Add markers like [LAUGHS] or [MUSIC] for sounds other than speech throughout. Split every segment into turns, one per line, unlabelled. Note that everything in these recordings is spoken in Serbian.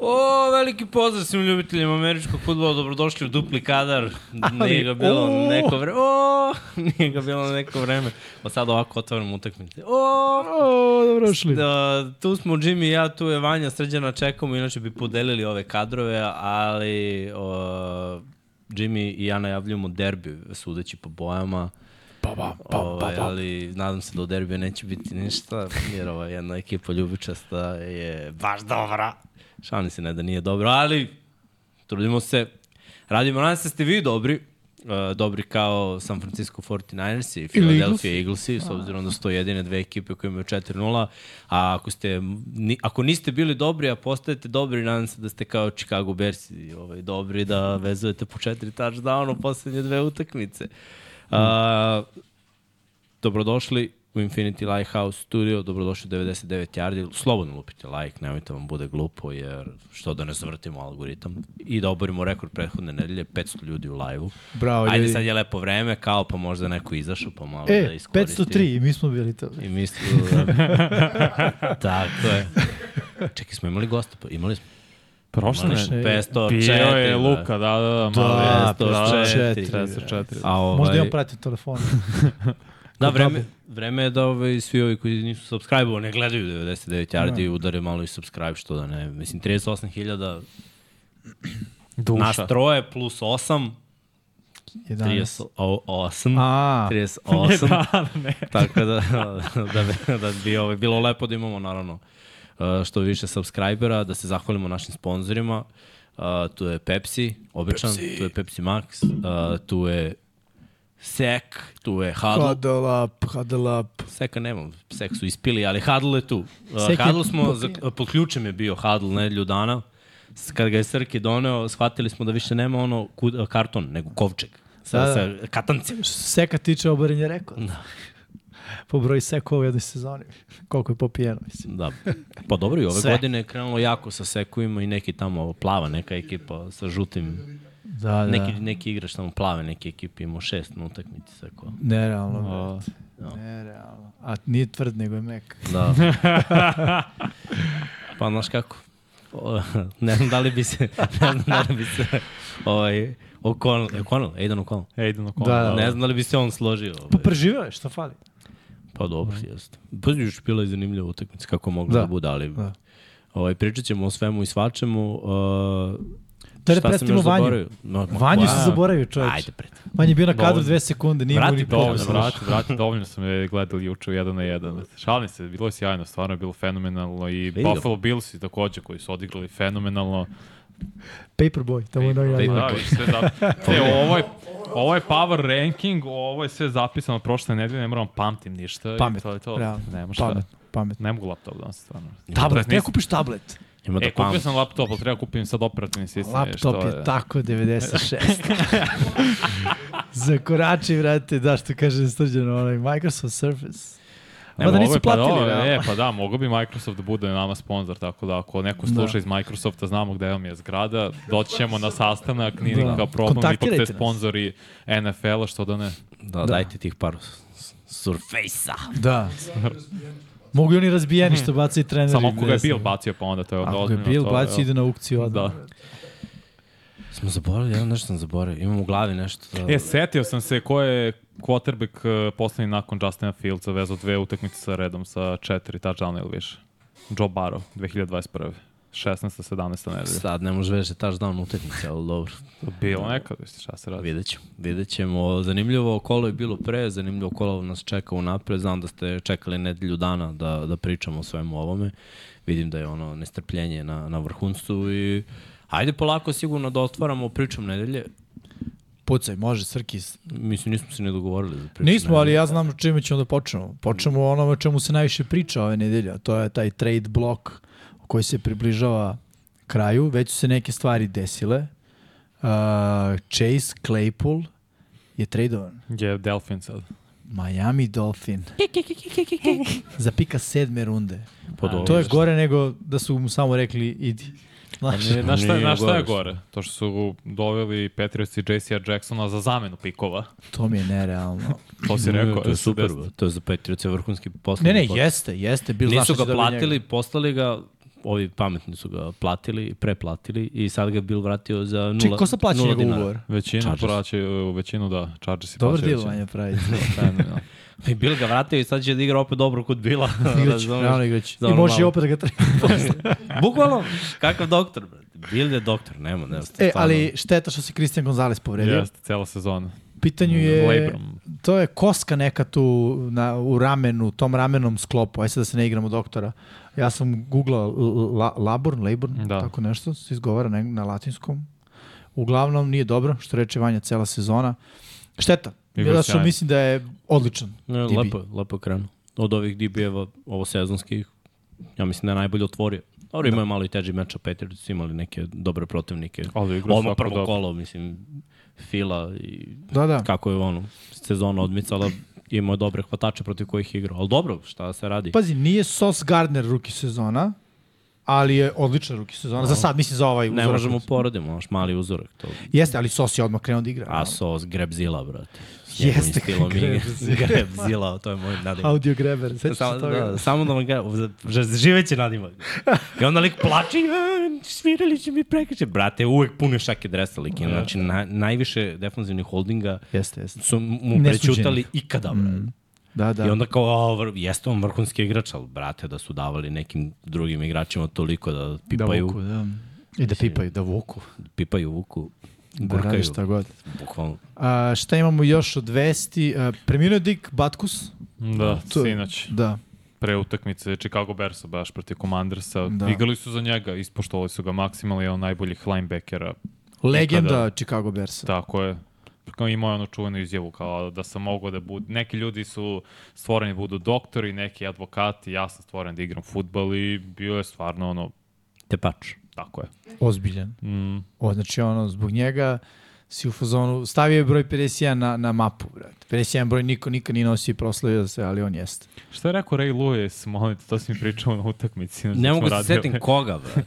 O, veliki pozdrav svim ljubiteljima američkog futbola, dobrodošli u dupli kadar. Nije ga bilo
o!
neko vreme. O, nije ga bilo neko vreme. Pa sad ovako otvaram utakmice. O,
O, dobrošli.
da, tu smo Jimmy i ja, tu je Vanja, srđana čekamo, inače bi podelili ove kadrove, ali o, Jimmy i ja najavljujemo derbi, sudeći po bojama.
Pa, pa, pa,
ovaj,
pa, pa.
ali nadam se da u derbiju neće biti ništa, jer ova jedna ekipa ljubičasta je baš dobra. Šalim se ne da nije dobro, ali trudimo se. Radimo, nadam se da ste vi dobri. Uh, dobri kao San Francisco 49ers i Philadelphia Eaglesi, s obzirom da su to jedine dve ekipe koje imaju 4-0. A ako, ste, ni, ako niste bili dobri, a postajete dobri, nadam se da ste kao Chicago Bears ovaj, dobri da vezujete po četiri touchdown u poslednje dve utakmice. Uh, dobrodošli u Infinity Lighthouse studio, dobrodošli u 99 yardi, slobodno lupite like, nemojte vam bude glupo, jer što da ne zavrtimo algoritam i da oborimo rekord prethodne nedelje, 500 ljudi u live-u.
Bravo,
Ajde
ljudi.
sad je lepo vreme, kao pa možda neko izašao pa malo da
E,
iskoristi.
503, i mi smo bili to.
I mislim da... [LAUGHS] Tako je. Čekaj, smo imali gosta? Pa imali smo.
Prošle ne.
smo 504.
Bio je
da.
Luka, da, da, da.
Da,
malo je.
504.
504.
A ovaj...
Možda imam pratio telefon. [LAUGHS]
Da, vreme, vreme je da ovaj, svi ovi koji nisu subscribe ne gledaju 99 yardi i udare malo i subscribe, što da ne. Mislim, 38.000 nas
Duša.
troje plus 8,
11.
38.
A,
38. [LAUGHS]
da, ne.
Tako da, [LAUGHS] da, bi, da bi ovaj, bilo lepo da imamo naravno uh, što više subscribera, da se zahvalimo našim sponzorima. Uh, tu je Pepsi, običan, Pepsi. tu je Pepsi Max, uh, tu je Sek, tu je Huddle.
huddle up, huddle up.
Seka nemam, Sek su ispili, ali Huddle je tu. Uh,
Sek je
Huddle smo, za, pod ključem je bio Huddle nedelju dana. Kad ga je Srki doneo, shvatili smo da više nema ono kud, karton, nego kovčeg. Sa,
Da, da.
sa katancem.
Seka tiče oboren je rekord. Da. po broju seka u jednoj sezoni. Koliko je popijeno, mislim.
Da. Pa dobro, i ove
Sve.
Sve. godine je krenulo jako sa sekovima i neki tamo plava neka ekipa sa žutim.
Da, da.
Neki, neki igrač tamo plave neke ekipe imao šest na utakmici sekova.
Nerealno.
O,
brate. Nerealno. A nije tvrd, nego je mek.
Da. [LAUGHS] pa znaš kako? O, ne znam da li bi se, ne znam da li bi se, ovaj, O'Connell, O'Connell, Aidan O'Connell.
Aiden O'Connell.
Da, da.
Ne znam da li bi se on složio.
Pa
Ovaj.
preživeo je, šta fali?
Pa dobro, jeste. Pa još bila je zanimljiva utakmica kako mogla
Da.
da, da bude, ali
Da.
da. ovaj, pričat ćemo o svemu i svačemu. Uh,
Da ne
šta sam
predstavimo
još
Vanju.
zaboravio? No,
Vanju
wow.
se zaboravio čovječ.
Ajde, pred.
Vanja je bio na kadru
Dovoljno.
dve sekunde, nije
Vrati
mu ni
to.
Dovoljno, vrati, vrati, dovoljno sam je gledali juče u 1 na 1. Šalim se, bilo je sjajno, stvarno je bilo fenomenalno i
Vidi ga.
Buffalo Bills i takođe koji su odigrali fenomenalno.
Paperboy, tamo je novi
Da, vidiš, sve e, ovo, je, ovo je power ranking, ovo je sve zapisano prošle nedelje, ne moram pamtim ništa.
Pamet,
to je to.
realno.
Nema šta.
Pamet, pamet.
Ne mogu laptop danas, stvarno.
Tablet, ne kupiš tablet.
Ima da
E, kupio sam laptop, ali treba kupim sad operativni sistem.
Laptop je tako [LAUGHS] 96. Zakorači, vrate, da što kaže Srđano, onaj Microsoft Surface.
Ne,
Mada nisu
je, pa
platili,
da, e, pa da, mogu bi Microsoft da bude nama sponsor, tako da ako neko sluša
Da.
iz Microsofta, znamo gde vam je zgrada, doći ćemo na sastanak, nije
Da.
nikakav problem, ipak ste sponzori NFL-a, što da ne.
Da, da, dajte tih par s- surface-a.
Da. [LAUGHS] Mogu i oni razbijeni što bacaju treneri.
Samo ako ga je. Bill bacio, pa onda to je onda
Ako ga je. Bill bacio, ide na aukciju odmah.
Da.
Smo zaboravili, ja nešto sam zaboravio. Imam u glavi nešto. Da...
E, setio sam se ko je quarterback uh, poslednji nakon Justina Fieldsa vezao dve utakmice sa redom sa četiri touchdowna ili više. Joe Burrow, 2021. 16. 17. nedelja.
Sad ne može veže touchdown utakmice, ali dobro.
Bilo nekad, mislim, šta se radi.
Vidjet ćemo. Vidjet ćemo. Zanimljivo kolo je bilo pre, zanimljivo kolo nas čeka u napred. Znam da ste čekali nedelju dana da, da pričamo o svemu ovome. Vidim da je ono nestrpljenje na, na vrhuncu i ajde polako sigurno da otvaramo pričom nedelje.
Pucaj, može, Srkis.
Mislim, nismo se ne dogovorili za priču
Nismo, ali ja znam čime ćemo da počnemo. Počnemo o onome o čemu se najviše priča ove nedelje, a to je taj trade blok koji se približava kraju. Već su se neke stvari desile. Uh, Chase Claypool je tradovan.
Je Delfin sad.
Miami Dolphin. [LAUGHS] Za pika sedme runde.
Dobro.
To je gore nego da su mu samo rekli idi. Znaš,
Nije, znaš šta,
Nije
znaš šta je
gore.
To što su doveli Patriots i JC Jacksona za zamenu pikova.
to mi je nerealno.
To si rekao.
to je super, to je za Patriots je vrhunski posao.
Ne, ne, jeste, jeste. Bil
Nisu ga platili, poslali ga, ovi pametni su ga platili, preplatili i sad ga je Bill vratio za nula,
Čekaj, ko sad plaća njegov
dinara.
ugovor?
Većinu
Chargers.
plaćaju, većinu da, Chargers i
Dobar
plaćaju
deal,
većinu.
Vanja pravi.
Fenomenalno. [LAUGHS]
I Bill ga vratio i sad će da igra opet dobro kod Bila.
Igrać, realno I može i opet da ga treba. [LAUGHS]
Bukvalno, kakav doktor, brate. Bill je doktor, nema, nema.
e, ali šteta što se Christian Gonzalez povredio.
Jeste, cela sezona.
Pitanju je, to je koska neka tu na, u ramenu, tom ramenom sklopu. Aj sad da se ne igramo doktora. Ja sam googlao La, Laburn, Laburn,
Da.
tako nešto se izgovara na, na latinskom. Uglavnom nije dobro, što reče Vanja, cela sezona. Šteta. Što
sjajno.
mislim da je odličan.
Ne,
DB.
lepo, lepo je krenuo. Od ovih DB-eva, ovo sezonskih, ja mislim da je najbolje otvorio. Dobro, imaju malo i teži meč, a Patriots su imali neke dobre protivnike.
Ali igra
Ovo prvo
dobro.
kolo, mislim, Fila i
Da, da.
kako je ono, sezona odmicala, imao je dobre hvatače protiv kojih je igrao. Ali dobro, šta se radi?
Pazi, nije Sos Gardner ruki sezona, ali je odličan ruki sezona. Za sad, mislim, za ovaj
ne
uzorak.
možemo poredimo, naš mali uzorak. To.
Jeste, ali Sos je odmah krenuo da igra.
Asos, Grebzila, brate.
Jeste,
stilom igre.
Grebzila. [LAUGHS]
Grebzila, to je moj nadimak.
Audio Greber, sećaš
Samo,
se toga?
da, samo da vam ga, že- živeće nadimak. I onda lik plače, "A, svirali će mi prekriče. Brate, uvek pune šake dresa lik. ima. Znači, na, najviše defanzivnih holdinga
Jeste, jeste.
su mu prećutali ikada, brate.
Da, da.
I onda kao, vr, jeste on vrhunski igrač, ali brate, da su davali nekim drugim igračima toliko da
da
pipaju,
vuku, da. I da pipaju, da vuku.
pipaju vuku,
Da radi
gurkaju,
šta god.
bukvalno.
A, šta imamo još od vesti? A, preminuo je Dick Batkus.
Da,
To-
sinoć.
Da.
Pre utakmice Chicago Bearsa baš protiv Commandersa.
Da.
Da. Igrali su za njega, ispoštovali su ga maksimalno, je on najboljih linebackera.
Legenda
Ikada.
Chicago Bearsa.
Tako je. Kao imao je onu čuvenu izjavu kao da sam mogao da budu, neki ljudi su stvoreni da budu doktori, neki advokati, ja sam stvoren da igram futbal i bio je stvarno ono,
Tepač.
Tako je.
Ozbiljan.
Mm,
O, znači, ono, zbog njega si u fazonu, stavio je broj 51 na, na mapu, brate. 51 broj niko nikad nije nosio i proslavio se, ali on jeste.
šta je rekao Ray Lewis, molim te, to si mi pričao na utakmici.
Ne mogu se setim koga, [LAUGHS] brate.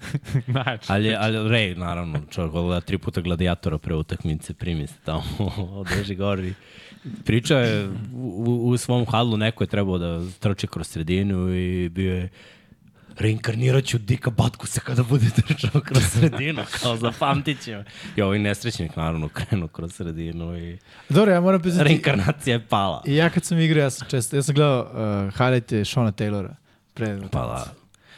znači,
Ali, ali Ray, naravno, čovjek gleda tri puta gladijatora pre utakmice, primi se tamo, [LAUGHS] održi gori. Pričao je u, u, u svom hadlu, neko je trebao da trči kroz sredinu i bio je reinkarnirat ću Dika Batkusa kada bude trčao kroz [LAUGHS] sredinu, kao zapamtit će me. I ovaj nesrećnik, naravno, krenuo kroz sredinu i
Dobro, ja moram priznati,
reinkarnacija je pala.
i ja kad sam igrao, ja sam često, ja sam gledao uh, highlighte Shona Taylora. Pre,
Pa da.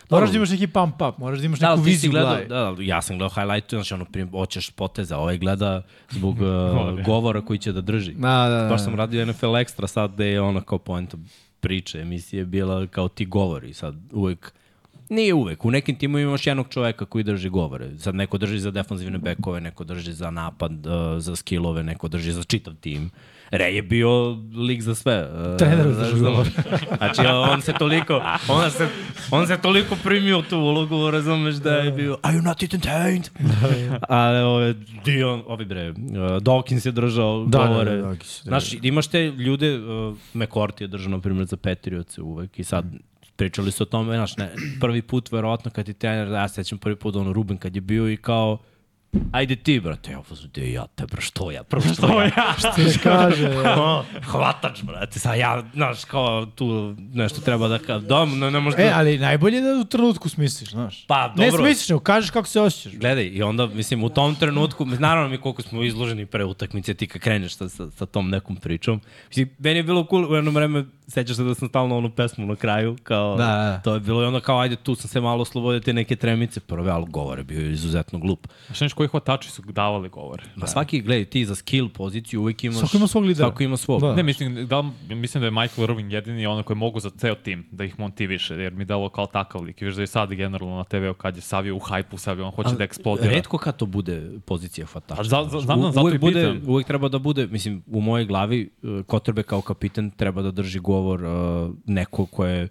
Moraš da imaš neki pump up, moraš da imaš
Da,
neku
si
viziju u
gledao,
glavi.
da, da, ja sam gledao highlightu, znači ono, prim, hoćeš poteza, ovaj gleda zbog [LAUGHS] uh, govora koji će da drži.
Da, da, da.
Baš sam radio NFL Extra sad gde je ono kao poenta priče, emisije bila kao ti govori sad uvek Nije uvek. U nekim timu imaš jednog čoveka koji drži govore. Sad neko drži za defanzivne bekove, neko drži za napad, uh, za skillove, neko drži za čitav tim. Rej je bio lik za sve. Uh,
Trener drži
razumeš?
govor.
Znači, on se toliko, on se, on se toliko primio tu ulogu, razumeš da je bio, are you not entertained? [LAUGHS] Ali ove, Dion, ovi bre, uh, Dawkins je držao
Da, da,
govore.
da, Dawkins, da.
Znaš, imaš te ljude, uh, McCourt je držao, na primjer, za Patriotse uvek i sad pričali su o tome, znaš, ne, prvi put, verovatno, kad ti trener, ja se sećam prvi put, ono, Ruben kad je bio i kao, ajde ti, brate, ja sam te ja, te, bro, što ja, prvo što ja, [LAUGHS] što
Ti kaže,
Ono, hvatač, brate, sad ja, znaš, kao tu nešto treba da ka, dom, ne, ne možda...
E, ali najbolje je da u trenutku smisliš, znaš.
Pa,
Ne
dobro.
smisliš, nego kažeš kako se osjećaš.
Gledaj, i onda, mislim, u tom trenutku, naravno mi koliko smo izloženi pre utakmice, ti kad kreneš sa, sa, sa tom nekom pričom. Mislim, meni je bilo cool, u jedno vreme, sećaš se da sam stalno onu pesmu na kraju, kao,
Da, da.
to je bilo i onda kao, ajde, tu sam se malo oslobodio te neke tremice, prve, ali govor je bio izuzetno glup.
Znaš koji hvatači su davali govore?
Ma svaki, gledaj, ti za skill poziciju uvijek imaš...
Svako ima svog lidera.
Svako ima svog.
Da.
Ne, mislim, da, li- mislim da je Michael Irving jedini ono koji mogu za ceo tim da ih motiviše, jer mi dalo kao takav lik. I viš da je sad generalno na TV-u kad je Savio u hajpu, Savio on hoće da eksplodira.
Redko kad to bude pozicija hvatača.
A za- za- znam, znam, zato
uvek
i
bude,
pitam.
uvek treba da bude, mislim, u mojoj glavi, uh, Kotrbe kao kapitan treba da drži govor uh, neko ko je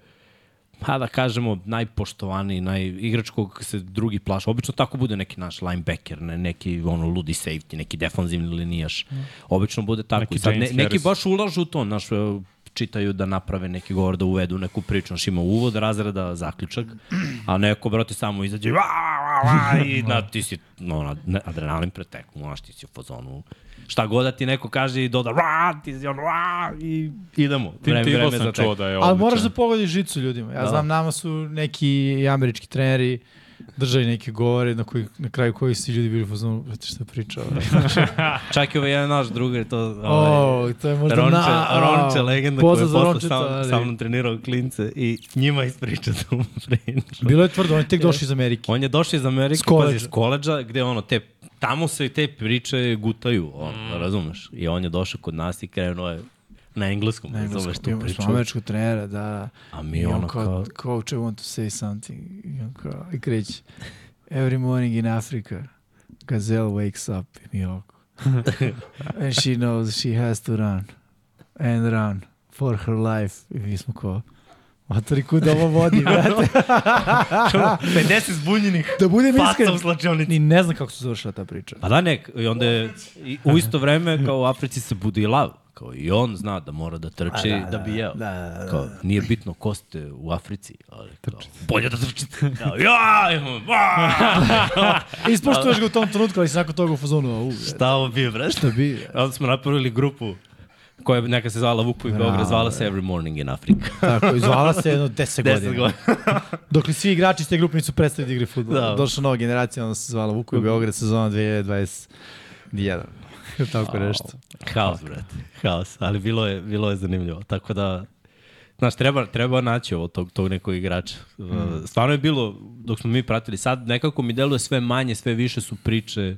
pa da kažemo, najpoštovaniji, naj, igrač kog se drugi plaša. Obično tako bude neki naš linebacker, ne, neki ono ludi safety, neki defanzivni linijaš. Obično bude tako.
Neki
Sad, ne, neki
Harris.
baš ulažu u to, naš, e, čitaju da naprave neki govor, da uvedu neku priču, znaš, ima uvod, razreda, zaključak, a neko, brate, samo izađe, va, va, va, i na, [LAUGHS] ti si, no, na, adrenalin preteku, znaš, ti si u fazonu, šta god da ti neko kaže i doda, va, ti si on, va, i idemo.
Tim
Vreme-
Tebow
vreme
sam
za
čuo da je
Ali
odličan.
moraš da pogodiš žicu ljudima. Ja
Da.
znam, nama su neki američki treneri držali neke govore na, koji, na kraju koji svi ljudi bili fazonu, brate šta priča. [LAUGHS]
Čak i ovaj jedan naš drugar, to, ovaj,
O, to je možda
Ronče,
na...
Ronče, legenda koja je posle
Rončeta,
sa,
ali-
sa mnom trenirao klince i njima ispriča tu priču.
Bilo je tvrdo, on je tek došao iz Amerike.
On je došao iz Amerike,
S
pazi, s koleđa, gde ono, te, tamo se te priče gutaju, on, mm. razumeš? I on je došao kod nas i krenuo je na engleskom,
Na
razumeš
engleskom,
tu
imamo
priču.
smo američkog trenera, da.
A mi
I on
ono
kao,
kao,
coach, I want to say something. I on kao, i kreće. Every morning in Africa, gazelle wakes up. I mi ovako. And she knows she has to run. And run for her life. I mi smo kao, Matori, kuda ovo vodi, brate? [LAUGHS]
50 zbunjenih
da budem
faca u slačionici.
ni ne znam kako se završila ta priča.
Pa da nek, i onda je, i u isto vreme kao u Africi se budi lav. Kao i on zna da mora da trči da, bi jeo.
Da, da, da.
Kao, nije bitno ko ste u Africi, ali kao, bolje da trčite. Kao, ja, imam, a! [LAUGHS]
Ispoštuješ ga u tom trenutku, ali si nakon toga u fazonu,
Šta ovo bi, bre?
šta bi?
Onda smo napravili grupu koja je neka se zvala Vukovi Beograd, zvala se Every Morning in Africa. [LAUGHS]
Tako, izvala se jedno 10
10
godina.
godina. [LAUGHS]
Dok li svi igrači iz te grupe nisu prestali da igraju futbol.
Da.
Došla nova generacija, onda se zvala Vukovi Beograd, sezona 2021. [LAUGHS] Tako nešto.
Haos, brate. Haos. Ali bilo je, bilo je zanimljivo. Tako da, znaš, treba, treba naći ovo tog, tog nekog igrača. Mm. Stvarno je bilo, dok smo mi pratili, sad nekako mi deluje sve manje, sve više su priče.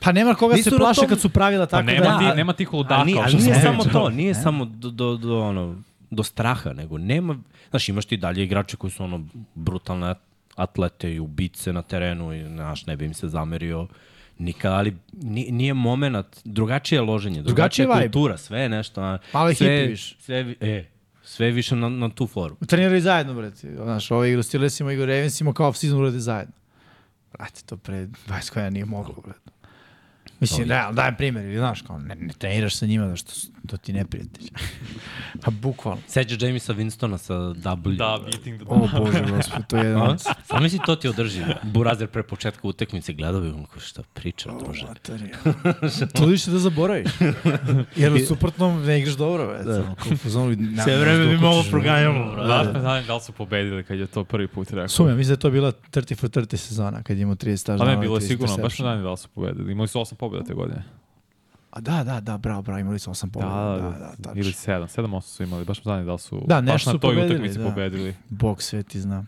Pa nema koga
Nisu
se
na
plaše
tom-
kad su pravila
Pa
tako
nema,
da...
ti, nema tih ludaka.
Ali nije, ali nije samo to, nije samo do, do, do, ono, do straha, nego nema, znaš, imaš ti dalje igrače koji su ono brutalne atlete i ubice na terenu i znaš, ne bi im se zamerio nikad, ali ni- nije moment, drugačije je loženje, drugačija
Drugačiji
je
vibe.
kultura, sve je nešto. a,
Malo je
sve,
hippie više.
Sve, e, sve je više na, na tu foru.
Treniraju zajedno, brate. Znaš, ovo igra Steelersima, igra Ravensima, kao off-season urade zajedno. Brate, to pre 20 godina nije moglo, brate. Mislim, da, dajem primjer, znaš, kao, ne, ne treniraš sa njima, da što su- to ti neprijatelj. [LAUGHS] pa bukvalno.
Seđa Jamisa Winstona sa W.
Da, beating the
O Bože, gospod, to je jedan.
Samo misli to ti održi. Burazer pre početka utekmice gledao bi onako šta priča, druže.
Matori. [LAUGHS] to više da zaboraviš. [LAUGHS] Jer u suprotnom ne igraš dobro, već. Da. Zonu, na,
Sve vreme mi malo proganjamo, brate.
Da, ne znam da li su pobedili kad je to prvi put rekao.
Sumja, mislim da je to bila 30 for 30 sezona, kad je imao 30 staža.
Pa ne, bilo je sigurno, baš ne znam da li su pobedili. Imali su osam pobjeda te godine.
A da, da, da, bravo, bravo, imali su 8
Da,
pobjeda.
da,
Da, da, tačno.
ili sedam, sedam osam su imali, baš ne znam da li su,
Da,
baš na
su
toj
pobedili,
utakmici
da.
pobedili.
Bog sveti zna.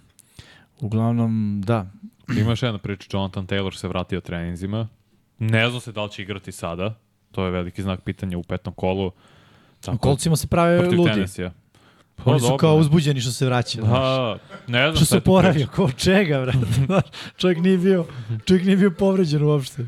Uglavnom, da.
Ima još jedna priča, Jonathan Taylor se vratio treninzima. Ne znam se da li će igrati sada. To je veliki znak pitanja u petom kolu.
U
Tako,
kolcima se prave ludi.
Tennessee-a. Pa,
Oni su
dobro,
kao uzbuđeni što se vraća.
Da, ne znam
Što se
priča.
ko čega, brate. [LAUGHS] Čovjek nije bio, čovjek nije bio povređen uopšte.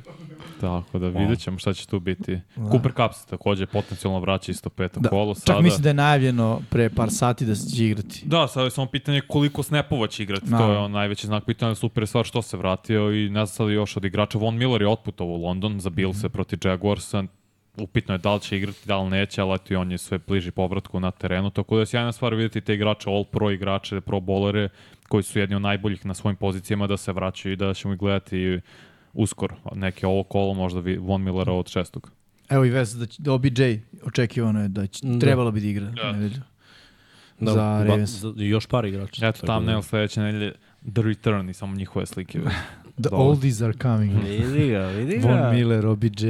Tako da vidjet ćemo šta će tu biti. Cooper Cup se takođe potencijalno vraća isto petom
Da. Čak
Sada.
mislim da je najavljeno pre par sati da će igrati.
Da, sad je samo pitanje koliko snapova će igrati.
Da.
To je on najveći znak pitanja. Super je stvar što se vratio i ne znam sad još od igrača. Von Miller je otputovao u London za Billse
Mhm.
protiv Jaguarsa. Upitno je da li će igrati, da li neće, ali eto i on je sve bliži povratku na terenu. Tako da je sjajna stvar vidjeti te igrače, all pro igrače, pro bolere, koji su jedni od najboljih na svojim pozicijama da se vraćaju i da ćemo ih gledati uskoro. Neke ovo kolo možda vi- Von Millera od šestog.
Evo i vest da, će, da OBJ očekivano je da će,
Da.
trebalo bi da igra.
Da.
nedelju.
Da,
za Ravens.
za- još par igrača.
Eto,
Tako
thumbnail sledeće nedelje, The Return i samo njihove slike. [LAUGHS]
The
Dobro.
oldies are coming.
Vidi ga, vidi
Von Miller, OBJ.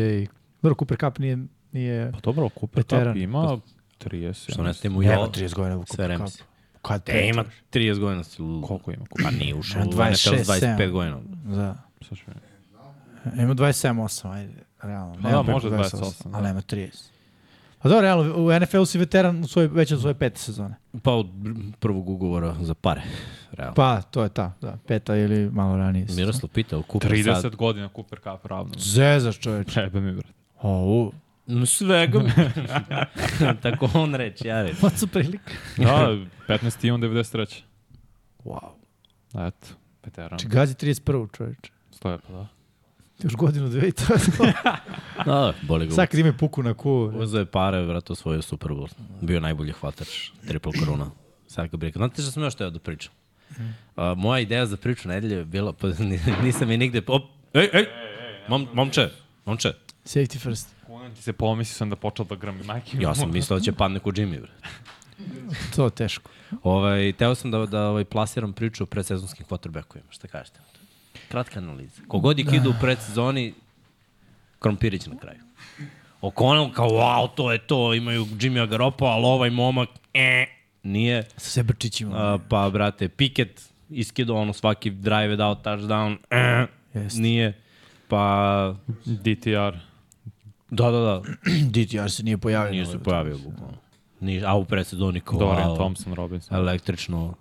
Dobro, Cooper Cup nije, nije
Pa dobro, Cooper
Veteran.
Cup ima 30.
Što
ja
ne ste mu
Nema
ja
30 godina u Cooper. Cup. Kad
E, ima
pričaš?
30 godina. si lud.
Koliko ima?
Pa nije ušao u NFL
26,
25
7.
godina.
Da.
Sad ću-
Ima 27-8, ajde, realno.
Pa
Nema
da, može 28, da.
Ali nema 30. Pa dobro, realno, u NFL si veteran u svoje, već od svoje pete sezone.
Pa od prvog ugovora za pare. Realno.
Pa, to je ta, da, peta ili malo ranije.
Miroslav pitao, Cooper
30
sad.
godina Cooper Cup ravno.
Zezaš čoveč.
Čebe mi, brat.
O, u.
No, Svega. [LAUGHS] Tako on reći, ja reći.
Pa su prilike.
Da, 15. i on 93.
Wow.
Eto, veteran.
Či gazi 31. čoveče.
Stoje pa da.
Još godinu, dve i to. [LAUGHS]
Da, da, boli ga.
Sad kad ime puku na ku.
Uzeo je pare, vratno osvojio Super Bowl. Bio je najbolji hvatač, triple koruna. Sad kad brika. Znate što sam još teo da pričam? A, moja ideja za priču nedelje je bila, pa ni- nisam je nigde... Op, ej, ej, mom, momče, momče.
Safety first.
Kunem ti se pomislio sam da počeo da grmi majke.
Ja sam mislio da će padne kod Jimmy, bre.
To je teško.
Ovaj, teo sam da, da ovaj, plasiram priču o predsezonskim quarterbackovima. Šta kažete? Kratka analiza. Kogod ih ide u predsezoni, Krompirić na kraju. O'Connell kao, wow, to je to, imaju Jimmy Garoppolo, ali ovaj momak, e, nije.
Sa Sebrčićima.
A, pa, brate, Pickett iskidao ono svaki drive je dao touchdown, e,
Jeste.
nije. Pa,
DTR.
da, da, da, [CLEARS THROAT]
DTR se nije pojavio.
nije se pojavio bukvalno. Nije, a u predsezoni kao,
Dorian
wow,
Thompson Robinson.
električno.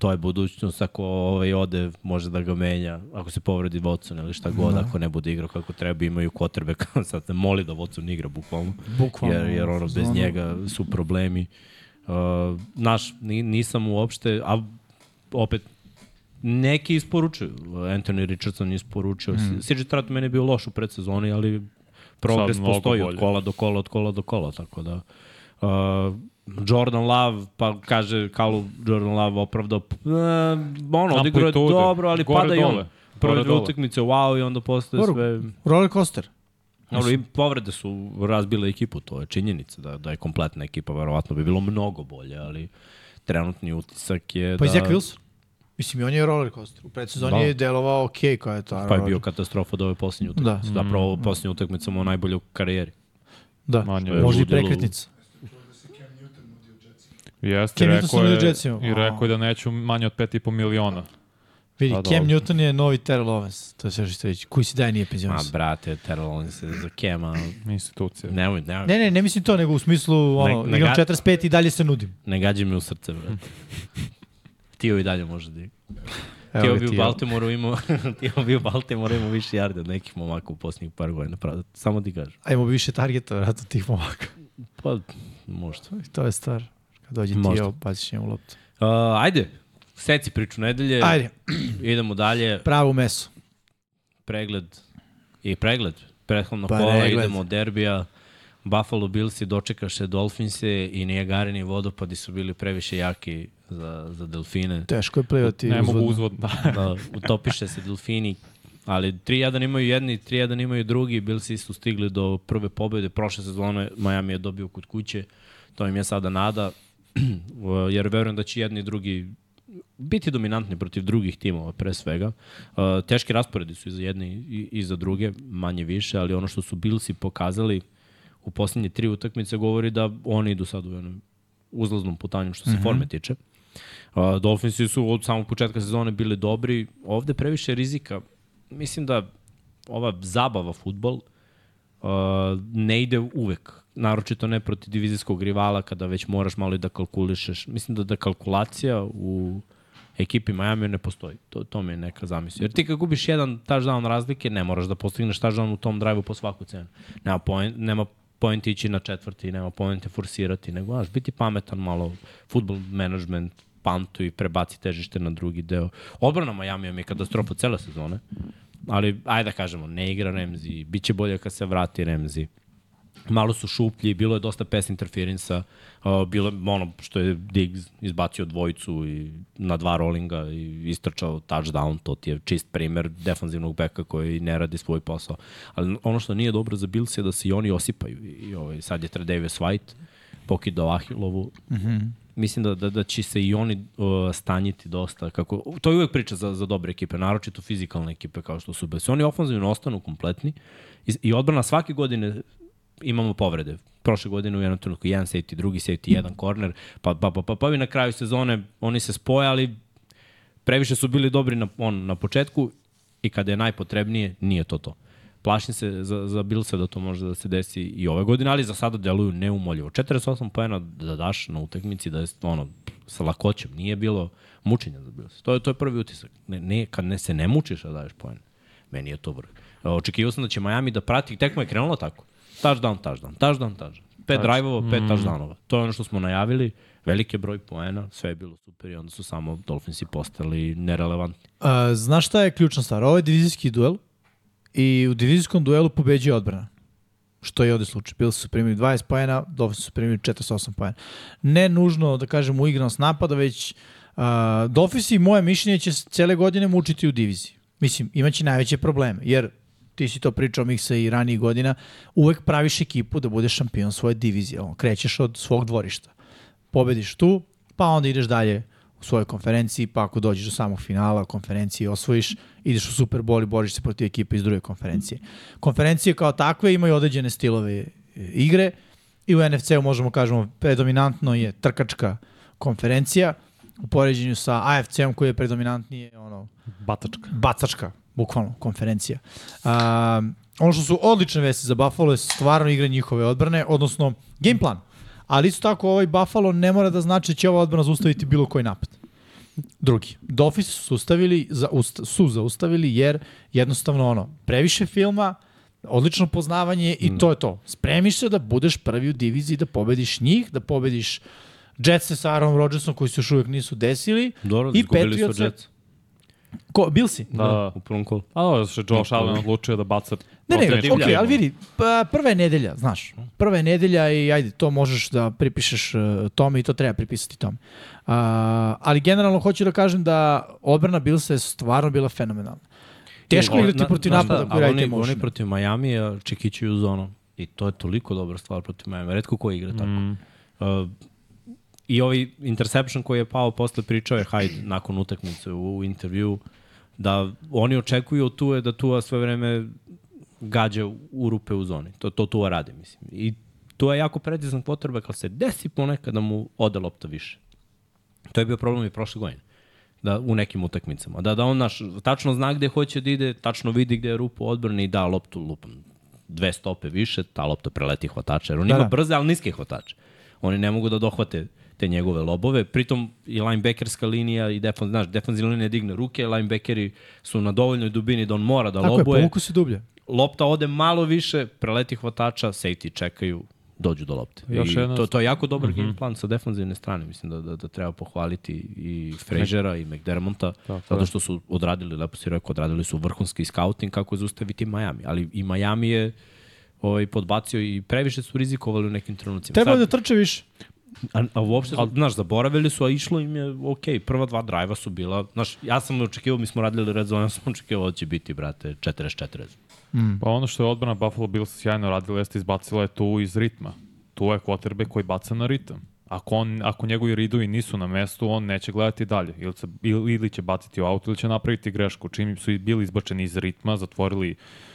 To je budućnost, ako ovaj ode, može da ga menja, ako se povredi Watson ili šta god, ako ne bude igrao kako treba, imaju quarterbacka, [LAUGHS] sad se moli da Watson igra bukvalno,
Bukvalno.
jer, jer ono, bez
Sezonu.
njega su problemi. Uh, naš, ni, nisam uopšte, a opet, neki isporučuju. Anthony Richardson isporučio. Mm. CJ Stroud meni je bio loš u predsezoni, ali progres postoji od kola do kola, od kola do kola, tako da... Uh, Jordan Love, pa kaže Kalu Jordan Love opravdao, uh, ono, odigrao je dobro, ali
Gore
pada i on.
dole.
Prve dve
dole.
utakmice, wow, i onda postaje
Dobro.
sve...
Roller coaster.
Dobro, i povrede su razbile ekipu, to je činjenica, da, da je kompletna ekipa, verovatno bi bilo mnogo bolje, ali trenutni utisak je
Pa
da...
i Zach Wilson. Mislim, i on je roller coaster. U predsezoni
Da.
je delovao okej okay, kao je to.
Pa je bio katastrofa od ove posljednje utakmice.
Da.
Da. Zapravo posljednja utakmica mu najbolje u karijeri.
Da, može i prekretnica.
Jeste,
Cam Newton
rekao je,
Jetsima.
i rekao je da neću manje od 5,5 miliona.
Vidi, Cam
dobro.
Newton je novi Terrell Owens. To je sve što ste reći. Koji si daj nije
Ma,
penzionis.
brate, Terrell Owens je za Kema.
Institucija.
Nemoj, nemoj.
Ne, ne, ne mislim to, nego u smislu, ono,
ne
igram
ga-
45 i dalje se nudim.
Ne gađi me u srce, brate. [LAUGHS] Tio i dalje može da igra.
Evo
Tio bi u
Tio.
Baltimoru imao, [LAUGHS] Tio bi u Baltimoru imao više jarde od nekih momaka u posljednjih par godina. Pravda. Samo ti kažem.
Ajmo više targeta, vratno, tih momaka.
Pa, možda.
To je stvar. Kad dođe
Možda.
Tio, baciš njemu loptu.
Uh, ajde, seci priču nedelje.
Ajde,
Idemo dalje.
pravo meso.
Pregled i pregled. Prethodno
Pa,
kola,
pregled.
idemo od derbija. Buffalo Billsi dočekaše Dolfinse i Nijagarini vodopadi su bili previše jaki za, za delfine.
Teško je plivati
Ne mogu
uzvodno.
uzvod, da.
da, utopiše se delfini, ali 3-1 imaju jedni, 3-1 imaju drugi, Billsi su stigli do prve pobede, prošle sezone Miami je dobio kod kuće, to im je sada nada, [CLEARS THROAT] jer verujem da će jedni i drugi biti dominantni protiv drugih timova pre svega. Uh, teški rasporedi su i za jedne i, za druge, manje više, ali ono što su Billsi pokazali u posljednje tri utakmice govori da oni idu sad u jednom uzlaznom putanju što se mm -hmm. forme tiče. Uh, Dolphinsi su od samog početka sezone bili dobri. Ovde previše rizika. Mislim da ova zabava futbol uh, ne ide uvek. Naročito ne protiv divizijskog rivala kada već moraš malo i da kalkulišeš. Mislim da da kalkulacija u ekipi Miami ne postoji. To, to mi je neka zamisla. Jer ti kad gubiš jedan touchdown razlike, ne moraš da postigneš touchdown u tom drive po svaku cenu. Nema, point, nema point ići na četvrti, nema point forsirati, nego znaš, biti pametan malo, futbol management, pantu i prebaci težište na drugi deo. Odbrana Miami mi je katastrofa cele sezone, ali ajde da kažemo, ne igra Remzi, bit će bolje kad se vrati Remzi malo su šuplji, bilo je dosta pass interferensa, uh, bilo je ono što je Diggs izbacio dvojicu i na dva rollinga i istrčao touchdown, to ti je čist primer defanzivnog beka koji ne radi svoj posao. Ali ono što nije dobro za Bills je da se i oni osipaju. I, i ovaj, sad je Tredavis White pokidao Ahilovu. Mm -hmm. Mislim da, da, da će se i oni uh, stanjiti dosta. Kako, to je uvek priča za, za dobre ekipe, naročito fizikalne ekipe kao što su Bills. Oni ofenzivno ostanu kompletni i, i odbrana svake godine imamo povrede. Prošle godine u jednom trenutku jedan safety, drugi safety, jedan corner, pa, pa, pa, pa, pa i na kraju sezone oni se spoje, ali previše su bili dobri na, on, na početku i kada je najpotrebnije, nije to to. Plašim se za, za Bilsa da to može da se desi i ove godine, ali za sada deluju neumoljivo. 48 pojena da daš na utakmici, da je ono, sa lakoćem, nije bilo mučenja za Bilsa. To je, to je prvi utisak. Ne, ne, kad ne, se ne mučiš da daješ poen, meni je to vrh. Očekivao sam da će Miami da prati, tekma je krenula tako touchdown, touchdown, touchdown, touchdown. pet drive-ova, pet
Mm.
touchdownova. To je ono što smo najavili, velike broj poena, sve je bilo super i onda su samo Dolphinsi postali nerelevantni.
Uh, znaš šta je ključna stvar? Ovo je divizijski duel i u divizijskom duelu pobeđuje odbrana. Što je ovde slučaj. Bili su primili 20 pojena, Dolphins su primili 48 pojena. Ne nužno, da kažem, uigranost napada, već uh, Dolphins i moje mišljenje će se cele godine mučiti u diviziji. Mislim, imaće najveće probleme, jer ti si to pričao Miksa i ranijih godina, uvek praviš ekipu da budeš šampion svoje divizije. On, krećeš od svog dvorišta. Pobediš tu, pa onda ideš dalje u svojoj konferenciji, pa ako dođeš do samog finala konferencije osvojiš, ideš u Super Bowl i boriš se protiv ekipe iz druge konferencije. Konferencije kao takve imaju određene stilove e, igre i u NFC-u možemo kažemo predominantno je trkačka konferencija u poređenju sa AFC-om koji je predominantnije ono,
Batačka.
bacačka, bukvalno, konferencija. A, ono što su odlične vesti za Buffalo je stvarno igra njihove odbrane, odnosno game plan. Ali isto tako ovaj Buffalo ne mora da znači da će ova odbrana zaustaviti bilo koji napad. Drugi. Dolphins su, ustavili, za, usta, su zaustavili jer jednostavno ono, previše filma, odlično poznavanje i to je to. Spremiš se da budeš prvi u diviziji, da pobediš njih, da pobediš Jetsa sa Aaron Rodgersom koji se još uvijek nisu desili.
Dobro,
I
izgubili su
Patriotsa-. Ko, bil si?
Da.
U prvom kolu.
A ovo što je Josh Allen odlučio da baca
Ne, ne,
Opet
ok, ali vidi, pa, prva je nedelja, znaš. Prva je nedelja i ajde, to možeš da pripišeš uh, tome i to treba pripisati tome. Uh, ali generalno hoću da kažem da odbrana Bilsa je stvarno bila fenomenalna. Teško je igrati protiv napada koji radite
oni, oni protiv Miami čekićuju zonom. I to je toliko dobra stvar protiv Miami. Redko ko igra tako.
Mm.
Uh, I ovaj interception koji je pao posle pričao je Hyde nakon utakmice u, u intervju da oni očekuju od Tua da Tua sve vreme gađa u rupe u zoni. To, to Tua radi, mislim. I Tua je jako predizan potreba kad se desi ponekad da mu ode lopta više. To je bio problem i prošle godine da u nekim utakmicama. Da, da on naš, tačno zna gde hoće da ide, tačno vidi gde je rupa u odbrani i da loptu lupam dve stope više, ta lopta preleti hvatača. Jer on
da,
ima
da.
brze, ali niske hvatače. Oni ne mogu da dohvate te njegove lobove. Pritom i linebackerska linija i defenz, znaš, defensivna linija digne ruke, linebackeri su na dovoljnoj dubini da on mora da
Tako je,
lobuje.
povuku se dublje.
Lopta ode malo više, preleti hvatača, safety čekaju, dođu do lopte.
Još
I
jedna-
to, to je jako dobar mm. -hmm. game plan sa defanzivne strane. Mislim da, da, da treba pohvaliti i Frazera i McDermonta,
Tako
zato
je.
što su odradili, lepo si rekao, odradili su vrhunski scouting kako zaustaviti Miami. Ali i Miami je ovaj, podbacio i previše su rizikovali u nekim trenucima.
Treba
Sad-
da trče više.
A, a uopšte, su, znaš, zaboravili su, a išlo im je ok. Prva dva drajva su bila, znaš, ja sam očekivao, mi smo radili red zone, ja sam očekivao da će biti, brate, 40-40.
Pa ono što je odbrana Buffalo Bills sjajno radila jeste izbacila je tu iz ritma. Tu je quarterback koji baca na ritam. Ako, on, ako njegovi ridovi nisu na mestu, on neće gledati dalje. Ili, se, ili, će baciti u auto ili će napraviti grešku. Čim su i bili izbačeni iz ritma, zatvorili uh,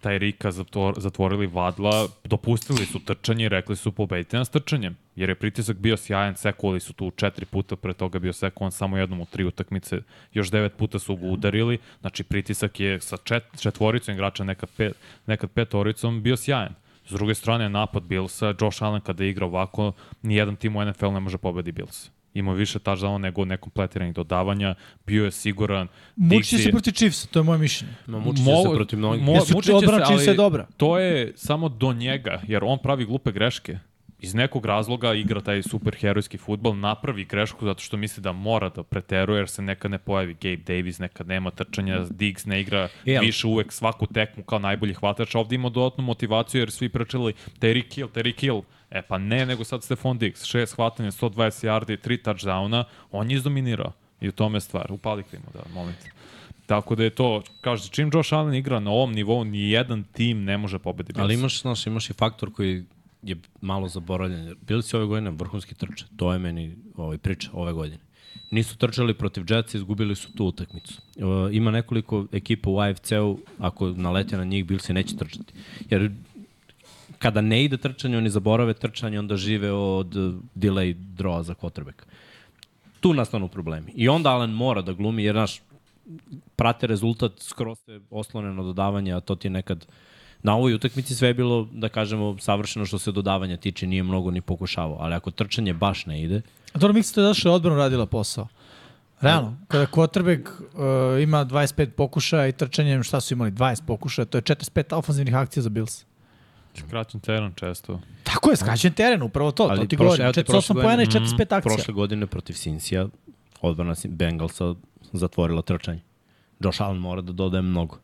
taj Rika, zatvor, zatvorili Vadla, dopustili su trčanje i rekli su pobedite nas trčanjem. Jer je pritisak bio sjajan, sekovali su tu četiri puta, pre toga bio sekovan samo jednom u tri utakmice, još devet puta su ga udarili, znači pritisak je sa čet, četvoricom igrača, nekad, pet, nekad petoricom, bio sjajan. S druge strane, napad Billsa, Josh Allen kada igra ovako, nijedan tim u NFL ne može pobedi Bills. Imao više touchdowna nego nekompletiranih dodavanja, bio je siguran.
Muči se protiv Chiefsa, to je moje mišljenje.
No, muči će se
Mo-
protiv mnogih.
mo- mučit će
odbrana Chiefsa je
ali
dobra.
To je samo do njega, jer on pravi glupe greške. Iz nekog razloga igra taj superherojski futbol, napravi grešku zato što misli da mora da preteruje, jer se nekad ne pojavi Gabe Davis, nekad nema trčanja, Diggs ne igra
ali-
više uvek svaku tekmu kao najbolji hvatač. Ovde ima dodatnu motivaciju jer svi pričali Terry Kill, Terry Kill. E pa ne, nego sad Stefan Diggs, šest hvatanja, 120 yardi, tri touchdowna, on je izdominirao. I u tome je stvar. Upali klimu, da, molim te. Tako da je to, kažete, čim Josh Allen igra na ovom nivou, ni jedan tim ne može pobediti.
Ali imaš, znaš, imaš i faktor koji je malo zaboravljen. Bili si ove godine vrhunski trče. To je meni ovaj, priča ove godine. Nisu trčali protiv Jetsa, izgubili su tu utakmicu. E, ima nekoliko ekipa u AFC-u, ako nalete na njih, Bilsi neće trčati. Jer kada ne ide trčanje, oni zaborave trčanje, onda žive od uh, delay draw za quarterback. Tu nastanu problemi. I onda Allen mora da glumi, jer naš prate rezultat, skroz se oslone na dodavanje, a to ti je nekad na ovoj utakmici sve je bilo, da kažemo, savršeno što se dodavanja tiče, nije mnogo ni pokušavao, ali ako trčanje baš ne ide,
A dobro, mislim da je zašto je odbrana radila posao. Realno, kada quarterback uh, ima 25 pokušaja i trčanjem šta su imali? 20 pokušaja, to je 45 ofanzivnih akcija za Bills.
Skraćen teren često.
Tako je, skraćen teren, upravo to,
Ali
to ti
prošle-
govorim.
evo ti
48
prošle
pojena i
godine-
45 akcija.
Prošle godine protiv Sinsija odbrana Bengalsa zatvorila trčanje. Josh Allen mora da dodaje mnogo.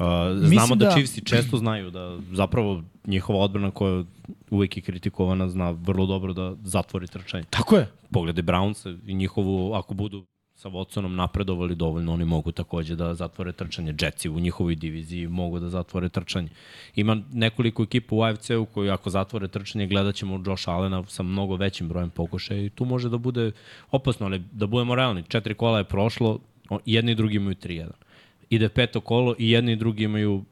Uh, znamo da,
da-
Chiefsi često znaju da zapravo njihova odbrana koja uvek je kritikovana zna vrlo dobro da zatvori trčanje.
Tako je.
Pogledaj Browns i njihovu, ako budu sa Watsonom napredovali dovoljno, oni mogu takođe da zatvore trčanje. Jetsi u njihovoj diviziji mogu da zatvore trčanje. Ima nekoliko ekipa u AFC-u koji ako zatvore trčanje gledat ćemo Josh Allena sa mnogo većim brojem pokušaja i tu može da bude opasno, ali da budemo realni. Četiri kola je prošlo, jedni i drugi imaju 3-1. Ide peto kolo i jedni i drugi imaju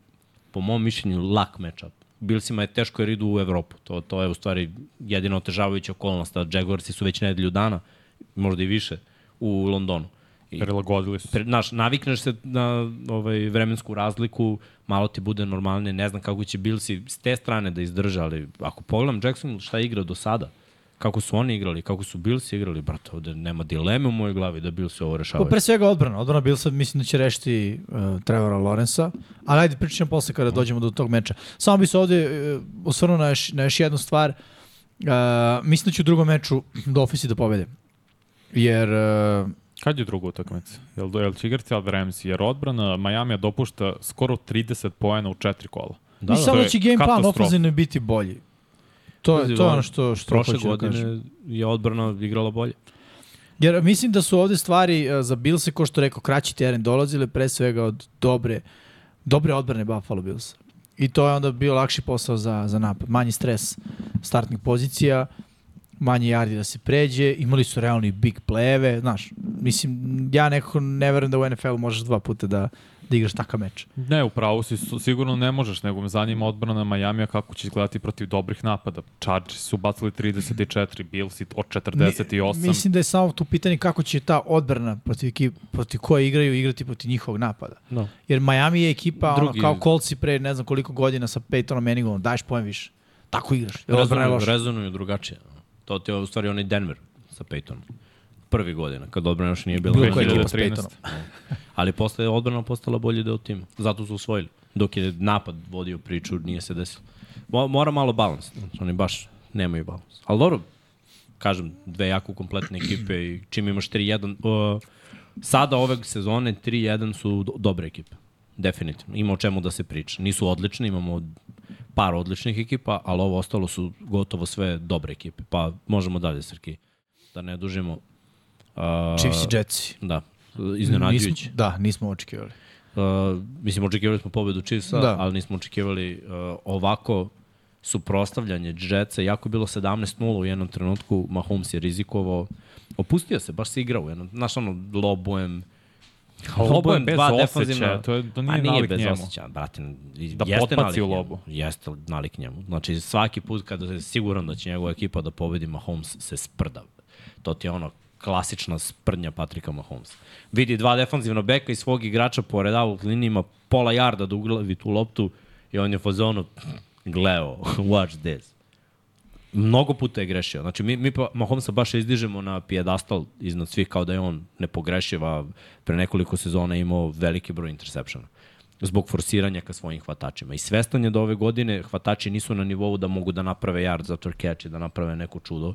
po mom mišljenju lak matchup. Billsima je teško jer idu u Evropu. To, to je u stvari jedina otežavajuća okolnost. A Jaguarsi su već nedelju dana, možda i više, u Londonu. I,
Prilagodili su
pre, naš, navikneš se na ovaj, vremensku razliku, malo ti bude normalnije, ne znam kako će Billsi s te strane da izdrže, ali ako pogledam Jackson šta je igrao do sada, kako su oni igrali, kako su Billsi igrali, brate, ovde nema dileme u mojoj glavi da Billsi ovo
Pa
rešavaju.
pre svega odbrana. Odbrana Bilsa mislim da će rešiti uh, Trevora Lorenza, ali ajde pričat ćemo posle kada dođemo do tog meča. Samo bi se ovde uh, osvrnuo na još, na još jednu stvar. Uh, mislim da će u drugom meču Dolphins da pobede. Jer uh,
Kad je druga utakmica? Jel, jel će igrati Alve Ramsey? Jer odbrana Majamija dopušta skoro 30 poena u četiri kola.
da, mislim samo
to
da će game plan ofenzivno biti bolji. To, je, to ono što, što
Prošle
da
godine je odbrana igrala bolje.
Jer mislim da su ovde stvari uh, za Billse, ko što rekao, kraći teren dolazile pre svega od dobre, dobre odbrane Buffalo Billsa. I to je onda bio lakši posao za, za napad. Manji stres startnih pozicija, manje jardi da se pređe, imali su realno i big play-eve, znaš, mislim, ja nekako ne verujem da u NFL-u možeš dva puta da, da igraš takav meč.
Ne, upravo si, su- sigurno ne možeš, nego me zanima odbrana Majamija kako će izgledati protiv dobrih napada. Chargers su bacili 34, Bills od 48.
Mi, mislim da je samo tu pitanje kako će ta odbrana protiv, ekip, protiv koje igraju igrati protiv njihovog napada.
No.
Jer Miami je ekipa
Drugi-
ono, kao Coltsi pre ne znam koliko godina sa Peytonom Manningom, daješ pojem više. Tako igraš.
Rezonuju, rezonuju drugačije. To ti je u stvari onaj Denver sa Peytonom. Prvi godina, kad odbrana još nije bila.
Bilo koja ekipa s
2013.
Peytonom.
Ali posle je odbrana postala bolji deo tima. Zato su usvojili. Dok je napad vodio priču, nije se desilo. Mo- Mora malo balans. Oni baš nemaju balans. Ali dobro, kažem, dve jako kompletne ekipe i čim imaš 3-1, uh, sada ove sezone 3-1 su do- dobre ekipe. Definitivno. Ima o čemu da se priča. Nisu odlični, imamo par odličnih ekipa, ali ovo ostalo su gotovo sve dobre ekipe. Pa možemo dalje, Srki, da ne dužimo. Uh,
Chiefs i Jetsi.
Da, iznenađujući.
Nismo, da, nismo očekivali.
Uh, mislim, očekivali smo pobedu Chiefsa,
Da.
ali nismo očekivali uh, ovako suprostavljanje Jetsa. Jako je bilo 17-0 u jednom trenutku, Mahomes je rizikovao. Opustio se, baš se igrao. u Jednom, znaš, ono, lobujem,
Lobo je bez osjećaja, to, je, to
Pa
nije,
nije
nalik
bez
njemu.
osjećaja, brate.
Da
jeste nalik
u
njemu,
lobu.
Jeste nalik njemu. Znači, svaki put kada je siguran da će njegova ekipa da pobedi, Mahomes se sprda. To ti je ono klasična sprnja Patrika Mahomes. Vidi dva defanzivna beka i svog igrača pored out linijima pola jarda da uglavi tu loptu i on je fazonu gleo, [LAUGHS] watch this. Mnogo puta je grešio. Znači, mi, mi pa Mahomesa baš izdižemo na pijedastal iznad svih kao da je on nepogrešiv, a pre nekoliko sezona imao veliki broj intersepšena zbog forsiranja ka svojim hvatačima. I svestan je da ove godine hvatači nisu na nivou da mogu da naprave yard za catch i da naprave neko čudo.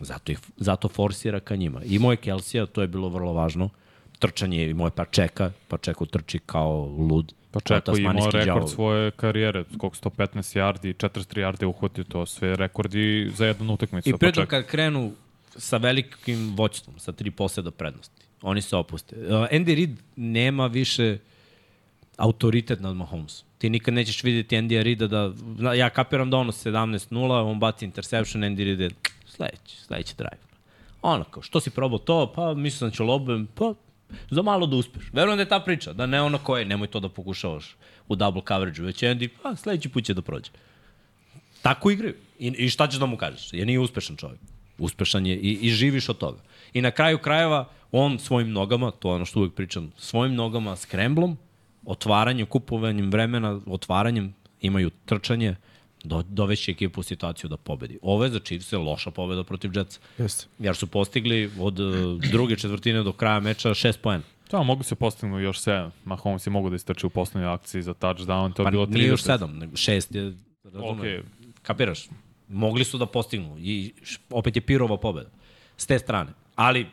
Zato, ih, zato forsira ka njima. I moje Kelsija, to je bilo vrlo važno. Trčanje i moje pa čeka, pa čeka trči kao lud.
Pa čeko imao rekord
đavo.
svoje karijere, koliko 115 yardi, 43 yardi uhvatio, to sve rekordi za jednu utakmicu.
I
Pa
pritom
ček-
kad krenu sa velikim voćstvom, sa tri poseda prednosti, oni se opuste. Uh, Andy Reid nema više autoritet nad Mahomes. Ti nikad nećeš vidjeti Andy Reida da, ja kapiram da ono 17-0, on baci interception, Andy Reid je sledeći, sledeći drive. Ono kao, što si probao to? Pa mislim da ću lobujem, pa za malo da uspeš. Verujem da je ta priča, da ne ono koje, nemoj to da pokušavaš u double coverage-u, već Andy, pa sledeći put će da prođe. Tako igraju. I, I šta ćeš da mu kažeš? Jer nije uspešan čovjek. Uspešan je i, i živiš od toga. I na kraju krajeva, on svojim nogama, to je ono što uvijek pričam, svojim nogama, skremblom, otvaranjem, kupovanjem vremena, otvaranjem, imaju trčanje, do, doveći ekipu u situaciju da pobedi. Ovo je za Chiefs je loša pobeda protiv Jetsa.
Jeste.
Jer su postigli od uh, druge četvrtine do kraja meča šest poena.
Da, mogu se postignu još 7. Mahomes je mogu da istrči u poslednjoj akciji za touchdown, to je
Pa
bilo 30.
nije još sedam, nego šest je razumeš?
Okej.
Kapiraš? Mogli su da postignu i opet je Pirova pobeda s te strane. Ali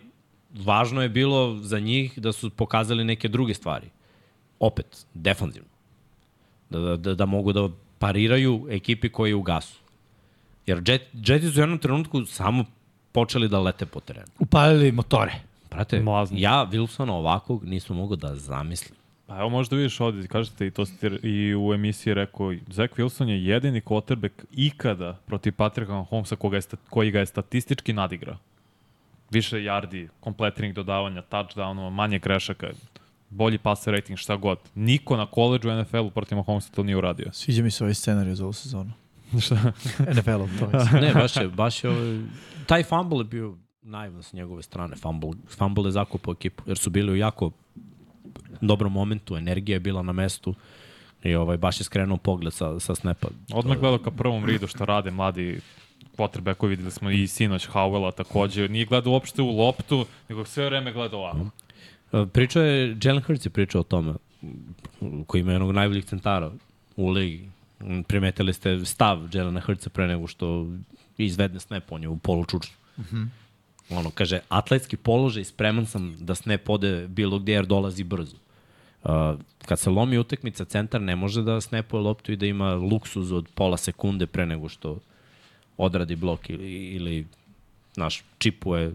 važno je bilo za njih da su pokazali neke druge stvari. Opet, defanzivno. Da, da, da, da mogu da pariraju ekipi koji je u gasu. Jer Jet, Jeti su u jednom trenutku samo počeli da lete po terenu.
Upalili motore.
Brate,
Mlazni.
ja Wilsona ovakvog nisam mogao da zamislim.
Pa evo možda vidiš ovde, kažete i to ste i u emisiji rekao, Zach Wilson je jedini quarterback ikada protiv Patricka Mahomesa koga je, koji ga je statistički nadigrao. Više yardi, kompletiranih dodavanja, touchdownova, manje grešaka, bolji passer rating, šta god. Niko na koleđu u NFL-u protiv Mahomesa to nije uradio.
Sviđa mi se ovaj scenarij za ovu sezonu. [LAUGHS]
Šta?
NFL-om to je.
Ne, baš je, baš je ovaj, taj fumble je bio naivno s njegove strane. Fumble, fumble je zakupao ekipu, jer su bili u jako dobrom momentu, energija je bila na mestu i ovaj, baš je skrenuo pogled sa, sa snepa.
Odmah gledao ka prvom ridu šta rade mladi quarterbackovi, videli smo i sinoć Howella takođe. Nije gledao uopšte u loptu, nego sve vreme gledao ovako.
Pričao je, Jalen Hurts je pričao o tome, koji ima jednog najboljih centara u ligi. Primetili ste stav Jelena Hurtsa pre nego što izvedne snap, on je u polu čučnju. Ono, kaže, atletski položaj, spreman sam da snap ode bilo gdje jer dolazi brzo. Uh, kad se lomi utakmica, centar ne može da snapuje loptu i da ima luksuz od pola sekunde pre nego što odradi blok ili, ili naš, čipuje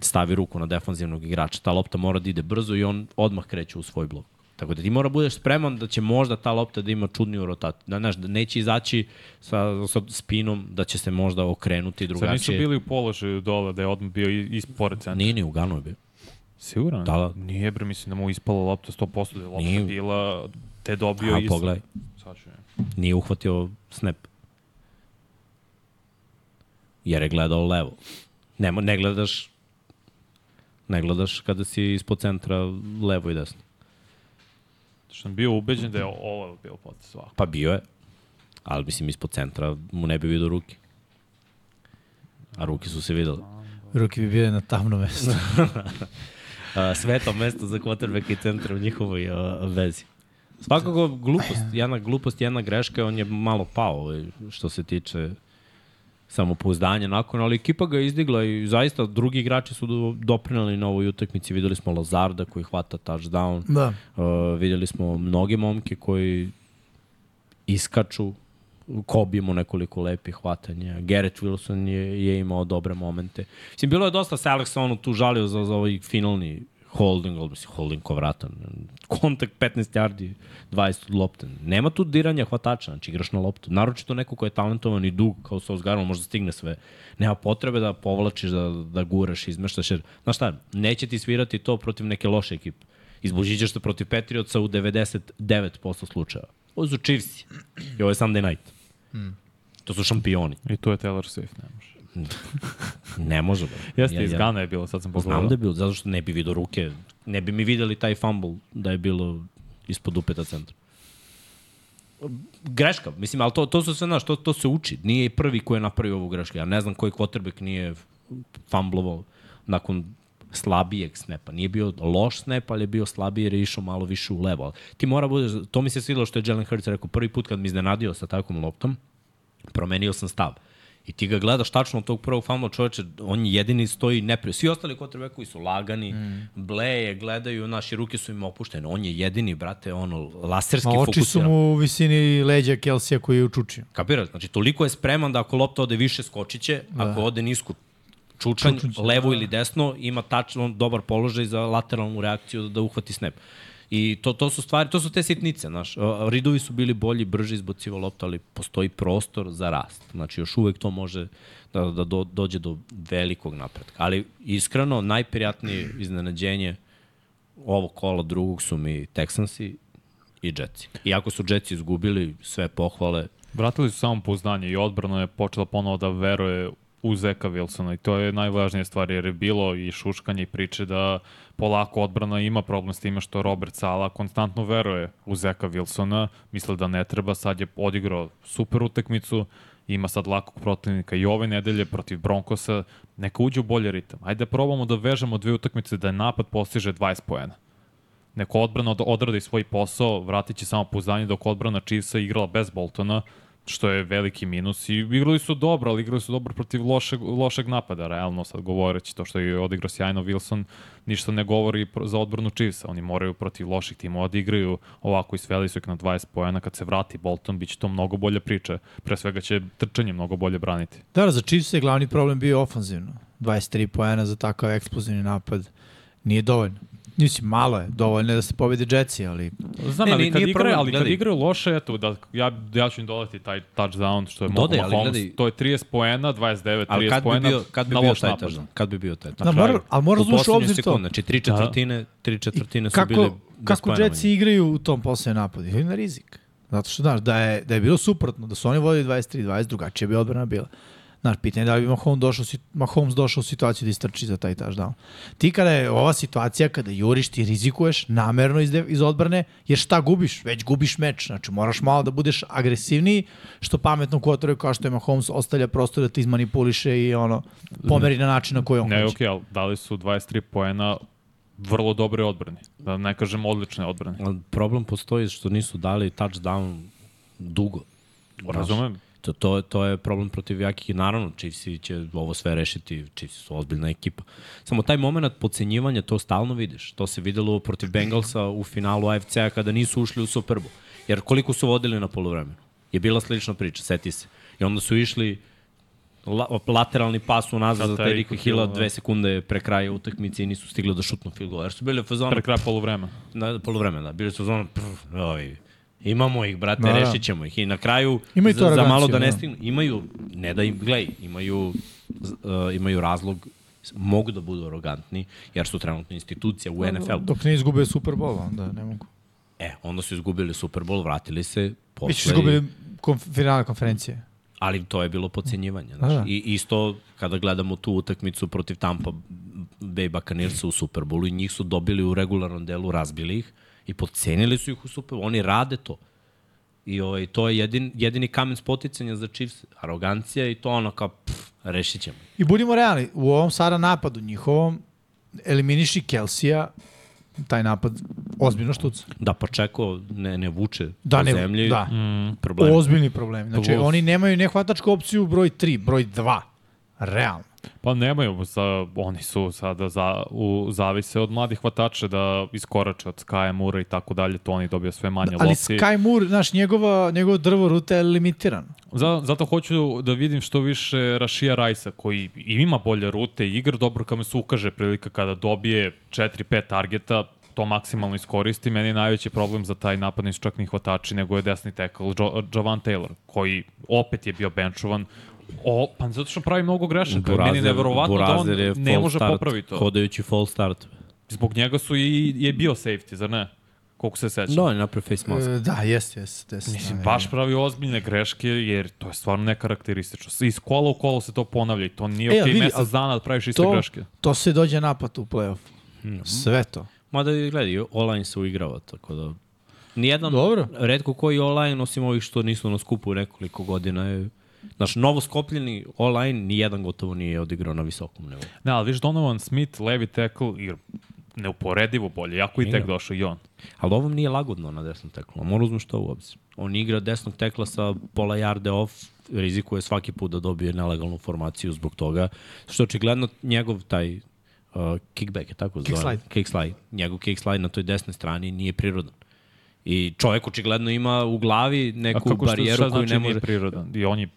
stavi ruku na defanzivnog igrača. Ta lopta mora da ide brzo i on odmah kreće u svoj blok. Tako da ti mora budeš spreman da će možda ta lopta da ima čudniju rotaciju. Da, znaš, da neće izaći sa, sa spinom, da će se možda okrenuti
Sad nisu
drugačije.
bili u položaju dole da je odmah bio i- ispred centra.
Nije ni u Ganu je bio.
Siguran?
Da, da.
Nije bre, mislim da mu ispala lopta 100%, da je lopta
Nije.
bila, te dobio
A,
iz...
pogledaj.
Sad ću.
Nije uhvatio snap. Jer je gledao levo. Ne, ne gledaš ne gledaš kada si ispod centra levo i desno.
Što sam bio ubeđen da je ovo bio potez svako.
Pa bio je. Ali mislim ispod centra mu ne bi vidio ruke. A ruke su se videli.
Ruki bi bile na tamno mesto. [LAUGHS]
A, sveto mesto za quarterbacka i centra u njihovoj a, vezi. Svakako glupost, [CLEARS THROAT] jedna glupost, jedna greška, on je malo pao ovaj, što se tiče samopouzdanja nakon, ali ekipa ga je izdigla i zaista drugi igrači su do, doprinali na ovoj utakmici. Videli smo Lazarda koji hvata touchdown.
da.
Uh, videli smo mnoge momke koji iskaču, Kobe imao nekoliko lepih hvatanja, Garrett Wilson je, je imao dobre momente. Mislim, bilo je dosta se Alex ono tu žalio za, za ovaj finalni holding, ali mislim, holding ko vratan. Kontakt 15 yardi, 20 od lopte. Nema tu diranja hvatača, znači igraš na loptu. Naročito neko ko je talentovan i dug kao Sos Garland, možda stigne sve. Nema potrebe da povlačiš, da, da guraš, izmeštaš. Jer, znaš šta, neće ti svirati to protiv neke loše ekipe. Izbužićeš se protiv Patriotsa u 99% slučajeva. Ovo su Chiefs i ovo je Sunday night. To su šampioni.
I tu je Taylor Swift, ne može.
Ne može. Bro. [LAUGHS]
Jeste,
Ja-
iz Gana je bilo, sad sam pogledao.
Znam da je bilo, zato što ne bi vidio ruke. Ne bi mi videli taj fumble da je bilo ispod upeta centra. Greška, mislim, ali to, to su sve, znaš, to, to se uči. Nije prvi ko je napravio ovu grešku. Ja ne znam koji quarterback nije fumblovao nakon slabijeg snepa. Nije bio loš snap, ali je bio slabiji jer je išao malo više u levo. Ti mora budeš, to mi se svidilo što je Jalen Hurts rekao prvi put kad mi iznenadio sa takvom loptom, promenio sam stav. I ti ga gledaš tačno od tog prvog fumble čoveče, on jedini stoji neprijed. Svi ostali quarterbackovi su lagani, mm. bleje, gledaju, naše ruke su im opuštene. On je jedini, brate, ono, laserski
Ma oči su
fokusiran.
mu u visini leđa Kelsija koji je učučio.
Kapiraš? Znači, toliko je spreman da ako lopta ode više skočiće, da. ako ode nisko čučanj, levo
da.
ili desno, ima tačno dobar položaj za lateralnu reakciju da, da uhvati snap. I to, to su stvari, to su te sitnice, znaš. Ridovi su bili bolji, brži izbocivo lopta, ali postoji prostor za rast. Znači, još uvek to može da, da do, dođe do velikog napretka. Ali, iskreno, najprijatnije iznenađenje ovog kola drugog su mi Texansi i Jetsi. Iako su Jetsi izgubili sve pohvale,
Vratili su samo pouzdanje i odbrana je počela ponovo da veruje u Zeka Wilsona i to je najvažnija stvar jer je bilo i šuškanje i priče da polako odbrana ima problem s time što Robert Sala konstantno veruje u Zeka Wilsona, misle da ne treba, sad je odigrao super utakmicu, ima sad lakog protivnika i ove nedelje protiv Broncosa, neka uđe u bolji ritam. Ajde da probamo da vežemo dve utakmice da je napad postiže 20 poena. Neko odbrana od, odradi svoj posao, vratit će samo pouzdanje dok odbrana Chiefsa igrala bez Boltona, što je veliki minus i igrali su dobro, ali igrali su dobro protiv lošeg, lošeg napada, realno sad govoreći to što je odigrao sjajno Wilson, ništa ne govori za odbranu Chiefsa, oni moraju protiv loših timova da igraju ovako i sveli su ih na 20 pojena, kad se vrati Bolton, bit će to mnogo bolja priča, pre svega će trčanje mnogo bolje braniti.
Da, da, za Chiefs je glavni problem bio ofanzivno. 23 poena za takav eksplozivni napad nije dovoljno. Mislim, malo je, dovoljno je da se pobede Jetsi, ali
Znam,
Ne,
ali,
nije-
kad
nije
igra,
problem,
ali kad igraju loše, eto, da, ja, ja ću im dodati taj touchdown što je
Dodaj, ali
Mahomes,
gledaj-
to je 30 poena, 29, 30
Ali kad bi
poena
bio, kad bi
na
bio
loš
taj
napad.
touchdown? Kad bi bio taj
da,
touchdown?
mora, ali moraš
U
da uzmeš u
poslednju
obzir to.
znači tri četvrtine, tri četvrtine su
kako,
bile
kako Jetsi igraju u tom posljednjem napadu? Igraju na rizik. Zato što, znaš, da je, da je bilo suprotno, da su oni vodili 23-20, drugačije bi odbrana bila. Znaš, pitanje je da li bi Mahomes došao, Mahomes došao u situaciju da istrči za taj touchdown. Ti kada je ova situacija, kada juriš, ti rizikuješ namerno iz, de- iz odbrane, jer šta gubiš? Već gubiš meč. Znači, moraš malo da budeš agresivniji, što pametno kvotoru kao što je Mahomes ostavlja prostor da ti izmanipuliše i ono, pomeri na način na koji on
Ne,
hoće.
okej, ali dali su 23 poena vrlo dobre odbrane. Da ne kažem odlične odbrane.
Problem postoji što nisu dali touchdown dugo.
Razumem.
To, to, to je problem protiv jakih naravno Chiefsi će ovo sve rešiti, Chiefsi su ozbiljna ekipa. Samo taj moment podcenjivanja, to stalno vidiš. To se videlo protiv Bengalsa u finalu AFC-a kada nisu ušli u Super Bowl. Jer koliko su vodili na polovremenu? Je bila slična priča, seti se. I onda su išli la, lateralni pas unazad za Terika
Hill, da.
dve sekunde pre kraja utakmice i nisu stigli da šutnu field goal. Jer su bili u fazonu,
Pre kraja polovremena.
na polovremena, da. Bili su zonu, oj, imamo ih, brate,
Da,
da,
da.
rešit ćemo ih. I na kraju,
Imaju
za, za malo da ne
da.
stignu, imaju, ne da im, gledaj, imaju, uh, imaju razlog, mogu da budu arogantni, jer su trenutno institucija u NFL.
Dok ne izgube Super Bowl, onda ne mogu.
E, onda su izgubili Super Bowl, vratili se, posle,
Biće izgubili konf finale konferencije.
ali to je bilo pocenjivanje. Znaš.
Da, da.
I isto kada gledamo tu utakmicu protiv Tampa Bay Buccaneersa u Super Bowlu i njih su dobili u regularnom delu, razbili ih i podcenili su ih u Super Bowlu. Oni rade to. I ovaj, to je jedin, jedini kamen spoticanja za Chiefs. Arogancija i to ono kao, pff, rešit ćemo.
I budimo realni, u ovom sada napadu njihovom eliminiši Kelsija, taj napad ozbiljno štuca.
Da Pačeko ne, ne vuče
Da,
po
ne,
zemlji,
da.
mm. problem.
Ozbiljni problem. Znači,
Plus.
oni nemaju nehvatačku opciju broj 3, broj 2. Realno.
Pa nemaju, sa, oni su sada za, u, zavise od mladih hvatača da iskorače od Skaja Mura i tako dalje, to oni dobio sve manje
Ali
lopti.
Sky Moore, znaš, njegova, njegovo drvo ruta je limitirano.
Za, zato hoću da vidim što više Rašija Rajsa, koji ima bolje rute i igra dobro kad mu se ukaže prilika kada dobije 4-5 targeta, to maksimalno iskoristi. Meni je najveći problem za taj napad nisu čak ni hvatači, nego je desni tackle jo, Javan Taylor, koji opet je bio benchovan. O, pa zato što pravi mnogo grešaka. Meni je neverovatno da on ne može
start,
popraviti to.
Hodajući full start.
Zbog njega su i, je bio safety, zar ne? Koliko se sećam.
Da, on je napravio face mask.
E, da, jeste, jeste. jeste
Mislim,
da,
baš pravi ozbiljne greške, jer to je stvarno nekarakteristično. Iz kola u kolo se to ponavlja i to nije
E,
okej
vidi,
mesec dana da praviš iste
to,
greške.
to se dođe napad u play-off.
Mhm.
Sve to.
Mada, gledaj, online se uigrava, tako da... Nijedan,
Dobro.
redko koji online, osim ovih što nisu na skupu nekoliko godina, je... Znaš, novo skopljeni online, nijedan gotovo nije odigrao na visokom nivou.
Ne, ali viš Donovan Smith, levi tackle, igra neuporedivo bolje, jako i tek došao i on.
Ali ovom nije lagodno na desnom teklu, mora uzmeš to u obzir. On igra desnog tekla sa pola jarde off, rizikuje svaki put da dobije nelegalnu formaciju zbog toga, što očigledno njegov taj uh, kickback, je tako
Kick
zove?
slide.
Kick slide. Njegov kick slide na toj desnoj strani nije prirodan. I čovjek očigledno ima u glavi neku barijeru koju
znači
ne
nije
može...
prirodan? I on je,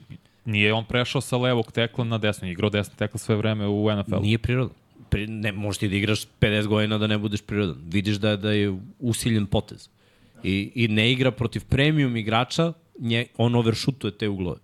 nije on prešao sa levog tekla na desno, igrao desni tekla sve vreme u NFL.
Nije prirodan. Pri, ne, možeš ti da igraš 50 godina da ne budeš prirodan. Vidiš da, da je usiljen potez. I, I ne igra protiv premium igrača, nje, on overšutuje te uglove.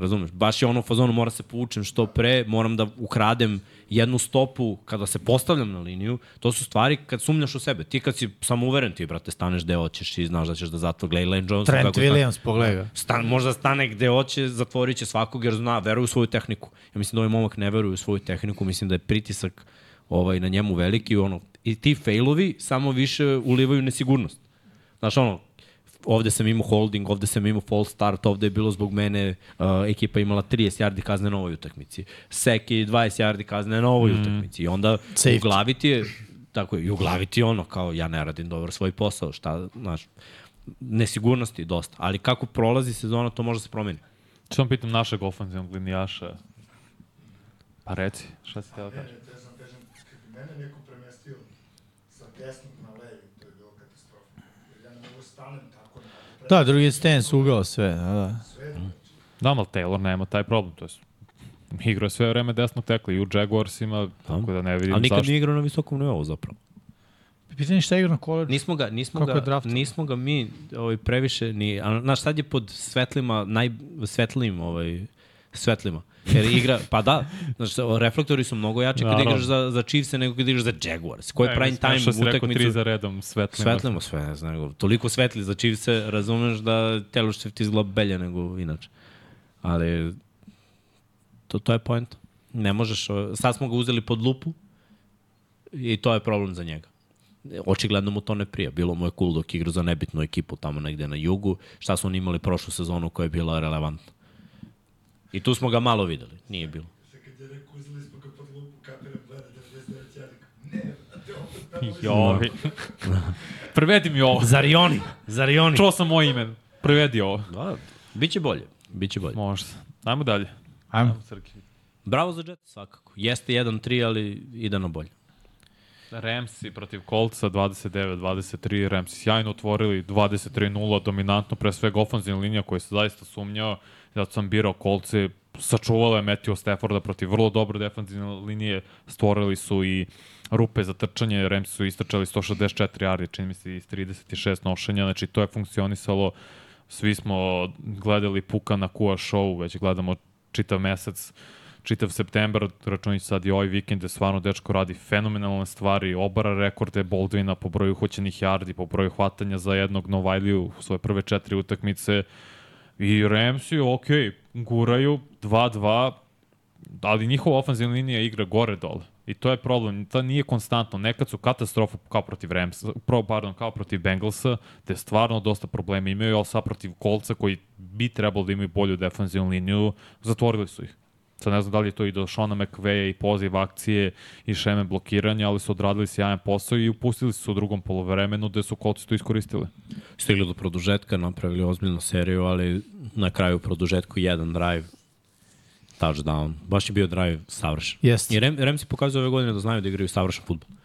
Razumeš? Baš je ono u fazonu, mora se povučem što pre, moram da ukradem jednu stopu kada se postavljam na liniju. To su stvari kad sumnjaš u sebe. Ti kad si samouveren, ti, brate, staneš gde hoćeš i znaš da ćeš da zatvor. Gledaj Lane Johnson.
Trent
kako
Williams, pogledaj ga.
Stan, možda stane gde hoće, zatvorit će svakog jer zna, veruje u svoju tehniku. Ja mislim da ovaj momak ne veruje u svoju tehniku, mislim da je pritisak ovaj, na njemu veliki. Ono, I ti failovi samo više ulivaju nesigurnost. Znaš, ono, ovde sam imao holding, ovde sam imao false start, ovde je bilo zbog mene, uh, ekipa imala 30 yardi kazne na ovoj utakmici. Seki 20 yardi kazne na ovoj mm. utakmici. I onda
Safety.
u glavi ti je, tako je, i u glavi ti je ono, kao ja ne radim dobro svoj posao, šta, znaš, nesigurnosti dosta, ali kako prolazi sezona, to može da se promeni.
Što vam pitam našeg ofenzivnog linijaša? Pa reci, šta si teo da
sam kažem, mene neko premestio sa desnog na levi, to je bilo katastrofa. Jer ja ne mogu stanem tako na
Da, drugi stance, ugao, sve, da, da.
Da, ali Taylor nema taj problem, to je igra je sve vreme desnog tekla i u Jaguarsima, tako da ne vidim
Ali nikad
zašto.
nije igrao na visokom nivou zapravo.
Pitanje šta je igra na koleđu?
Nismo ga, nismo
Kako
ga, nismo ga mi ovaj, previše ni... a, Znaš, sad je pod svetlima, najsvetlijim ovaj, svetlima. Jer igra, pa da, znaš, reflektori su mnogo jači kad
Naravno.
igraš za, za Chiefs nego kad igraš za Jaguars. Koji je prime time
Što si rekao tri
utakmicu?
za redom, svetlima.
Svetlimo sve, ne znam, nego, toliko svetli za Chiefs razumeš da Taylor Swift izgleda belje nego inače. Ali to, to je point. Ne možeš, sad smo ga uzeli pod lupu i to je problem za njega. Očigledno mu to ne prija. Bilo mu je cool dok igra za nebitnu ekipu tamo negde na jugu. Šta su oni imali prošlu sezonu koja je bila relevantna. I tu smo ga malo videli. Nije bilo.
Sad kad je rekao, uzeli smo ga pod lupu, kapiram gleda 99 ja rekao, ne, opet
Joj. Prevedi mi ovo.
Zar i oni? Zar i oni?
Čuo sam moj ime. Prevedi ovo.
Da, biće bolje. Biće bolje.
Možda. Ajmo dalje.
Ajmo.
Srki.
Bravo za Jets, svakako. Jeste 1-3, ali ide na bolje.
Ramsi protiv Kolca 29-23, Ramsi sjajno otvorili 23-0, dominantno pre svega ofenzivna linija koja se zaista sumnjao, zato sam birao Kolce, sačuvala je Matthew Stafforda protiv vrlo dobre defensivne linije, stvorili su i rupe za trčanje, Ramsi su istračali 164 yardi, čini mi se iz 36 nošenja, znači to je funkcionisalo, svi smo gledali Puka na Kua show, već gledamo čitav mesec, čitav septembar, računajući sad i ovaj vikend, stvarno dečko radi fenomenalne stvari, obara rekorde Baldwina po broju hoćenih yardi, po broju hvatanja za jednog Novajliju u svoje prve četiri utakmice. I Ramsi, ok, guraju 2-2, ali njihova ofenzivna linija igra gore dole. I to je problem. To nije konstantno. Nekad su katastrofa kao protiv Rams, pro, pardon, kao protiv Bengalsa, te stvarno dosta problema imaju, ali sad protiv Kolca koji bi trebalo da imaju bolju defensivnu liniju, zatvorili su ih. Sad ne znam da li je to i do Shona McVeja i poziv akcije i šeme blokiranja, ali su odradili sjajan posao i upustili su se u drugom polovremenu gde su kolci to iskoristili.
Stigli do produžetka, napravili ozbiljnu seriju, ali na kraju produžetku jedan drive, touchdown. Baš je bio drive savršen.
Jeste.
I Rem, Remsi pokazuju ove godine da znaju da igraju savršen futbol.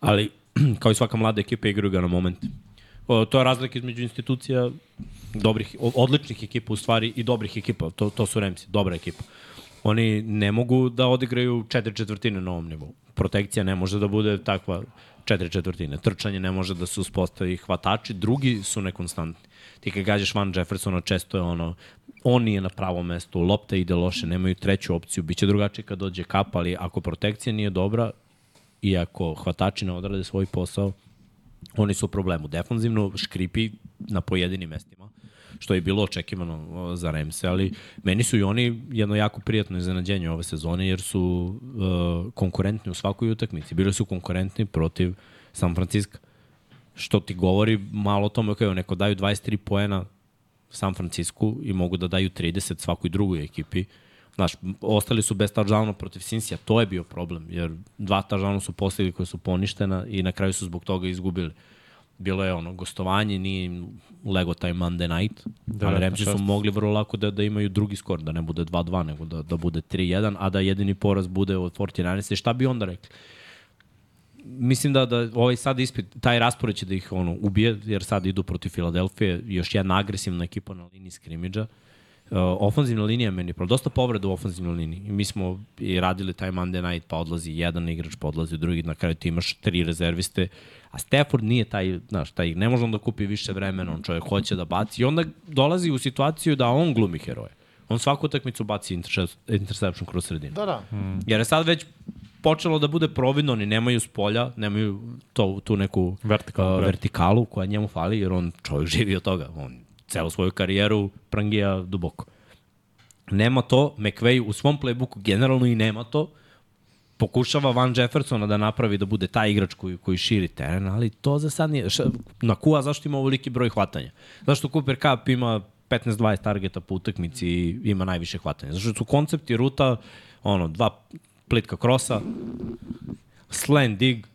Ali, [CLEARS THROAT] kao i svaka mlada ekipa, igraju ga na moment. O, to je razlika između institucija dobrih, odličnih ekipa u stvari i dobrih ekipa. To, to su Remsi, dobra ekipa. Oni ne mogu da odigraju četiri četvrtine na ovom nivou. Protekcija ne može da bude takva četiri četvrtine. Trčanje ne može da se uspostavi hvatači, drugi su nekonstantni. Ti kad gađaš Van Jeffersona, često je ono, on nije na pravom mestu, lopta ide loše, nemaju treću opciju, biće drugačije kad dođe kap, ali ako protekcija nije dobra i ako hvatači ne odrade svoj posao, oni su u problemu. Defanzivno škripi na pojedinim mestima, što je bilo očekivano za Remse, ali meni su i oni jedno jako prijatno iznenađenje ove sezone, jer su uh, konkurentni u svakoj utakmici. Bili su konkurentni protiv San Francisco. Što ti govori malo o tome, okay, neko daju 23 poena San Francisco i mogu da daju 30 svakoj drugoj ekipi. Znaš, ostali su bez touchdowna protiv Cinsija, to je bio problem, jer dva touchdowna su postigli koje su poništena i na kraju su zbog toga izgubili. Bilo je ono, gostovanje, nije im lego taj Monday night, ali Ramsey su
19-6.
mogli vrlo lako da, da imaju drugi skor, da ne bude 2-2, nego da, da bude 3-1, a da jedini poraz bude od 49 i šta bi onda rekli? mislim da da ovaj sad ispit taj raspored će da ih ono ubije jer sad idu protiv Filadelfije još jedna agresivna ekipa na liniji skrimidža Uh, ofanzivna linija meni je pro dosta povreda u ofanzivnoj liniji. Mi smo i radili taj Monday night, pa odlazi jedan igrač, pa odlazi drugi, na kraju ti imaš tri rezerviste. A Stafford nije taj, znaš, taj, ne može on da kupi više vremena, on čovjek hoće da baci i onda dolazi u situaciju da on glumi heroje. On svaku utakmicu baci interception kroz sredinu.
Da, da.
Jer je sad već počelo da bude providno, oni nemaju s polja, nemaju to, tu neku
Vertikalu,
uh, vertikalu koja njemu fali, jer on čovjek živi od toga. On celu svoju karijeru prangija duboko. Nema to, McVay u svom playbooku generalno i nema to, pokušava Van Jeffersona da napravi da bude taj igrač koji, koji širi teren, ali to za sad nije. Ša, na Kua zašto ima ovoliki broj hvatanja? Zašto Cooper Cup ima 15-20 targeta po utakmici i ima najviše hvatanja? Zašto su koncepti ruta, ono, dva plitka krosa, slant dig,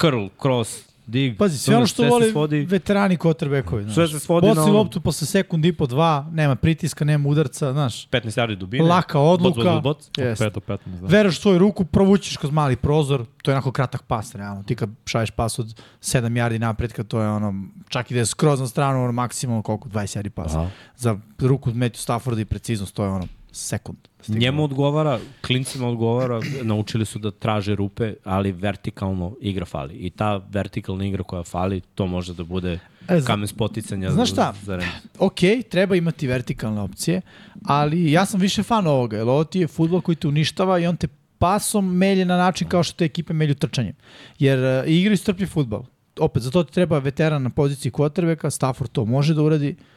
curl, cross, dig.
Pazi, sve ono što vole
svodi,
veterani quarterbackovi. Znaš.
Sve se svodi
Boci
na ono-
loptu posle sekund i po dva, nema pritiska, nema udarca, znaš.
15 yardi dubine.
Laka odluka.
Bot, bot, bot.
5 do 15, da.
Veraš svoju ruku, provućiš kroz mali prozor, to je onako kratak pas, realno. Ti kad šalješ pas od 7 yardi napred, kad to je ono, čak i da je skroz na stranu, ono, maksimalno koliko, 20 yardi pas.
Aha.
Za ruku Matthew Stafforda i preciznost, to je ono, sekund. da stigne.
Njemu odgovara, klincima odgovara, naučili su da traže rupe, ali vertikalno igra fali. I ta vertikalna igra koja fali, to može da bude
E, zna-
kamen spoticanja
Znaš šta?
za
ok, treba imati vertikalne opcije, ali ja sam više fan ovoga, jer ovo ti je futbol koji te uništava i on te pasom melje na način kao što te ekipe melju trčanjem. Jer uh, igraju strpljiv futbol. Opet, za to ti treba veteran na poziciji quarterbacka, Stafford to može da uradi. Uh,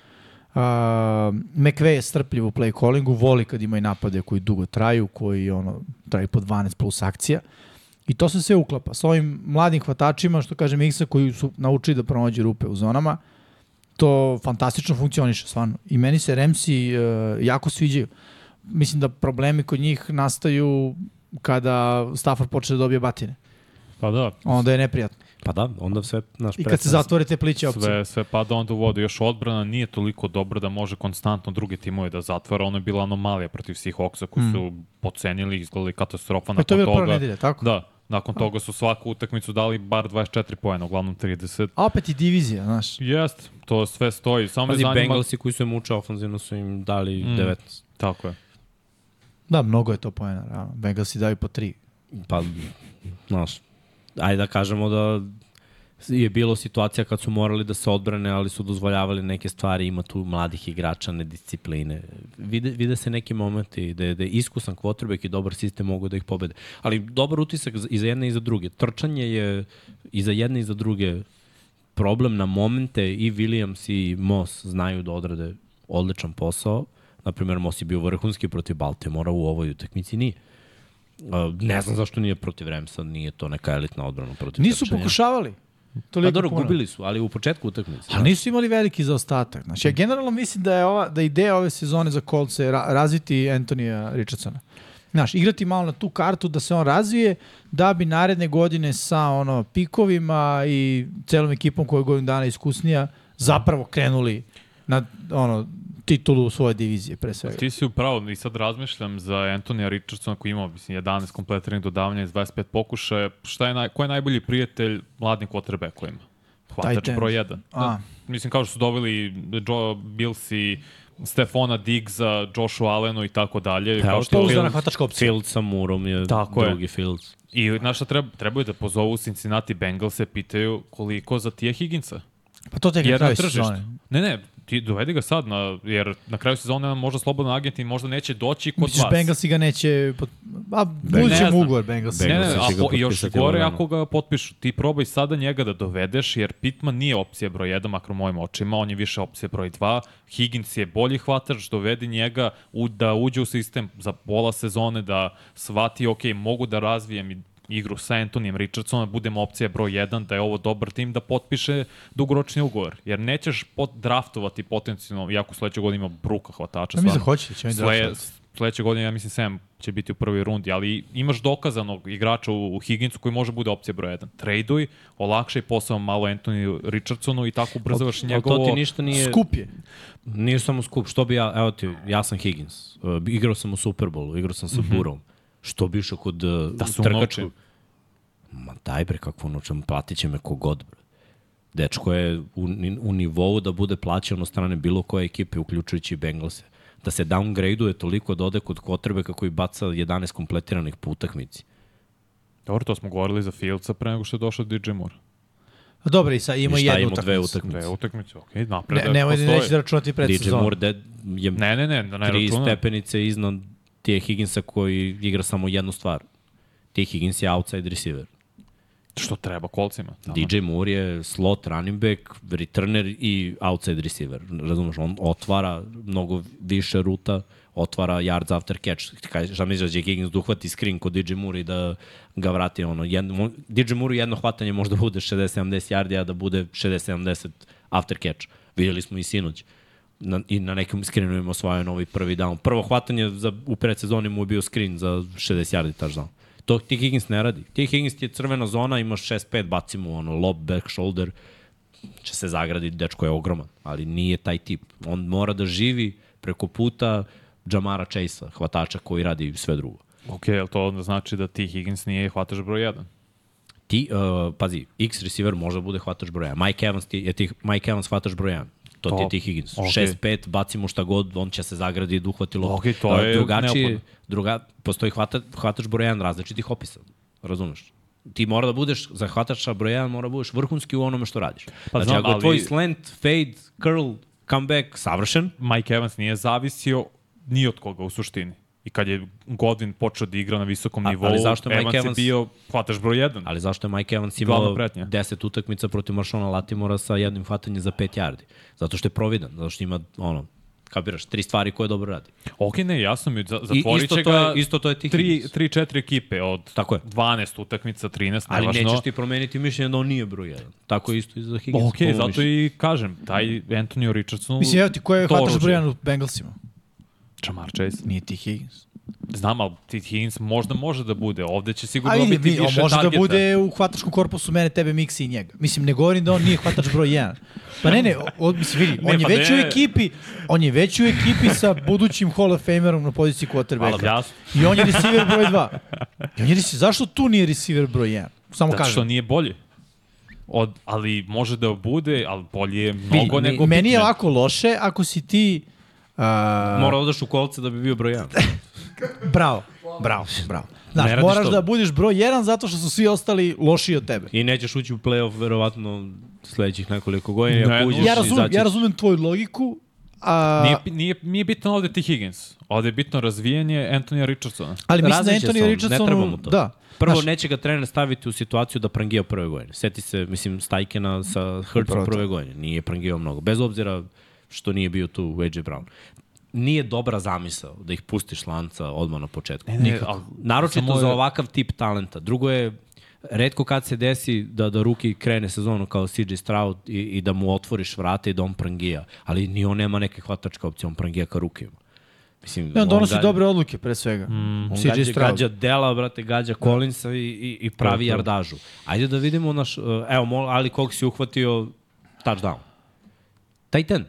McVay je strpljiv u play callingu, voli kad ima i napade koji dugo traju, koji ono, traju po 12 plus akcija. I to se sve uklapa. S ovim mladim hvatačima, što kaže Miksa, koji su naučili da pronađu rupe u zonama, to fantastično funkcioniše, stvarno. I meni se Remsi uh, jako sviđaju. Mislim da problemi kod njih nastaju kada Stafford počne da dobije batine.
Pa da,
Onda je neprijatno.
Pa da, onda sve naš
I kad se zatvore te pliće opcije.
sve, sve pada onda u vodu. Još odbrana nije toliko dobra da može konstantno druge timove da zatvara. Ono je bila anomalija protiv Seahawksa koji su pocenili, izgledali katastrofa.
Mm. Pa to je bilo prva nedelja, tako?
Da, nakon toga su svaku utakmicu dali bar 24 poena, uglavnom 30.
A opet i divizija, znaš.
Jest, to sve stoji. Samo
Pazi,
zanima...
Bengalsi koji su im muče ofenzivno su im dali
Mm.
19.
Tako je.
Da, mnogo je to poena, realno. Bengalsi daju po tri.
Pa, znaš, ajde da kažemo da je bilo situacija kad su morali da se odbrane, ali su dozvoljavali neke stvari, ima tu mladih igrača, nediscipline. Vide, vide se neki momenti da je, da je iskusan quarterback i dobar sistem mogu da ih pobede. Ali dobar utisak i za jedne i za druge. Trčanje je i za jedne i za druge problem na momente i Williams i Moss znaju da odrade odličan posao. Naprimer, Moss je bio vrhunski protiv Baltimora u ovoj utakmici, nije. Ne znam zašto nije protiv Ramsa, nije to neka elitna odbrana protiv
Nisu
trčanja.
pokušavali.
Pa
Toliko
dobro,
puno.
gubili su, ali u početku utakmice.
Ali nisu imali veliki zaostatak. Znači, ja generalno mislim da je ova, da ideja ove sezone za Colts je ra razviti Antonija Richardsona. Znaš, igrati malo na tu kartu da se on razvije, da bi naredne godine sa ono pikovima i celom ekipom koja je godinu dana iskusnija zapravo krenuli na ono titulu svoje divizije pre svega.
Ti si upravo i sad razmišljam za Antonija Richardsona koji ima mislim, 11 kompletiranih dodavanja iz 25 pokušaja. Šta je naj, ko je najbolji prijatelj mladnim quarterbackovima? Hvatač broj 1.
A.
Da, mislim kao što su doveli Joe Bills i Stefona Diggsa, Joshu Allenu i tako dalje. Kao što
Pouzdana hvatačka opcija.
Field sa Murom je
Tako je.
drugi Field.
I znaš šta treba, trebaju da pozovu Cincinnati Bengals se pitaju koliko za Tije Higginsa.
Pa to tek kraju
tržištu.
sezone.
Ne, ne, ti dovedi ga sad, na, jer na kraju sezone nam možda slobodan agent i možda neće doći kod
Misliš
vas.
Bengalsi ga neće... Pot... A,
Ne
budući
znam.
mu ugovor Bengalsi.
Ne, ne,
Bengalsi
a po, još gore ako ga potpišu. Ti probaj sada njega da dovedeš, jer Pittman nije opcija broj 1, makro mojim očima, on je više opcija broj 2. Higgins je bolji hvatač, dovedi njega u, da uđe u sistem za pola sezone, da shvati, ok, mogu da razvijem i igru sa Antonijem Richardsonom, da budem opcija broj 1, da je ovo dobar tim, da potpiše dugoročni ugovor. Jer nećeš pot draftovati potencijalno, iako sledeće godine ima bruka hvatača.
Ja mislim da hoće, će
Sle,
draftovati.
sledeće godine, ja mislim, Sam će biti u prvoj rundi, ali imaš dokazanog igrača u, u Higginsu koji može bude opcija broj 1. Traduj, olakšaj posao malo Anthony Richardsonu i tako ubrzavaš njegovo...
to ti ništa nije...
Skup je.
Nije samo skup. Što bi ja, evo ti, ja sam Higgins. Uh, igrao sam u Superbowlu, igrao sam sa Burom. Što bi išao kod uh,
Da se
trkačku?
unovči.
Ma daj bre, kako unučem, platit će me kogod, bre. Dečko je u, u nivou da bude plaćan od strane bilo koje ekipe, uključujući i Bengalse. Da se downgradeuje toliko da ode kod Kotrbe koji baca 11 kompletiranih po utakmici.
Dobro, to smo govorili za Fieldsa pre nego što je došao DJ Moore.
A dobro, i sad ima
I
jednu
ima dve
utakmicu.
utakmice.
Dve utakmice, okej, okay,
Ne,
napredak
nemoj da
postoji.
neće da računati pred
DJ
sezonu.
Moore de, je
Ne, ne, ne, da ne
tri
računam.
stepenice iznad Tije Higginsa koji igra samo jednu stvar. Tije Higgins je outside receiver.
Što treba kolcima. Tamo.
DJ Moore je slot running back, returner i outside receiver. Razumeš, on otvara mnogo više ruta, otvara yards after catch. Šta misliš da će Higgins da uhvati screen kod DJ Moore i da ga vrati ono, jedno, DJ Moore jedno hvatanje možda bude 60-70 yardi, a da bude 60-70 after catch. Vidjeli smo i sinoć. Na, I na nekom screenu ima osvajao novi prvi down. Prvo hvatanje za, u predsezoni mu je bio screen za 60 yardi touchdown. To T. Higgins ne radi. T. Higgins ti je crvena zona, imaš 6-5, bacimo ono, lob, back, shoulder, će se zagraditi, dečko je ogroman, ali nije taj tip. On mora da živi preko puta Jamara Chase-a, hvatača koji radi sve drugo.
Ok, jel to onda znači da ti Higgins nije hvataš broj 1?
Ti, uh, pazi, X receiver može da bude hvatač broja. Mike Evans, ti, je ti, Mike Evans hvatač broja. To, to ti je ti Higgins.
ok.
6-5, bacimo šta god, on će se zagraditi da uhvati loptu.
Ok, to je
drugačije,
neophodno.
druga, postoji hvata, hvatač broja 1 različitih opisa. Razumeš? Ti mora da budeš, za hvatača broja 1 mora da budeš vrhunski u onome što radiš.
Pa
znači,
znam,
ako je tvoj slant, fade, curl, comeback savršen,
Mike Evans nije zavisio ni od koga u suštini. I kad je Godwin počeo da igra na visokom
A-
nivou,
ali zašto je Mike
Evans,
Evans-
je bio hvataš broj 1.
ali zašto je Mike Evans imao
pretnja.
10 utakmica protiv Maršona Latimora sa jednim hvatanjem za 5 yardi? Zato što je providan, zato što ima, ono, kapiraš, tri stvari koje dobro radi.
Ok, ne, jasno mi, zatvorit
isto
će
to
ga
je- isto to je ti
tri, tri, četiri ekipe od
Tako je.
12 utakmica, 13,
Ali
nevažno.
nećeš ti promeniti mišljenje da on nije broj 1. Tako je isto i za Higgins.
Ok, zato i kažem, taj Antonio Richardson...
Mislim, evo ti ko je
to
hvataš broj 1 u Bengalsima?
Jamar Chase.
Nije ti Higgins.
Znam, ali T. Higgins možda može da bude. Ovde će sigurno
A
biti
vi, on
više
može
targeta.
da bude u hvatačkom korpusu mene, tebe, Miksi i njega. Mislim, ne govorim da on nije hvatač broj 1. Pa ne, ne, o, mislim, vidi,
Ne,
on je
pa
već u
ne.
ekipi, on je već u ekipi sa budućim Hall of Famerom na poziciji quarterbacka. I on je receiver broj 2. I on je receiver, zašto tu nije receiver broj 1? Samo
Zato što nije bolji. Od, ali može da bude, ali bolje je mnogo
Vidi,
nego
meni je ovako loše ako si ti... Uh,
Mora da odeš u kolce da bi bio broj 1. [LAUGHS]
Bravo, bravo, bravo. Znaš,
Ne
moraš
to.
da budeš broj 1 zato što su svi ostali lošiji od tebe.
I nećeš ući u play-off verovatno sledećih nekoliko godina.
Ne,
ako uđeš,
Ja razumem,
izaći
ja razumem tvoju logiku, a,
Nije, nije, nije bitno ovde T. Higgins. Ovde je bitno razvijanje Antonija Richardsona.
ali mislim da
Različit
Anthony
su on,
Richardson...
Ne treba mu to.
Da.
Prvo,
Znaš,
neće ga trener staviti u situaciju da prangija prve godine. Seti se, mislim, Stajkena sa Hrcom prve godine. Nije prangio mnogo. Bez obzira što nije bio tu AJ Brown. Nije dobra zamisao da ih pustiš lanca odmah na početku.
ne,
Nikako.
ali
Naročito
samo
za ovakav tip talenta. Drugo je, redko kad se desi da, da Ruki krene sezonu kao CJ Stroud i, i da mu otvoriš vrata i da on prangija. Ali ni on nema neke hvatačke opcije, on prangija ka rukima. Mislim,
Ne, on donosi
gađa-
dobre odluke, pre svega. Mm,
On
CJ
gađa,
Stroud.
gađa Dela, brate, gađa Collinsa i, i, i pravi
To, to.
jardažu. Ajde da vidimo naš, uh, evo, mol, ali kog si uhvatio touchdown. Tight end.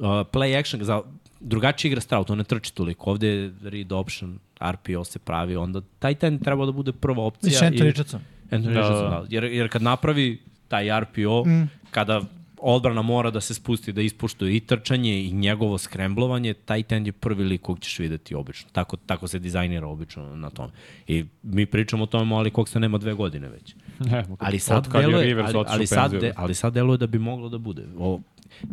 Play action, za, drugačije igra Stroud, on ne trči toliko. Ovde je read option, RPO se pravi, onda tight end treba da bude prva opcija.
Mislim, Anthony
i-
Richardson.
Anthony
Da,
Richardson,
da.
da. Jer, jer kad napravi taj RPO, mm. kada odbrana mora da se spusti, da ispuštuje i trčanje i njegovo skremblovanje, taj end je prvi lik kog ćeš videti obično. Tako, tako se dizajnira obično na tome. I mi pričamo o tome, ali kog se nema dve godine već.
Ne,
Ali sad deluje, ali, ali, sad, de, ali sad deluje da bi moglo da bude. O,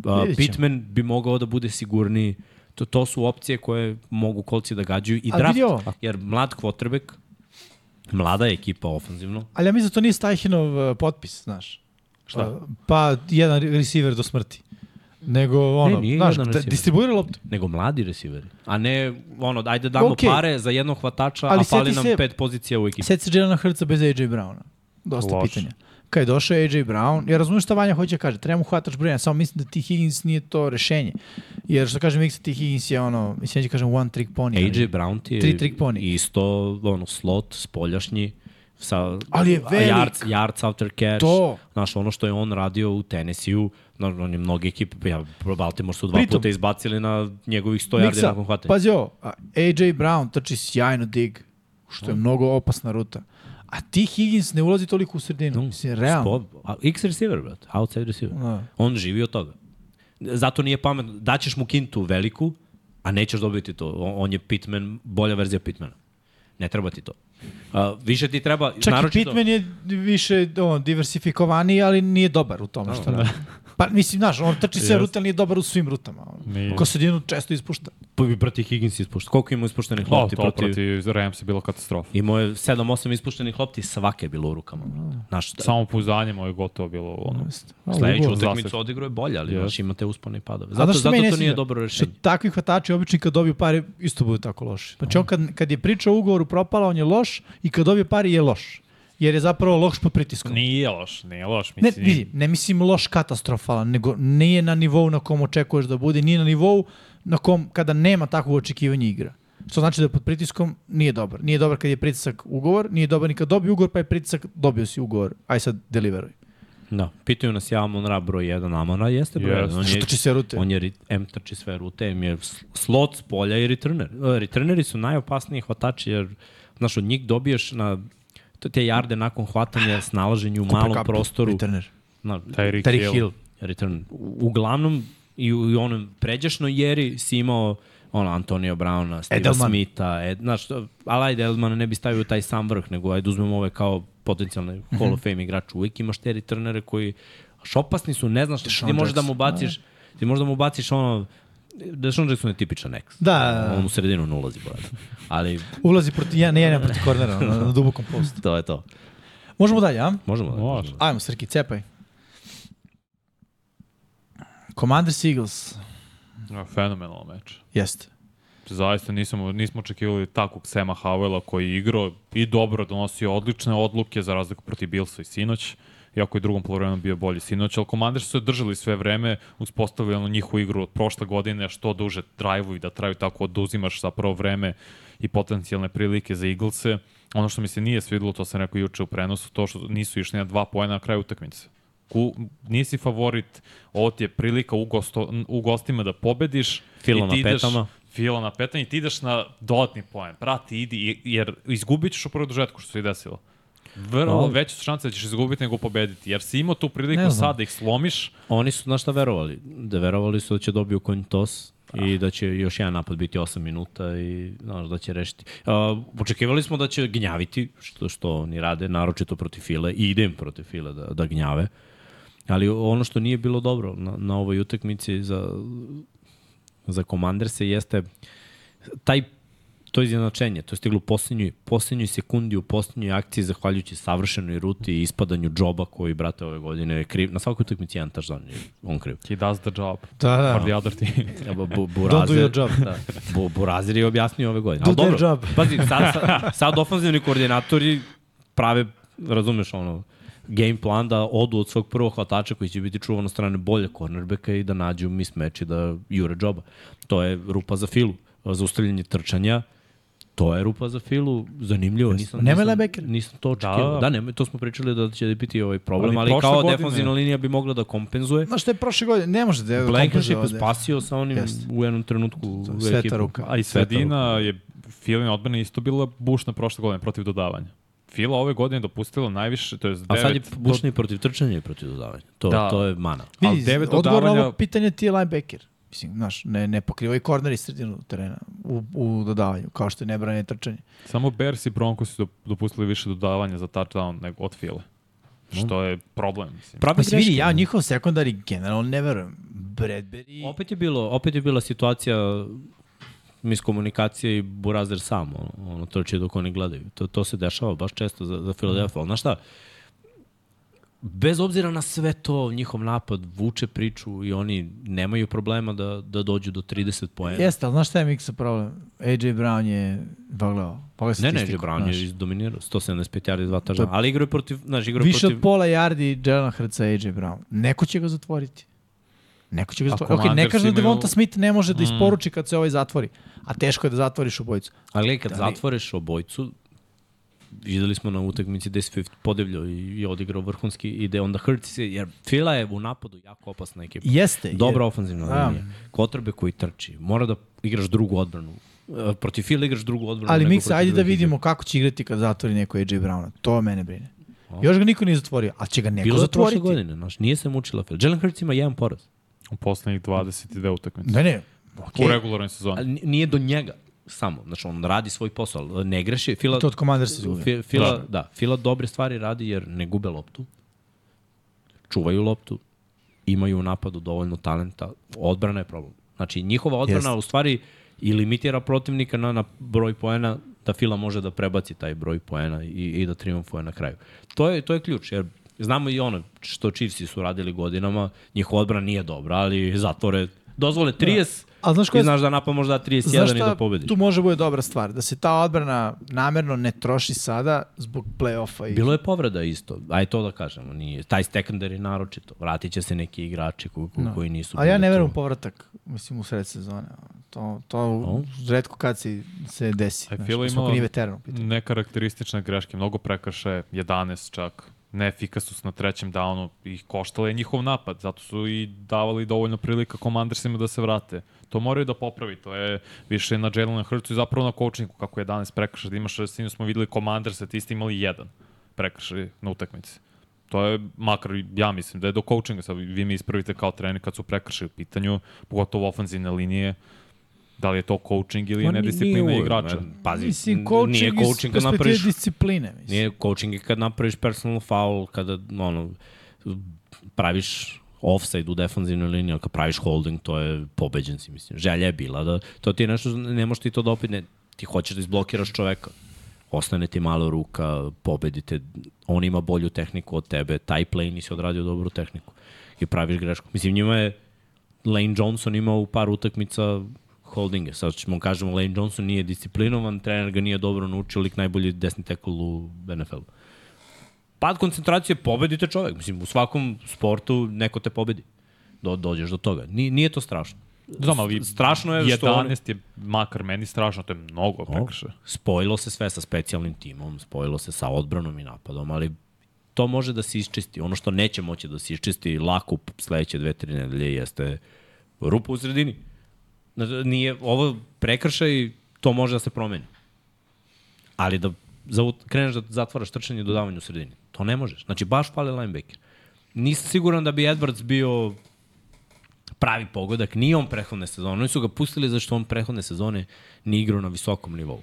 uh. Pittman bi mogao da bude sigurniji. To, to su opcije koje mogu kolci da gađaju i draft. Jer mlad quarterback, mlada je ekipa ofenzivno,
Ali ja mislim da to nije Stajhinov uh, potpis, znaš.
Šta?
Uh, Pa jedan receiver do smrti. Nego, ono,
nije
znaš, da,
receiver.
distribuira loptu.
nego mladi resiveri. A ne, ono, ajde damo okay. pare za jednog hvatača,
Ali
a fali nam
se-
pet pozicija u ekipi.
Sjeti se Jelena Hrca bez AJ Browna. Dosta
Loše.
pitanja. Kad je došao AJ Brown, ja razumijem šta Vanja hoće da kaže, treba mu hvatač broja, samo mislim da T. Higgins nije to rešenje. Jer što kažem, Miksa T. Higgins je ono, mislim da kažem one trick pony.
AJ
ali-
Brown ti je
Tri trick pony.
isto, ono, slot, spoljašnji, sa
Ali je velik.
yards, yards after catch.
To.
Znaš, ono što je on radio u Tennessee-u, on je mnogi ekipe, ja, Baltimore su dva
Pritom-
puta izbacili na njegovih 100 yardi nakon hvatanja.
pazi ovo, AJ Brown trči sjajno dig, što je mnogo opasna ruta. A ti Higgins ne ulazi toliko u sredinu.
No,
Mislim, realno.
Spo- a, X receiver, brate, outside receiver.
Da.
On živi od toga. Zato nije pametno. Daćeš mu kintu veliku, a nećeš dobiti to. On, on je Pitman, bolja verzija Pitmana. Ne treba ti to. Uh, više ti treba...
Čak
naročito,
i Pittman je više on, diversifikovaniji, ali nije dobar u tome što radi. [LAUGHS] Pa mislim, znaš, on trči sve rute, ali nije dobar u svim rutama.
Nije.
Ko sredinu često ispušta.
Pa bi proti Higgins ispušta. Koliko ima ispuštenih
O,
lopti
to
protiv...
protiv Rams je bilo katastrofa.
Imao je 7-8 ispuštenih lopti, svake je bilo u rukama. Znaš,
Samo pouzdanje mu je gotovo bilo ono.
sledeću utakmicu odigrao je bolje, ali
Yes.
znaš, imate uspone i padove. Zato, zato to nije dobro
Što
rešenje.
takvi hvatači obični kad dobiju pare isto budu tako loši. Znači on kad, kad je pričao o ugovoru propala, on je loš i kad dobije pare je loš. Jer je zapravo loš pod pritiskom.
Nije loš, nije loš.
Ne,
Mislim,
vidi, ne mislim loš katastrofalan, nego nije na nivou na kom očekuješ da bude, nije na nivou na kom kada nema takvog očekivanja igra. Što znači da je pod pritiskom nije dobar. Nije dobar kad je pritisak ugovor, nije dobar ni kad dobije ugovor, pa je pritisak dobio si ugovor. Aj sad deliveruj.
Da, pitaju nas je Amon Ra broj 1, Amon Ra jeste broj 1.
Jeste.
On
Što
je,
trči sve rute?
on je, M trči sve rute, M je slot s polja i returner. E, Returneri su najopasniji hvatači, jer, znaš, od njih dobiješ na te jarde nakon hvatanja snalaženju u malom
Cup,
prostoru.
Returner.
Na,
Tyreek
Terry
Hill.
Hill.
return. U- Uglavnom, i u, i onom pređašnoj jeri si imao ono, Antonio Browna, Steve
Edelman.
Smitha, Ed, znaš, ali ajde, Edelman ne bi stavio taj sam vrh, nego ajde uzmemo ove kao potencijalne Hall of Fame igrače. Uvijek imaš te returnere koji Aš opasni su, ne znaš, ti možeš da mu baciš, ti možeš da mu baciš ono, Deshaun Jackson je tipičan X.
Da.
On u sredinu ne ulazi, brate. Ali
Ulazi proti, ja, ne jedan proti kornera, na, na dubokom postu. [LAUGHS]
to je to.
Možemo dalje, a?
Možemo da.
Može.
možemo da.
Ajmo, Srki, cepaj. Commanders Eagles.
Ja, Fenomenal meč.
Jeste.
Zaista nismo, nismo očekivali takvog Sema Havela koji je igrao i dobro donosio odlične odluke za razliku protiv Billsa i sinoć. Iako je drugom polovremenu bio bolji sinoć, ali Commanders su se držali sve vreme, uspostavili onu njihovu igru od prošle godine, što duže trajvu i da traju tako oduzimaš zapravo vreme i potencijalne prilike za Eaglese. Ono što mi se nije svidilo, to sam rekao juče u prenosu, to što nisu išli na dva pojena na kraju utakmice. Ku, nisi favorit, ovo ti je prilika u, gosto, u gostima da pobediš.
Filo
i ti
na petama.
Filo na petanje i ti ideš na dodatni poen. Brati, idi, jer izgubit ćeš u prvom dužetku, što se i desilo. Vrlo
No.
veće su šanse da ćeš izgubiti nego pobediti, jer si imao tu priliku sad da ih slomiš,
Oni su na šta verovali? Da verovali su da će dobiju coin toss i da će još jedan napad biti 8 minuta i znaš, da će rešiti. Uh, očekivali smo da će gnjaviti, što, što oni rade, naročito protiv File, i idem protiv File da, da gnjave. Ali ono što nije bilo dobro na, na ovoj utakmici za, za Commanderse jeste taj to izjednačenje, to je stiglo u poslednjoj, poslednjoj sekundi, u poslednjoj akciji, zahvaljujući savršenoj ruti i ispadanju džoba koji, brate, ove godine je kriv. Na svakoj utakmici jedan touchdown je on kriv.
he does the job
Da, da.
for the other team. [LAUGHS]
Bu, bu,
Don't do your job.
Da, bu, Burazir je objasnio ove godine.
Do
Ali
their
dobro,
job.
pazi, sad, sad, [LAUGHS] sad ofenzivni koordinatori prave, razumeš, ono, game plan da odu od svog prvog hvatača koji će biti čuvan od strane bolje cornerbacka i da nađu mismatch i da jure džoba. To je rupa za filu. Zaustavljanje trčanja, to je rupa za filu, zanimljivo. Nisam,
Nema
nisam,
linebacker?
nisam to očekivao. Da,
Da.
da nema, to smo pričali da će biti ovaj problem, ali,
Ali
kao
godine-
defanzivna linija bi mogla da kompenzuje.
Znaš što je prošle godine? Ne može da je
Blankenship je spasio sa onim
Jeste.
u jednom trenutku u
Sveta
ekipu.
ruka.
A i sredina je Filina odbrana isto bila bušna prošle godine protiv dodavanja. Fila ove godine dopustila najviše, to je 9
A sad je bušni protiv trčanja i protiv dodavanja. To,
Da.
to je mana.
Vidi,
devet
odgovor na
dodavanja-
ovo pitanje ti je linebacker. Mislim, znaš, ne, ne pokriva i korner i sredinu terena u, u dodavanju, kao što je nebranje trčanje.
Samo Bears i Broncos su dopustili više dodavanja za touchdown nego od File. Što je problem, mislim.
Pravi
Mislim, vidi, ja njihov sekundari generalno ne verujem. Bradbury...
Opet je bilo, opet je bila situacija miskomunikacije i Burazer sam, ono, ono trči dok oni gledaju. To, to se dešava baš često za, za Philadelphia. Ali znaš šta, bez obzira na sve to, njihov napad vuče priču i oni nemaju problema da, da dođu do 30 poena.
Jeste, ali znaš šta je Miksa problem? AJ Brown je pogledao. Pogledaj
Ne, ne, J.
statistiku,
Brown
znaš.
je izdominirao, 175 yardi, dva taža.
To je-
Ali igraju protiv, znaš, igraju
Više
protiv...
od pola yardi Jelena Hrca AJ Brown. Neko će ga zatvoriti. Neko će ga zatvoriti. Ok, ne kažem da Devonta Smith ne može da isporuči kad se ovaj zatvori. A teško je da zatvoriš obojicu.
Ali kad
Da li-
zatvoreš obojcu, videli smo na utakmici gde Swift podivljao i, i odigrao vrhunski i da onda Hurts se, jer Fila je u napadu jako opasna ekipa.
Jeste.
Dobra
jer-
ofanzivna
Da.
linija. Kotrbe koji trči. Mora da igraš drugu odbranu. E, Protiv Fila igraš drugu odbranu.
Ali
protiv
ajde da vidimo kako će igrati kad zatvori neko AJ Browna. To mene brine. Još ga niko nije zatvorio, a će ga neko
Bilo je prošle
zatvoriti.
godine, znaš, nije se mučila Fila. Jalen Hurts ima jedan poraz.
U poslednjih 22 utakmice.
Ne, ne. Okay.
U regularnoj sezoni.
Ali nije do njega samo. Znači, on radi svoj posao, ali ne greši. Fila,
To od Commandersa izgubio.
Fi- Fila, da. da, Fila dobre stvari radi jer ne gube loptu, čuvaju loptu, imaju u napadu dovoljno talenta, odbrana je problem. Znači, njihova odbrana
Jeste.
u stvari i limitira protivnika na, na broj poena da Fila može da prebaci taj broj poena i, i da triumfuje na kraju. To je, to je ključ, jer znamo i ono što Chiefsi su radili godinama, njihova odbrana nije dobra, ali zatvore, dozvole 30,
Ali znaš
Ti
koja je
znaš da napad može da 31
Znaš
i da
šta,
pobediš.
tu može bude dobra stvar, da se ta odbrana namerno ne troši sada zbog play-offa. I...
Bilo je povreda isto, aj to da kažemo, nije, taj secondary naročito, vratit će se neki igrači koji, koji, koji nisu
A ja ne verujem povratak, mislim, u sred sezone. To, to redko kad se, se desi.
A
mislim, ako
imao nekarakteristične greške, mnogo prekrše, 11 čak, neefikasnost na trećem downu i koštala je njihov napad, zato su i davali dovoljno prilika komandersima da se vrate. To moraju da popravi, to je više na Jalen Hurtsu i zapravo na coachingu, kako je 11 prekrša, da imaš, sinu smo videli komanderse, ti ste imali jedan prekršaj na utakmici. To je, makar ja mislim da je do coachinga, sad vi mi ispravite kao trener kad su prekršaj u pitanju, pogotovo ofenzivne linije, da li je to coaching ili je nedisciplina
nije
igrača.
Pazi,
Mislim, coaching
nije coaching kad napraviš
discipline. Mislim.
Nije coaching kad napraviš personal foul, kada ono, praviš offside u defanzivnoj liniji, ali kad praviš holding, to je pobeđen si, mislim. Želja je bila da, to ti je nešto, ne možeš ti to da opet, ne, ti hoćeš da izblokiraš čoveka. Ostane ti malo ruka, pobedite, on ima bolju tehniku od tebe, taj play nisi odradio dobru tehniku i praviš grešku. Mislim, njima je Lane Johnson imao u par utakmica holdinge. Sad ćemo kažemo, Lane Johnson nije disciplinovan, trener ga nije dobro naučio, lik najbolji desni tekl u NFL-u. Pad koncentracije, pobedite čovek. Mislim, u svakom sportu neko te pobedi. Do, dođeš do toga. Nije, nije to strašno.
Znam, ali
strašno je što oni-
11 je makar meni strašno, to je mnogo prekršaja.
Spojilo se sve sa specijalnim timom, spojilo se sa odbranom i napadom, ali to može da se isčisti. Ono što neće moći da se isčisti lako u sledeće dve, tri nedelje jeste rupa u sredini. Nije, ovo prekršaj, to može da se promeni. Ali da za, kreneš da zatvaraš trčanje i dodavanje u sredini. To ne možeš. Znači, baš fali linebacker. Nisam siguran da bi Edwards bio pravi pogodak. Nije on prethodne sezone. Oni su ga pustili zašto on prethodne sezone nije igrao na visokom nivou.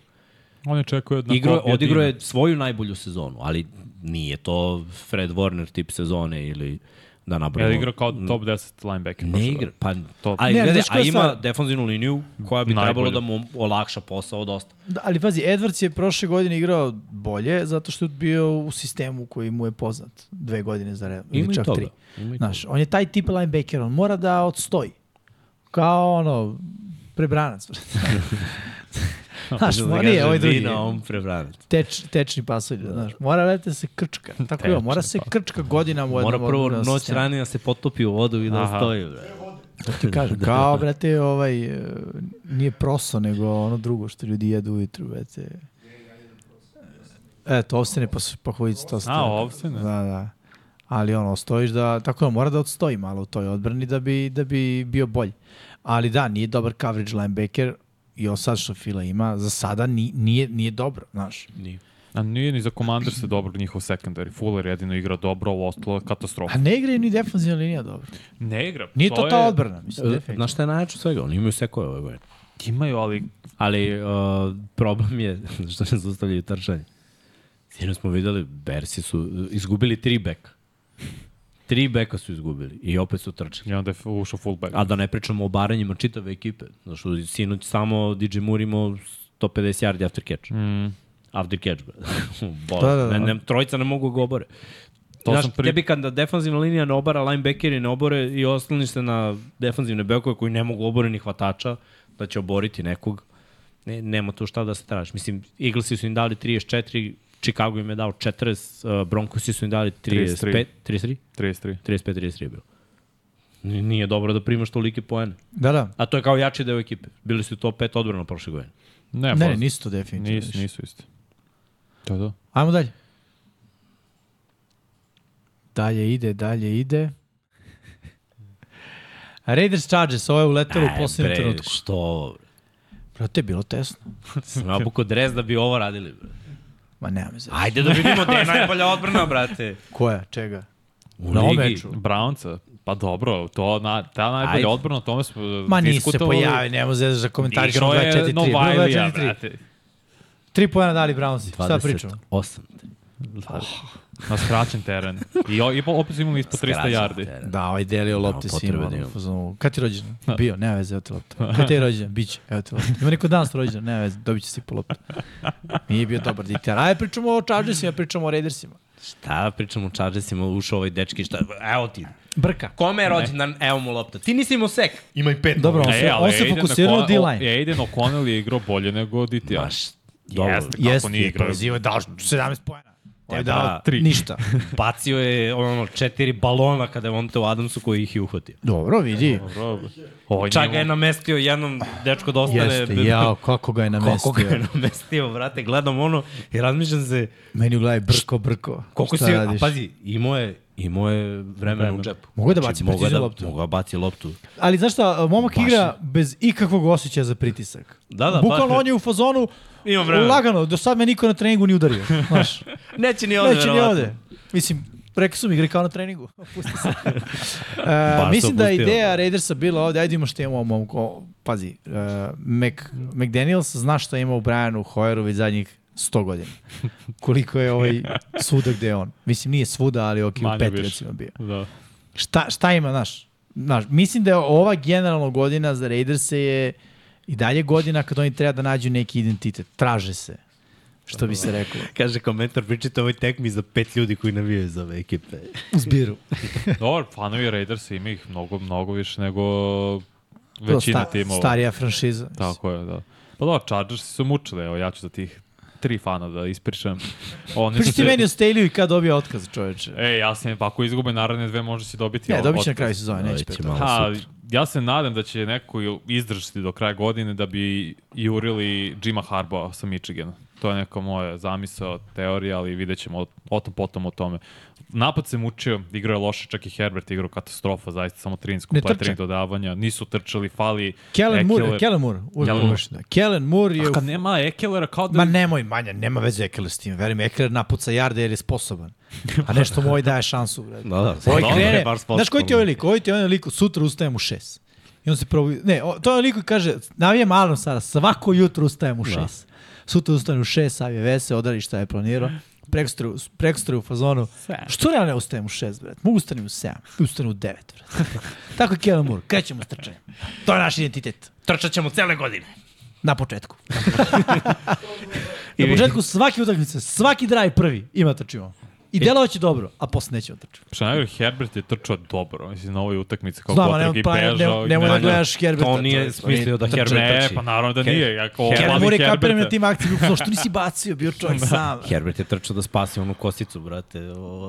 On je čekao da
Igro, odigrao je svoju najbolju sezonu, ali nije to Fred Warner tip sezone ili da nabramo.
Je igrao kao top 10 linebacker.
Ne igra, pa,
To-
ali
Ne,
gledaj, a ima
stvar?
defanzivnu liniju koja bi
Najbolju.
trebalo da mu olakša posao dosta.
Da, ali pazi, Edwards je prošle godine igrao bolje zato što je bio u sistemu koji mu je poznat dve godine za redom.
Ima
Ili
i
čak
toga.
tri.
Ima i
Znaš, on je taj tip linebacker, on mora da odstoji. Kao ono, prebranac. [LAUGHS] [LAUGHS] znaš,
Da
mora, nije, ovaj drugi.
Vina, on prebranac.
Teč, tečni pasulj, znaš. Mora da se krčka. Tako je, mora se krčka godinama u jednom
Mora prvo noć ranije da se potopi u vodu i da
Aha.
stoji. Bre.
To ti kažem, [LAUGHS] kao, brate, ovaj, e, nije proso, nego ono drugo što ljudi jedu ujutru, brate. E, to ovsene pa, pa to
A, ovsene?
Da, da. Ali ono, stojiš da, tako da mora da odstoji malo u toj odbrani da bi, da bi bio bolji. Ali da, nije dobar coverage linebacker i on sad što Fila ima, za sada ni, nije, nije dobro, znaš.
Nije.
A nije ni za Commander se dobro njihov secondary. Fuller jedino igra dobro, ovo ostalo je katastrofa.
A ne igraju ni defensivna linija dobro.
Ne igra.
Nije to, ta
je-
odbrana, mislim, definitivno.
Znaš šta je najjače od svega? Oni imaju sekove ove godine.
Imaju, ali
Ali uh, problem je [LAUGHS] što ne zaustavljaju trčanje. Sino smo videli, Bersi su izgubili tri beka. Tri beka su izgubili i opet su trčali.
i onda je ušao fullback.
A da ne pričamo o baranjima čitave ekipe. Znaš, što sinoć samo DJ Moore imao 150 yardi after catch.
Mm.
After catch, bre. [LAUGHS] Bol,
Da, da, da.
Ne, ne, trojica ne mogu ga obore.
To
Znaš,
sam pri-
tebi kada defanzivna linija ne obara, linebackeri ne obore i osloniš se na defanzivne bekove koji ne mogu obore ni hvatača, da će oboriti nekog. Ne, nema tu šta da se traži. Mislim, Eaglesi su im dali 34, Chicago im je dao 40, uh, Broncosi su im dali 35, 33?
33.
35-33 je bilo. Nije dobro da primaš tolike poene.
Da, da.
A to je kao jači deo ekipe. Bili su top 5 odbrana prošle godine.
Ne,
Ne,
pa,
ne, nisu to definitivno.
nisu, nisu isti. To je to.
Ajmo dalje. Dalje ide, dalje ide. Raiders Chargers, ovo je uletelo u posljednjem trenutku.
što?
Brate, bilo tesno.
Sam nabuko dres da bi ovo radili. Bre.
Ma nema me zezati.
Ajde da vidimo gde je najbolja odbrana, brate.
Koja? Čega?
U
Na
ligi.
meču.
Brownca, pa dobro, to na, ta najbolja
Ajde.
odbrana, o tome smo
Ma nisu se pojavili, nema zezati za komentar.
Išao je
24-3. Bilo
Novajlija,
24-3.
brate.
Tri pojena dali Brownsi. Šta pričamo?
28.
Na skraćen teren. I, o, i opet su imali ispod 300
Skraćen
yardi.
teren.
Da, ovaj delio lopte
da
u fazonu, Kad ti rođen? Bio, nema veze, evo ti lopta. Kad ti je rođen? Biće, evo ti lopta. Ima neko danas rođen? Nema veze, dobit će si po loptu. Nije bio dobar ditar. Ajde, pričamo o Chargersima, pričamo o Raidersima.
Šta pričamo o Chargersima, ušao ovaj dečki, šta, evo ti,
Brka.
Kome je rođendan, evo mu lopta. Ti nisi imao sek.
Ima i pet.
Dobro, on se, on se
Aiden
fokusirao na
O'Connell-
D-line.
Aiden O'Connell je igrao bolje nego DTR.
Baš, dobro.
Jeste, kako
Jeste,
nije
je
igrao.
povezio, je dao 17 pojena. Ovo je
Da,
dao
tri.
ništa. [LAUGHS]
Bacio je ono četiri balona kada je Monte u Adamsu koji ih je uhvatio.
Dobro, vidi.
Dobro. Ovo
Čak
njemu-
ga je namestio jednom dečko da ostane.
Jeste,
bez-
jao, kako ga je [LAUGHS]
Kako ga je
namestio.
namestio, brate, gledam ono i razmišljam se
Meni u glavi brko, brko.
koliko
Šta
si, a
radiš?
pazi, imao je, imao je vremena u džepu.
Mogu da baci
mogu da,
loptu.
Mogu da baci loptu.
Ali znaš šta, momak
Baš
igra bez ikakvog osjećaja za pritisak.
Da, da,
Bukvalno on je u fazonu
Imam vremena.
lagano, do sad me niko na treningu nije udario. [LAUGHS] Znaš,
Neće ni ovde,
neće ni
verovatno.
ovde. Mislim, su mi igri kao na treningu. [LAUGHS] Pusti se. [LAUGHS] Uh, mislim da je ideja Raidersa bila ovde, ajde imamo što imamo u ovom, ko- pazi, uh, Mac, McDaniels zna šta ima u Brianu Hoyeru već zadnjih 100 godina. Koliko je ovaj svuda gde je on. Mislim, nije svuda, ali ok, u
Manje
pet
više.
recimo bio.
Da.
Šta, šta ima, znaš? znaš? Mislim da je ova generalna godina za Raiderse je i dalje godina kad oni treba da nađu neki identitet. Traže se, što bi se reklo.
Kaže komentar, pričajte o ovoj tekmi za pet ljudi koji navijaju za ove ekipe.
U zbiru. [LAUGHS]
Dobro, fanovi Raidersa ima ih mnogo, mnogo više nego većina
sta,
timova.
starija franšiza.
Tako je, da. Pa da, Chargers su mučili, evo ja ću za tih tri fana da ispričam. Oni su
Pričaj ti
se-
meni o Staley i kad dobio otkaz, čoveče.
E, ja sam, pa ako izgube naredne dve, može si dobiti
Ne, dobit će na kraju sezone, neće pet.
malo.
Ha. Ja se nadam da će neko izdržati do kraja godine da bi jurili Jima Harbaugh sa Michigana. To je neka moja zamisao, teorija, ali vidjet ćemo o, o tom potom o tome. Napad se mučio, igrao je loše, čak i Herbert igrao katastrofa, zaista samo 13
Ne
kompletnih dodavanja, nisu trčali, fali
Kellen Moore. Kellen Moore, uvijek
Kellen Moore.
pogrešno. Kellen Moore je...
A kad nema Ekelera, kao da...
Ma nemoj, manja, nema veze Ekeler s tim. Verujem, Ekeler napuca jarde jer je sposoban. A nešto mu ovaj daje šansu.
Da, da.
Ovaj
Dobro,
krene,
je baš
znaš koji ti je ovaj lik? Ovaj ti je onaj lik, sutra ustajem u šest. I on se probu... Ne, o, to je onaj lik koji kaže, navijem Alno Sara, svako jutro ustajem u šest. Sutra ustajem u šest, savije vese, odradi šta je planirao. Prekostru, prekostru u fazonu. Što ja ne ustajem u šest, bret? Mogu ustanem u sedam, ustanem u devet, bret. [LAUGHS] Tako je Kellen Moore, krećemo s trčanjem. To je naš identitet.
Trčat ćemo cele godine.
Na početku. [LAUGHS] Na početku svake utakmice, svaki drive prvi ima trčimo. I delovaće dobro, a posle neće otrčati.
Što najgore, Herbert je trčao dobro, mislim, na ovoj utakmici kao
Znam, ali
i
pa, ne,
bežao.
ne, nemoj da gledaš Herberta.
To nije
je-
smislio da. Herbert
Ne,
trči.
pa naravno da
Her-
nije. Ako
Kellen
Kellen
Moore je kapiran
Herberta,
na tim akcijama, upravo što nisi bacio, bio čovjek sam.
Herbert je trčao da spasi onu kosicu, brate,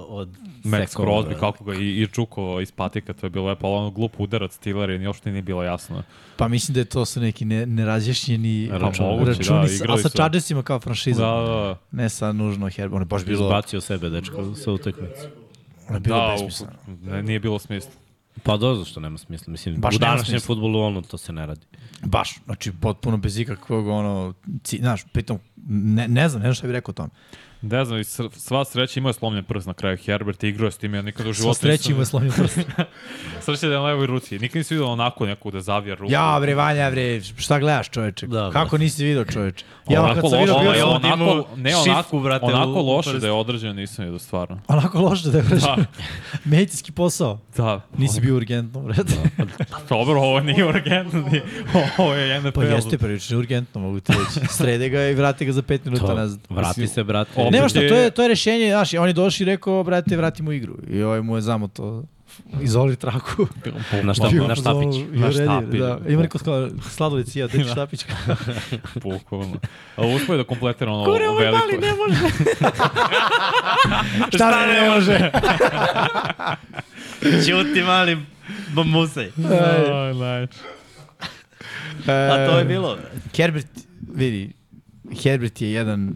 od
Max
sekova,
Crosby, kako ga i, i čuko iz patika, to je bilo lepo, ali ono glup udarac i ni uopšte nije bilo jasno.
Pa mislim da je to su neki ne, nerazjašnjeni
Pa
računi,
da,
sa- a sa. Chargersima kao franšiza.
Da, da,
Ne sa nužno Herbert, on je baš bilo,
Izbacio sebe, dečko, sa utakmice.
bilo
da,
besmisleno.
u- ne, nije bilo smisla.
Pa da, zašto nema smisla. Mislim,
Baš
u današnjem futbolu ono, to se ne radi.
Baš, znači potpuno bez ikakvog ono, ci, znaš, pritom, ne, ne znam, ne znam šta bih rekao o tom.
Ne znam, sva sreća imao je slomljen prst na kraju. Herbert je igrao s tim, ja nikada u
Sva
životu
sreći ima slomio prst. [LAUGHS]
Sreća da je na levoj ruci. Nikad nisi vidio onako nekog da zavija ruku.
Ja bre, Vanja bre, šta gledaš čoveče?
Da,
Kako nisi video čoveče? Ja
onako
kad sam
loše,
ovdje
onako,
imao
ne, onako,
šifku, brate,
onako loše da je određen, nisam vidio stvarno.
onako loše da je
Da, [LAUGHS]
medicinski posao.
da.
Nisi bio urgentno, brate.
Dobro, ovo nije urgentno, ovo je NFL.
Pa jeste prilično urgentno, mogu ti reći. Srede ga i vrati ga za pet minuta
To,
nazad.
vrati se, brate.
Nema šta, to je, to je rešenje, znaš, on je došao i rekao, brate, vratimo igru. I ovaj mu je zamo to izoli traku. [LAUGHS]
Na, šta, na štapić.
"You
Na
ready?"
štapić.
Da. Ima neko skala, sladolec i ja, teći štapić. [LAUGHS]
Bukvalno. A uspio da kompletira ono Kure, veliko. Mali, ne može. [LAUGHS]
Šta ne, ne može?
Ćuti mali bambusej.
Aj, najče.
A to je bilo.
Herbert, vidi, Herbert je jedan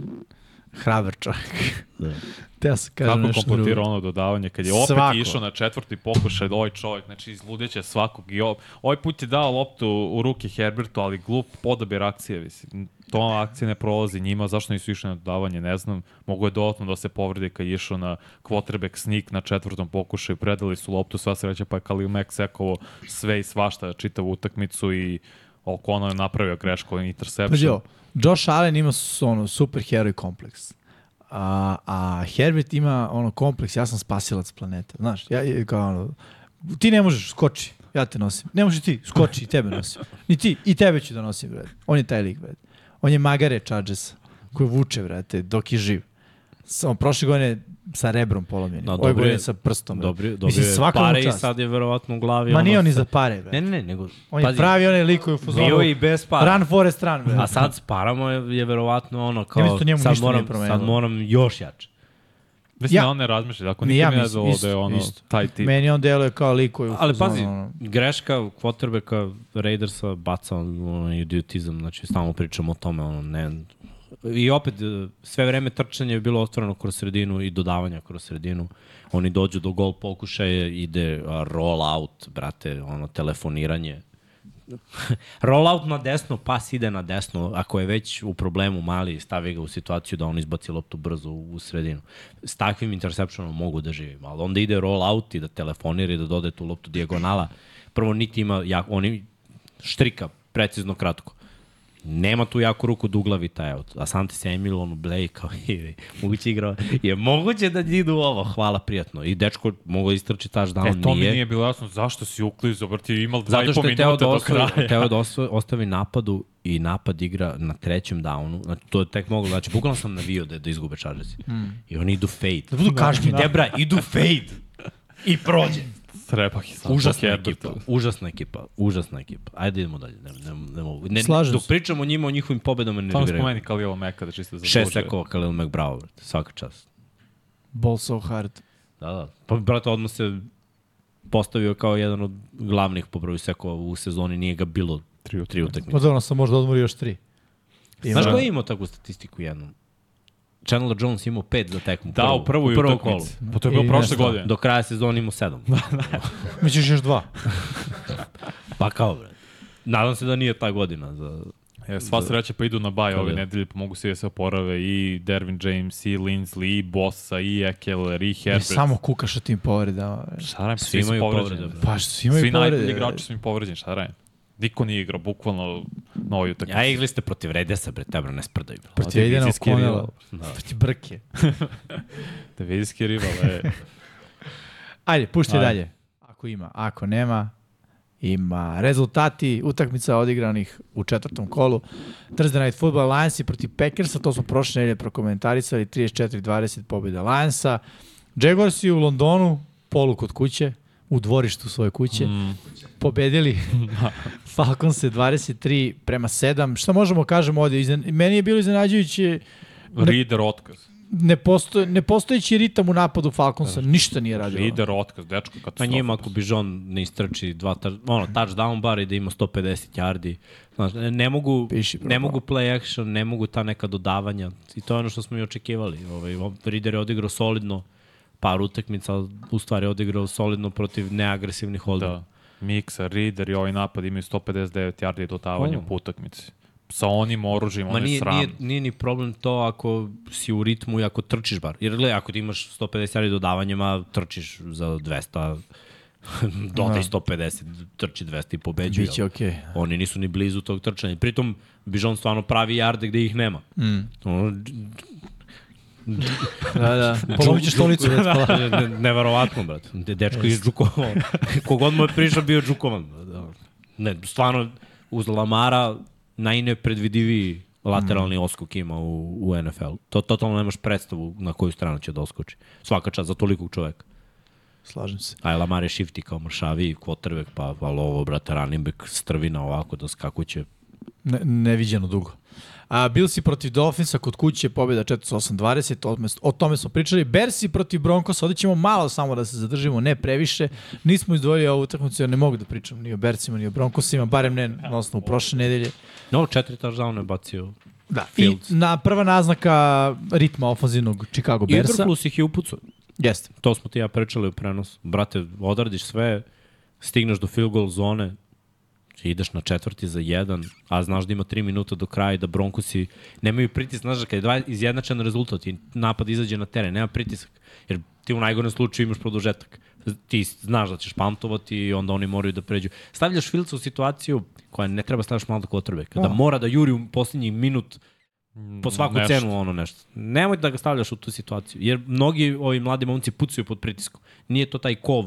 hrabar čovjek.
Da.
Sam kažem
Kako
nešto
kompletira
drugo.
ono dodavanje, kad je opet
Svako.
išao na četvrti pokušaj, ovaj čovjek, znači izludeće svakog i ovaj put je dao loptu u ruke Herbertu, ali glup podabir akcije, mislim. To akcija ne prolazi njima, zašto nisu išli na dodavanje, ne znam. Mogu je dodatno da se povredi kad je išao na quarterback sneak na četvrtom pokušaju, predali su loptu, sva sreća, pa je Khalil Mack sekovo sve i svašta, čitavu utakmicu i O'Connell je napravio grešku, interception.
Ovo, Josh Allen ima ono, super heroj kompleks. A, a Herbert ima ono kompleks, ja sam spasilac planete. Znaš, ja, kao ono, ti ne možeš, skoči, ja te nosim. Ne možeš ti, skoči, i tebe nosim. Ni ti, i tebe ću da nosim, brad. On je taj lik, brad. On je magare Chargers, koji vuče, brate, dok je živ. Samo prošle godine sa rebrom polomljenim.
Da,
godine
je-
sa prstom.
Dobri, dobri
Mislim, mu
pare i
čast.
sad je verovatno u glavi.
Ma
ono
nije on ni
sa-
za pare, bre.
Ne, ne, ne, nego...
On je pravi onaj lik koji u fazonu.
Bio i bez para.
Run Forest Run, bre.
A sad s parama je, je verovatno ono kao...
Ja mislim da njemu
sad
ništa nije
moram,
promenilo.
Sad moram još jače.
Mislim
Ja-
da on ne razmišlja, ako
Ni
nikad
ja
ne
isto,
da je ono,
isto.
taj tip.
Meni on deluje kao lik koji
Ali pazi,
ono,
greška quarterbacka Raidersa baca ono, idiotizam, znači stalno pričamo o tome, ono, ne, I opet, e, sve vreme trčanje je bilo otvoreno kroz sredinu i dodavanja kroz sredinu. Oni dođu do gol pokušaja, ide roll out, brate, ono, telefoniranje. [LAUGHS] roll out na desno, pas ide na desno. Ako je već u problemu mali, stavi ga u situaciju da on izbaci loptu brzo u, u sredinu. S takvim interceptionom mogu da živim, ali onda ide roll out i da telefonira i da dode tu loptu dijagonala. Prvo niti ima, jak, oni štrika precizno kratko. Nema tu jako ruku duglavi taj aut. Asante Samuel, ono, Blake, kao i moguće igrao. Je moguće da idu ovo, hvala prijatno. I dečko mogu istrči touchdown,
E, to
nije.
mi nije bilo jasno zašto si uklizao, brati, imao dva i
Zato
po
što je teo
minuta
da,
do
ostavi,
kraja.
teo da ostavi, ostavi napadu i napad igra na trećem downu. Znači, to je tek moglo. Znači, bukvalno sam navio da, da izgube Chargersi. Mm. I oni idu fade. Da
budu kažnjeni.
Debra, idu fade. I prođe.
Treba ih sad.
Užasna
Herbert.
ekipa, užasna ekipa, užasna ekipa. Ajde idemo dalje, ne, ne, ne mogu. Ne,
Slažem
dok
se.
pričamo o njima, o njihovim pobedama ne
Samo
igraju.
spomeni Kalila Meka da čisto
Šest
zaslužuje.
sekova Khalil Mack, bravo, brate, svaka čast.
Ball so hard.
Da, da. Pa, brate, odmah se postavio kao jedan od glavnih po broju sekova u sezoni, nije ga bilo tri, tri utakmice.
Pa dobro, sam možda odmori još tri.
Znaš ko je imao takvu statistiku jednom? Chandler Jones imao pet za tekmu.
Da, u prvoj
u prvom
utakmici.
kolu.
Pa to je bilo
I
prošle
nešto.
godine.
Do kraja sezona imao sedam. [LAUGHS]
Misliš još dva? [LAUGHS]
pa kao, bre. Nadam se da nije ta godina za...
E, sva sreća pa idu na baj ove
Da.
nedelje, pa mogu se da se oporave i Dervin James, i Linsley, i Bossa, i Ekeler, i Herbert.
samo kukaš o tim povredama. bre.
Šta radim,
Svi
svi,
imaju povrede.
Pa što svi imaju
Svi
povrede.
najbolji igrači su im povređeni, šta radim? Niko nije igrao, bukvalno na ovoj utakmici.
Ja igli ste protiv Redesa, bre, tebra, ne sprdaju.
Protiv O'Connella.
rival.
Da.
Protiv Brke. [LAUGHS]
Divizijski rival, e. [LAUGHS]
Ajde, pušti
Ajde.
dalje. Ako ima, ako nema, ima rezultati utakmica odigranih u četvrtom kolu. Thursday Night Football Lions protiv Packersa, to smo prošle nedelje prokomentarisali, 34-20 pobjeda Lionsa. Jaguarsi u Londonu, polu kod kuće, u dvorištu svoje kuće, mm. pobedili [LAUGHS] Falconse 23 prema 7. Šta možemo kažemo ovdje? Iznen... Meni je bilo iznenađujuće
Reader otkaz.
ne posto, nepostojeći ritam u napadu Falconsa, ništa nije radio.
Reader otkaz, dečko
Pa
katastrofa.
njima ako bi John ne istrči dva ono, touchdown bar i da ima 150 yardi. Znaš, ne, ne mogu,
Piši,
ne mogu play action, ne mogu ta neka dodavanja. I to je ono što smo i očekivali. Ovaj, Rider je odigrao solidno par utakmica, ali u stvari odigrao solidno protiv neagresivnih holdera.
Da. Miksa, Reader i ovaj napad imaju 159 yardi dodavanja po utakmici. Sa onim oružjem,
Ma
je
nije,
sram.
nije, nije ni problem to ako si u ritmu i ako trčiš bar. Jer gledaj, ako ti imaš 150 yardi dodavanjima, trčiš za 200, [LAUGHS] dodaj 150, trči 200 i pobeđuje.
Biće okej.
Oni nisu ni blizu tog trčanja. Pritom, Bižon stvarno pravi jarde gde ih nema.
Mm.
Ono,
Da, da. [LAUGHS] Polomit ćeš stolicu. Da.
ne, [LAUGHS] ne, neverovatno, brate. De, dečko iz Džukova. [LAUGHS] Kogod mu je prišao bio Džukovan. Da. Ne, stvarno, uz Lamara najnepredvidiviji lateralni oskok ima u, u NFL. To totalno nemaš predstavu na koju stranu će da oskoči. Svaka čast za tolikog čoveka.
Slažem se.
A Lamar je shifty kao mršavi, quarterback, pa, pa ovo, brate, running back, strvina ovako da skakuće.
Ne, neviđeno dugo. A, Billsi protiv Dolphinsa kod kuće pobjeda 48-20, o tome- smo pričali. Bersi protiv Broncosa, ovdje ćemo malo samo da se zadržimo, ne previše. Nismo izdvojili ovu utakmicu jer ne mogu da pričam ni o Bersima ni o Broncosima, barem ne na osnovu prošle nedelje.
No, četiri touchdown je bacio.
Da.
Fields.
I na prva naznaka ritma ofenzivnog Chicago Bersa.
Idroflus ih je upucao.
Jeste.
To smo ti ja pričali u prenosu. Brate, odradiš sve, stigneš do field goal zone, ideš na četvrti za jedan, a znaš da ima tri minuta do kraja i da Broncosi nemaju pritisak, znaš da kada je dva izjednačen rezultat i napad izađe na teren, nema pritisak, jer ti u najgorem slučaju imaš produžetak. Ti znaš da ćeš pantovati i onda oni moraju da pređu. Stavljaš Filca u situaciju koja ne treba stavljaš malo quarterbacka, da mora da juri u posljednji minut po svaku
nešto.
cenu ono nešto. Nemoj da ga stavljaš u tu situaciju, jer mnogi ovi mladi momci pucaju pod pritiskom. Nije to taj kov,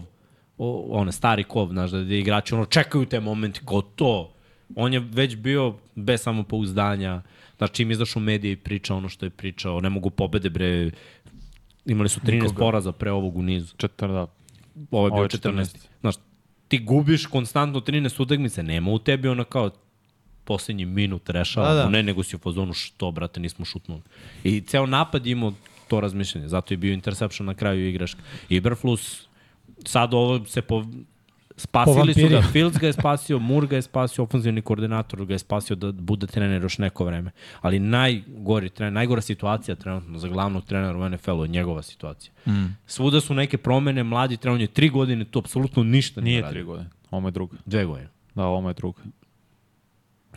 o, one stari kov, znaš, da, da igrači ono čekaju te momente, kao to, On je već bio bez samopouzdanja, znači čim izašao u medije i pričao ono što je pričao, ne mogu pobede bre, imali su 13
Nikoga.
poraza pre ovog u nizu.
Četar, da.
Ovo je bio
Ovo je
14.
14.
Znaš, ti gubiš konstantno 13 utakmice, nema u tebi ona kao poslednji minut rešava,
Da,
da, ne, nego si u fazonu što, brate, nismo šutnuli. I ceo napad imao to razmišljanje, zato je bio interception na kraju igraška. Iberflus, sad ovo se po, spasili su ga. Fields ga je spasio, Moore ga je spasio, ofenzivni koordinator ga je spasio da bude trener još neko vreme. Ali najgori trener, najgora situacija trenutno za glavnog trenera u NFL-u je njegova situacija. Mm. Svuda su neke promene, mladi trener, on je tri godine, tu apsolutno ništa nije,
Nije tri godine. Ovo je druga.
Dve godine.
Da, ovo je druga.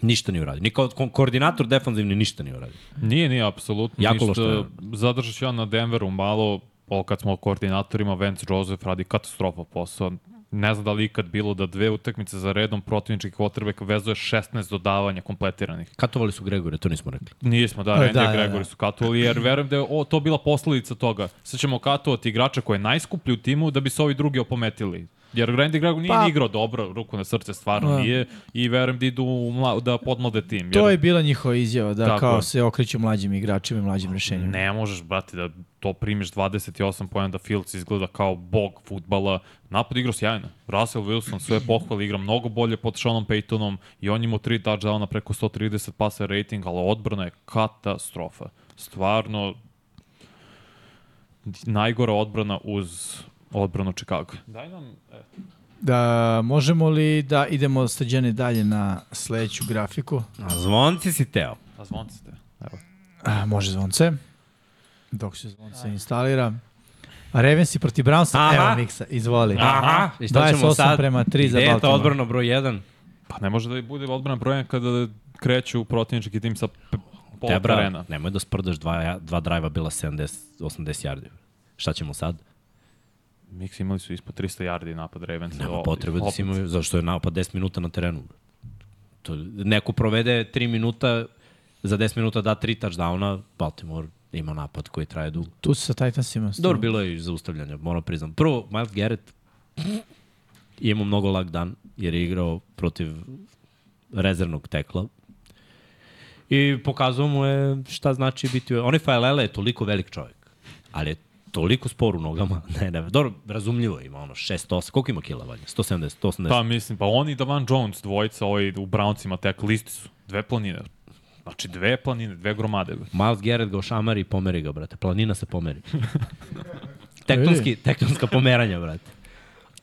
Ništa nije uradio. Ni kao ko- koordinator defanzivni ništa nije uradio.
Nije, nije, apsolutno
Jako
ništa. Zadržat ću ja na Denveru malo, ovo kad smo o koordinatorima, Vance Joseph radi katastrofa posao. Ne znam da li ikad bilo da dve utakmice za redom protivničkih quarterback vezuje 16 dodavanja kompletiranih.
Katovali su Gregore, to nismo rekli.
Nismo, da,
E,
Randy
da,
da,
da,
Gregory
da.
su katovali, jer verujem da je o, to bila posledica toga. Sad ćemo katovati igrača koji je najskuplji u timu da bi se ovi drugi opometili. Jer Randy Gregory nije
Pa-
igrao dobro, ruku na srce stvarno
Da.
nije i verujem da idu mla, da podmlade tim. Jer
To je bila njihova izjava, da
Tako
kao se okreću mlađim igračima i mlađim rešenjima.
Ne možeš, brate, da to primiš 28 pojena da Fields izgleda kao bog futbala. Napad igrao sjajno. Russell Wilson sve pohvali, igra mnogo bolje pod Seanom Paytonom i on imao 3 touchdowna preko 130 pasa rating, ali odbrana je katastrofa. Stvarno najgora odbrana uz odbranu Chicago. Daj nam, e,
Da, možemo li da idemo stađene dalje na sledeću grafiku?
A zvonci si teo.
a zvonci ste. Evo.
A, može zvonce. Dok se zvonce instalira. A Ravensi proti Brownsa,
Aha.
evo Miksa, izvoli.
Aha, i šta ćemo
28
sad?
prema 3 za
Gde je
Baltimore.
odbrana broj 1?
Pa ne može da bude odbrana brojan kada kreću protivnički tim sa pol terena.
nemoj da sprdaš dva, dva drajva bila 70, 80 yardi. Šta ćemo sad?
Mix imali su ispod 300 yardi napad Ravens.
Nema potrebe da si imaju, zašto je napad 10 minuta na terenu. To, neko provede 3 minuta, za 10 minuta da 3 touchdowna, Baltimore ima napad koji traje dugo.
Tu su sa Titansima.
Dobro, bilo je i zaustavljanja, moram priznam. Prvo, Miles Garrett je imao mnogo lag dan, jer je igrao protiv rezervnog tekla. I pokazao mu je šta znači biti... Onaj Failele je toliko velik čovjek, ali je toliko spor u nogama. [LAUGHS] Ne, ne, dobro, razumljivo ima ono 6-8, koliko ima kila valja? 170, 180.
Pa mislim, pa oni i Davan Jones, dvojica ovaj u Browncima tek listi su. Dve planine. Znači dve planine, dve gromade.
Miles Garrett ga ošamari i pomeri ga, brate. Planina se pomeri. [LAUGHS] Tektonski, tektonska pomeranja, brate.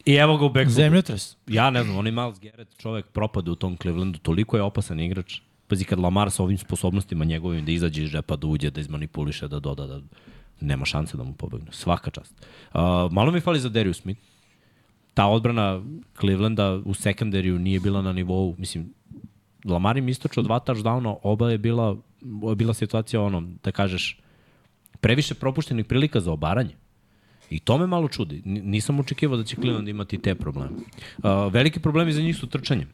I evo ga u backfootu.
Zemljotres.
Ja ne znam, on je Miles Garrett, čovek propade u tom Clevelandu, toliko je opasan igrač. Pazi, kad Lamar sa ovim sposobnostima njegovim da izađe iz džepa, da uđe, da izmanipuliše, da doda, da nema šanse da mu pobegne. Svaka čast. Uh, malo mi fali za Darius Smith. Ta odbrana Clevelanda u sekundariju nije bila na nivou, mislim, Lamar im dva touchdowna, oba je bila, bila situacija ono, da kažeš, previše propuštenih prilika za obaranje. I to me malo čudi. Nisam očekivao da će Cleveland imati te probleme. Uh, veliki problemi za njih su trčanje.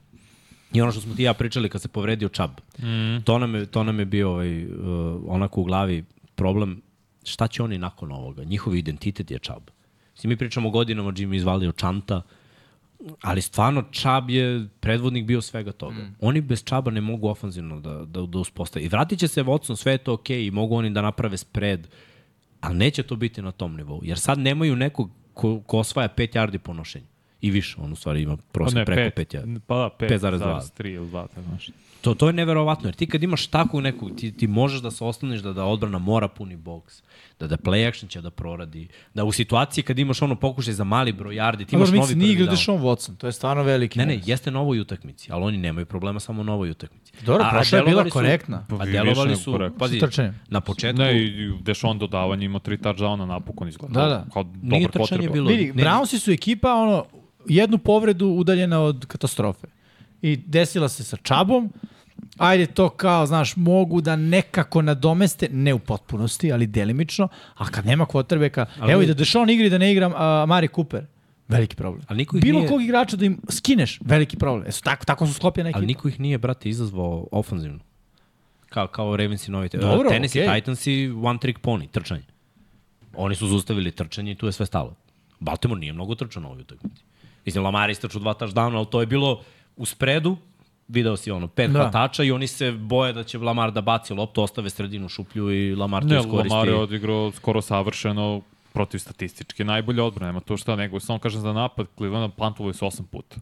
I ono što smo ti ja pričali kad se povredio Chubb. Mm. To, nam je, to nam je bio ovaj, uh, onako u glavi problem šta će oni nakon ovoga. Njihov identitet je Chubb. Svi mi pričamo godinama Jimmy izvalio Čanta, ali stvarno Chubb je predvodnik bio svega toga. Mm. Oni bez Chubba ne mogu ofanzivno da, da, da uspostave. I vratit će se Watson, sve je to okej okay, i mogu oni da naprave spread, ali neće to biti na tom nivou. Jer sad nemaju nekog ko, ko osvaja 5 yardi po nošenju. I više, on u stvari ima
Pa
prosjek
ne,
preko
pet,
5 yardi.
Pa da,
5,2.
5,3 ili 2, tako znaš.
To, to je neverovatno, jer ti kad imaš takvog nekog, ti, ti možeš da se osloniš da, da odbrana mora puni boks, da da play action će da proradi, da u situaciji kad imaš ono pokušaj za mali broj yardi, ti imaš novi
nije
prvi down.
Deshaun Watson, to je stvarno veliki.
Ne, ne, jeste na ovoj utakmici, ali oni nemaju problema samo na ovoj utakmici.
Dobro,
A- a
prošla je bila
su-
korektna.
A
Pa,
delovali su,
korektna.
pazi, na početku,
Ne, i Dešon dodavanje ima tri touchdowna napokon izgleda.
Da, da.
Kao
Nije
dobar
trčanje
quarterback.
bilo-
Vidi, Brownsi su ekipa, ono, jednu povredu udaljena od katastrofe. I desila se sa Čabom, ajde to kao, znaš, mogu da nekako nadomeste, ne u potpunosti, ali delimično, a kad nema kvotrbeka,
Ali-
evo i da Deshaun igra i da ne igra uh, Mari Cooper, veliki problem.
Ali niko ih
Bilo
nije-
kog igrača da im skineš, veliki problem. Esu, tako, tako su sklopljene ekipa.
ali niko ih nije, brate, izazvao ofanzivno. Kao, kao Ravens i novi.
Dobro,
Tennessee
okej.
Titans i one trick pony, trčanje. Oni su zaustavili trčanje i tu je sve stalo. Baltimore nije mnogo trčao na ovoj utakmici. Mislim, Lamar istračao dva touchdowna, ali to je bilo u spredu, video si ono, pet
Da.
hvatača i oni se boje da će Lamar da baci loptu, ostave sredinu šuplju i Lamar to
Ne,
iskoristi.
Lamar je odigrao skoro savršeno protiv statistički najbolje odbrane, nema to šta, nego samo kažem za napad, Cleveland pantovali su osam puta.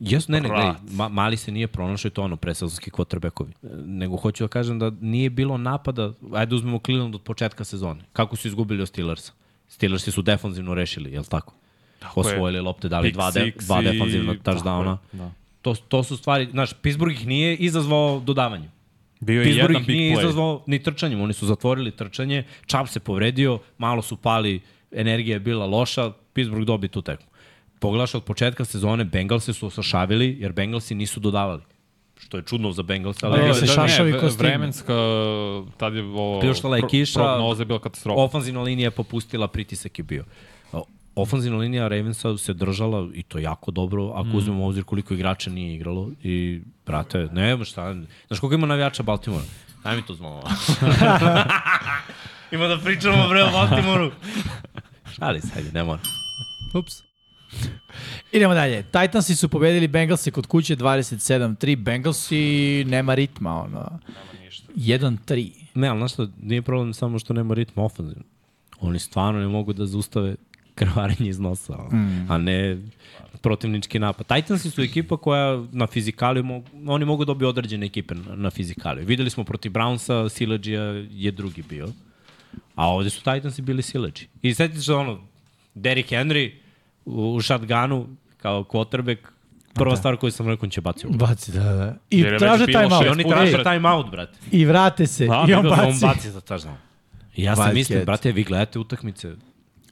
Jes, ne, ne, ne, ma, mali se nije pronašao i to ono presezonski quarterbackovi. E, Nego hoću da kažem da nije bilo napada, ajde uzmemo Cleveland od početka sezone. Kako su izgubili od Steelersa? Steelersi su defanzivno rešili, je li tako? tako
je.
Osvojili lopte, dali dva, de, dva defanzivna touchdowna.
je, Da.
To, to su stvari, znaš, Pittsburgh ih nije izazvao dodavanjem.
Bio je
Pittsburgh
jedan
ih nije
play.
izazvao ni trčanjem, oni su zatvorili trčanje, Chubb se povredio, malo su pali, energija je bila loša, Pittsburgh dobi tu tekmu. Pogledaš od početka sezone, Bengalsi su osašavili, jer Bengalsi nisu dodavali. Što je čudno za Bengalse, ali
ne, se šašavi
vre-
kostimi.
Vremenska, tad je ovo...
Pljuštala je kiša.
Prognoza je bila katastrofa.
ofanzivna linija je popustila, pritisak je bio. Ofanzivna linija Ravensa se držala i to jako dobro, ako mm. uzmemo u obzir koliko igrača nije igralo i, brate, ne znam šta, znaš koliko ima navijača Baltimora? Daj mi to zmalo. [LAUGHS] ima da pričamo bre o Baltimoru. Šali se, hajde, ne mora.
Ups. Idemo dalje. Titansi su pobedili Bengalsi kod kuće 27-3. Bengalsi nema ritma, ono. 1-3.
Ne, ali znaš što, nije problem samo što nema ritma ofanzivno. Oni stvarno ne mogu da zaustave krvarenje iz nosa, mm. a ne protivnički napad. Titansi su ekipa koja na fizikaliju, mogu, oni mogu da dobiju određene ekipe na, na fizikaliju. Videli smo protiv Brownsa, Sileđija je drugi bio, a ovde su Titansi bili Sileđi. I setite se ono, Derrick Henry u, u shotgunu kao quarterback, prva stvar koju sam rekao, on će baci u
Baci, da, da. I
Jer
traže time out.
I oni traže
pred-
time out, brate.
I vrate se.
Da,
I on
vidio sam,
baci.
On baci za. I ja sam
Wildcat.
mislim, brate, vi gledate utakmice.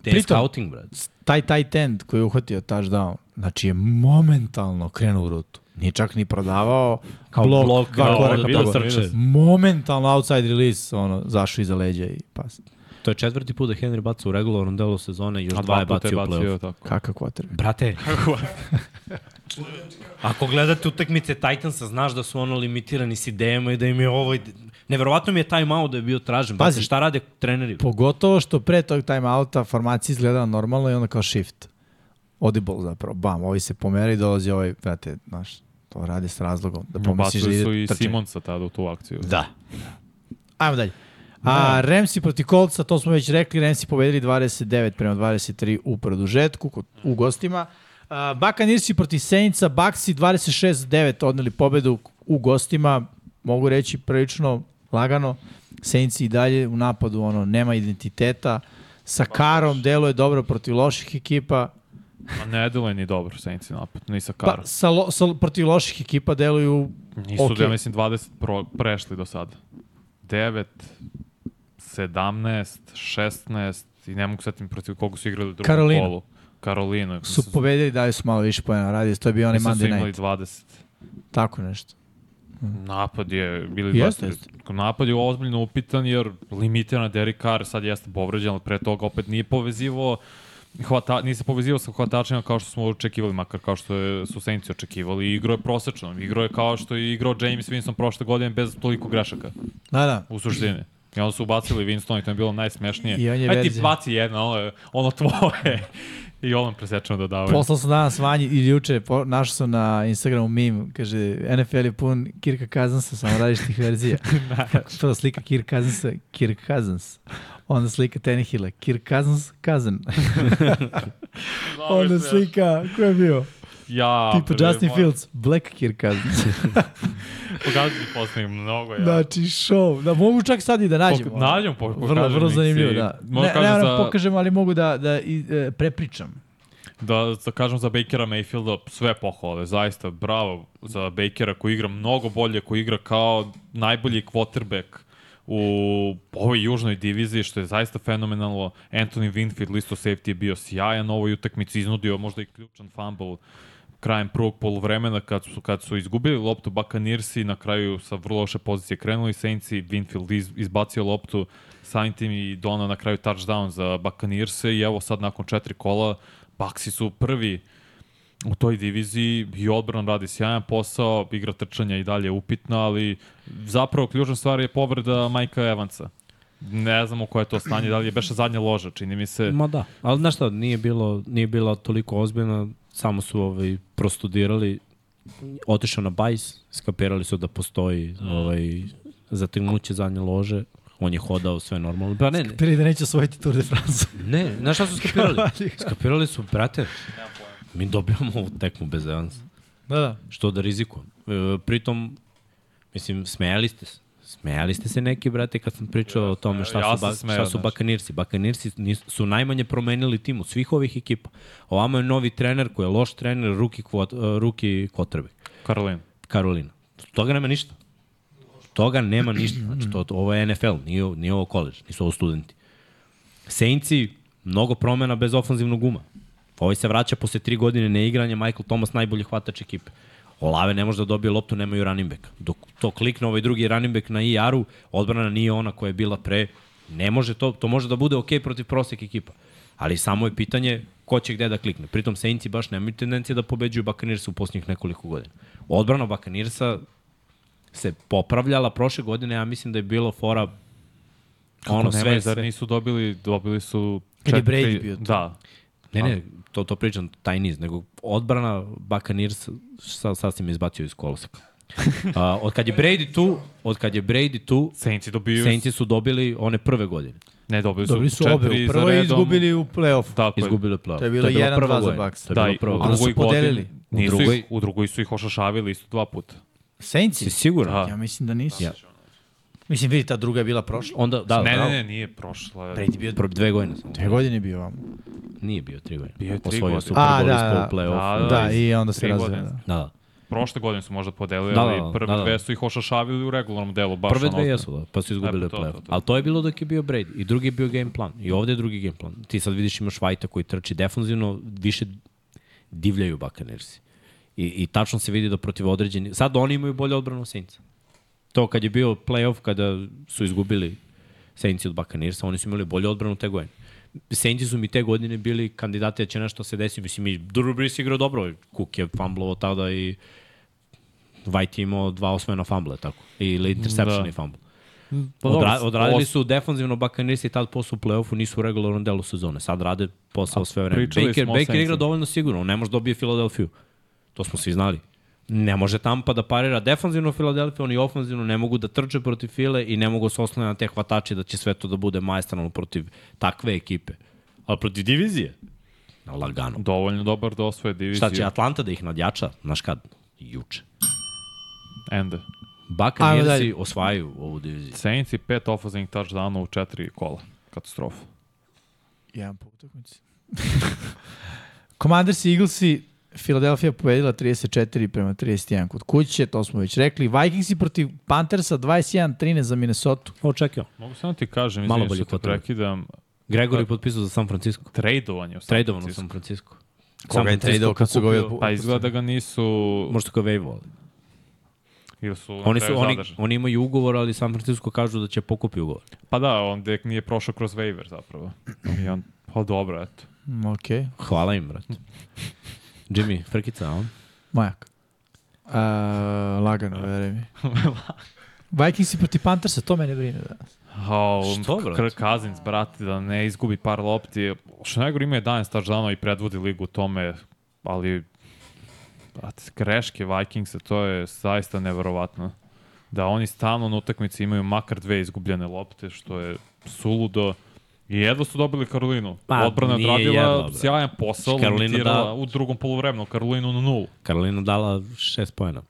Te
Pritom-
scouting, brate.
Taj tight end koji je uhvatio touchdown, znači je momentalno krenuo u rutu. Nije čak ni prodavao
Kao
blok,
blok,
dva
da,
koraka
vidio sam.
Momentalno outside release, ono, zašao iza leđa i pas.
To je četvrti put da Henry baca u regularnom delu sezone i još
A
dva je
dva puta je
bacio u play-off.
Kakav quarterback.
Brate, [LAUGHS] ako gledate utakmice Titansa, znaš da su ono limitirani s idejama i da im je ovo... Neverovatno mi je time out da je bio tražen. Pazi,
Pazi.
šta rade treneri?
Pogotovo što pre tog time outa formacija izgledala normalno i onda kao shift. Audible zapravo. Bam, ovi se pomeri i dolazi ovaj, brate, znaš, to radi s razlogom. Da pomisliš da ide
su i. Simonsa tada u tu akciju.
Da.
Ajmo dalje. A Ramsi proti Coltsa, to smo već rekli, Ramsi pobedili 29 prema 23 u produžetku, kod, u gostima. A, Buccaneersi proti Saintsa, Bucksi 26-9 odneli pobedu u gostima, mogu reći prilično lagano. Saintsi i dalje u napadu, ono, nema identiteta. Sa Karom deluje dobro protiv loših ekipa.
A ne deluje ni dobro Saints napad, ni sa Karom.
Pa, sa, lo, sa, protiv loših ekipa deluju
Nisu,
okej.
ja mislim, 20 pro, prešli do sada. 9, 17, 16 i ne mogu setim protiv koga su igrali u drugom
Karolinu.
kolu. Karolinu.
su pobedili, dali su malo više pojena radi, to je bio onaj
Mislim da su
Monday
imali
night.
20.
Tako nešto.
Napad je, bili
Jeste,
20.
jeste.
Napad je ozbiljno upitan jer limitiran Derek Carr sad jeste povređen, ali pre toga opet nije povezivo hvata, nije se povezivao sa hvatačima kao što smo očekivali, makar kao što je, su Saints očekivali. Igro je prosečno. Igro je kao što je igrao James Winston prošle godine bez toliko grešaka
Da, da.
u suštini. I onda su ubacili Winston i to je bilo najsmešnije.
I on je
Aj ti baci jedno, ono, ono tvoje. I ono presečeno dodavaju.
Poslao sam danas Vanji i juče, po, našao sam na Instagramu meme, kaže NFL je pun Kirka Cousinsa, samo različitih verzija. [LAUGHS] [LAUGHS] Prvo slika Kirk Cousinsa, Kirk Cousins. Onda slika Tenihila, Kirk Cousins, Cousin. [LAUGHS] Onda slika, ko je bio?
Ja, bre,
Justin
moj-
Fields, Black Kirk Cousins. [LAUGHS]
Pokazati poslednjih mnogo, ja.
znači, show. Da mogu čak sad i da nađemo.
Pok- nađemo, po-
Vrlo,
pokažem
vrlo
ih
zanimljivo, da. Ne, ne, ne,
za-
pokažem, ali mogu da, da i, e, prepričam.
Da, da kažem za Bakera Mayfielda, sve pohvale, zaista, bravo za Bakera koji igra mnogo bolje, koji igra kao najbolji quarterback u ovoj južnoj diviziji, što je zaista fenomenalno. Anthony Winfield, listo safety, je bio sjajan u ovoj utakmici, iznudio možda i ključan fumble krajem prvog poluvremena kad su, kad su izgubili loptu Buccaneersi, na kraju sa vrlo loše pozicije krenuli Saintsi, Winfield iz, izbacio loptu, samim tim i Dona na kraju touchdown za Buccaneerse i evo sad nakon četiri kola Baxi su prvi u toj diviziji i odbran radi sjajan posao, igra trčanja i dalje je upitna, ali zapravo ključna stvar je povreda Majka Evansa. Ne znamo koje je to stanje, da li je beša zadnja loža, čini mi se.
Ma da, ali znaš šta, nije, bilo, nije bila toliko ozbiljna, samo su ovaj, prostudirali otišao na bajs, skapirali su da postoji ovaj, zategnuće zadnje lože, on je hodao sve normalno. Pa ne, ne,
Prili da neće osvojiti Tour de France. [LAUGHS]
ne, znaš šta su skapirali? Skapirali su, brate, mi dobijamo ovu tekmu bez evansa.
Da, da.
Što da rizikujem? E, pritom, mislim, smejali ste se. Smejali ste se neki, brate, kad sam pričao o tome šta
ja
su, ba,
smejao,
šta su. Bakanirsi. Bakanirsi nis- su najmanje promenili tim u svih ovih ekipa. Ovamo je novi trener koji je loš trener, ruki, kvot, uh, ruki kvotrbe.
Karolina.
Karolina. Toga nema ništa. Toga nema ništa. Znači, to, ovo je NFL, nije, nije ovo college, nisu ovo studenti. Saintsi, mnogo promena bez ofanzivnog uma. Ovaj se vraća posle tri godine neigranja, Michael Thomas najbolji hvatač ekipe. Olave ne može da dobije loptu, nemaju running back. Dok to klikne ovaj drugi running back na IR-u, odbrana nije ona koja je bila pre, ne može to, to može da bude ok protiv prosek ekipa. Ali samo je pitanje ko će gde da klikne. Pritom Saintsi baš nemaju tendencije da pobeđuju Buccaneers u posljednjih nekoliko godina. Odbrana Buccaneersa se popravljala prošle godine, ja mislim da je bilo fora ono
Ono,
sve,
sve. zar nisu dobili, dobili su...
Kad je
četiri-
Brady bio tu.
Da.
Ne, ne, to, to pričam, taj niz, nego odbrana Buccaneers sa, sasvim izbacio iz koloseka. Uh, [LAUGHS] od kad je Brady tu, od kad je Brady tu,
Saintsi dobiju...
Saintsi su dobili one prve godine.
Ne, dobili su,
Dobili su obe u prvoj izgubili u play-offu.
Tako.
Izgubili play
To je bilo 1-2 za Bucks.
To je
Da,
bilo
i
prvo.
u
Ali su
drugoj
podelili.
Nisu
U drugoj-
ih, u drugoj su ih ošašavili isto dva puta.
Si
Saintsi?
siguran?
Da.
Ja mislim da nisu.
Ja.
Mislim, vidi, ta druga je bila prošla.
Onda, da,
ne,
bravo.
ne, ne, nije prošla.
Brady bio
Pro dve godine sam.
dve godine je bio ovamo.
Nije bio tri godine.
Bio je tri
Osvojio
godine.
Super
A,
Bowl
da, da.
u play-offu.
Da,
Da, i onda se razveo. Da.
Da, da.
Prošle godine su možda podelili,
Da,
ali
da,
prve
da, da.
dve su ih ošašavili u regularnom delu. Baš
Prve
ono,
dve jesu, da, pa su izgubili
E, pa to,
play-off. Ali to je bilo dok je bio Brady. I drugi je bio game plan. I ovde je drugi game plan. Ti sad vidiš imaš Vajta koji trči defanzivno, više divljaju Buccaneersi. I, I tačno se vidi da protiv određeni... Sad oni imaju bolje odbranu od Saintsa. To kad je bio play-off, kada su izgubili Saintsi od Buccaneersa, oni su imali bolju odbranu te godine. Saintsi su mi te godine bili kandidati da će nešto se desi. Mislim, i Drew Brees igrao dobro. Cook je fumblovao tada i White imao dva osvojena fumble, tako. Ili interception
Da.
i fumble.
Pa
Odra, odradili su defanzivno i tad posao u play-offu, nisu u regularnom delu sezone. Sad rade posao sve vreme. Baker, Baker igra dovoljno sigurno, ne može dobije Filadelfiju. To smo svi znali. Ne može Tampa da parira defanzivno Filadelfiju, oni ofanzivno ne mogu da trče protiv File i ne mogu se osloniti na te hvatače da će sve to da bude majestralno protiv takve ekipe. Ali protiv divizije? Na lagano.
Dovoljno dobar da osvoje diviziju.
Šta će Atlanta da ih nadjača? Znaš kad? Juče.
Ende.
Buccaneersi
dalje.
osvajaju ovu diviziju.
Saints i pet ofazivnih touchdownova u četiri kola. Katastrofa.
Jedan po utakmici. [LAUGHS] Commanders i Eaglesi, Philadelphia pobedila 34 prema 31 kod kuće, to smo već rekli. Vikingsi protiv Panthersa 21-13 za Minnesota.
Očekio.
Mogu samo ti kažem,
Malo
izvinim
bolji
što prekidam,
Gregor je potpisao za San Francisco.
tradeovanje u San
Tradovan u
Francisco.
San Francisco.
Koga je tradeo kad su ga ovaj
Pa izgleda da ga nisu...
Možda kao wave
Ili su
Oni, su, oni,
zadržani.
oni imaju ugovor, ali San Francisco kažu da će pokupi ugovor.
Pa da, on dek nije prošao kroz waiver zapravo. I on, pa dobro, eto.
Mm, Ok,
Hvala im, brate. Jimmy, frkica, on?
majak. Uh, lagano, veruj mi. [LAUGHS] Vikingsi protiv Panthersa, to mene brine danas.
Oh,
Što, brate?
Kirk Cousins, brate, da ne izgubi par lopti. Što najgore ima 11 touchdownova i predvodi ligu u tome, ali brate, greške Vikingsa, to je zaista neverovatno. Da oni stalno na utakmici imaju makar dve izgubljene lopte, što je suludo. I jedva su dobili Karolinu.
Pa,
Odbrana je odradila sjajan posao, limitirala
da-
u drugom polovremenu Karolinu na nulu.
Karolina dala šest pojena.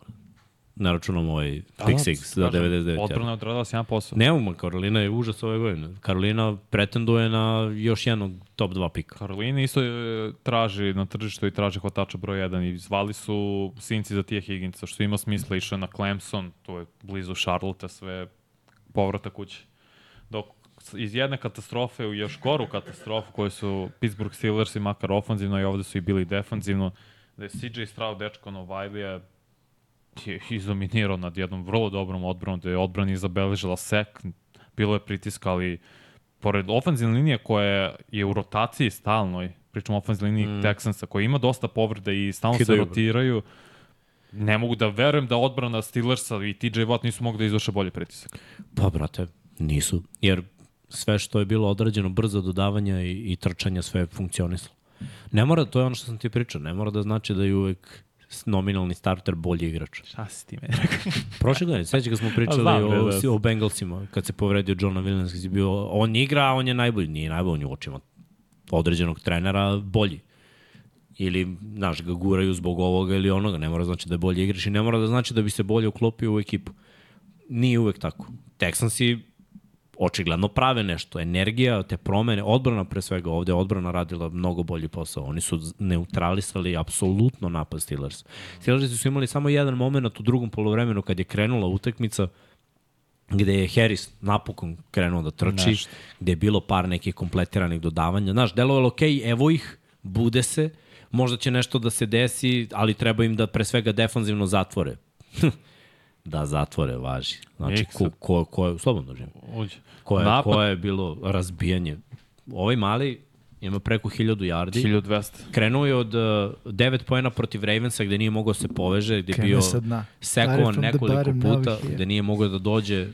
Ne računom ovaj pick six za 99.
Odbrana je odradila sjajan posao.
Nemamo, Karolina je užas ove godine. Karolina pretenduje na još jednog top 2 pika.
Karolina isto e, traži na tržištu i traži hvatača broj 1 i zvali su Sinci za Tije Higginsa, što ima smisla, išao je na Clemson, to je blizu Charlotte, sve povrata kuće. Dok iz jedne katastrofe u još goru katastrofu koju su Pittsburgh Steelers i makar ofanzivno i ovde su i bili defanzivno, da je CJ Stroud dečko Novajlija je izdominirao nad jednom vrlo dobrom odbranom, da je odbrana zabeležila sek, bilo je pritiska, ali pored ofenzivne linije koja je u rotaciji stalnoj, pričamo o ofenzivnoj liniji mm. Texansa, koja ima dosta povreda i stalno
Kidaju,
se rotiraju, ne mogu da verujem da odbrana Steelersa i TJ Watt nisu mogli da izvrše bolje pritisak.
Pa, brate, nisu. Jer sve što je bilo odrađeno, brzo dodavanja i, i trčanja, sve je funkcionisalo. Ne mora, to je ono što sam ti pričao, ne mora da znači da je uvek nominalni starter bolji igrač.
Šta si ti meni rekao? [LAUGHS]
Prošle godine, sveća kad smo pričali
znam,
o,
da.
o Bengalsima, kad se povredio Johna Williams, kad je bio, on igra, a on je najbolji, nije najbolji, on je u očima određenog trenera bolji. Ili, znaš, ga guraju zbog ovoga ili onoga, ne mora znači da je bolji igrač i ne mora da znači da bi se bolje uklopio u ekipu. Nije uvek tako. Texansi očigledno prave nešto. Energija, te promene, odbrana pre svega ovde, odbrana radila mnogo bolji posao. Oni su neutralisali apsolutno napad Steelers. Steelers su imali samo jedan moment u drugom polovremenu kad je krenula utakmica gde je Harris napokon krenuo da trči,
Nešto.
gde je bilo par nekih kompletiranih dodavanja. Znaš, delovalo ok, evo ih, bude se, možda će nešto da se desi, ali treba im da pre svega defanzivno zatvore. [LAUGHS] da zatvore, važi. Znači, ko, ko, ko je, slobodno živim. Ko je, ko je bilo razbijanje. Ovaj mali ima preko 1000 yardi.
1200.
Krenuo je od uh, 9 poena protiv Ravensa gde nije mogao da se poveže, gde je bio sekovan nekoliko puta, gde nije mogao da dođe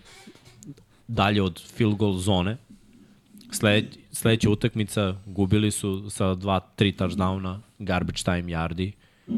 dalje od field goal zone. Sled, sledeća utakmica gubili su sa 2-3 touchdowna, garbage time yardi.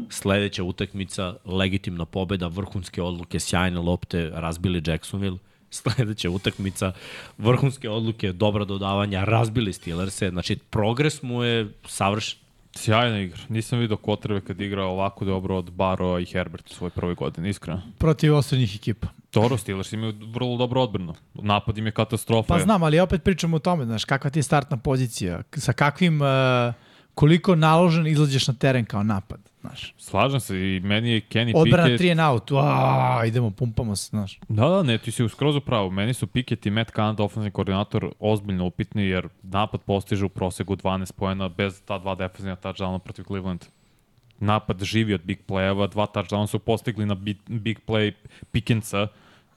Sledeća utakmica, legitimna pobeda, vrhunske odluke, sjajne lopte, razbili Jacksonville. [LAUGHS] Sledeća utakmica, vrhunske odluke, dobra dodavanja, razbili Steelers-e. Znači, progres mu je savršen.
Sjajna igra. Nisam vidio Kotrve kad igra ovako dobro od Baro i Herbert u svojoj prvoj godini, iskreno.
Protiv osrednjih ekipa.
Dobro, Steelers imaju vrlo dobro odbranu. Napad im je katastrofa.
Pa znam, ali opet pričamo o tome, znaš, kakva ti je startna pozicija, sa kakvim, uh, koliko naložen izlađeš na teren kao napad, znaš.
Slažem se i meni je Kenny
Odbrana
Pickett...
3 and out, Uaa, idemo, pumpamo se, znaš.
Da, da, ne, ti si skroz u pravu. Meni su Pickett i Matt Canada, ofenzivni koordinator, ozbiljno upitni, jer napad postiže u prosegu 12 pojena bez ta dva defensivna touchdowna protiv Cleveland. Napad živi od big play-eva, dva touchdowna su postigli na big, big play Pickensa.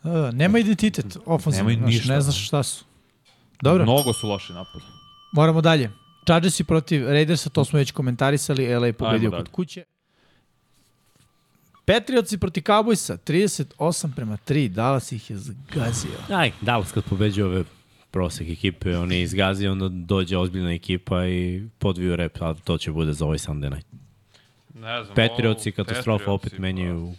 Da, da, nema identitet ofenzivno,
Nemaju
znaš,
ništa,
ne znaš šta su. Dobro,
Mnogo su loši napad.
moramo dalje. Chargersi protiv Raidersa, to smo već komentarisali, LA je pobedio kod kuće. Patriotsi protiv Cowboysa, 38 prema 3, Dallas ih je zgazio.
Aj, Dallas kad pobeđuje ove prosek ekipe, on je izgazio, onda dođe ozbiljna ekipa i podviju rep, a to će bude za ovaj Sunday night.
Ne znam,
Patriotsi, katastrofa, opet menjaju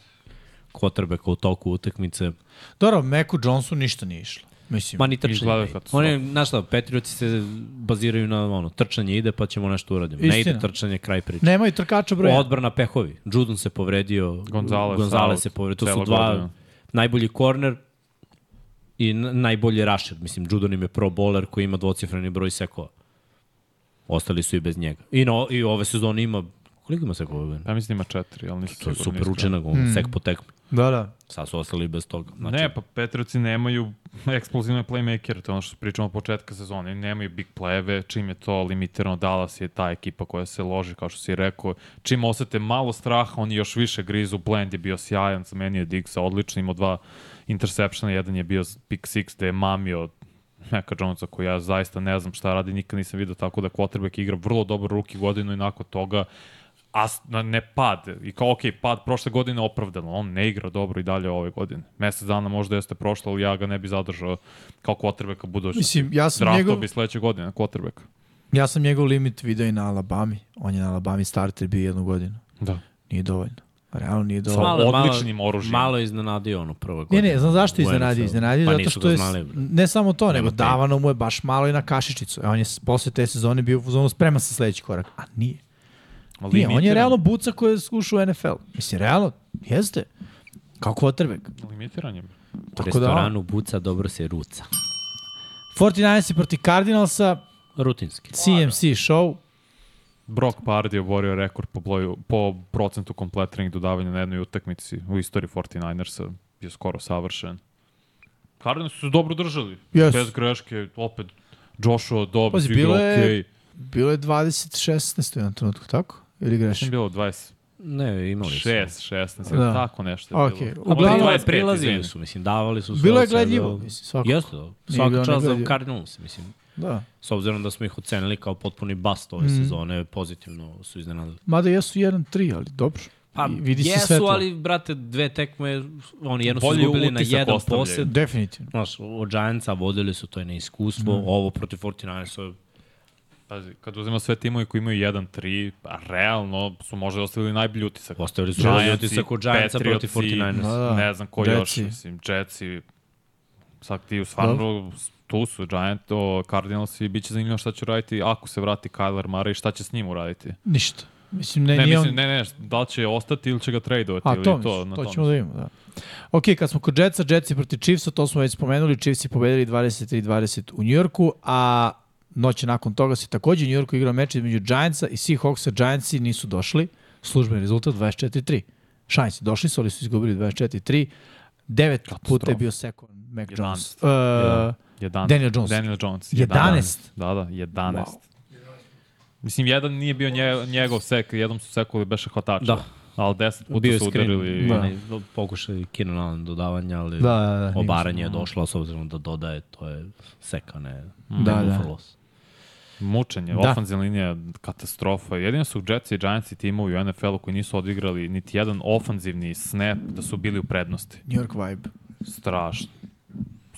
quarterbacka u toku utakmice.
Dobro, Meku Johnsu ništa nije išlo. Mislim,
Ma ni trčanje.
Izgleda
ne.
katastrofa.
On je, znaš šta, Patriotsi se baziraju na ono, trčanje ide pa ćemo nešto uraditi. Ne ide trčanje, kraj priče.
nemaju trkača broja.
Odbrana pehovi. Judon se povredio,
Gonzalez
Gonzalez se povredio. To su dva
godina.
najbolji korner i najbolji rusher. Mislim, Judon im je pro bowler koji ima dvocifreni broj sekova. Ostali su i bez njega. I, no, i ove sezone ima, koliko ima sekova?
Ja mislim ima četiri, ali nisam
To je super učenak,
Hmm.
sek po tekmi.
Da, da.
Sad su ostali bez toga. Znači,
Ne, pa Patriotsi nemaju eksplozivne playmakere, to je ono što pričamo od početka sezone. Nemaju big play-eve, čim je to limitirano, Dallas je ta ekipa koja se loži, kao što si rekao. Čim osete malo straha, oni još više grizu. Blend je bio sjajan, za meni je Dixa odličan, imao dva interseptiona, jedan je bio pick six gde je mamio Meka Jonesa koji ja zaista ne znam šta radi, nikad nisam vidio tako da quarterback igra vrlo dobro ruki godinu i nakon toga a ne pad. I kao, ok, pad prošle godine opravdano, on ne igra dobro i dalje ove godine. Mesec dana možda jeste prošlo, ali ja ga ne bi zadržao kao quarterbacka budućnosti.
Mislim, ja sam
Draftao
njegov,
bi sledeće godine quarterbacka.
ja sam njegov limit video i na Alabami. On je na Alabami starter bio jednu godinu.
Da.
Nije dovoljno. Realno nije
Sa
dovoljno.
odličnim oružjem.
Malo je iznenadio ono prvo
Ne,
godine.
ne, znam zašto iznenadio.
NFL-u.
Iznenadio
pa
zato što je,
znali.
ne samo to, nego davano mu je baš malo i na kašičicu. E, on je posle te sezone bio u zonu spreman sa sledeći korak. A nije. Nije, on je realno buca koji je ušao u NFL. Mislim, realno, jeste. Kao quarterback.
Limitiran je.
U
da,
restoranu buca, dobro se ruca.
49 protiv Cardinalsa,
Rutinski.
CMC show.
Brock Pardy je oborio rekord po, broju, po procentu kompletiranih dodavanja na jednoj utakmici u istoriji 49ersa. Bio skoro savršen. Cardinals su se dobro držali.
Yes.
Bez greške, opet Joshua Dobbs
Pazi,
igra
bilo
okej.
je-
Okay.
Bilo je 20-16 u jednom trenutku, tako? Ili
Mislim
grešim?
bilo 20.
Ne, imali su.
6, 16,
Da.
da. tako nešto je
Okej.
bilo.
Uglavnom-
25,
prilazili su, mislim, davali su sve
Bilo je gledljivo, mislim, svakako.
Jeste, da. Svaka čast za. Cardinals, mislim.
Da.
S obzirom da smo ih ocenili kao potpuni bust ove
Mhm.
sezone, pozitivno su iznenadili.
Mada jesu 1-3, ali dobro.
Pa,
I vidi se
jesu,
svetlo.
ali, brate, dve tekme, oni jedno su
Bolji
izgubili na jedan posed.
Definitivno.
Znaš, od Giantsa vodili su to je neiskustvo,
Mhm.
ovo protiv 49 su
Pazi, kad uzmemo sve timove koji imaju 1-3, a realno su možda ostavili najbolji utisak.
Ostavili su bolji utisak od Giantsa protiv 49ers.
Da, da.
Ne znam ko
Jetsi.
još, mislim, Jetsi, sad ti stvarno tu su Giant, o, Cardinals i bit će zanimljivo šta će raditi ako se vrati Kyler Murray, šta će s njim uraditi.
Ništa. Mislim, ne,
Ne, mislim,
on...
ne, ne, da li će ostati ili će ga tradovati
A
ili
to,
to,
to,
na
to ćemo da vidimo, da. Ok, kad smo kod Jetsa, Jetsi protiv Chiefsa, to smo već spomenuli, Chiefsi pobedili 23-20 u Njujorku, a noće nakon toga se takođe u Njujorku igrao meč između Giantsa i Seahawksa. Giantsi nisu došli, službeni rezultat 24-3. Giantsi došli su, ali su izgubili 24-3. Devet puta je bio sekund Mac Jones. Uh,
11.
Daniel Jones.
Daniel Jones.
11?
Da, da, 11.
Wow.
Mislim, jedan nije bio nje, njegov sek, jednom su sekuli beše hvatača.
Da.
Ali deset puta
Bio
su udarili.
Da.
onaj pokušaj Keenan Allen dodavanja, ali
Da, da, da,
obaranje je došlo, s obzirom da dodaje, to je seka, ne,
Da, da.
loss.
Mučenje,
Da.
ofenzivna linija, katastrofa. Jedino su Jetsi i Giantsi timovi u NFL-u koji nisu odigrali niti jedan ofanzivni snap da su bili u prednosti.
New York vibe.
Strašno.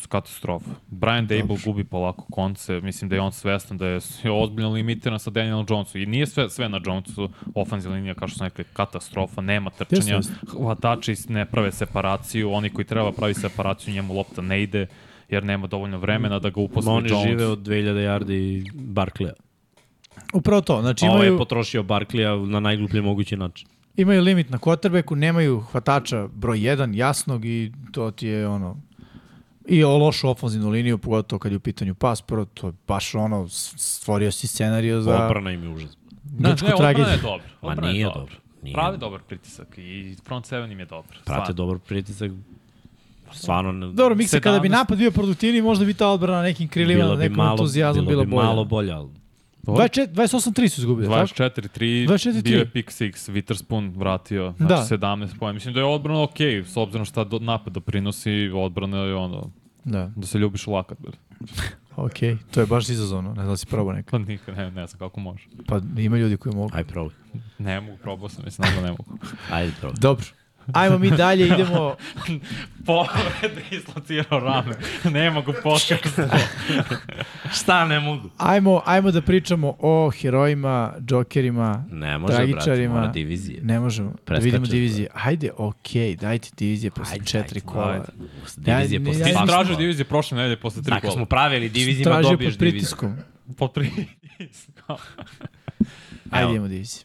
Katastrofa. Brian Dable gubi polako konce, mislim da je on svestan da je [LAUGHS] ozbiljno limitiran sa Danielom Jonesom. I nije sve, sve na Jonesu, ofenzivna linija, kao što sam rekli, katastrofa, nema trčanja, hvatači ne prave separaciju, oni koji treba pravi separaciju, njemu lopta ne ide, jer nema dovoljno vremena da ga uposli
Ma oni
Jones.
žive od 2000 yardi Barkleya.
Upravo to, znači
Ovo je
imaju,
potrošio Barkleya na najgluplji mogući način.
imaju limit na quarterbacku, nemaju hvatača broj 1 jasnog i to ti je ono i o lošu ofenzivnu liniju, pogotovo kad je u pitanju pas, prvo, to je baš ono, stvorio si scenariju za
Obrana im je užas.
grčku
ne, odbrana
tragediju.
je dobro.
Ma nije dobro. Nije.
Pravi dobar pritisak i front seven im je dobar.
Prate dobar pritisak. Stvarno.
Dobro, Miksa, kada bi
17.
napad bio produktivniji, možda bi ta odbrana na nekim krilima, na nekom entuzijazmu bila
bilo bi
bolja.
malo bolje, ali
24 28-3 su izgubili, tako?
24-3,
24-3.
bio je pick six, Witherspoon vratio,
Da.
znači 17 pojena. Mislim da je odbrana ok, s obzirom šta do, napad doprinosi, odbrana je ono,
Da,
da se ljubiš u lakat. [LAUGHS]
okej. To je baš izazovno, ne znam da si probao nekad.
Pa nikad, ne, ne znam kako može.
Pa ima ljudi koji mogu.
aj probaj.
Ne mogu, probao sam, mislim da ne mogu.
Ajde probaj.
Dobro. Ajmo mi dalje, idemo... [LAUGHS]
Povrede islocirao rame, ne mogu podcast.
Šta ne mogu?
Ajmo, ajmo da pričamo o herojima, džokerima,
Ne može, brate,
tragičarima.
mora divizije.
Ne možemo. Da
Preskačeš,
vidimo
brate.
divizije. Ajde, okej, dajte divizije posle
Ajde,
četiri
ajde,
kola.
ajde. Divizije
Ja-
posle
ja-
Ti si tražio divizije prošle nedelje posle tri
Tako
kola.
smo pravili divizijima,
Tražio
dobiješ
pod
diviziju.
pritiskom.
Pod pritiskom.
Ajde, idemo divizije.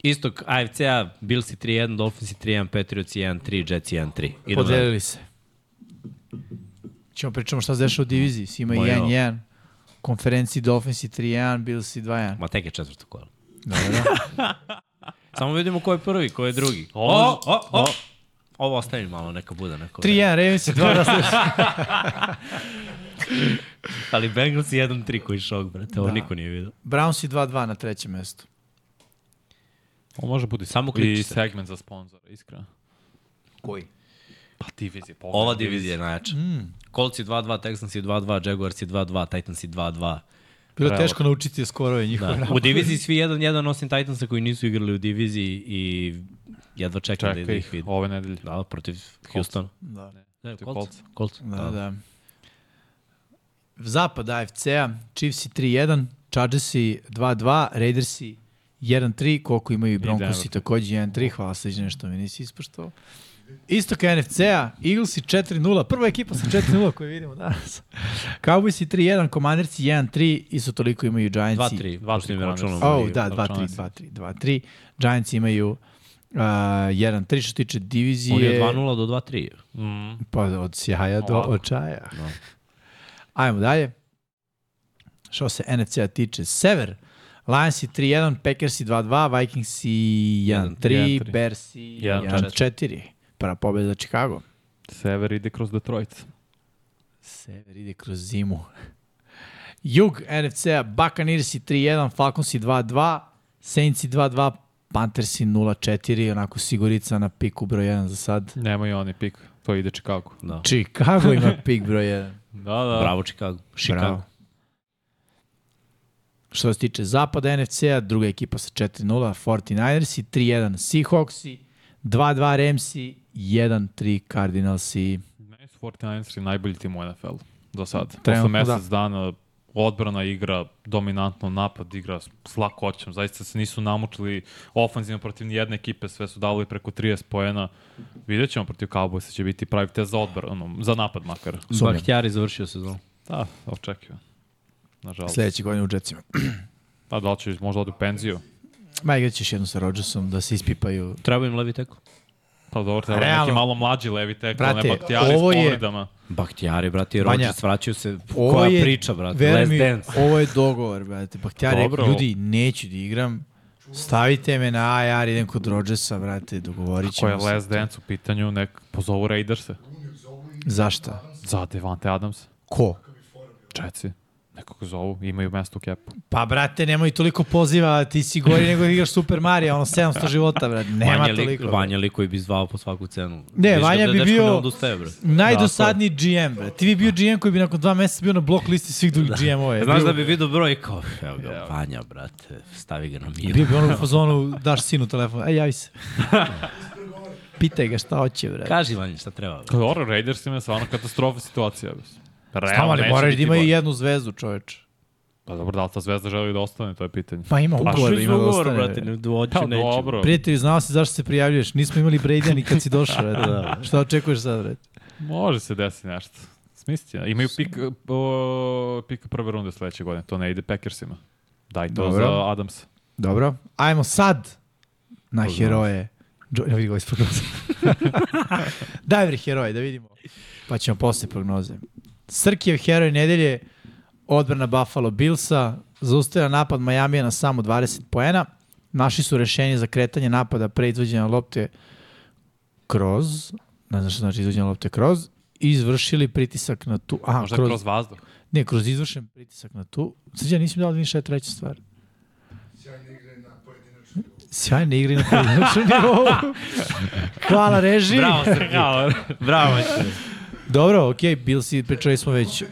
Istok AFC-a, Bills 3-1, Dolphins 3-1, Patriots 1-3, Jets 1-3. Idemo dalje.
Podelili se. Ćemo pričamo šta se dešava u diviziji. Sima
Ma jo.
1-1. Konferenciji Dolphinsi 3-1, Billsi 2-1.
Ma tek je četvrto kola.
Dobro. [LAUGHS]
Samo vidimo ko je prvi, ko je drugi.
Ovo-
O, o, o. Ovo ostavi malo, neka bude neko.
3-1, Ravensi 2-1.
Ali Bengals 1-3 koji šok, brate. Ovo
Da.
niko nije vidio.
Brownsi 2-2 na trećem mestu.
Ovo može biti
Samo
i segment za sponzora, iskreno.
Koji?
Pa divizije, pogledaj.
Ova divizija je najjača. Mm. Colts 2-2, Texans 2-2, Jaguars 2-2, Titans 2-2.
Bilo je teško naučiti skorove njihove.
Da. U diviziji svi jedan jedan osim Titansa koji nisu igrali u diviziji i jedva čekam da, da
Čekaj
ih vidim.
ove nedelje.
Da, protiv Houstona.
Da.
Ne,
Protiv
Colts. Colts.
Da, da. Zapad AFC-a, Chiefsi 3-1, Chargersi 2-2, Raidersi 1-3, koliko imaju i Broncosi
Denver.
takođe 1-3, hvala sređe nešto mi nisi ispoštovao. Istok NFC-a, Eaglesi 4-0, prva ekipa sa 4-0 koju vidimo danas. [LAUGHS] Cowboysi 3-1, Commandersi 1-3, isto toliko imaju Giantsi.
2-3.
Dva,
pošto
tri
im
Commanders.
računamo.
Oh, da, 2-3,
Giantsi.
2-3, 2-3. Giants imaju uh, 1-3 što se tiče divizije.
On je 2-0 do 2-3.
Mm.
Pa od sjaja do očaja.
No.
Ajmo dalje. Što se NFC-a tiče, Sever. Lions 3-1, Packers 2-2, Vikings 1-3,
1-3,
Bears
1-4.
1-4. Prva pobjeda za Chicago.
Sever ide kroz Detroit.
Sever ide kroz zimu. Jug NFC-a, Buccaneers 3-1, Falcons 2-2, Saints 2-2, Panthers 0-4, onako sigurica na piku broj 1 za sad.
Nemaju oni pik, to ide Chicago.
Da.
Chicago ima pik broj 1. [LAUGHS]
Da, da.
Bravo Chicago. Chicago.
Bravo. Što se tiče zapada NFC-a, druga ekipa sa 4-0, 49ersi, 3-1 Seahawksi, 2-2 Ramsi, 1-3 Cardinalsi.
Meni su 49ersi najbolji tim u NFL-u do sad. Posle
Trenutno,
mesec dana odbrana igra dominantno, napad igra s lakoćom. Zaista se nisu namučili ofanzivno protiv nijedne ekipe, sve su dali preko 30 poena. Vidjet ćemo protiv Cowboysa će biti pravi test za odbranu, za napad makar.
Bahtjari završio sezonu.
Da, očekivam. Nažalost.
Sledeće godine u Jetsima. [CLEARS THROAT]
Pa da li će možda odi u penziju?
Ma igrat ćeš jednu sa Rodgersom da se ispipaju.
Treba im levi teko.
Pa dobro, treba
Realno.
neki malo mlađi levi tek,
Brate,
ne baktijari
ovo
s
je-
povredama.
Bahtjari, brate, i Rodgers vraćaju se.
Ovo
Koja
je,
priča, brate? Last
mi,
Dance.
Ovo je dogovor, brate. Bahtjar je
Dobro.
ljudi, neću da igram. Stavite me na AR, idem kod Rodgersa, brate, dogovorit
Ako je
ćemo se.
Last Dance u pitanju, nek pozovu Raiderse
Zašta?
za Devante Adams.
Ko?
Četci. Nekako zovu, imaju mesto u kepu.
Pa, brate, nemoj toliko poziva, ti si gori nego da igraš Super Mario, ono 700 [LAUGHS] života, brate. Nema
Vanja
toliko.
lik, Vanja lik koji bi zvao po svaku cenu.
Ne,
Vidiš
Vanja
da
bi bio-
odustaje, brate.
Najdosadniji GM, bre. Ti bi bio GM koji bi nakon dva meseca bio na blok listi svih drugih GM-ova.
Znaš da bi vidio broj kao, evo ga, Vanja, brate, stavi ga na mir.
Bio bi ono u fazonu, daš sinu telefon, ej, javi se. [LAUGHS] Pitaj ga šta hoće, bre.
Kaži Vanja šta treba. brate.
Kao dobro, Raiders ima stvarno katastrofa situacija. bez. Realno,
ali
neće
moraš da imaju jednu zvezdu, čoveč.
Pa dobro, da li ta zvezda želi da ostane, to je pitanje.
Pa ima
Pa
ugovor,
Što
ima da
ugovor,
ostane.
brate, ne dođe
Pa
neće.
dobro.
Prijatelji, znao si zašto se prijavljuješ. Nismo imali Brady ni kad si došao, [LAUGHS] bre. Šta očekuješ sad, bre?
Može se desiti nešto. Smislit će. Imaju pik, o, pik prve runde sledeće godine, to ne ide Packersima. Daj to
Dobro.
za Adams.
Dobro. Ajmo sad na heroje. Jo, ja vidim ga iz prognoze. [LAUGHS] Daj heroje, da vidimo. Pa ćemo posle prognoze. Srkijev heroj nedelje, odbrana Buffalo Billsa, zaustavlja napad Majamija na samo 20 poena. Naši su rešenje za kretanje napada pre izvođenja lopte kroz, ne znam što znači izvođenja lopte kroz, i izvršili pritisak na tu, aha,
Možda
kroz,
kroz vazduh.
ne, kroz izvršen pritisak na tu. Srđan, nisam dao da ništa je treća stvar.
Sjajne igre na pojedinačnom nivou.
Sjajne igre na pojedinačnom nivou. [LAUGHS] Hvala reži.
Bravo, Srki. Bravo, Srki.
Dobro, okej, okay, Billsi, pričali smo već,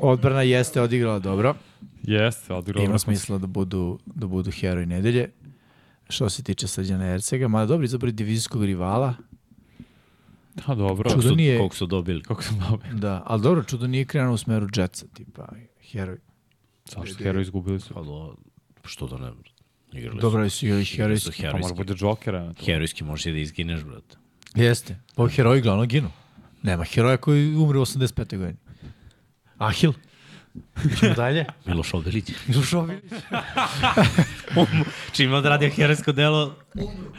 odbrana jeste odigrala dobro.
Jeste, odigrao.
Ima smisla da budu, da budu heroj nedelje. Što se tiče Srđana Ercega, mada dobro izabrali divizijskog rivala,
Da, dobro.
Čudo
Su-
nije-
Koliko su dobili.
Kako sam dobio?
da, ali dobro, čudo nije krenuo u smeru Jetsa, tipa, heroj.
Zašto Hero izgubili su?
Pa do, što da ne. Igrali
Dobro, su i
su
herojski.
Pa mora bude Jokera. to.
Herojski možeš i da izgineš, brate.
Jeste, pa heroji glavno ginu. Nema heroja koji umre u 85. godini. Ahil. Ćemo dalje. [LAUGHS]
Miloš Obilić.
Miloš Obilić. [LAUGHS]
Čim je odradio herojsko delo,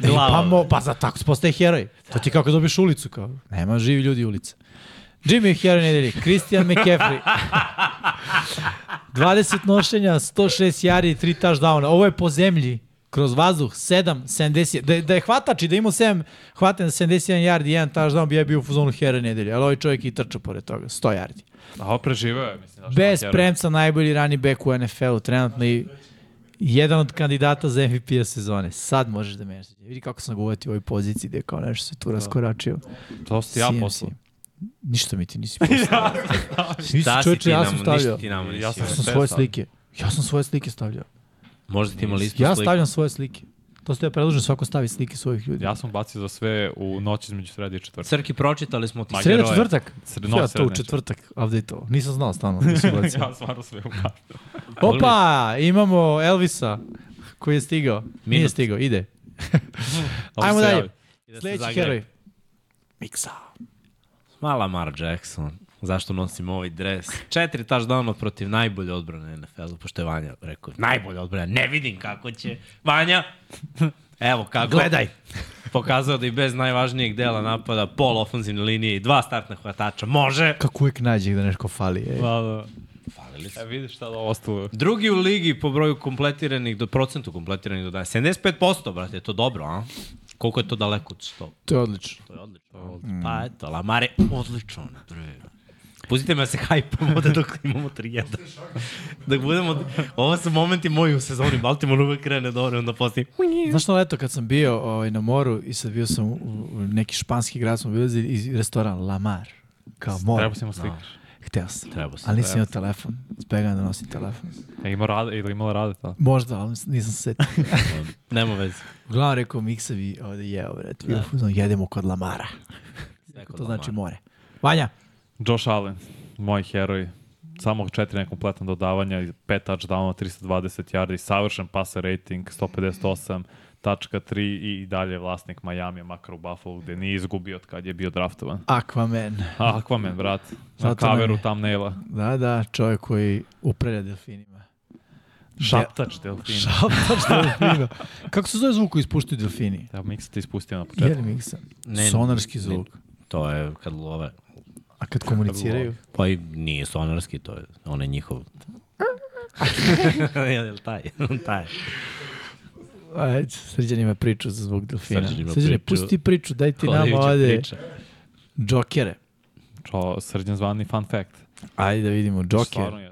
E,
glava.
pa, mo, pa za tako se postaje heroj. To ti kako dobiješ ulicu. Kao. Nema živi ljudi ulica. Jimmy je heroj nedelje. Christian McCaffrey. [LAUGHS] 20 nošenja, 106 jari i 3 touchdowna. Ovo je po zemlji kroz vazduh 7, 70, da, da je hvatač i da ima 7 hvaten 71 yardi i 1 touchdown bi ja bio u fuzonu heroj nedelje, ali ovaj čovjek i trča pored toga, 100 yardi.
A ovo preživeo je, mislim.
Bez premca najbolji rani back u NFL-u, trenutno i jedan od kandidata za MVP-a sezone. Sad možeš da menjaš. Vidi kako sam ga uvetio u ovoj poziciji gde je kao nešto se tu raskoračio.
To si ja poslao.
Ništa mi ti nisi [LAUGHS] poslao. Nisi
Šta si
čovječe,
ti
ja
nam,
sam
ništa
stavljao.
ti nam
Ja
nisi.
sam
Ja svoje slike. Ja sam svoje slike stavljao.
Možda ti ima listu
Ja
slika.
stavljam svoje slike. To ste ja predložen svako stavi slike svojih ljudi.
Ja sam bacio za sve u noć između sredi i četvrtka.
Crki, pročitali smo ti
Sreda četvrtak?
Sred-
ja
noć
to u četvrtak update-ovo. Nisam znao stvarno. Nisam [LAUGHS] bacio.
ja stvarno sve u kartu.
Opa, imamo Elvisa koji je stigao. Nije
Minut.
stigao, ide. [LAUGHS] Ajmo dalje.
Da
heroj. Miksa.
Mala Lamar Jackson. Zašto nosim ovaj dres? Četiri touchdowna protiv najbolje odbrane NFL-u, pošto je Vanja rekao, najbolje odbrane, ne vidim kako će. Vanja, [LAUGHS] evo kako.
Gledaj.
Pokazao da i bez najvažnijeg dela napada, pol ofenzivne linije i dva startna hvatača, može.
Kako uvijek nađe da nešto fali. Ej.
Da, da.
Falili su.
E, vidiš šta da ostalo.
Drugi u ligi po broju kompletiranih, do procentu kompletiranih dodaja. 75%, brate, je to dobro, a? Koliko je to daleko od 100?
To je odlično.
To je odlično. Pa eto, Lamar je odličan. bre. Pustite me da se hajpamo ovde dok imamo 3-1. Dok budemo, ovo su momenti moji u sezoni, Baltimore uvek krene dobro, onda poslije...
Znaš što leto kad sam bio ovaj, na moru i sad bio sam u, u neki španski grad, smo bili iz restoran Lamar. Kao more.
Treba si mu slikaš.
Hteo sam.
Treba se.
Ali nisam imao telefon. Zbegam da nosim telefon.
E, ima rade, ili imala rade ta?
Možda, ali nisam se setio. [LAUGHS]
Nema veze.
Uglavnom rekao Miksa bi ovde jeo, vred. Da. Jedemo kod Lamara. To znači more. Vanja,
Josh Allen, moj heroj. samo četiri nekompletna dodavanja, 5 touchdownova, 320 yardi, savršen passer rating, 158, tačka 3 i dalje vlasnik Miami, makar u Buffalo, gde nije izgubio od kad je bio draftovan.
Aquaman.
Aquaman, brat. Na
Zato
kaveru thumbnaila.
Da, da, čovjek koji upravlja delfinima.
Šaptač delfina. [LAUGHS]
Šaptač delfina. Kako se zove zvuk koji ispuštaju delfini?
Da, Miksa ti ispustio na početku.
li miksa?
Ne,
Sonarski
ne.
zvuk.
To je kad love.
A kad komuniciraju?
Pa i nije sonarski, to je, on je njihov. [LAUGHS] Jel taj? taj.
Ajde, Srđan ima priču za zvuk delfina.
Srđan priču.
pusti priču, daj ti
Hodajuća
ovde
priča.
džokere.
Čo, srđan zvani fun fact.
Ajde da vidimo, džoker.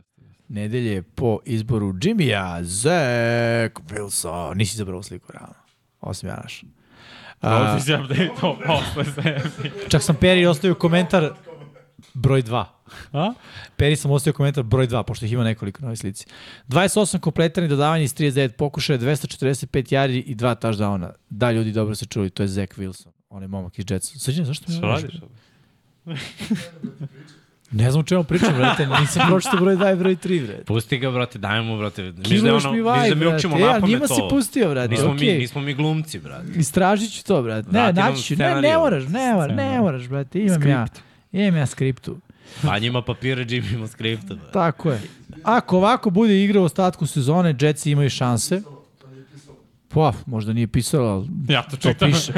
Nedelje po izboru Jimmya, Zach Wilson. Nisi zabrao sliku, realno. Osim ja naš.
Ovo
A,
ti se update to posle se.
čak sam Peri ostavio komentar broj 2.
A?
Peri sam ostavio komentar broj 2, pošto ih ima nekoliko na ovoj slici. 28 kompletarnih dodavanja iz 39 pokušaja, 245 yardi i 2 touchdowna. Da, ljudi, dobro se čuli, to je Zach Wilson. On je momak iz Jetsa. Srđan, zašto mi ovo
radiš? [LAUGHS]
Ne znam o čemu pričam, brate. Nisam pročito broj 2 i broj 3, brate.
Pusti ga, brate, daj mu, brate. Da,
Kiluješ
ono,
mi vaj,
da mi
brate.
učimo
Ja,
na pamet
njima si pustio, brate.
Nismo,
okej.
mi, nismo mi glumci, brate.
Istražit ću to, brate. Ne, naći ću. Ne, ne moraš, ne moraš, ne moraš, brate. Imam ja. Imam ja skriptu.
Pa njima papire, Jimmy ima skripta, brate.
Tako je. Ako ovako bude igra u ostatku sezone, Jetsi imaju šanse. Pa, možda nije pisalo, ali
Ja to
to
čitam.
piše.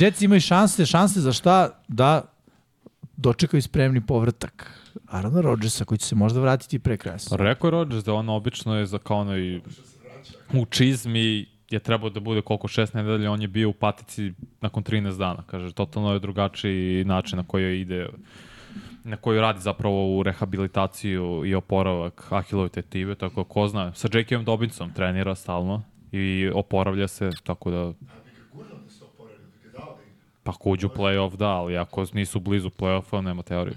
Jetsi imaju šanse, šanse za šta? Da dočekaju spremni povratak Arona Rodgersa koji će se možda vratiti pre kraja.
Pa rekao je Rodgers da on obično je za kao onaj u čizmi je trebao da bude koliko šest nedelja, on je bio u patici nakon 13 dana. Kaže, totalno je drugačiji način na koji ide na koji radi zapravo u rehabilitaciju i oporavak ahilove tetive, tako da ko zna. Sa Jakeom Dobinsom trenira stalno i oporavlja se, tako da pa ako uđu u play-off da, ali ako nisu blizu play-offa, nema teorije.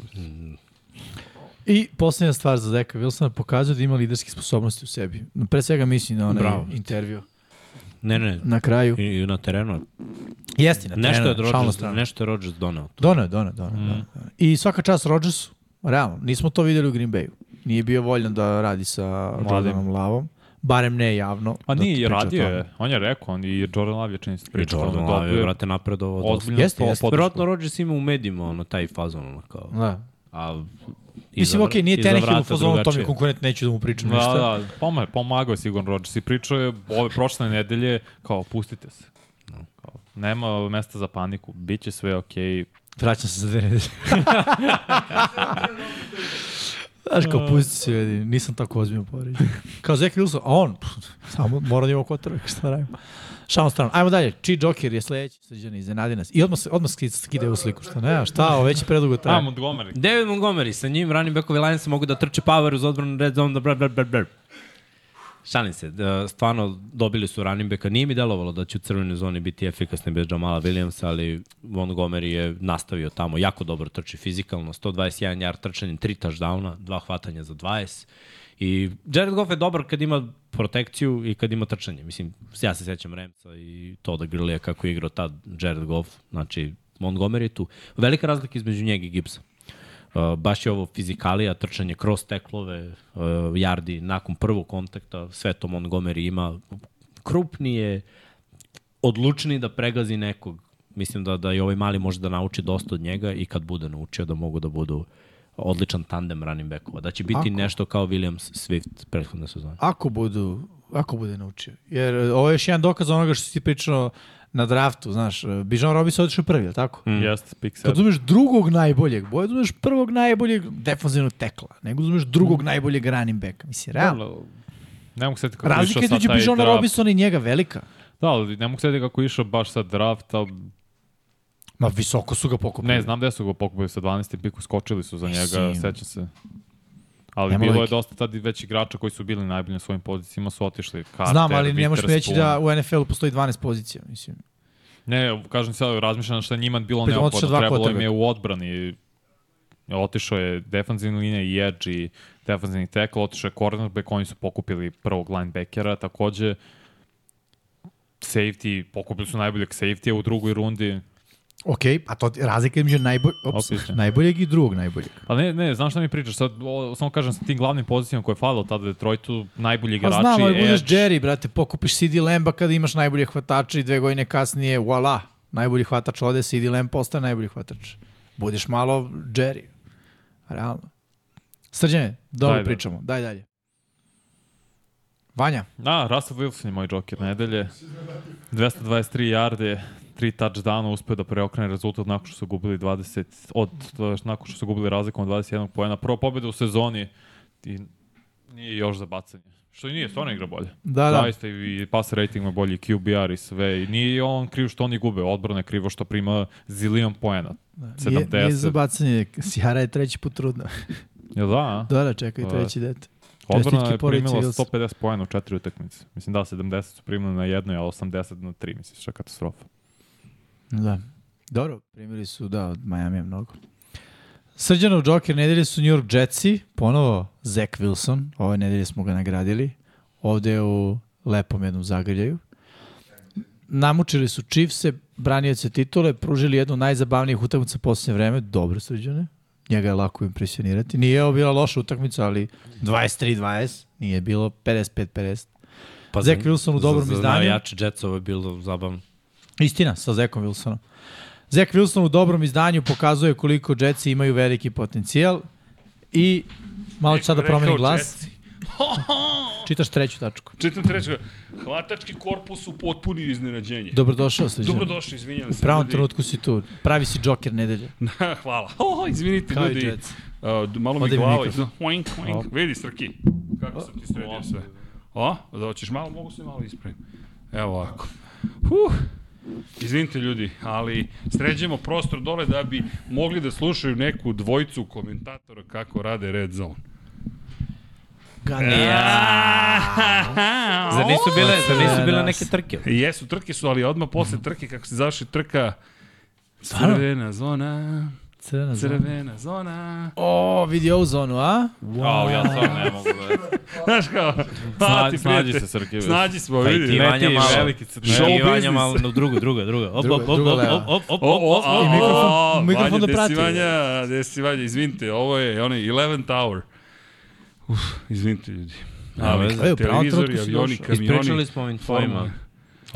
I posljednja stvar za Zeka Wilsona pokazuje da ima liderske sposobnosti u sebi. Pre svega mislim na onaj
Bravo.
intervju
Ne, ne,
na kraju.
i, i na terenu.
Jeste na
Nešto je,
terenu,
Rodgers, nešto je Rodgers
dono je, dono je.
Mm.
dono. I svaka čast Rodgersu, realno, nismo to videli u Green Bayu. Nije bio voljan da radi sa
Mladim.
Jordanom Lavom, barem ne javno.
A
da
nije,
o
radio je. On je rekao, on i Jordan Love je čini se
I
pričao.
Jordan
ono,
Love je, napredovo dosta.
ozbiljno
Jeste, jeste.
Vjerojatno Rodgers ima u medijima ono, taj fazon, ono, kao.
Da.
A,
Mislim, okej, nije
iza
Tenehill u fazonu, to mi konkurent, neću da mu pričam
Da,
ništa.
da, poma, pomagao je sigurno Rodgers i pričao je ove prošle nedelje kao pustite se. Kao, nema mesta za paniku, bit će sve okej.
Vraćam se za dve nedelje. [LAUGHS] Znaš, kao pusti se, vidi, nisam tako ozbiljno povređen. Kao Zach Wilson, a on, pff, samo mora da ima kotrbe, šta radimo. Šalno strano. Ajmo dalje. Chi Joker je sledeći, srđan, iznenadi nas. I odmah, se- odmah skide, skide u sliku, šta ne, šta, ovo već je predugo
A,
traje.
Montgomery.
David Montgomery, sa njim running backovi Lionsa mogu da trče power uz odbranu red zone, da bla, bla, bla, bla. Šalim se, da, stvarno dobili su running backa. Nije mi delovalo da će u crvenoj zoni biti efikasni bez Jamala Williamsa, ali Montgomery je nastavio tamo. Jako dobro trči fizikalno, 121 yard trčanje, 3 touchdowna, dva hvatanja za 20. I Jared Goff je dobar kad ima protekciju i kad ima trčanje. Mislim, ja se sećam Remca i to da Gurley kako je igrao tad Jared Goff. Znači, Montgomery je tu. Velika razlika između njega i Gibsa. Uh, baš je ovo fizikalija, trčanje kroz teklove, uh, jardi nakon prvog kontakta, sve to Montgomery ima. Krupnije, odlučniji da pregazi nekog. Mislim da, da i ovaj mali može da nauči dosta od njega i kad bude naučio da mogu da budu odličan tandem running backova. Da će biti
Ako?
nešto kao Williams Swift prethodne sezone.
Ako budu, ako bude naučio. Jer ovo je još jedan dokaz onoga što si ti pričao na draftu, znaš, e, Bijan Robinson otišao prvi, je li tako?
Mm.
Jeste, pick
Kad uzmeš drugog najboljeg, bolje da uzmeš prvog najboljeg defanzivnog tekla, nego uzmeš drugog najboljeg running backa. Mislim, realno.
Ne mogu setiti kako je
Razlika
išao sad
između
draft.
Robinsona i njega velika.
Da, ali ne mogu setiti kako je išao baš sad draft, ali
Ma visoko su ga pokupili.
ne, znam da su ga pokupili sa 12. piku, skočili su za njega,
Mislim.
sećam se. Ali
Nema
bilo je
logike.
dosta tad već igrača koji su bili najbolji na svojim pozicijama, su otišli. Carter,
Znam, ali ne možeš mi reći da u NFL-u postoji 12 pozicija. Mislim.
Ne, kažem sad, razmišljam šta je njima bilo
otišao
neophodno. Trebalo im je u odbrani. Otišao je defanzivna linija i edge i defanzivni tackle, otišao je cornerback, oni su pokupili prvog linebackera, takođe safety, pokupili su najboljeg safety u drugoj rundi,
Ok, a to ti- razlika između najbolj, ops, najboljeg i drugog najboljeg.
Ali ne, ne, znaš šta mi pričaš? Sad, o, samo kažem, sa tim glavnim pozicijama koje je falilo tada Detroitu, najbolji
Pa
igrači,
znam, ali budeš. Jerry, brate, pokupiš CD Lamba kada imaš najbolje hvatače i dve godine kasnije, voila, najbolji hvatač ode, CD Lamb postane najbolji hvatač. Budeš malo Jerry. Realno. Srđane, dobro
Daj, da.
pričamo. Daj dalje. Vanja,
Da, Russell Wilson je moj džoker nedelje. 223 yarde, 3 touchdowna, uspeo da preokrene rezultat nakon što su gubili 20, od, nakon što su gubili razlikom od 21 poena. Prvo pobjeda u sezoni i nije još za bacanje. Što i nije, stvarno igra bolje.
Da, da.
Zaista i pass rating ima bolji, QBR i sve. I nije on kriv što oni gube, odbrana je krivo što prima zilion poena.
nije, nije
70.
za bacanje, Sjara je treći put trudna.
Jel da?
Da, da, čekaj, treći dete.
Odbrana je primila
Wilson.
150 poena u četiri utakmice. Mislim da, 70 su primili na jednoj, a 80 na tri, mislim, što je katastrofa.
Da. Dobro, primili su, da, od Miami mnogo. Srđanov Joker nedelje su New York Jetsi, ponovo Zach Wilson, ove nedelje smo ga nagradili, ovde je u lepom jednom zagrljaju. Namučili su Chiefse, branioce titule, pružili jednu od najzabavnijih utakmica posljednje vreme, dobro srđane, njega je lako impresionirati. Nije ovo bila loša utakmica, ali 23-20, nije bilo 55-50.
Pa
Zach Wilson u dobrom
za, za
izdanju.
navijače Jetsova je bilo zabavno.
Istina, sa Zekom Wilsonom. Zek Wilson u dobrom izdanju pokazuje koliko Jetsi imaju veliki potencijal i malo ću sada promeni glas.
Jetsi. [LAUGHS]
Čitaš treću tačku.
Čitam treću. Hvatački korpus u potpuni iznenađenje.
Dobrodošao, Srđan.
Dobrodošli, izvinjam
U
se.
pravom
ljudi.
trenutku si tu. Pravi si Joker nedelje. [LAUGHS]
Hvala. [LAUGHS] Oh, izvinite,
Kao
ljudi. Uh, malo mi
Ode mi
glava. Oink, oink. Vidi, Srki. Kako sam ti sredio sve. O, da hoćeš malo, mogu se malo ispraviti. Evo ovako. Huh. Izvinite ljudi, ali sređemo prostor dole da bi mogli da slušaju neku dvojicu komentatora kako rade Red Zone.
Zar nisu bile, zar nisu bile neke trke?
Jesu, trke su, ali odmah posle trke, kako se završi trka, crvena zona,
Crvena zona.
crvena zona.
O, vidi ovu zonu, a?
Wow, ja stvarno ne mogu da...
Znaš kao, hvala ti
Snađi, se, Srki.
Snađi smo,
Pa i
vidi.
ti,
Ne,
Vanja, malo.
veliki.
Show
I Vanja malo, [LAUGHS] no, drugo, drugo, drugo. Op, op, op, op, op, op, op,
O, o,
op, op.
I mikrofon-
o,
mikrofon da prati.
Desi Vanja, desi Vanja, izvinite, ovo je onaj 11th hour. Uf, izvinite ljudi. Ali, televizori,
trenutku si
avioni,
došao.
kamioni.
Ispričali smo ovim tvojima.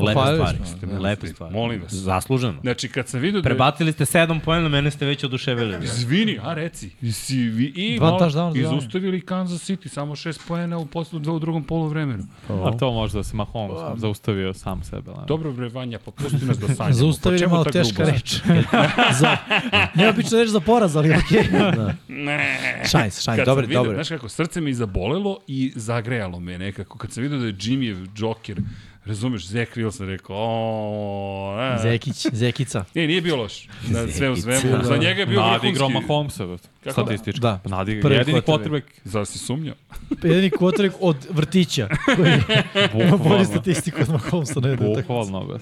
Lepe stvari.
smo,
da.
Lepe stvari.
Molim vas.
Zasluženo.
Znači, kad sam vidio da...
Prebacili ste 7 pojena, mene ste već oduševili.
Izvini, a reci. Si, vi, I
Dva
malo izustavili Kansas City, samo šest poena u poslu dva u drugom poluvremenu.
A to možda da se Mahomes zaustavio sam sebe. ne?
Dobro bre, Vanja, pa pusti nas da sanjamo.
Zaustavili
Pa
malo teška reč. [LAUGHS] za, neobično reč za poraz, ali okej. da.
Ne.
Šajs, šajs, dobro, dobro.
znaš kako, srce mi zabolelo i zagrejalo me nekako. Kad sam vidio da je Jimmyjev Joker, razumeš, Zach Wilson rekao, o, e.
Zekić, Zekica. [LAUGHS]
Ne, nije bio loš. Na sve u svemu. Za njega je bio
Nadi
vrhunski.
Mahomesa,
Kako?
statistički.
Da.
Nadi,
Prvi
jedini
quarterback.
Zar si sumnjao?
Jedini kvotrek od vrtića. Koji [LAUGHS] ima bolju statistiku od Mahomesa utakmici.
Bukvalno. bre.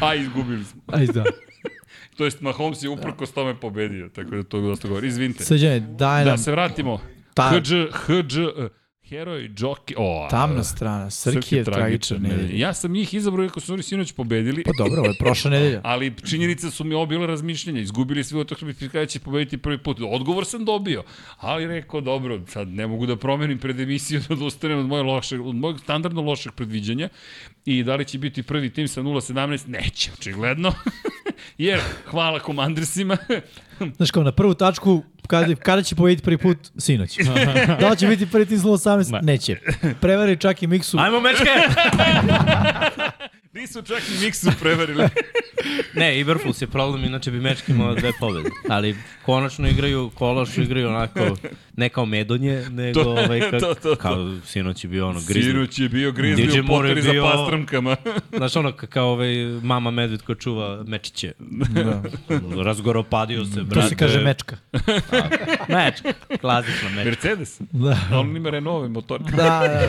A, izgubili smo.
Aj, da. [LAUGHS]
To jest, Mahomes je uprkos tome pobedio, tako da to dosta govori. Izvinite.
Srđane, daj
Da
nam
se vratimo.
Ta-
HDž, eh, heroj, jockey, o,
tamna strana. Srki je tragičan nedelje.
Ja sam njih izabrao kako su oni sinoć pobedili.
Pa dobro, ovo je prošla [LAUGHS] nedelja.
Ali činjenice su mi ovo bile razmišljenja. Izgubili sve utakmice kada će pobediti prvi put. Odgovor sam dobio. Ali rekao, dobro, sad ne mogu da promenim pred emisiju [LAUGHS] da odustanem od, moje loše, od mojeg standardno lošeg predviđanja. I da li će biti prvi tim sa 0-17? Neće, očigledno. [LAUGHS] Jer, hvala komandersima.
Znaš kao, na prvu tačku, kada, kada će pobediti prvi put? Sinoć. [LAUGHS] da li će biti prvi 0-18?
Ne.
Neće. Prevari čak i miksu.
Ajmo, mečke! [LAUGHS]
Nisu čak i Miksu prevarili. [LAUGHS]
ne, Iberflus je problem, inače bi mečki imao dve pobede. Ali konačno igraju, kolašu igraju onako, ne kao medonje, nego
To-
ovaj, kak,
to, to, to.
kao sinoć je bio ono grizli.
Sinoć je bio grizli
DJ
u poteri za pastramkama.
Znaš ono, ka- kao ovaj mama medved ko čuva mečiće.
Da.
Razgoropadio se,
To
brate.
se kaže mečka. [LAUGHS]
Mečka, klasična mečka.
Mercedes.
Da.
On ima Renault motor.
Da,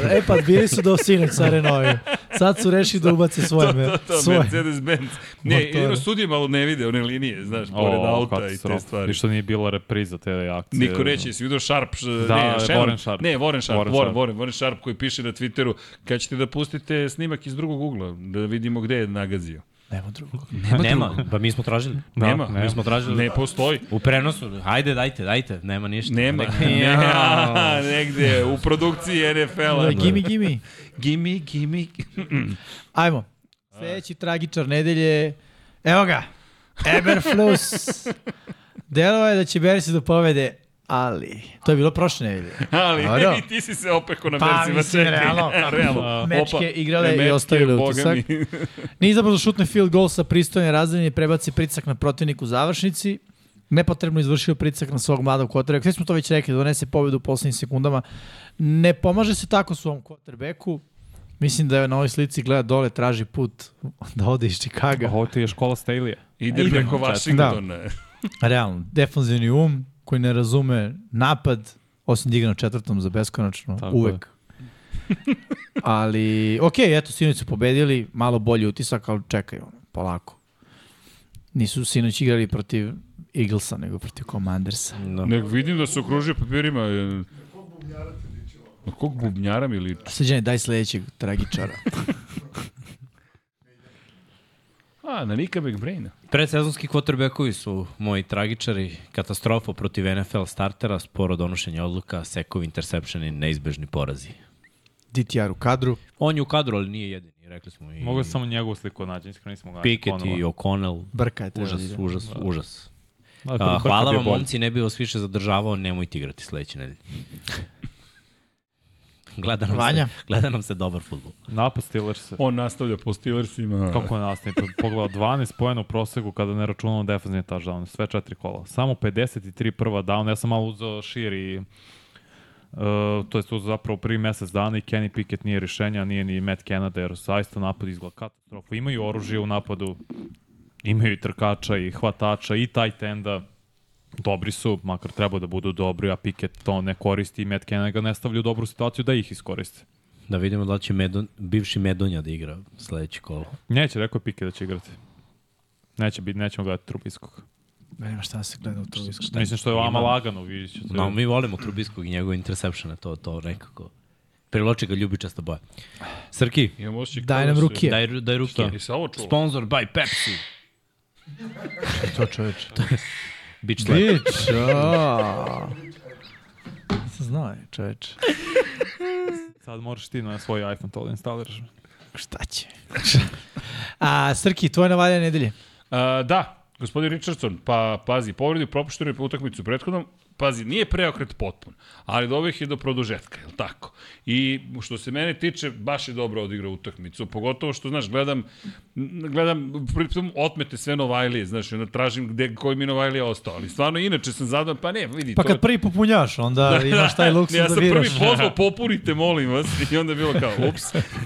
da, e pa bili su do sinoć sa Renault. Sad su rešili da ubace svoje. me-
to, to,
svoje.
Mercedes-Benz. Ne,
Motore.
jedino sudije malo ne vide one linije, znaš, pored auta i te stvari.
I što nije bila repriza te akcije.
Niko neće, jesi vidio Sharp, š-
Da,
ne, Shannon,
Warren Sharp.
Ne, Warren Sharp,
Warren
Warren,
Sharp.
Warren, Warren Sharp koji piše na Twitteru, kad ćete da pustite snimak iz drugog ugla, da vidimo gde je nagazio.
Nema drugog. [LAUGHS]
Nema, nema pa mi smo tražili.
Da,
nema,
nema.
Mi smo tražili.
ne postoji.
U prenosu, hajde, dajte, dajte, nema ništa.
Nema. Nema. [LAUGHS]
jao.
Negde u produkciji NFL-a.
Da, gimme, gimme.
Gimme, gimme.
Ajmo. Sljedeći tragičar nedelje. Evo ga. Eberflus. [LAUGHS] Delo je da će Bersi da povede, ali... To je bilo prošle nedelje. [LAUGHS]
Ali
Dobro. [LAUGHS]
i ti si se opeko na
Pa,
Bersima.
mislim,
čekaj.
realno, [LAUGHS]
realno.
Mečke
Opa,
igrale i ostavile utisak. Nije izabrao da šutne field goal sa pristojne razdaljine i prebaci pritisak na protivniku u završnici. Nepotrebno izvršio pritisak na svog mladog quarterbacka. Sve smo to već rekli, donese pobedu u poslednjim sekundama. Ne pomaže se tako svom quarterbacku. Mislim da je na ovoj slici gleda dole, traži put da ode iz Čikaga.
Ovo ti je škola Staley.
Ide preko Vašingtona.
Realno, defanzivni um koji ne razume napad, osim da igra na četvrtom za beskonačno,
Tako
uvek. [LAUGHS] ali, ok, eto, sinoć su pobedili, malo bolji utisak, ali čekaj, ono, polako. Nisu sinoć igrali protiv Eaglesa, nego protiv Commandersa.
Da.
Nek vidim da se okružio papirima. e, Na kog bubnjara mi liči?
Sređene, daj sledećeg tragičara. [LAUGHS]
A, na Nika McBraina.
Predsezonski quarterbackovi su moji tragičari, katastrofa protiv NFL startera, sporo donošenje odluka, sekovi, interception i neizbežni porazi.
DTR u kadru.
On je u kadru, ali nije jedini, rekli smo. I
Mogu samo njegovu sliku naći, iskreno nismo ga
Pickett i O'Connell.
Brka je treba da
Užas, užas, užas.
Da,
A, hvala vam, momci, ne bi vas više zadržavao, nemojte igrati sledeće nedelje. [LAUGHS] gleda, nam
Vanja?
se, gleda nam se dobar futbol.
Napad Steelers.
On nastavlja po Steelersima.
Kako je nastavio? Pogledao 12 pojena u proseku kada ne računamo defensivni touchdown. Sve četiri kola. Samo 53 prva down. Ja sam malo uzeo šir i Uh, to je to zapravo prvi mesec dana i Kenny Pickett nije rješenja, nije ni Matt Canada, jer zaista napad izgleda katastrofa. Imaju oružje u napadu, imaju i trkača i hvatača i tight enda. Dobri su, makar treba da budu dobri, a Pickett to ne koristi i Matt Canada ga ne stavlja u dobru situaciju da ih iskoriste.
Da vidimo da će Medon, bivši Medonja da igra sledeće kolo.
Neće, rekao je Pickett da će igrati. Neće biti, nećemo gledati Trubiskog.
Nema šta se gleda u to.
Mislim što je vama lagano, vidjet ćete.
No, mi volimo Trubiskog i njegove interceptione, to, to nekako. Priloči ga ljubičasta boja. Srki,
Daj nam
da
ruke.
daj, daj
čulo.
Sponsor by Pepsi.
To čoveče.
Beach slap.
Bić, a. Nisam znao je, čoveče.
Sad moraš ti na svoj iPhone to da instaliraš.
Šta će? A, Srki, tvoje navalja nedelje.
A, da, gospodin Richardson, pa pazi, povredio propuštenu utakmicu prethodnom, pazi, nije preokret potpun, ali do ovih je do produžetka, je li tako? I što se mene tiče, baš je dobro odigrao utakmicu, pogotovo što, znaš, gledam, gledam, pritom otmete sve Novajlije, znaš, i onda tražim gde, koji mi Novajlije ostao, ali stvarno, inače sam zadovoljan, pa ne, vidi,
Pa
to
kad prvi popunjaš, onda [LAUGHS] imaš taj luksus
ja
da
sam
biraš.
prvi pozvao, popunite, molim vas, i onda je bilo kao, ups.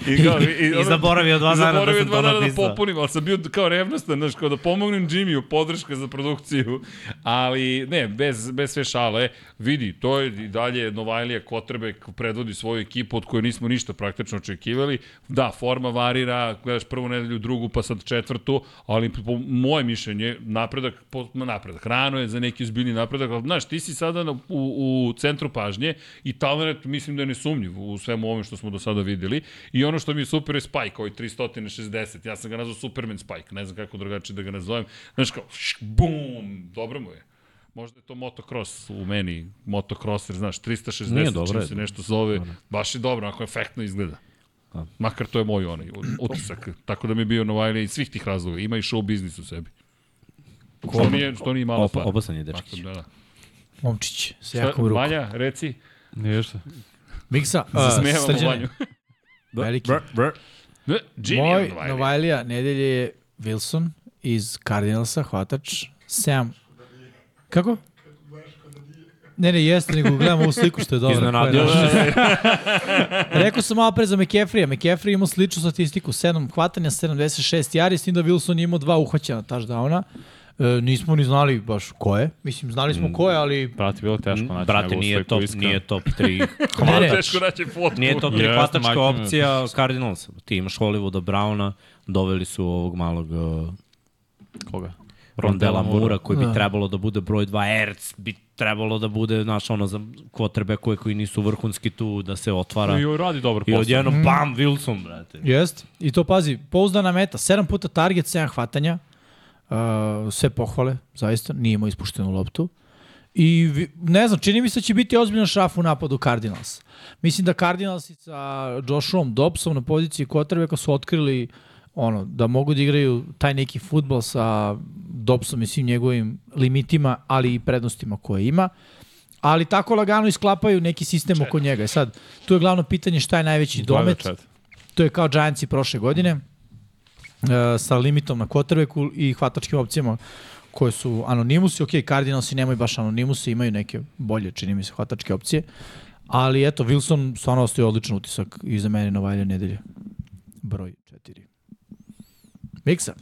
I, [LAUGHS] kao, i,
I zaboravio dva
i
dana da
zaboravio
sam
dva
to
dana da
napisao.
popunim, ali sam bio kao revnostan, znaš, kao da pomognem Jimmyu, podrška za produkciju, ali ne, bez, bez sve šale, vidi, to je i dalje Novajlija Kotrbek predvodi svoju ekipu od koje nismo ništa praktično očekivali. Da, forma varira, gledaš prvu nedelju, drugu, pa sad četvrtu, ali po moje mišljenje, napredak, po, napredak. Rano je za neki uzbiljni napredak, ali znaš, ti si sada na, u, u centru pažnje i talent mislim da je nesumnjiv u svemu ovome što smo do sada videli. I ono što mi je super je Spike, ovaj 360. Ja sam ga nazvao Superman Spike, ne znam kako drugačije da ga nazovem. Znaš kao, šk, bum, dobro mu je. Možda je to motocross u meni, motocrosser, znaš, 360,
Nije, dobro
čim se nešto zove, baš je dobro, ako efektno izgleda.
Da.
Makar to je moj onaj utisak. Tako da mi je bio Novajlija iz svih tih razloga. Ima i show biznis u sebi. Što nije, što nije mala
Opa,
stvar.
opasan je dečkić.
Da, da.
Momčić, sa
Šta,
jakom rukom.
Vanja, reci,
Nije šta.
Miksa, [LAUGHS] uh, srđane, veliki.
Ne, Jimmy
Moj
Novajlija.
Nedelje je Wilson iz Cardinalsa, hvatač, Sam. Kako? Ne, ne, jeste, nego gledam ovu sliku što je dobro.
Iznenadio se. [LAUGHS]
Rekao sam malo pre za McCaffrey-a. McCaffrey imao sličnu statistiku, 7 hvatanja, 76 jari, s tim da Wilson imao dva uhvaćena touchdowna. E, nismo ni znali baš ko je. Mislim, znali smo ko je, ali...
Brate, bilo teško naći
Brate, nije top,
iskreno.
nije top 3 [LAUGHS]
Ne, ne.
Teško naći fotku.
Nije top 3
Jeste,
hvatačka opcija Cardinals. Ti imaš Hollywooda Browna, doveli su ovog malog uh,
Koga?
Rondela Mura koji bi
Da.
trebalo da bude broj 2, Erc bi trebalo da bude, znaš, ono, za quarterbackove koji nisu vrhunski tu, da se otvara.
I radi dobar
I
posao.
odjednom, bam, Wilson, brate.
Jest. I to pazi, pouzdana meta, 7 puta target, 7 hvatanja, uh, sve pohvale, zaista, nije imao ispuštenu loptu. I ne znam, čini mi se da će biti ozbiljan šraf u napadu Cardinals. Mislim da Cardinals sa Joshom Dobsom na poziciji quarterbacka su otkrili ono, da mogu da igraju taj neki futbol sa Dobsom i svim njegovim limitima, ali i prednostima koje ima. Ali tako lagano isklapaju neki sistem oko njega. I sad, tu je glavno pitanje šta je najveći domet.
Četiri.
To je kao Giantsi prošle godine uh, sa limitom na quarterbacku i hvatačkim opcijama koje su anonimusi. Ok, Cardinalsi nemaju baš anonimusi, imaju neke bolje, čini mi se, hvatačke opcije. Ali eto, Wilson stvarno ostaje odličan utisak i za mene Novajlja nedelje. Broj 4. Miksa.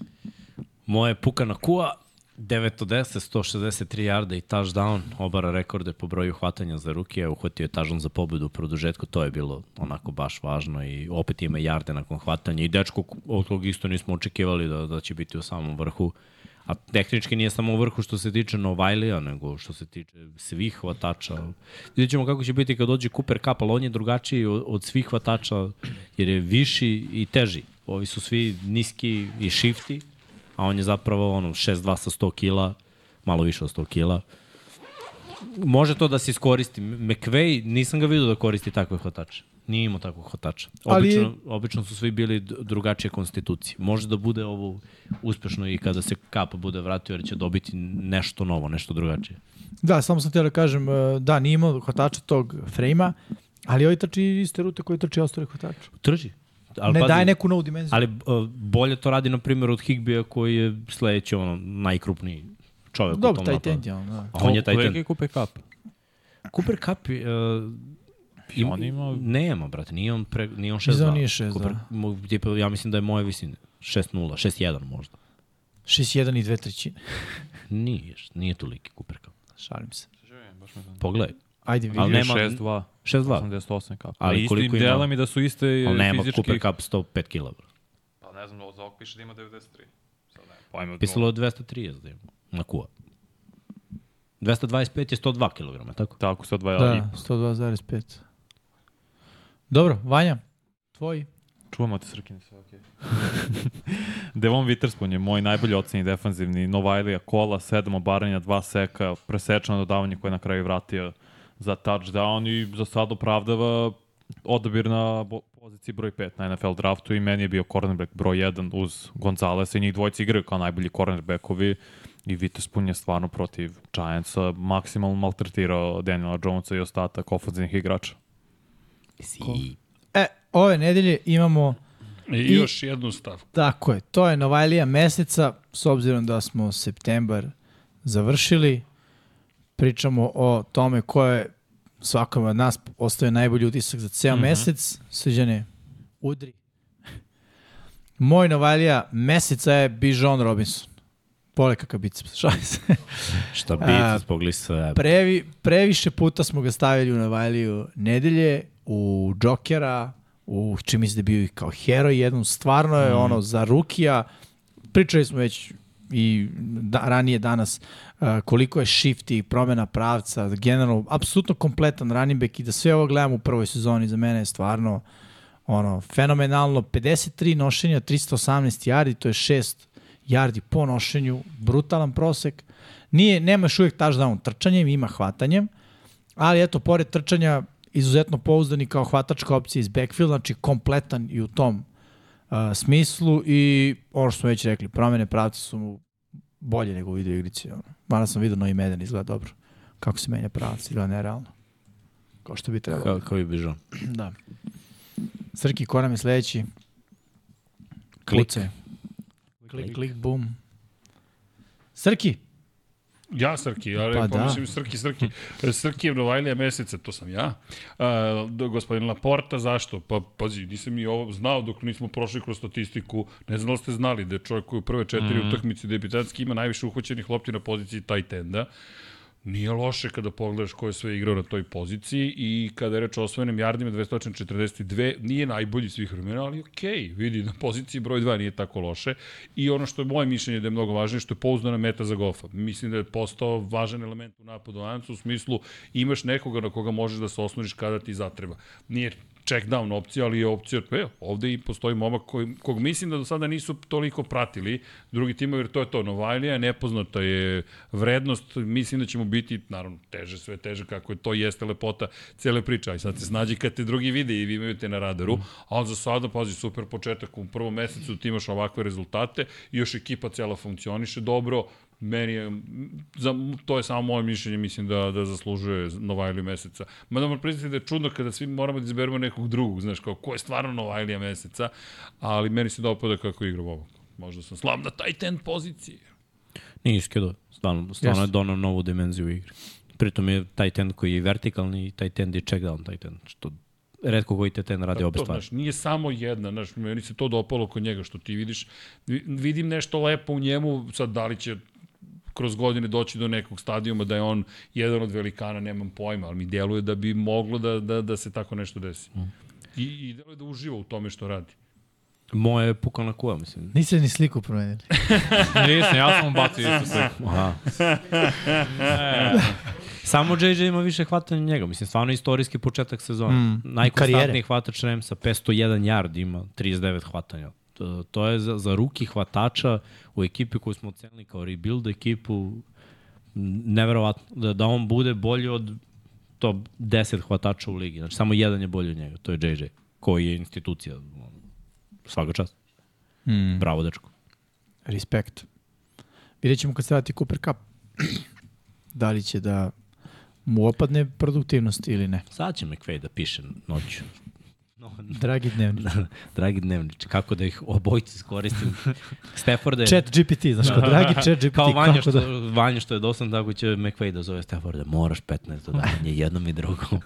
Moje Pukana Kua, 9 od 10, 163 yarda i touchdown, obara rekorde po broju hvatanja za ruke, uhvatio je touchdown za pobedu u produžetku, to je bilo onako baš važno i opet ima yarde nakon hvatanja i dečko od kog isto nismo očekivali da, da će biti u samom vrhu. A tehnički nije samo u vrhu što se tiče Novajlija, nego što se tiče svih hvatača. Vidjet ćemo kako će biti kad dođe Cooper Cup, ali on je drugačiji od, svih hvatača, jer je viši i teži. Ovi su svi niski i shifty, a on je zapravo ono 6'2 sa 100 kila, malo više od 100 kila. Može to da se iskoristi. McVay, nisam ga vidio da koristi takve hvatače. Nije imao takvog hvatača.
Ali-
Obično, obično su svi bili drugačije konstitucije. Može da bude ovo uspešno i kada se Kapa bude vratio, jer će dobiti nešto novo, nešto drugačije.
Da, samo sam htio da kažem, uh, da, nije imao hvatača tog frejma, ali ovaj trči iste rute koje trči ostali hvatača.
Trži.
Ali ne
pazi,
daje neku novu dimenziju.
Ali uh, bolje to radi, na primjer, od Higbija koji je sledeći ono, najkrupniji čovek u
Dobro,
tom
taj
napadu.
tent je on, da.
A on je taj
Koliki
ten.
je Cooper Cup?
Cooper Cup uh,
I on ima...
Nema, brate, nije on, pre, nije on 6-2.
Mislim da on nije 6-2.
Cooper, mo, tipa, ja mislim da je moje visine. 6-0, 6-1 možda.
6-1 i dve trećine. [LAUGHS]
Nije, nije toliki Cooper Cup.
Šalim se.
Pogledaj.
Ajde, vidi.
Ali nema-
6-2.
6-2.
88 kap.
Ali
Ali
koliko
istim
ima-
delom i da su iste
Ali nema
fizički...
Cooper Cup 105 kg.
Pa ne znam, za ovog piše da ima 93. Sad ne, pojma.
Pisalo je 230 da ima. Na kuva. 225 je 102 kg, tako?
Tako, 102
Da,
da.
102,5. Dobro, Vanja, tvoj.
Čuvamo te Srkini sve, okej. [LAUGHS] Devon Witherspoon je moj najbolji oceni defanzivni. Novajlija kola, 7 obaranja, 2 seka, presečano dodavanje koje je na kraju vratio za touchdown i za sad opravdava odabir na poziciji broj 5 na NFL draftu i meni je bio cornerback broj 1 uz Gonzalesa i njih dvojica igraju kao najbolji cornerbackovi i Witherspoon je stvarno protiv Giantsa maksimalno maltretirao Daniela Jonesa i ostatak ofenzivnih igrača.
Si.
E, ove nedelje imamo,
I,
I-
još jednu stavku.
tako je, to je Novajlija meseca, s obzirom da smo septembar završili, pričamo o tome ko je svakom od nas ostavio najbolji utisak za ceo mm -hmm. mesec. Sviđane, udri. Moj Novajlija meseca je Bijon Robinson. Pole kakav biceps, [LAUGHS] šalim se.
Šta biti zbog sve.
Previ, previše puta smo ga stavili u Novajliju nedelje, u Jokera, u čim mislim da je bio i kao heroj jednom, stvarno je ono za rukija. Pričali smo već i da, ranije danas uh, koliko je shifty, promena pravca, generalno, apsolutno kompletan running back i da sve ovo gledam u prvoj sezoni za mene je stvarno ono, fenomenalno. 53 nošenja, 318 yardi, to je 6 yardi po nošenju, brutalan prosek. Nije, nema još uvijek touchdown trčanjem, ima hvatanjem, ali eto, pored trčanja, izuzetno pouzdani kao hvatačka opcija iz backfield, znači kompletan i u tom uh, smislu i ono što smo već rekli, promene pravca su mu bolje nego u video igrici. Ono. Mada sam vidio novi Meden izgleda dobro. Kako se menja pravac, izgleda nerealno. Kao što bi trebalo.
Kao, kao i Bižon. [CLEARS THROAT]
Da. Srki, ko nam je sledeći?
Klik.
Pucaj. Klik, klik, bum. Srki,
Ja, Srki, ali
Pa
pa
da.
pomislim Srki, Srki. Srki je Novajlija meseca, to sam ja. A, do, gospodin Laporta, zašto? Pa, pazi, nisam ni ovo znao dok nismo prošli kroz statistiku. Ne znam da ste znali da je čovjek koji u prve četiri mm. utakmice debitanski ima najviše uhvaćenih lopti na poziciji tight enda. Nije loše kada pogledaš ko je sve igrao na toj poziciji i kada je reč o osvojenim jardima 242, nije najbolji svih vremena, ali okej, okay, vidi, na poziciji broj 2 nije tako loše. I ono što je moje mišljenje da je mnogo važnije, što je pouzdana meta za golfa. Mislim da je postao važan element u napadu Ancu u smislu imaš nekoga na koga možeš da se osloniš kada ti zatreba. Nije check down opcija, ali je opcija, e, ovde i postoji momak koji, kog mislim da do sada nisu toliko pratili drugi timovi, jer to je to, Novajlija, nepoznata je vrednost, mislim da ćemo biti, naravno, teže, sve teže, kako je to jeste lepota cele priče, aj sad se snađi kad te drugi vide i vi imaju te na radaru, ali za sada, pazi, super početak, u prvom mesecu ti imaš ovakve rezultate, još ekipa cela funkcioniše dobro, meni je, za, to je samo moje mišljenje, mislim da, da zaslužuje Novajliju meseca. Mada moram priznati da je čudno kada svi moramo da izberemo nekog drugog, znaš, kao ko je stvarno Novajlija meseca, ali meni se dopada kako igra ovo. Možda sam slab na taj ten poziciji.
Nije iskedo, stvarno, stvarno
Jeste.
je donao novu dimenziju u igri. Pritom je taj ten koji je vertikalni i taj ten je check down taj ten, što redko koji te ten radi obe
to,
stvari.
znaš, nije samo jedna, znaš, meni se to dopalo kod njega, što ti vidiš, vi- vidim nešto lepo u njemu, sad da li će kroz godine doći do nekog stadijuma da je on jedan od velikana, nemam pojma, ali mi djeluje da bi moglo da, da, da se tako nešto desi.
Mm.
I, i djeluje da uživa u tome što radi.
Moje je pukla kuva, mislim.
Niste ni sliku promenili. [LAUGHS]
Nisam, ja sam mu bacio isto sve.
Aha. [LAUGHS] Samo JJ ima više hvatanja njega. Mislim, stvarno istorijski početak sezone.
Mm.
Najkonstantniji hvatač Remsa, 501 yard ima 39 hvatanja. To, to je za, za ruki hvatača u ekipi koju smo ocenili kao rebuild ekipu neverovatno. Da, da on bude bolji od to 10 hvatača u ligi. Znači, samo jedan je bolji od njega. To je JJ, koji je institucija. Svaka čast.
Mm.
Bravo, dečko.
Respekt. Vidjet ćemo kad se vrati Cooper Cup. [CLEARS THROAT] da li će da mu opadne produktivnost ili ne.
Sad će McVay da piše noću. No,
Dragi dnevni.
dragi dnevniče, kako da ih obojice iskoristim. Stafforda je...
Chat GPT, znaš ko, dragi chat GPT.
Kao Vanja
kako
što,
da...
Vanja što je dosan, tako će McVay da zove Stafforda. Moraš 15 dodavanja jednom i drugom.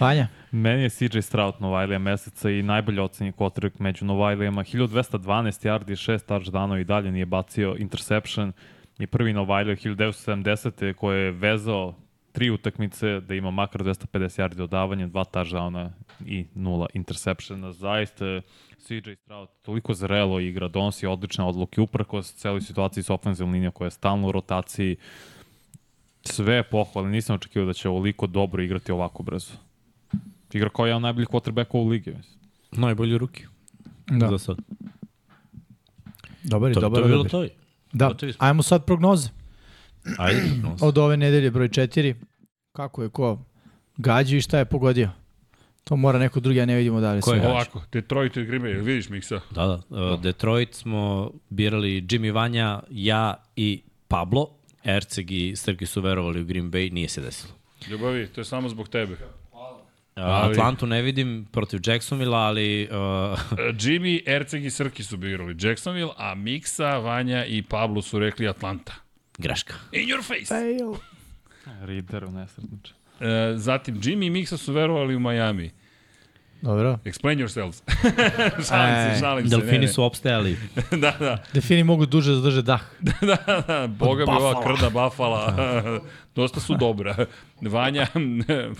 Vanja,
Meni je CJ Stroud Novajlija meseca i najbolje ocenje quarterback među Novajlijama. 1212 yardi, 6 touchdownova i dalje nije bacio interception. I prvi Novajlija 1970. koje je vezao tri utakmice da ima makar 250 yardi dodavanja, dva touchdowna i nula interceptiona. Zaista je CJ Stroud toliko zrelo igra, donosi odlične odluke uprkos celoj situaciji s ofenzivnom linijom koja je stalno u rotaciji. Sve je pohvale, nisam očekivao da će ovoliko dobro igrati ovako brzo. Igra kao jedan od najboljih quarterbackova u ligi.
Najbolji ruki.
da.
Za sad.
dobar je,
To,
dobar
to je bilo to.
Da, ajmo sad prognoze.
Ajde. no,
Od ove nedelje broj 4. Kako je ko gađio i šta je pogodio? To mora neko drugi, a ne vidimo da li
Ko
se
je
gađa.
Ovako, Detroit i Green Bay, vidiš Miksa?
Da, da. Uh, Detroit smo birali Jimmy Vanja, ja i Pablo. Erceg i Srki su verovali u Green Bay, nije se desilo.
Ljubavi, to je samo zbog tebe.
Uh,
Ali-
Atlantu ne vidim protiv Jacksonvilla, ali uh,
E, Jimmy, Erceg i Srki su birali Jacksonville, a Miksa, Vanja i Pablo su rekli Atlanta.
Greška.
In your face!
Fail.
Reader u nesretniče.
E, zatim, Jimmy i Miksa su verovali u Miami.
Dobro.
Explain yourselves. [LAUGHS] šalim se,
Ej,
šalim se.
Delfini
ne,
su opstajali. [LAUGHS]
da, da.
Defini mogu duže da zadrže dah. [LAUGHS]
da, da, boga mi ova krda Buffalo. Dosta su dobra. Vanja,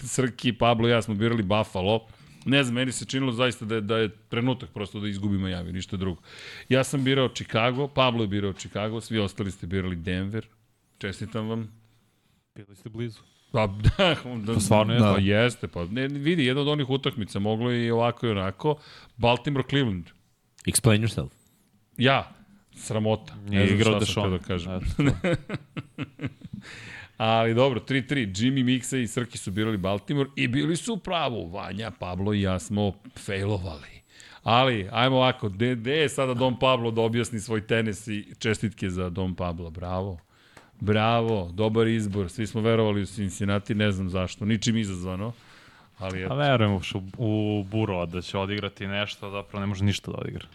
Srki, Pablo i ja smo birali Buffalo. Ne znam, meni se činilo zaista da je, da je trenutak prosto da izgubi Miami, ništa drugo. Ja sam birao Chicago, Pablo je birao Chicago, svi ostali ste birali Denver. Čestitam vam.
Bili ste blizu.
Pa, [LAUGHS] da, da,
Pa stvarno je.
Pa jeste, pa ne, vidi, jedna od onih utakmica, moglo je i ovako i onako. Baltimore, Cleveland.
Explain yourself.
Ja, sramota.
Nije
znam
igrao
šta sam da kažem. [LAUGHS]
Eto,
Ali dobro, 3-3. Jimmy, Miksa i Srki su birali Baltimore i bili su u pravu. Vanja, Pablo i ja smo failovali. Ali, ajmo ovako, gde, je sada Dom Pablo da objasni svoj tenis i čestitke za Dom Pablo? Bravo. Bravo, dobar izbor. Svi smo verovali u Cincinnati, ne znam zašto, ničim izazvano. Ali
A
eto.
verujem u, u Burova da će odigrati nešto, zapravo ne može ništa da odigra.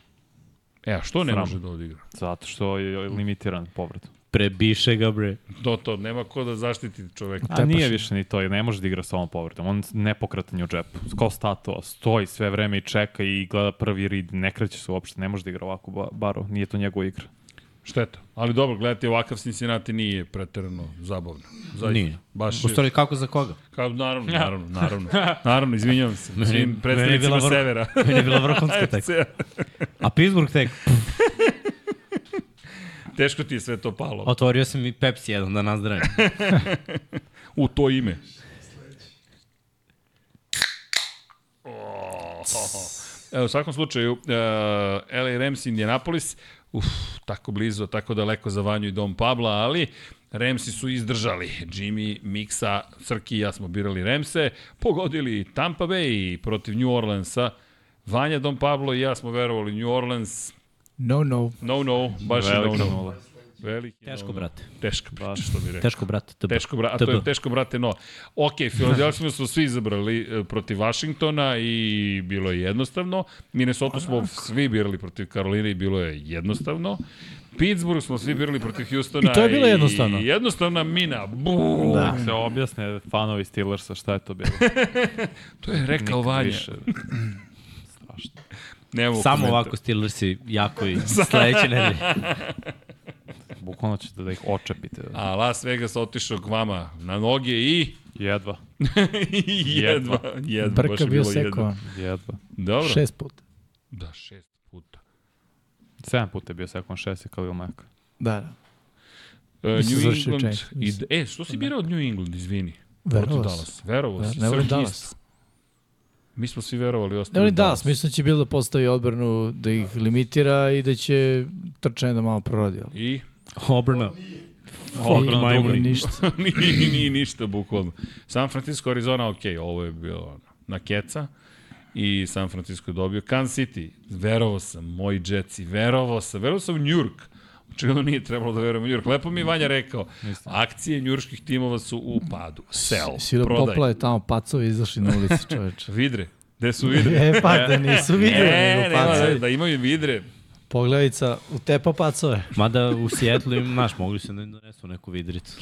E, a što ne
Sram.
može da odigra?
Zato što je limitiran povrat.
Prebiše ga, bre.
To, to, nema ko da zaštiti čoveka.
A nije više ni to, ne može da igra sa ovom povratom. On nepokretan je u džepu. Kao statua, stoji sve vreme i čeka i gleda prvi rid. Ne kreće se uopšte, ne može da igra ovako ba, baro. Nije to njegova igra.
Šteta. Ali dobro, gledajte, ovakav Cincinnati nije preterano zabavno. Zaista.
Nije.
Baš
U stvari, kako za koga?
kao, naravno, [LAUGHS] naravno, naravno. Naravno, izvinjavam se. Svim
meni je
predstavnicima
bila
severa.
Meni je bila vrhunska [LAUGHS] tek. A Pittsburgh tek. [LAUGHS]
Teško ti je sve to palo.
Otvorio sam i Pepsi jedan da nazdravim. [LAUGHS]
U to ime. Oh. Evo, u svakom slučaju, uh, LA Rams Indianapolis, uf, tako blizu, tako daleko za Vanju i Dom Pabla, ali Ramsi su izdržali. Jimmy, Miksa, Srki i ja smo birali Ramse, pogodili Tampa Bay protiv New Orleansa. Vanja, Dom Pablo i ja smo verovali New Orleans.
No, no.
No, no, baš je no, no.
nula.
Veliki
Teško,
no,
brate.
Teško priča, što bi rekao.
Teško, brate. TB.
Teško, bra, a to je teško, brate, no. Ok, Philadelphia smo svi izabrali e, protiv Washingtona i bilo je jednostavno. Minnesota smo svi birali protiv Karoline i bilo je jednostavno. Pittsburgh smo svi birali protiv Houstona.
I to je bilo jednostavno.
I jednostavna mina. Bum.
Da.
Se objasne fanovi Steelersa šta je to bilo. [LAUGHS]
To je rekao
Nikad
Vanja.
više. [CLEARS THROAT] Strašno.
Nemo
Samo
komentar.
ovako Steelersi jako i [LAUGHS] sledeće nedelje. [LAUGHS]
Bukvalno ćete da ih očepite.
A Las Vegas otišao k vama na noge i
Jedva. [LAUGHS]
jedva. jedva. baš
Brka
je
bio
bilo
sekao.
jedva.
Jedva.
Dobro.
Šest puta.
Da, šest puta.
Sedam puta je bio sekund šest je Khalil Mack.
Da, da.
Uh, New England. I, e, što si birao od New England, izvini?
Verovao sam.
Verovao si.
Ne volim Dallas.
Mi smo svi verovali ostali
Dallas, mislim da će bilo da postavi odbranu, da ih limitira i da će trčanje da malo proradi.
I
Obrna.
Druga. [LAUGHS]
i ništa.
nije, nije ništa, bukvalno. San Francisco, Arizona, ok, ovo je bilo ono, na keca. I San Francisco je dobio. Kansas City, verovao sam, moji Jetsi, verovao sam, verovao sam u New York. Očigledno nije trebalo da verujem u New York. Lepo mi je Vanja rekao, akcije njurških timova su u padu. Sell,
da
prodaj.
poplave tamo pacovi izašli na ulici, čoveče. [LAUGHS]
Vidre, gde su vidre? [LAUGHS]
e, pa da nisu vidjeli,
Ne,
nego
nema, da, da imaju vidre.
Pogledajica u tepa pacove.
Mada u Sijetlu im, znaš, mogli su da im donesu neku vidricu. [LAUGHS]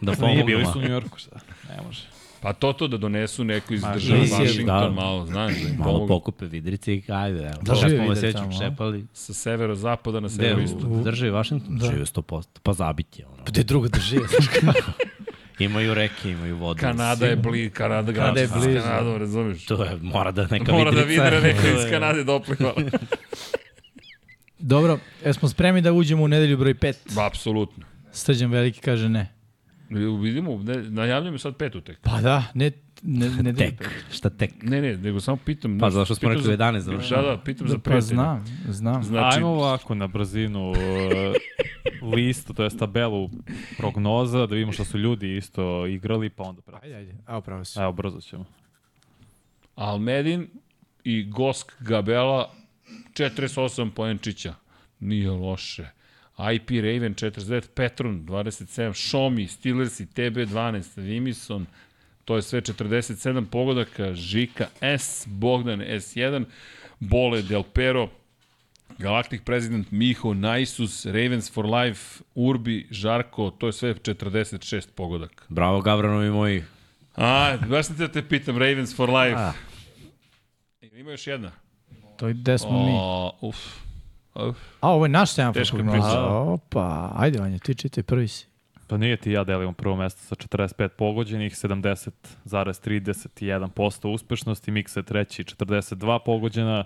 Da
Nije,
pomognu
bili su u Njorku, šta? Ne može.
Pa to to da donesu neku iz države Washington,
da.
malo, znaš, da im
Malo
pomogu.
pokupe vidrice i ajde, evo.
Da,
Da,
žive
smo vas
tamo,
šepali.
Sa severo-zapada na severoistu.
u državi Washington?
Da.
Da. Žive 100%. Pa zabit je ono.
Gde drugo drži? [LAUGHS] [LAUGHS]
Imaju reke, imaju vodu.
Kanada je bli, Kanada,
Kanada je blizu.
s Kanadom, razumiješ?
To je, mora da neka
Mora da
vidrica.
vidre [LAUGHS] neko
To
iz
je-
Kanade dopliva.
Dobro, jesmo spremni da uđemo u nedelju broj 5?
Apsolutno.
Srđan Veliki kaže ne.
Vidimo, ne, najavljamo sad petu tek.
Pa da, ne, ne, [LAUGHS] ne
Tek, šta tek?
Ne, ne, nego samo pitam.
Pa
znaš,
zato što smo rekli
za-
11 završeno.
Da, da, pitam za
Da, pa
prijatelja.
znam, znam.
Znači,
Ajmo ovako na brzinu uh, [LAUGHS] listu, to je tabelu prognoza, da vidimo šta su ljudi isto igrali, pa onda pratimo.
Ajde, ajde, evo pravo si.
Evo, brzo ćemo.
Almedin i Gosk Gabela 48 poenčića. Nije loše. IP Raven 49, Petron 27, Šomi, Steelers i TB 12, Vimison, to je sve 47 pogodaka, Žika S, Bogdan S1, Bole Del Pero, Galactic President Miho, Naisus, Ravens for Life, Urbi, Žarko, to je sve 46 pogodaka.
Bravo, Gavranovi moji.
A, baš sam te da te pitam, Ravens for Life.
A.
Ima još jedna.
To je gde smo mi.
Uf. Uf.
A, ovo je naš semafor prognoza. Opa, ajde Vanja, ti čitaj prvi si.
Pa nije ti ja delimo prvo mesto sa 45 pogođenih, 70,31% uspešnosti, Miksa je treći, 42 pogođena,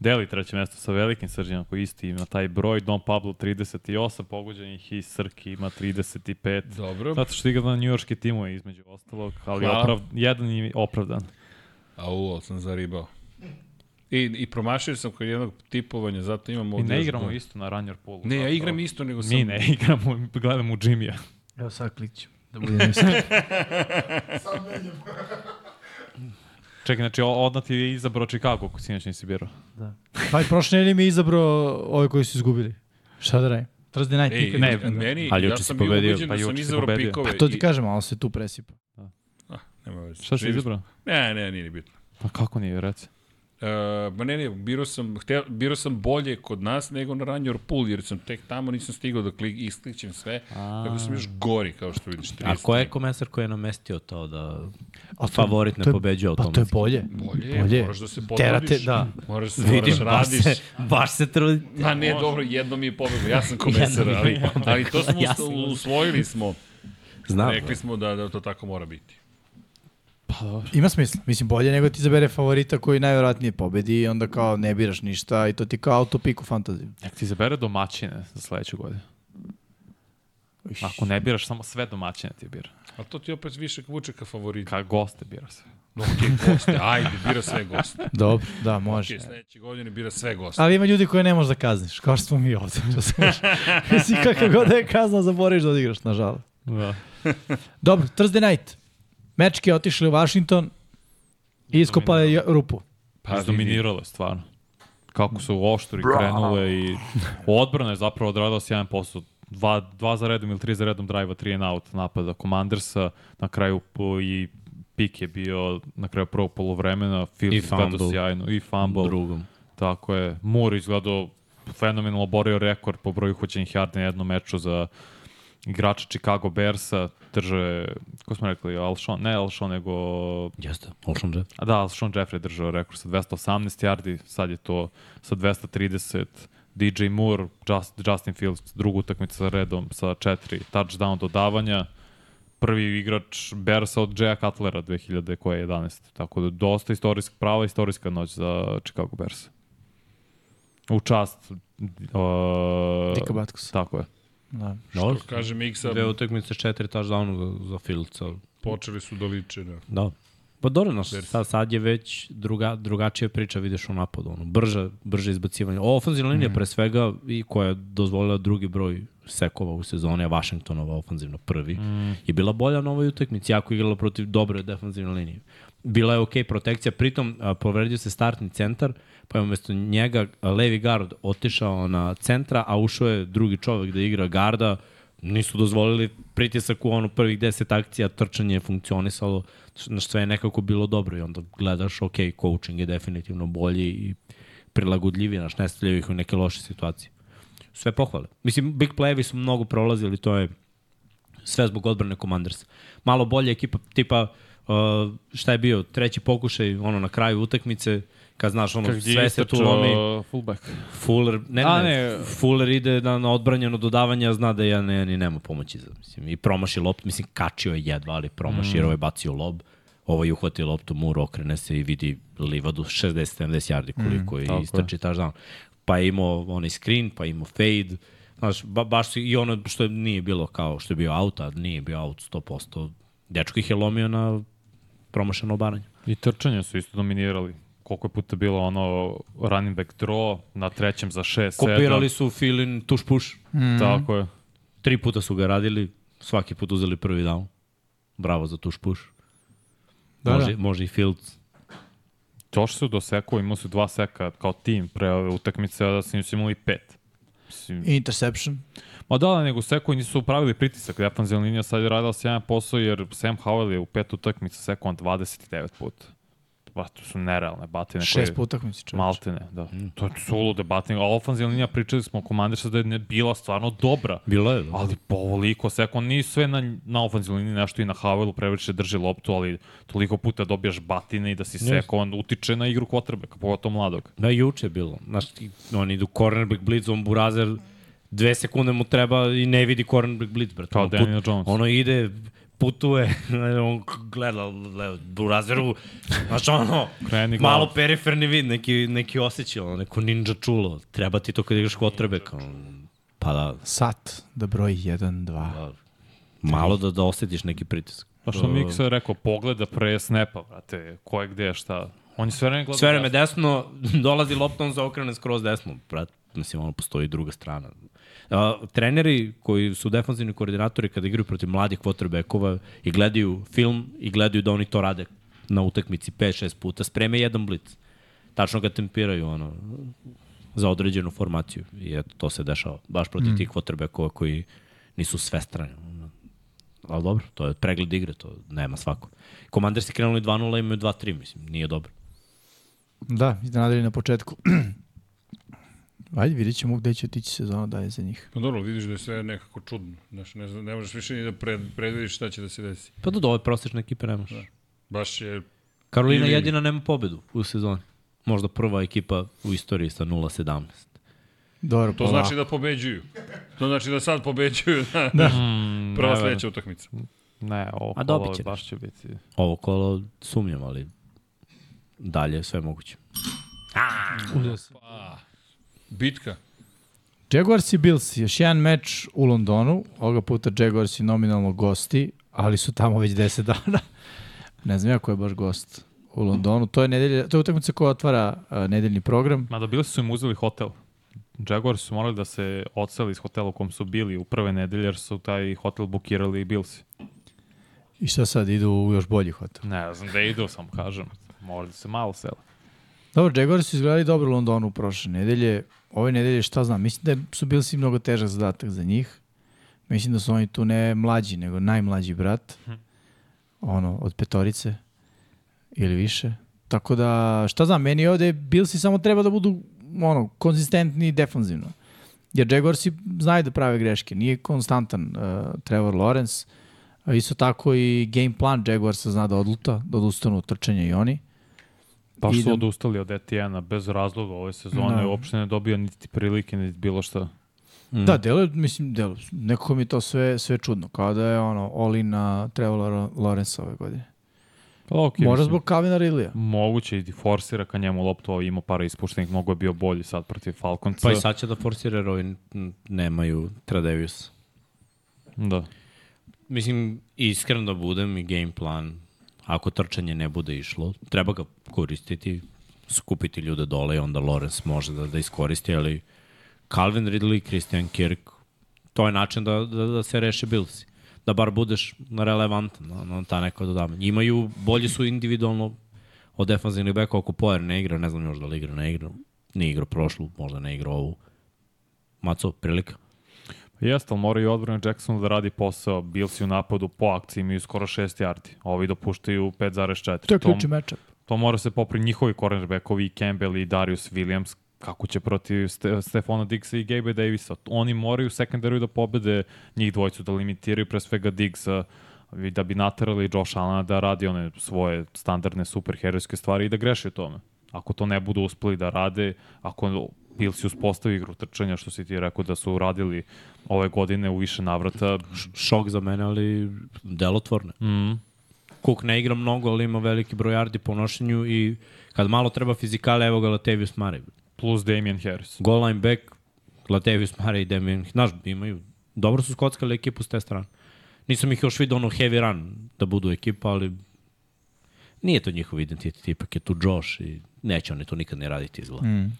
deli treće mesto sa velikim srđanom koji isti ima taj broj, Don Pablo 38 pogođenih i Srki ima 35.
Dobro.
Zato što igra na njujorski timu je između ostalog, ali
Hvala.
oprav, jedan je opravdan.
A u, sam zaribao. I, I promašio sam kod jednog tipovanja, zato imam ovdje...
ne
još
igramo
gore.
isto na Runner Poolu.
Ne, ja
zapravo.
igram isto, nego sam...
Mi ne [LAUGHS] igramo, gledamo u Jimmya.
Evo sad klikću. Da bude isto. [LAUGHS]
Sad menjam.
Čekaj, znači odna ti je izabrao Chicago, ako sinoć nisi birao.
Pa i prošle nedelje mi je izabrao ove koji su izgubili. Šta da radim? Thursday night
Ej,
nikad
ne,
nikad.
meni,
Ali
ja
juče si
sam bio
pobedio.
Pa
da sam
juče si
izabrao
pobedio.
pikove.
Pa to ti
i-
kažem, malo se tu presipa.
Ah, nema veze.
Šta si izabrao?
Ne, ne, nije ni bitno.
Pa kako nije, reci?
Uh, ma ne, ne, birao sam, hteo, birao sam bolje kod nas nego na Ranjor Pool, jer sam tek tamo nisam stigao da klik, iskličem sve,
A.
tako sam još gori, kao što vidiš.
A
33.
ko je komesar koji je namestio to da
A to-
favorit ne pobeđuje
Pa to je
automatski?
bolje.
Bolje,
Bolje.
moraš da se
Terate,
potrudiš.
da.
Moraš,
Vidim,
moraš
baš
radiš.
se, baš se trudi.
Ma ne, dobro, jedno mi je pobeglo, ja sam komesar, ali, ali to smo
Ja
usvojili smo.
Znam.
Rekli smo da, da to tako mora biti.
Pa dobro.
Ima smisla. Mislim, bolje nego ti zabere favorita koji najvjerojatnije pobedi i onda kao ne biraš ništa i to ti kao auto pick u fantaziju.
Nek ti zabere domaćine za sledeću godinu. Ako ne biraš samo sve domaćine ti bira.
A to ti opet više vuče ka favorita.
Ka goste bira sve.
Ok, goste, ajde, bira sve goste. [LAUGHS]
Dobro, da, može.
Ok, sledeće godine bira sve goste.
Ali ima ljudi koje ne možeš da kazniš, kao što smo mi ovde. [LAUGHS] Mislim, kakav god da je kazna, zaboriš da odigraš, nažalost.
Da.
Dobro, Thursday night. Mečke otišli u Washington i iskopali rupu.
Pa,
Izdominirale, stvarno. Kako su oštri krenule i odbrana je zapravo odradila sjajan posao. Dva, dva za redom ili tri za redom drive-a, tri and out napada Commandersa, na kraju i pik je bio na kraju prvog polovremena, izgledao
fumble.
sjajno, i fumble.
drugom.
Tako je. Moore izgledao fenomenalno borio rekord po broju hoćenih yardi na jednom meču za igrača Chicago Bearsa. Drže, ko smo rekli, Alshon, ne Alshon, nego
Jeste, Olšan Jeff.
A da, Sean Jeffrey držao rekord sa 218 yardi, sad je to sa 230. DJ Moore, Just, Justin Fields, drugu utakmicu sa redom sa četiri touchdown dodavanja. Prvi igrač Bearsa od Jaya Cutlera 2000 koje je 11. Tako da dosta istorijska, prava istorijska noć za Chicago Bears. U čast uh,
Dika Batkus.
Tako je.
Da.
Što kaže Miksa,
Dve utakmice, četiri touchdowna za, za Fieldsa.
počeli su da liče. Da.
Da. Pa dobro, naš, sad, sad je već druga, drugačija priča, vidiš u napadu, ono, brža, brže izbacivanje. Ovo ofenzivna linija pre svega i koja je dozvolila drugi broj sekova u sezoni, a Washingtonova ofenzivno prvi, mm. je bila bolja na ovoj utakmici, jako igrala protiv dobre defensivne linije. Bila je okej okay protekcija, pritom a, povredio se startni centar, pa je umesto njega levi gard otišao na centra, a ušao je drugi čovek da igra garda, nisu dozvolili pritisak u ono prvih 10 akcija, trčanje je funkcionisalo, na sve je nekako bilo dobro i onda gledaš, ok, coaching je definitivno bolji i prilagodljiviji, naš ne stavljaju ih u neke loše situacije. Sve pohvale. Mislim, big playevi su mnogo prolazili, to je sve zbog odbrane Commanders. Malo bolja ekipa, tipa, uh, šta je bio, treći pokušaj, ono, na kraju utakmice, kad znaš, ono,
Kad
sve se tu lomi.
fullback.
Fuller, ne,
A,
ne,
ne.
Fuller ide na, na odbranjeno dodavanje, a zna da ja ne, ni nema pomoći. Za, mislim, I promaši loptu, mislim, kačio je jedva, ali promaši, mm. jer ovo je bacio lob. Ovo je uhvatio loptu, Mur okrene se i vidi livadu 60-70 yardi koliko mm, je
je.
istrči touchdown. Pa je imao onaj screen, pa je imao fade. Znaš, ba, baš i ono što je, nije bilo kao što je bio out, a nije bio out 100%. Dečko ih je lomio na promašeno obaranje.
I trčanje su isto dominirali. Koliko je puta bilo ono running back draw na trećem za 6 7.
Kopirali su Filin tuš push.
Mm. Tako je.
Tri puta su ga radili, svaki put uzeli prvi down. Bravo za tuš push.
Da,
može,
da.
može i Fields.
Još su do seku, imali su dva seka kao tim pre ove utakmice, a da su imali pet. Mislim,
Interception.
Ma da, da, nego Seko nisu pravili pritisak. Defanzivna linija sad je radila sjajan posao jer Sam Howell je u pet utakmica Seko on 29 puta. Pa to su nerealne batine.
Šest po utakmici, čovječe.
Maltene, da. Mm. To su ulude batine. A ofenzivna linija pričali smo o Commandersa da je ne- bila stvarno dobra.
Bilo je, da.
Ali po ovoliko Seko nije sve na, na ofenzivnoj liniji nešto i na Howellu previše drži loptu, ali toliko puta dobijaš batine i da si Seko, on utiče na igru quarterbacka, pogotovo mladog.
Da, juče je bilo. Znaš, oni idu cornerback blitz, on burazer, dve sekunde mu treba i ne vidi cornerback blitz, brate.
Kao Daniel Jones.
Ono ide, putuje, [LAUGHS] on gleda levo, burazeru, znaš ono,
Kreni
malo periferni vid, neki, neki osjećaj, ono, neko ninja čulo. Treba ti to kad igraš quarterbacka. ono. Pa da,
Sat, da broji 1, 2.
da malo da, da osjetiš neki pritisak.
Pa što Miksa je rekao, pogleda pre snapa, brate, ko je gde, šta. On je sve vreme gledao
Sve vreme desno, [LAUGHS] dolazi lopta, on zaokrene skroz desno. Brat, mislim, ono, postoji druga strana. Uh, treneri koji su defanzivni koordinatori kada igraju protiv mladih quarterbackova i gledaju film i gledaju da oni to rade na utakmici 5-6 puta, spreme jedan blitz. Tačno ga tempiraju ono, za određenu formaciju. I eto, to se dešava. Baš protiv mm. tih quarterbackova koji nisu sve strane. Ali dobro, to je pregled igre, to nema svako. Komanders je krenuli 2-0, imaju 2-3, mislim, nije dobro.
Da, iznenadili na početku. [CLEARS THROAT] Ajde, vidjet ćemo gde će otići sezona dalje za njih.
Pa dobro, vidiš da je sve nekako čudno. Znaš, ne, ne možeš više ni da pred, predvidiš šta će da se desi.
Pa do ove prosečne ekipe ne možeš.
Baš je...
Karolina
Ili-
jedina nema pobedu u sezoni. Možda prva ekipa u istoriji sa 0-17.
Dobro,
To znači da pobeđuju. To znači da sad pobeđuju na da.
Mm, [LAUGHS]
prva
ne,
sledeća utakmica.
Ne, ovo
A
kolo
će
baš će biti.
Ovo kolo sumnjam, ali dalje je sve moguće.
Pa, bitka.
Jaguars i Bills, još jedan meč u Londonu, ovoga puta Jaguars i nominalno gosti, ali su tamo već 10 dana. ne znam ja ko je baš gost u Londonu. To je, nedelja, to je utakmica koja otvara uh, nedeljni program.
Mada bili su im uzeli hotel. Jaguars su morali da se odseli iz hotela u kom su bili u prve nedelje, jer su taj hotel bukirali i Billsi.
I šta sad, idu u još bolji hotel.
Ne znam da idu, samo kažem. Morali da se malo sele.
Dobro, Jaguars su izgledali dobro u Londonu u prošle nedelje. Ove nedelje šta znam, mislim da su bili si mnogo težak zadatak za njih. Mislim da su oni tu ne mlađi, nego najmlađi brat. Ono, od petorice ili više. Tako da, šta znam, meni ovde Billsi samo treba da budu ono, konzistentni defanzivno. Jer Jaguarsi znaju da prave greške. Nije konstantan uh, Trevor Lawrence. Isto tako i game plan Jaguarsa zna da odluta, da odustanu od trčanja i oni.
Baš su
Idem.
odustali od Etienne bez razloga ove sezone.
Da.
Uopšte ne dobija niti prilike, niti bilo šta.
Mm.
Da, delo, mislim, delo, nekako mi je to sve, sve čudno, kao da je ono, all in na Trevor Lawrence ove godine.
Pa, okay,
Možda zbog Calvina Ridleya.
Moguće i forsira ka njemu loptu, ovo ima para ispuštenih, mnogo je bio bolji sad protiv Falconca.
Pa i sad će da forsira jer ovi nemaju Tradevius.
Da.
Mislim, iskreno da budem i game plan, ako trčanje ne bude išlo, treba ga koristiti, skupiti ljude dole i onda Lawrence može da, da iskoristi, ali Calvin Ridley, Christian Kirk, to je način da, da, da se reše Billsi. Da bar budeš relevantan na, na ta neka dodavanja. Imaju, bolji su individualno od defanzivnih beka oko Pojer ne igra, ne znam još da li igra, ne igra. Nije igrao prošlu, možda ne igra ovu. Maco, prilika.
Jeste, ali mora i odbrana Jackson da radi posao. Bills u napadu po akciji imaju skoro 6 yardi. Ovi dopuštaju 5,4.
To je ključni matchup.
To mora se popri njihovi cornerbackovi Campbell i Darius Williams kako će protiv Ste Stefana Diggsa i Gabe Davisa. Oni moraju sekundariju da pobede njih dvojicu, da limitiraju pre svega Diggsa i da bi naterali Josh Allena da radi one svoje standardne superherojske stvari i da greši u tome. Ako to ne budu uspeli da rade, ako Bills uspostavi igru trčanja, što si ti rekao da su uradili ove godine u više navrata,
Šok za mene, ali delotvorne.
mm,
Cook ne igra mnogo, ali ima veliki broj yardi po nošenju i kad malo treba fizikale, evo ga Latavius Murray.
plus Damian Harris.
Goal line back, Latavius Murray i Damian, znaš, imaju, dobro su skockali ekipu s te strane. Nisam ih još vidio ono heavy run da budu ekipa, ali nije to njihov identitet, ipak je tu Josh i neće oni to nikad ne raditi izgleda.
Mm.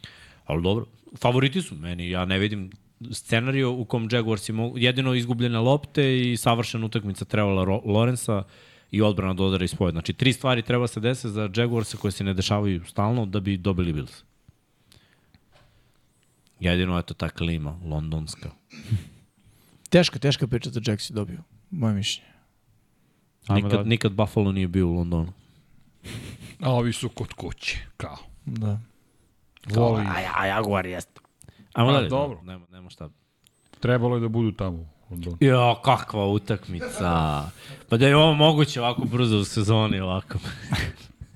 Ali dobro, favoriti su meni, ja ne vidim scenariju u kom Jaguars mogu, jedino izgubljene lopte i savršena utakmica Trevola Ro- Lorenza i odbrana do udara ispojed. Znači, tri stvari treba se desiti za Jaguarsa koje se ne dešavaju stalno da bi dobili Bills. Jedino, eto, ta klima, londonska.
Teška, teška priča da Jacks je dobio, moje mišljenje.
Nikad,
da-
nikad Buffalo nije bio u Londonu.
A ovi su kod kuće, kao.
Da.
Voli.
A, a Jaguar jeste. Ajmo dalje.
dobro.
Nema, nema šta.
Trebalo je da budu tamo. u Londonu.
Jo, kakva utakmica. Pa da je ovo moguće ovako brzo u sezoni, ovako.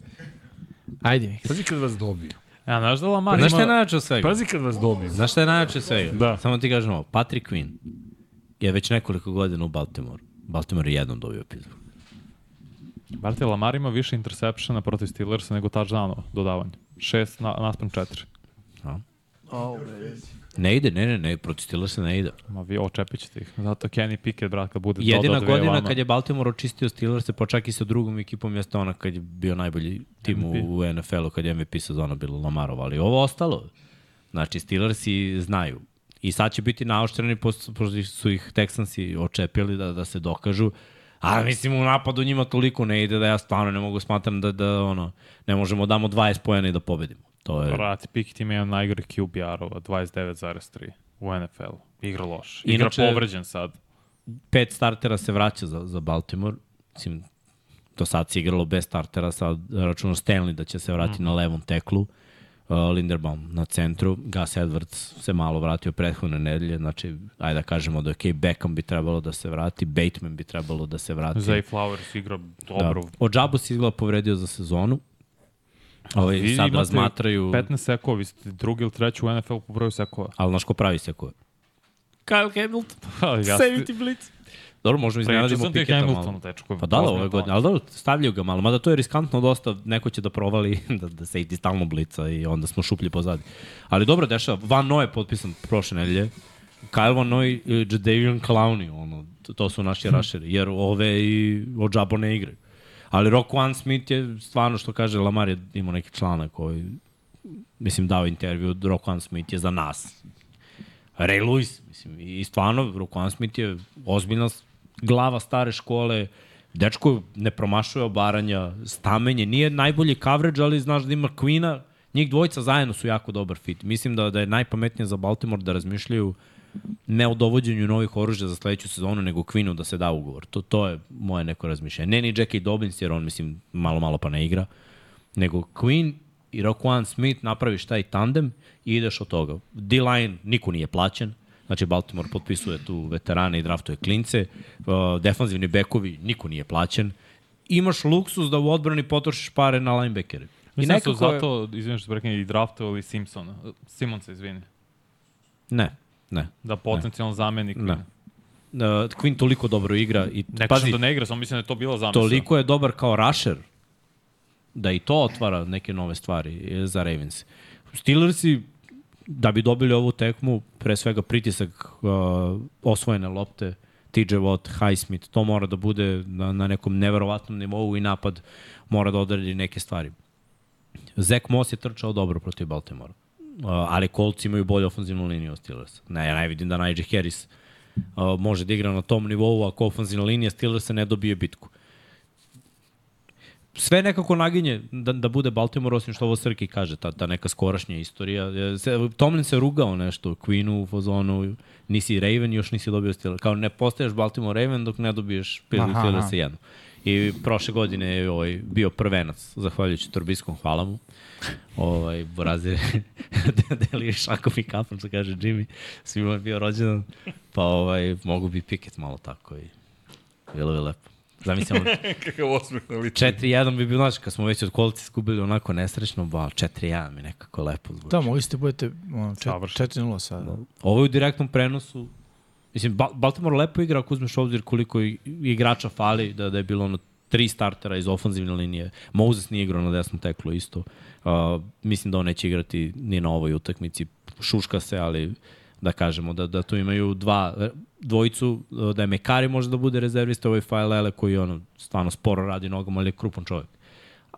[LAUGHS]
Ajde mi.
Pazi kad vas dobiju.
Ja, znaš da Lamar
Znaš šta je
ima...
najjače od svega?
Pazi kad vas dobiju.
Znaš šta je najjače od svega?
Da.
Samo ti kažem ovo. Patrick Quinn je već nekoliko godina u Baltimore. Baltimore je jednom dobio Pittsburgh.
Brate, Lamar ima više interseptiona protiv Steelersa nego touchdownova dodavanja. 6 na, naspram 4.
Ne ide, ne, ne, ne, protiv Steelersa ne ide.
Ma vi očepit ćete ih. Zato Kenny Pickett, brat, kad bude
Jedina
dodao dve
godina
vama.
kad je Baltimore očistio Steelers, pa čak i sa drugom ekipom jeste ona kad je bio najbolji tim u,
MVP.
u NFL-u, kad je MVP sezona bilo Lamarov, ali ovo ostalo. Znači, Steelersi znaju. I sad će biti naoštreni, pošto pošto su ih Texansi očepili da, da se dokažu. A mislim, u napadu njima toliko ne ide da ja stvarno ne mogu smatram da, da ono, ne možemo da damo 20 pojena i da pobedimo. To je...
Brate, Pickett ima jedan najgori QBR-ova, 29,3 u NFL-u. Igra loš. Igra
Inače-
povređen sad.
pet startera se vraća za, za Baltimore. Mislim, Do sad se igralo bez startera, sad računo Stanley da će se vratiti mm. na levom teklu. Uh, Linderbaum na centru, Gus Edwards se malo vratio prethodne nedelje, znači, ajde da kažemo da je okay, Beckham bi trebalo da se vrati, Bateman bi trebalo da se vrati.
Zay Flowers igra dobro.
Da. Ođabo se izgleda povredio za sezonu. Ovaj,
Vi
sad razmatraju...
15 sekova, vi ste drugi ili treći u NFL po broju sekova.
Ali znaš ko pravi sekove? Kyle Hamilton.
ja
Safety blitz. Dobro, možemo iznenadimo Piketa malo.
Hamiltonu, dečko.
Pa da, da, ove godine, ali dobro, stavljaju ga malo, mada to je riskantno dosta, neko će da provali [LAUGHS] da, da se iti stalno blica i onda smo šuplji pozadi. Ali dobro, dešava, Van Noy je potpisan prošle nedelje, Kyle Van Noy i Jadavion Clowney, ono, to- su naši rašeri, jer ove i Ođabo ne igraju. Ali Rockwan Smith je stvarno, što kaže Lamar, je imao neki članak koji, mislim, dao intervju, Rockwan Smith je za nas. Ray Lewis, mislim, i stvarno, Rockwan Smith je ozbiljna glava stare škole, dečko ne promašuje obaranja, stamenje, nije najbolji coverage, ali znaš da ima Queen-a, njih dvojica zajedno su jako dobar fit. Mislim da, da je najpametnije za Baltimore da razmišljaju ne o dovođenju novih oružja za sledeću sezonu, nego Queenu da se da ugovor. To, to je moje neko razmišljanje. Ne ni Jackie Dobbins, jer on, mislim, malo, malo pa ne igra, nego Queen i Roquan Smith napraviš taj tandem i ideš od toga. D-line niko nije plaćen, znači Baltimore potpisuje tu veterane i draftuje klince, uh, defanzivni bekovi niko nije plaćen, imaš luksus da u odbrani potrošiš pare na linebackere. I
Mislim da su
nekako je-
zato, izvini što prekne, i draftovali Simpsona. Simonsa, izvini.
Ne, ne.
Da potencijalno zamenik.
Ne. Uh, Queen toliko dobro igra i
Ne
pazi,
kažem da ne igra, samo mislim da je to bila zamisla.
toliko je dobar kao rusher da i to otvara neke nove stvari za Ravens. Steelersi da bi dobili ovu tekmu, pre svega pritisak uh, osvojene lopte, TJ Watt, Highsmith, to mora da bude na, na nekom neverovatnom nivou i napad mora da odredi neke stvari. Zach Moss je trčao dobro protiv Baltimora. Uh, ali Colts imaju bolju ofenzivnu liniju od Steelers. Ne, ja ne vidim da Najee Harris uh, može da igra na tom nivou ako ofenzivna linija Steelersa ne dobije bitku. Sve nekako naginje da, da bude Baltimore, osim što ovo Srki kaže, ta, ta neka skorašnja istorija. Tomlin se rugao nešto, Queenu u fazonu, nisi Raven, još nisi dobio Steelers. Kao ne postaješ Baltimore Raven dok ne dobiješ Pittsburgh Steelers jedno. I prošle godine je ovaj, bio prvenac, zahvaljujući Torbiskom, hvala mu. Ovaj, Borazir [LAUGHS] delio šakom i kapom, što kaže Jimmy. Svima je bio rođendan. Pa ovaj, mogu bi Pickett malo tako i bilo bi lepo. Zamislimo, [LAUGHS]
Kakav osmeh na licu.
4-1 bi bilo, znaš, kad smo već od kolci skubili onako nesrećno, ba, 4-1 mi nekako lepo zvuči.
Da, mogli ste budete ono, čet-
Savršeno.
4-0 sada.
Ovo je u direktnom prenosu. Mislim, Ba- Baltimore lepo igra ako uzmeš obzir koliko igrača fali, da, da je bilo ono tri startera iz ofanzivne linije. Moses nije igrao na desnom teklu isto. Uh, mislim da on neće igrati ni na ovoj utakmici. Šuška se, ali da kažemo da, da tu imaju dva, dvojicu, uh, da je Mekari može da bude rezervista, ovaj Failele koji ono, stvarno sporo radi nogom, ali je krupan čovjek.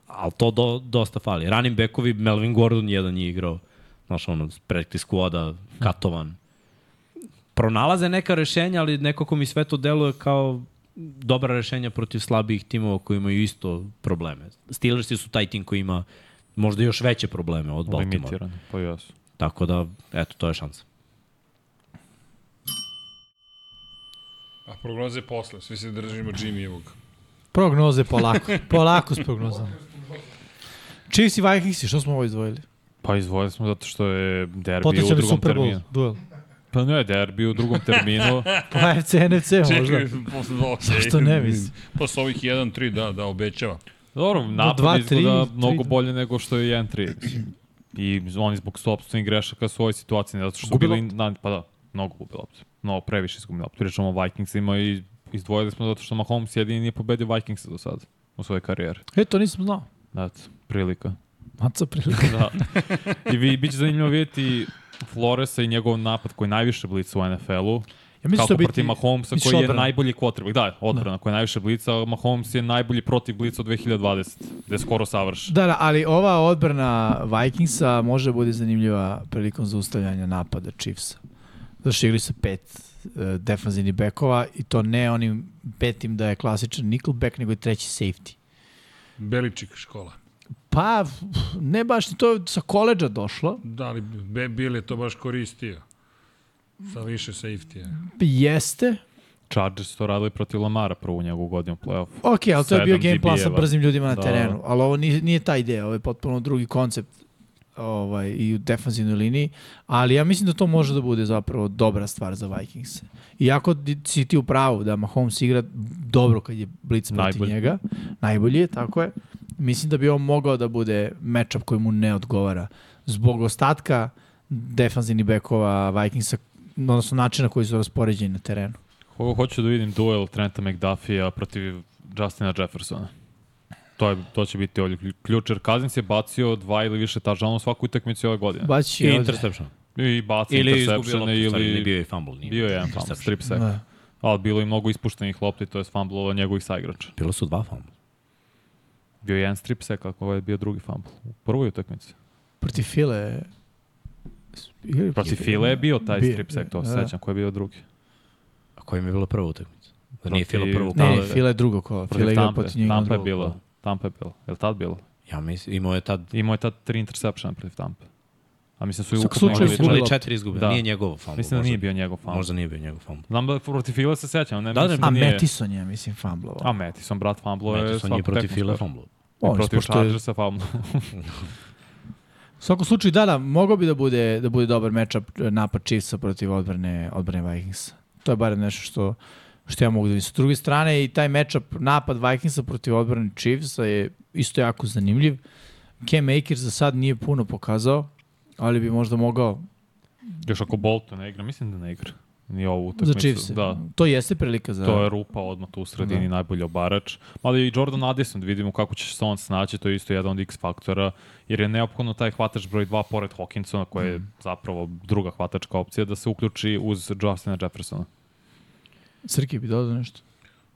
Ali to do, dosta fali. Running backovi, Melvin Gordon jedan je igrao, znaš ono, practice squada, katovan. Pronalaze neka rešenja, ali nekako mi sve to deluje kao dobra rešenja protiv slabijih timova koji imaju isto probleme. Steelersi su taj tim koji ima možda još veće probleme od Baltimore.
Limitirano, pa jesu.
Tako da, eto, to je šansa.
A prognoze posle, svi se držimo Jimmy-evog.
Prognoze polako. polako s prognozama. Chiefs i Vikingsi, što smo ovo izdvojili?
Pa izvojili smo zato što je derbi u
Potencijalni
drugom
Super Bowl,
terminu.
duel.
Pa ne, derbi u drugom terminu. [LAUGHS]
Pa FC, NFC možda.
Čekaj, posle dva.
Zašto ne, mislim?
Posle ovih 1-3, da, da, obećava.
Dobro, napad
dva,
izgleda
tri,
mnogo
tri.
bolje nego što je 1-3. I oni zbog sobstvenih grešaka svoje situacije, ne zato što su bili... Na, pa da, mnogo gubi loptu. Mnogo previše izgubi loptu. Pričamo o Vikingsima i izdvojili smo zato što Mahomes jedini nije pobedio Vikingsa do sada u svojoj karijeri.
E, to nisam znao.
Eto, prilika.
Maca prilika. [LAUGHS]
da. I vi, bit će zanimljivo vidjeti Floresa i njegov napad koji najviše blica u NFL-u.
Ja mislim
Kako
što biti...
protiv Mahomesa koji je
odbrana?
najbolji quarterback. Da, odbrana da. koja je najviše blica. Mahomes je najbolji protiv blica od 2020. Gde je skoro savršen.
Da, da, ali ova odbrana Vikingsa može da bude zanimljiva prilikom zaustavljanja napada Chiefsa. Što igli su pet uh, defanzivnih bekova i to ne onim petim da je klasičan nickelback, nego i treći safety.
Beličik škola.
Pa, ne baš, to je sa koleđa došlo.
Da li Be- Bill je to baš koristio? Sa više safety-a.
Jeste,
Chargers su to radili protiv Lamara prvu njegovu godinu play-off.
Ok, ali to je bio game plan sa brzim ljudima na
Da.
terenu, ali ovo nije, nije ta ideja, ovo je potpuno drugi koncept ovaj, i u defanzivnoj liniji, ali ja mislim da to može da bude zapravo dobra stvar za Vikings. Iako si ti u pravu da Mahomes igra dobro kad je blitz protiv
Najbolji.
njega, najbolji je, tako je, mislim da bi on mogao da bude matchup koji mu ne odgovara zbog ostatka defanzivnih bekova Vikingsa, odnosno načina koji su raspoređeni na terenu.
Ho hoću da vidim duel Trenta McDuffie protiv Justina Jeffersona. To, je, to će biti ovdje ključ, jer Cousins je bacio dva ili više touchdownova svaku utakmicu ove godine.
Baći
I
ovde.
interception.
I bacio
Ili izgubio
interceptione
loptu, ili... bio je fumble. Nije
Bio je jedan fumble,
interception.
strip sack.
Da.
Ali bilo je i mnogo ispuštenih lopti, to je fumblova njegovih saigrača.
Bilo su dva fumble.
Bio je jedan strip sack, ako je bio drugi fumble. U prvoj utakmici.
Protiv File
Protiv File je bio taj
Bio,
strip sack, to
da.
se sećam, ko je bio drugi.
A koja im je bila prva utakmica? Da nije Filo prvu
Ne,
kolo.
ne, Fila je drugo kolo. Fila
Protiv
igra protiv njega.
Tampa je
kolo.
Tampa je bila. Je li tad bilo?
Ja mislim, imao je tad...
Imao je tad tri interceptiona protiv Tampe. A mislim su i ukupno
slučaju izgubili
četiri izgube.
Da.
Nije njegovo fumble.
Mislim da nije bio njegov fumble.
Možda nije bio njegov fumble.
Znam da protiv Fila se sećam, ne
Da, da,
A
da nije...
Metison je, mislim, fumblovao.
A Metison, brat fumble je
Matison
svaku
nije protiv Fila fumble.
On,
protiv
je-
Chargersa fumble.
U svakom slučaju, da, da, mogao bi da bude, da bude dobar matchup eh, napad Chiefsa protiv odbrane, odbrane Vikingsa. To je barem nešto što, što ja mogu da vidim. Sa druge strane, i taj matchup napad Vikingsa protiv odbrane Chiefsa je isto jako zanimljiv. Cam Akers za sad nije puno pokazao, ali bi možda mogao
Još ako Bolton ne igra, mislim da ne igra. Nije ovu
za
utakmicu.
Chiefs.
Da,
To jeste prilika za...
to je rupa odmah tu u sredini,
Da.
najbolji obarač. Ali i Jordan Addison, da vidimo kako će se on snaći, to je isto jedan od X faktora, jer je neophodno taj hvatač broj 2 pored Hawkinsona, koji je zapravo druga hvatačka opcija, da se uključi uz Justina Jeffersona.
Srki bi dodao nešto.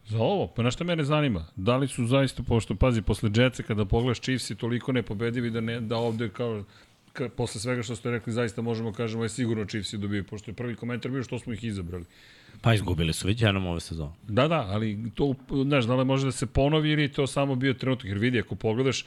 Za ovo, pa na šta mene zanima? Da li su zaista, pošto, pazi, posle Jetsa kada pogledaš Chiefs i toliko nepobedivi da, ne, da ovde kao ka, posle svega što ste rekli, zaista možemo kažemo je sigurno Chiefs i dobiju, pošto je prvi komentar bio što smo ih izabrali.
Pa izgubili su već jednom ove sezone.
Da, da, ali to, znaš, da li može da se ponovi ili je to samo bio trenutak, jer vidi, ako pogledaš,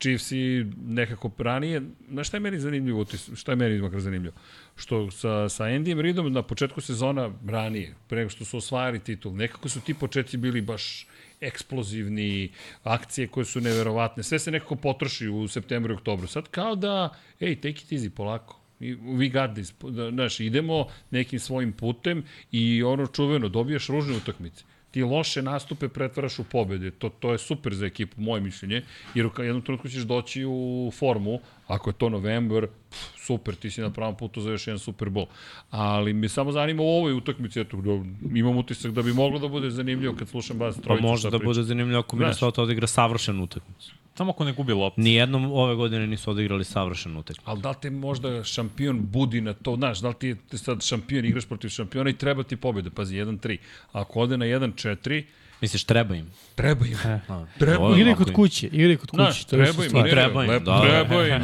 Chiefs i nekako ranije, na šta je meni zanimljivo, šta je meni makar zanimljivo? Što sa, sa Andyjem Reidom na početku sezona ranije, pre nego što su osvajali titul, nekako su ti početci bili baš eksplozivni, akcije koje su neverovatne, sve se nekako potroši u septembru i oktobru. Sad kao da, ej, take it easy, polako. We got this. Znaš, idemo nekim svojim putem i ono čuveno, dobijaš ružne utakmice ti loše nastupe pretvaraš u pobede. To, to je super za ekipu, moje mišljenje, jer u jednom trenutku ćeš doći u formu, ako je to novembar, pff, super, ti si na pravom putu za još jedan Super Bowl. Ali me samo zanima u ovoj utakmici, eto, da, imam utisak da bi moglo da bude zanimljivo kad slušam vas
Pa
trojicu.
može
šta
da
priča.
bude zanimljivo ako. Minnesota odigra savršenu utakmicu.
Samo ako ne gubi loptu.
Nijednom ove godine nisu odigrali savršenu utakmicu.
Ali da li te možda šampion budi na to, znaš, da li ti sad šampion, igraš protiv šampiona i treba ti pobjeda, pazi, 1-3. Ako ode na 1-4,
Misliš, treba im?
treba im.
A,
Treba.
ovo
Igraj
ovako
kod
im.
kuće, igraj kod kuće.
Znaš,
to je
treba im,
Treba im,
lepo,
da.
treba im.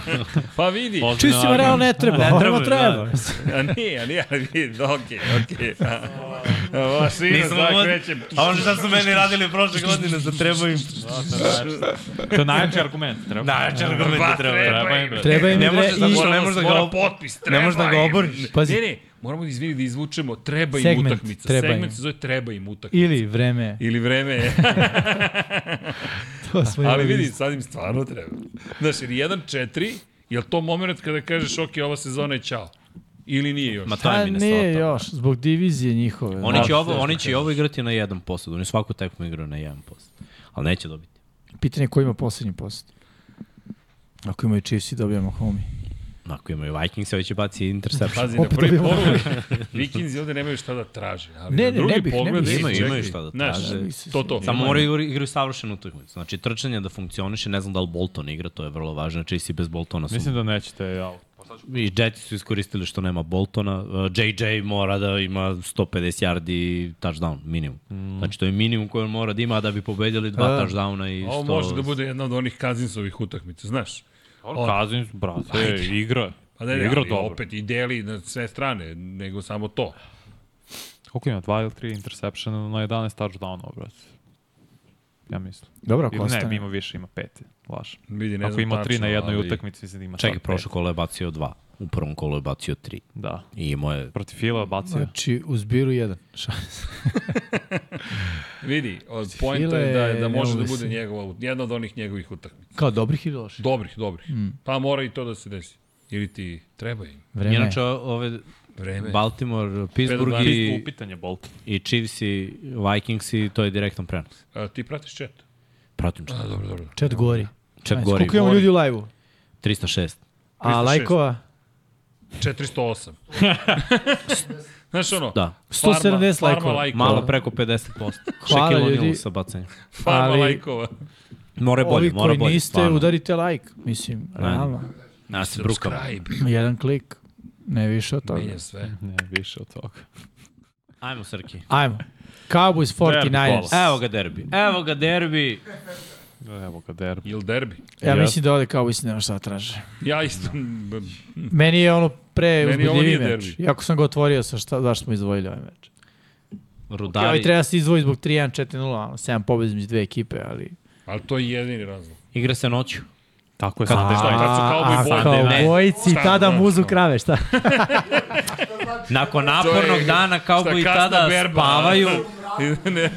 [LAUGHS] pa vidi.
Čistima realno ne treba, ne treba,
treba,
treba.
A nije, a nije, ali vidi, okej, okej.
Nisam
sad
mod-
krećem.
A ono šta su meni radili prošle godine, da treba im...
To je najjači argument. Treba.
Najjači argument
Pa,
da treba.
treba im.
Treba im
Ne
i
može
vre-
da
i-
mora- ne može da ga ne možeš da ga
im.
oboriš.
Pazi.
Moramo da izvini da izvučemo, treba im
Segment,
utakmica.
treba
Segment
im.
se zove treba im utakmica.
Ili vreme.
Ili vreme je. [LAUGHS]
To smo
Ali vidi,
isto.
sad im stvarno treba. Znaš, jer 1-4, je li to moment kada kažeš, ok, ova sezona je čao? Ili nije još?
Ma to
Pa
je Minnesota.
nije još, zbog divizije njihove.
Oni će, ovo, oni će i ovo igrati na 1%. Oni svaku tekmu igraju na 1%. Ali neće dobiti.
Pitanje je ko ima poslednji post. Ako imaju Chiefs i dobijamo homi.
Ako imaju Vikings, ovaj će baci interception. [LAUGHS]
Pazi, na prvi pogled, [LAUGHS] Vikings ovde nemaju šta da traže. Ali
Ne, ne,
drugi
ne bih, ne
pogled,
bih.
ej,
Imaju- imaju šta da traže.
to, to.
Samo moraju igra- igraju savršenu utakmicu. Znači, trčanje da funkcioniše, ne znam da li Bolton igra, to je vrlo važno. Znači, si bez Boltona su...
Mislim da nećete, ja.
I Jetsi su iskoristili što nema Boltona. Uh, JJ mora da ima 150 yardi touchdown, minimum. Mm. Znači, to je minimum koji on mora da ima da bi pobedili dva
A.
touchdowna i 100...
Ovo može da bude jedna od onih kazinsovih utakmica, znaš? On-
Kazins, brate, igra.
Pa ne, ne,
igra
ali
dobro.
opet i deli na sve strane, nego samo to.
Koliko ima? Dva ili tri interceptiona na 11 touchdownova, brate. Ja mislim.
Dobro, ako
Ili ne,
ostane.
ima više, ima pet. Laž.
Vidi, ne
Ako
znam
ima tri
tačno,
na jednoj
ali-
utakmici, mislim da ima
Čekaj,
pet.
kolo je bacio dva. U prvom kolu je bacio tri.
Da.
I imao je
Protiv Fila bacio.
Znači, u zbiru jedan. Šans. [LAUGHS]
Vidi, od pojenta je da, da može da bude njegova, jedna od onih njegovih utakmica.
Kao dobrih ili loših?
Dobrih, dobrih. Mm. Pa mora i to da se desi. Ili ti treba im.
Vreme.
Inače, ove
Vreme.
Baltimore, Pittsburgh
Pet-
i,
pitanje Bolt.
i Chiefs i Vikings i to je direktan prenos.
A, ti pratiš chat?
Pratim što.
A, dobro, dobro.
Chat gori. Ajde,
gori.
Koliko imamo ljudi u live-u?
306.
A
306.
lajkova?
408. [LAUGHS] Znaš ono?
Da.
170
farma
lajkova.
lajkova.
Malo preko 50%.
Hvala, ljudi.
Sa bacanjem.
Farma
ali-
lajkova.
More bolje,
Ovi koji
bolje.
niste,
stvarno.
udarite like. Mislim, realno.
Ja se brukam.
Subscribe.
Jedan klik. Ne više od toga.
Menja sve.
Ne, više od toga.
Ajmo, Srki.
Ajmo. Cowboys 49ers.
kola.
Evo ga derbi. Evo ga derbi.
Evo ga derbi.
Ili derbi.
Ja
Yes.
mislim da ovde Cowboys nema šta da traže.
Ja isto.
Meni je ono pre uzbudljiviji meč. Iako sam ga otvorio sa šta, zašto smo izdvojili ovaj meč. Okay,
Rudari.
ovaj treba se izdvoji zbog 3-1, 4-0, ono, 7 pobjeda između dve ekipe, ali...
Ali to je jedini razlog.
Igra se noću.
Tako je sad.
Šta, kad su
a,
bolji?
kao bojici tada
da,
muzu
šta?
krave, šta? [LAUGHS]
Nakon napornog dana kao
šta,
i
kasna
tada spavaju, [LAUGHS]
ne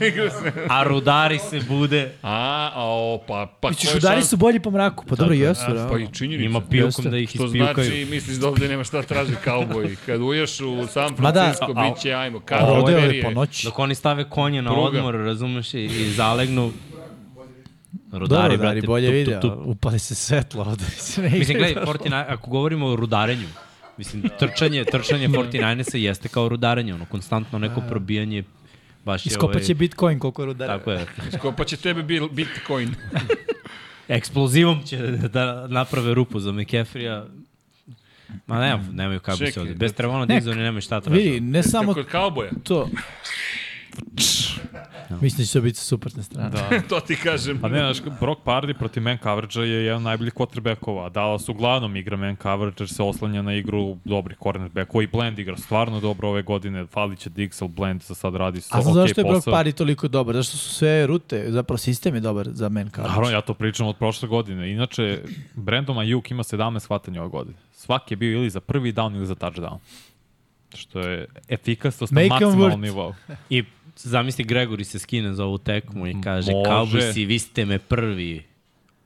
a rudari se bude.
A, a o, pa, pa
Misliš,
ko je
udari
šans-
su bolji po mraku, pa dobro jesu,
A,
da.
Pa i činjenica.
Ima pilkom da ih
Što
ispilkaju.
znači, misliš da ovde nema šta traži kauboji. Kad uješ u San
da,
Francisco, bit će, ajmo, kad
Rodeo
Rodeo
je po noći.
Dok oni stave konje na odmor, razumeš, i zalegnu.
Dobro,
Rudari,
da,
brate,
bolje
tup,
vide,
tup, tup.
upali se svetlo ovde.
Mislim, gledaj, 49, ako govorimo o rudarenju, mislim, trčanje, trčanje [LAUGHS] 49 jeste kao rudarenje, ono, konstantno neko probijanje, baš je
Iskopat će Bitcoin koliko je rudara.
Tako je. [LAUGHS]
Ko pa će tebe bil, Bitcoin. [LAUGHS]
Eksplozivom će da naprave rupu za McCaffrey-a. Ma nema, nemaju kako se ovde. Bez
da-
Trevona
Ne,
Diggs oni nemaju šta traže.
Vidi, ne samo
Kod kauboja.
to. Mislim da će to biti suprotne strane.
Da. [LAUGHS]
to ti kažem.
Pa ne, znaš, Brock Pardy protiv man coverage je jedan od najboljih quarterbackova. Dallas uglavnom igra man coverage jer se oslanja na igru dobrih cornerbackova i Blend igra stvarno dobro ove godine. Fali će Diggs, ali Blend za sad radi sa
A znam
ok
zašto je Brock
posao.
Party toliko dobar? Zašto su sve rute, zapravo sistem je dobar za men kao.
Naravno, ja to pričam od prošle godine. Inače, Brandon Ayuk ima 17 hvatanja ove godine. Svaki je bio ili za prvi down ili za touchdown. Što je efikasnost na maksimalnom nivou. [LAUGHS]
I zamisli Gregory se skine za ovu tekmu i kaže
Može.
kao bi si, vi ste me prvi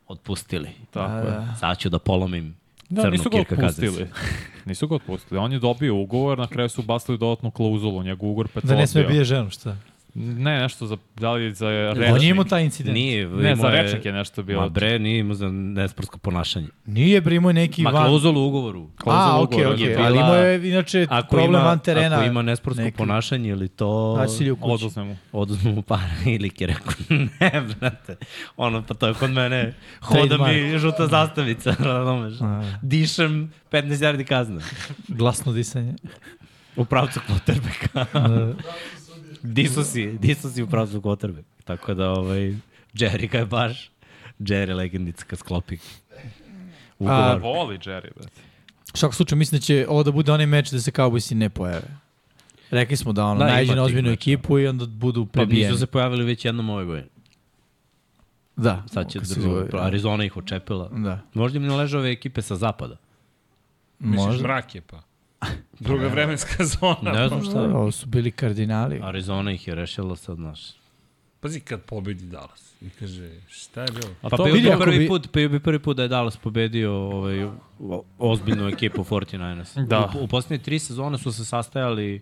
otpustili.
Tako
Da,
je.
da.
Sad ću da polomim
Da,
crnu
nisu ga
Kirka
otpustili. [LAUGHS] Nisu ga otpustili. On je dobio ugovor, na kraju su bacili dodatnu klauzulu. Njegov ugovor pet
Da ne sme bije ženu, šta?
Ne, nešto za, da li za rečnik.
On je imao taj incident.
Nije,
Ne, za rečnik je nešto bilo.
Ma bre, nije imao za nesportsko ponašanje.
Nije bre imao neki
Ma
van...
klauzulu u ugovoru.
A, okej,
ugovora
okej,
je
ali imao je inače
Ako
problem
ima,
van terena.
Ako ima nesportsko
neki-
ponašanje ili to...
Nasilje u kući.
Oduzme mu.
oduzmu mu para [LAUGHS] ili je rekao, ne, brate, ono, pa to je kod mene, [LAUGHS] hoda mi žuta zastavica, [LAUGHS] razumeš, dišem 15 yardi kazne,
Glasno disanje.
u pravcu quarterbacka. Disu si, disu si u pravcu quarterbacka, tako da, ovaj, Jerry ga je baš, Jerry legendica kad sklopi ugovor.
Voli Jerry, brate.
U svakom slučaju mislim da će ovo da bude onaj meč da se Cowboysi ne pojave. Rekli smo da ono,
Da,
da, najđe na ozbiljnu
mečeva.
ekipu i onda budu
Pa
prebijeni.
nisu se pojavili već jednom ove godine.
Da.
Sad će
se
drugo,
zove,
Arizona ih očepila.
Da.
Možda im ne leže ove ekipe sa zapada.
Misliš,
Možda.
mrak je pa. [LAUGHS] Druga vremenska [LAUGHS] zona.
Ne znam šta.
Da, ovo su bili kardinali.
Arizona ih je rešila sad, znaš.
Pazi kad pobedi Dallas. I kaže, šta je bilo?
A
Pa
to
bio
vidi
bi
ako
prvi
bi-
put, bio bi prvi put da je Dallas pobedio ovaj, o- ozbiljnu ekipu 49ers.
Da.
U, u posljednje tri sezone su se sastajali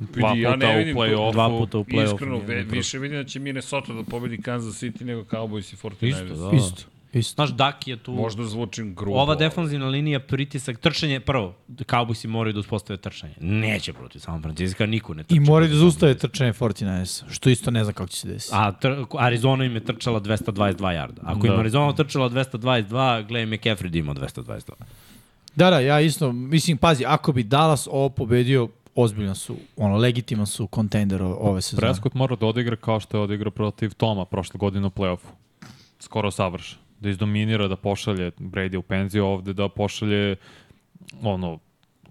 Dva
ja ne
u
vidim
play-offu.
dva puta u play-offu.
Iskreno, ve, više vidim da će Minnesota da pobedi Kansas City nego Cowboys i 49ers.
Isto, da.
Isto. Isto.
Znaš, Dak je tu...
Možda zvučim grubo.
Ova defanzivna linija, pritisak, trčanje, prvo, Cowboysi moraju da uspostave trčanje. Neće protiv San Francisco, niko ne trče.
I moraju da zaustave trčanje 49ers, što isto ne znam kako će se desiti.
A tr Arizona im je trčala 222 jarda. Ako
Da.
im Arizona trčala 222, gledaj McCaffrey da ima 222.
Da, da, ja isto, mislim, pazi, ako bi Dallas ovo pobedio, ozbiljno su, ono, legitiman su kontender ove, sezone.
Prescott mora da odigra kao što je odigrao protiv Toma prošle godine u play-offu. Skoro savrš. Da izdominira, da pošalje Brady u penziju ovde, da pošalje ono...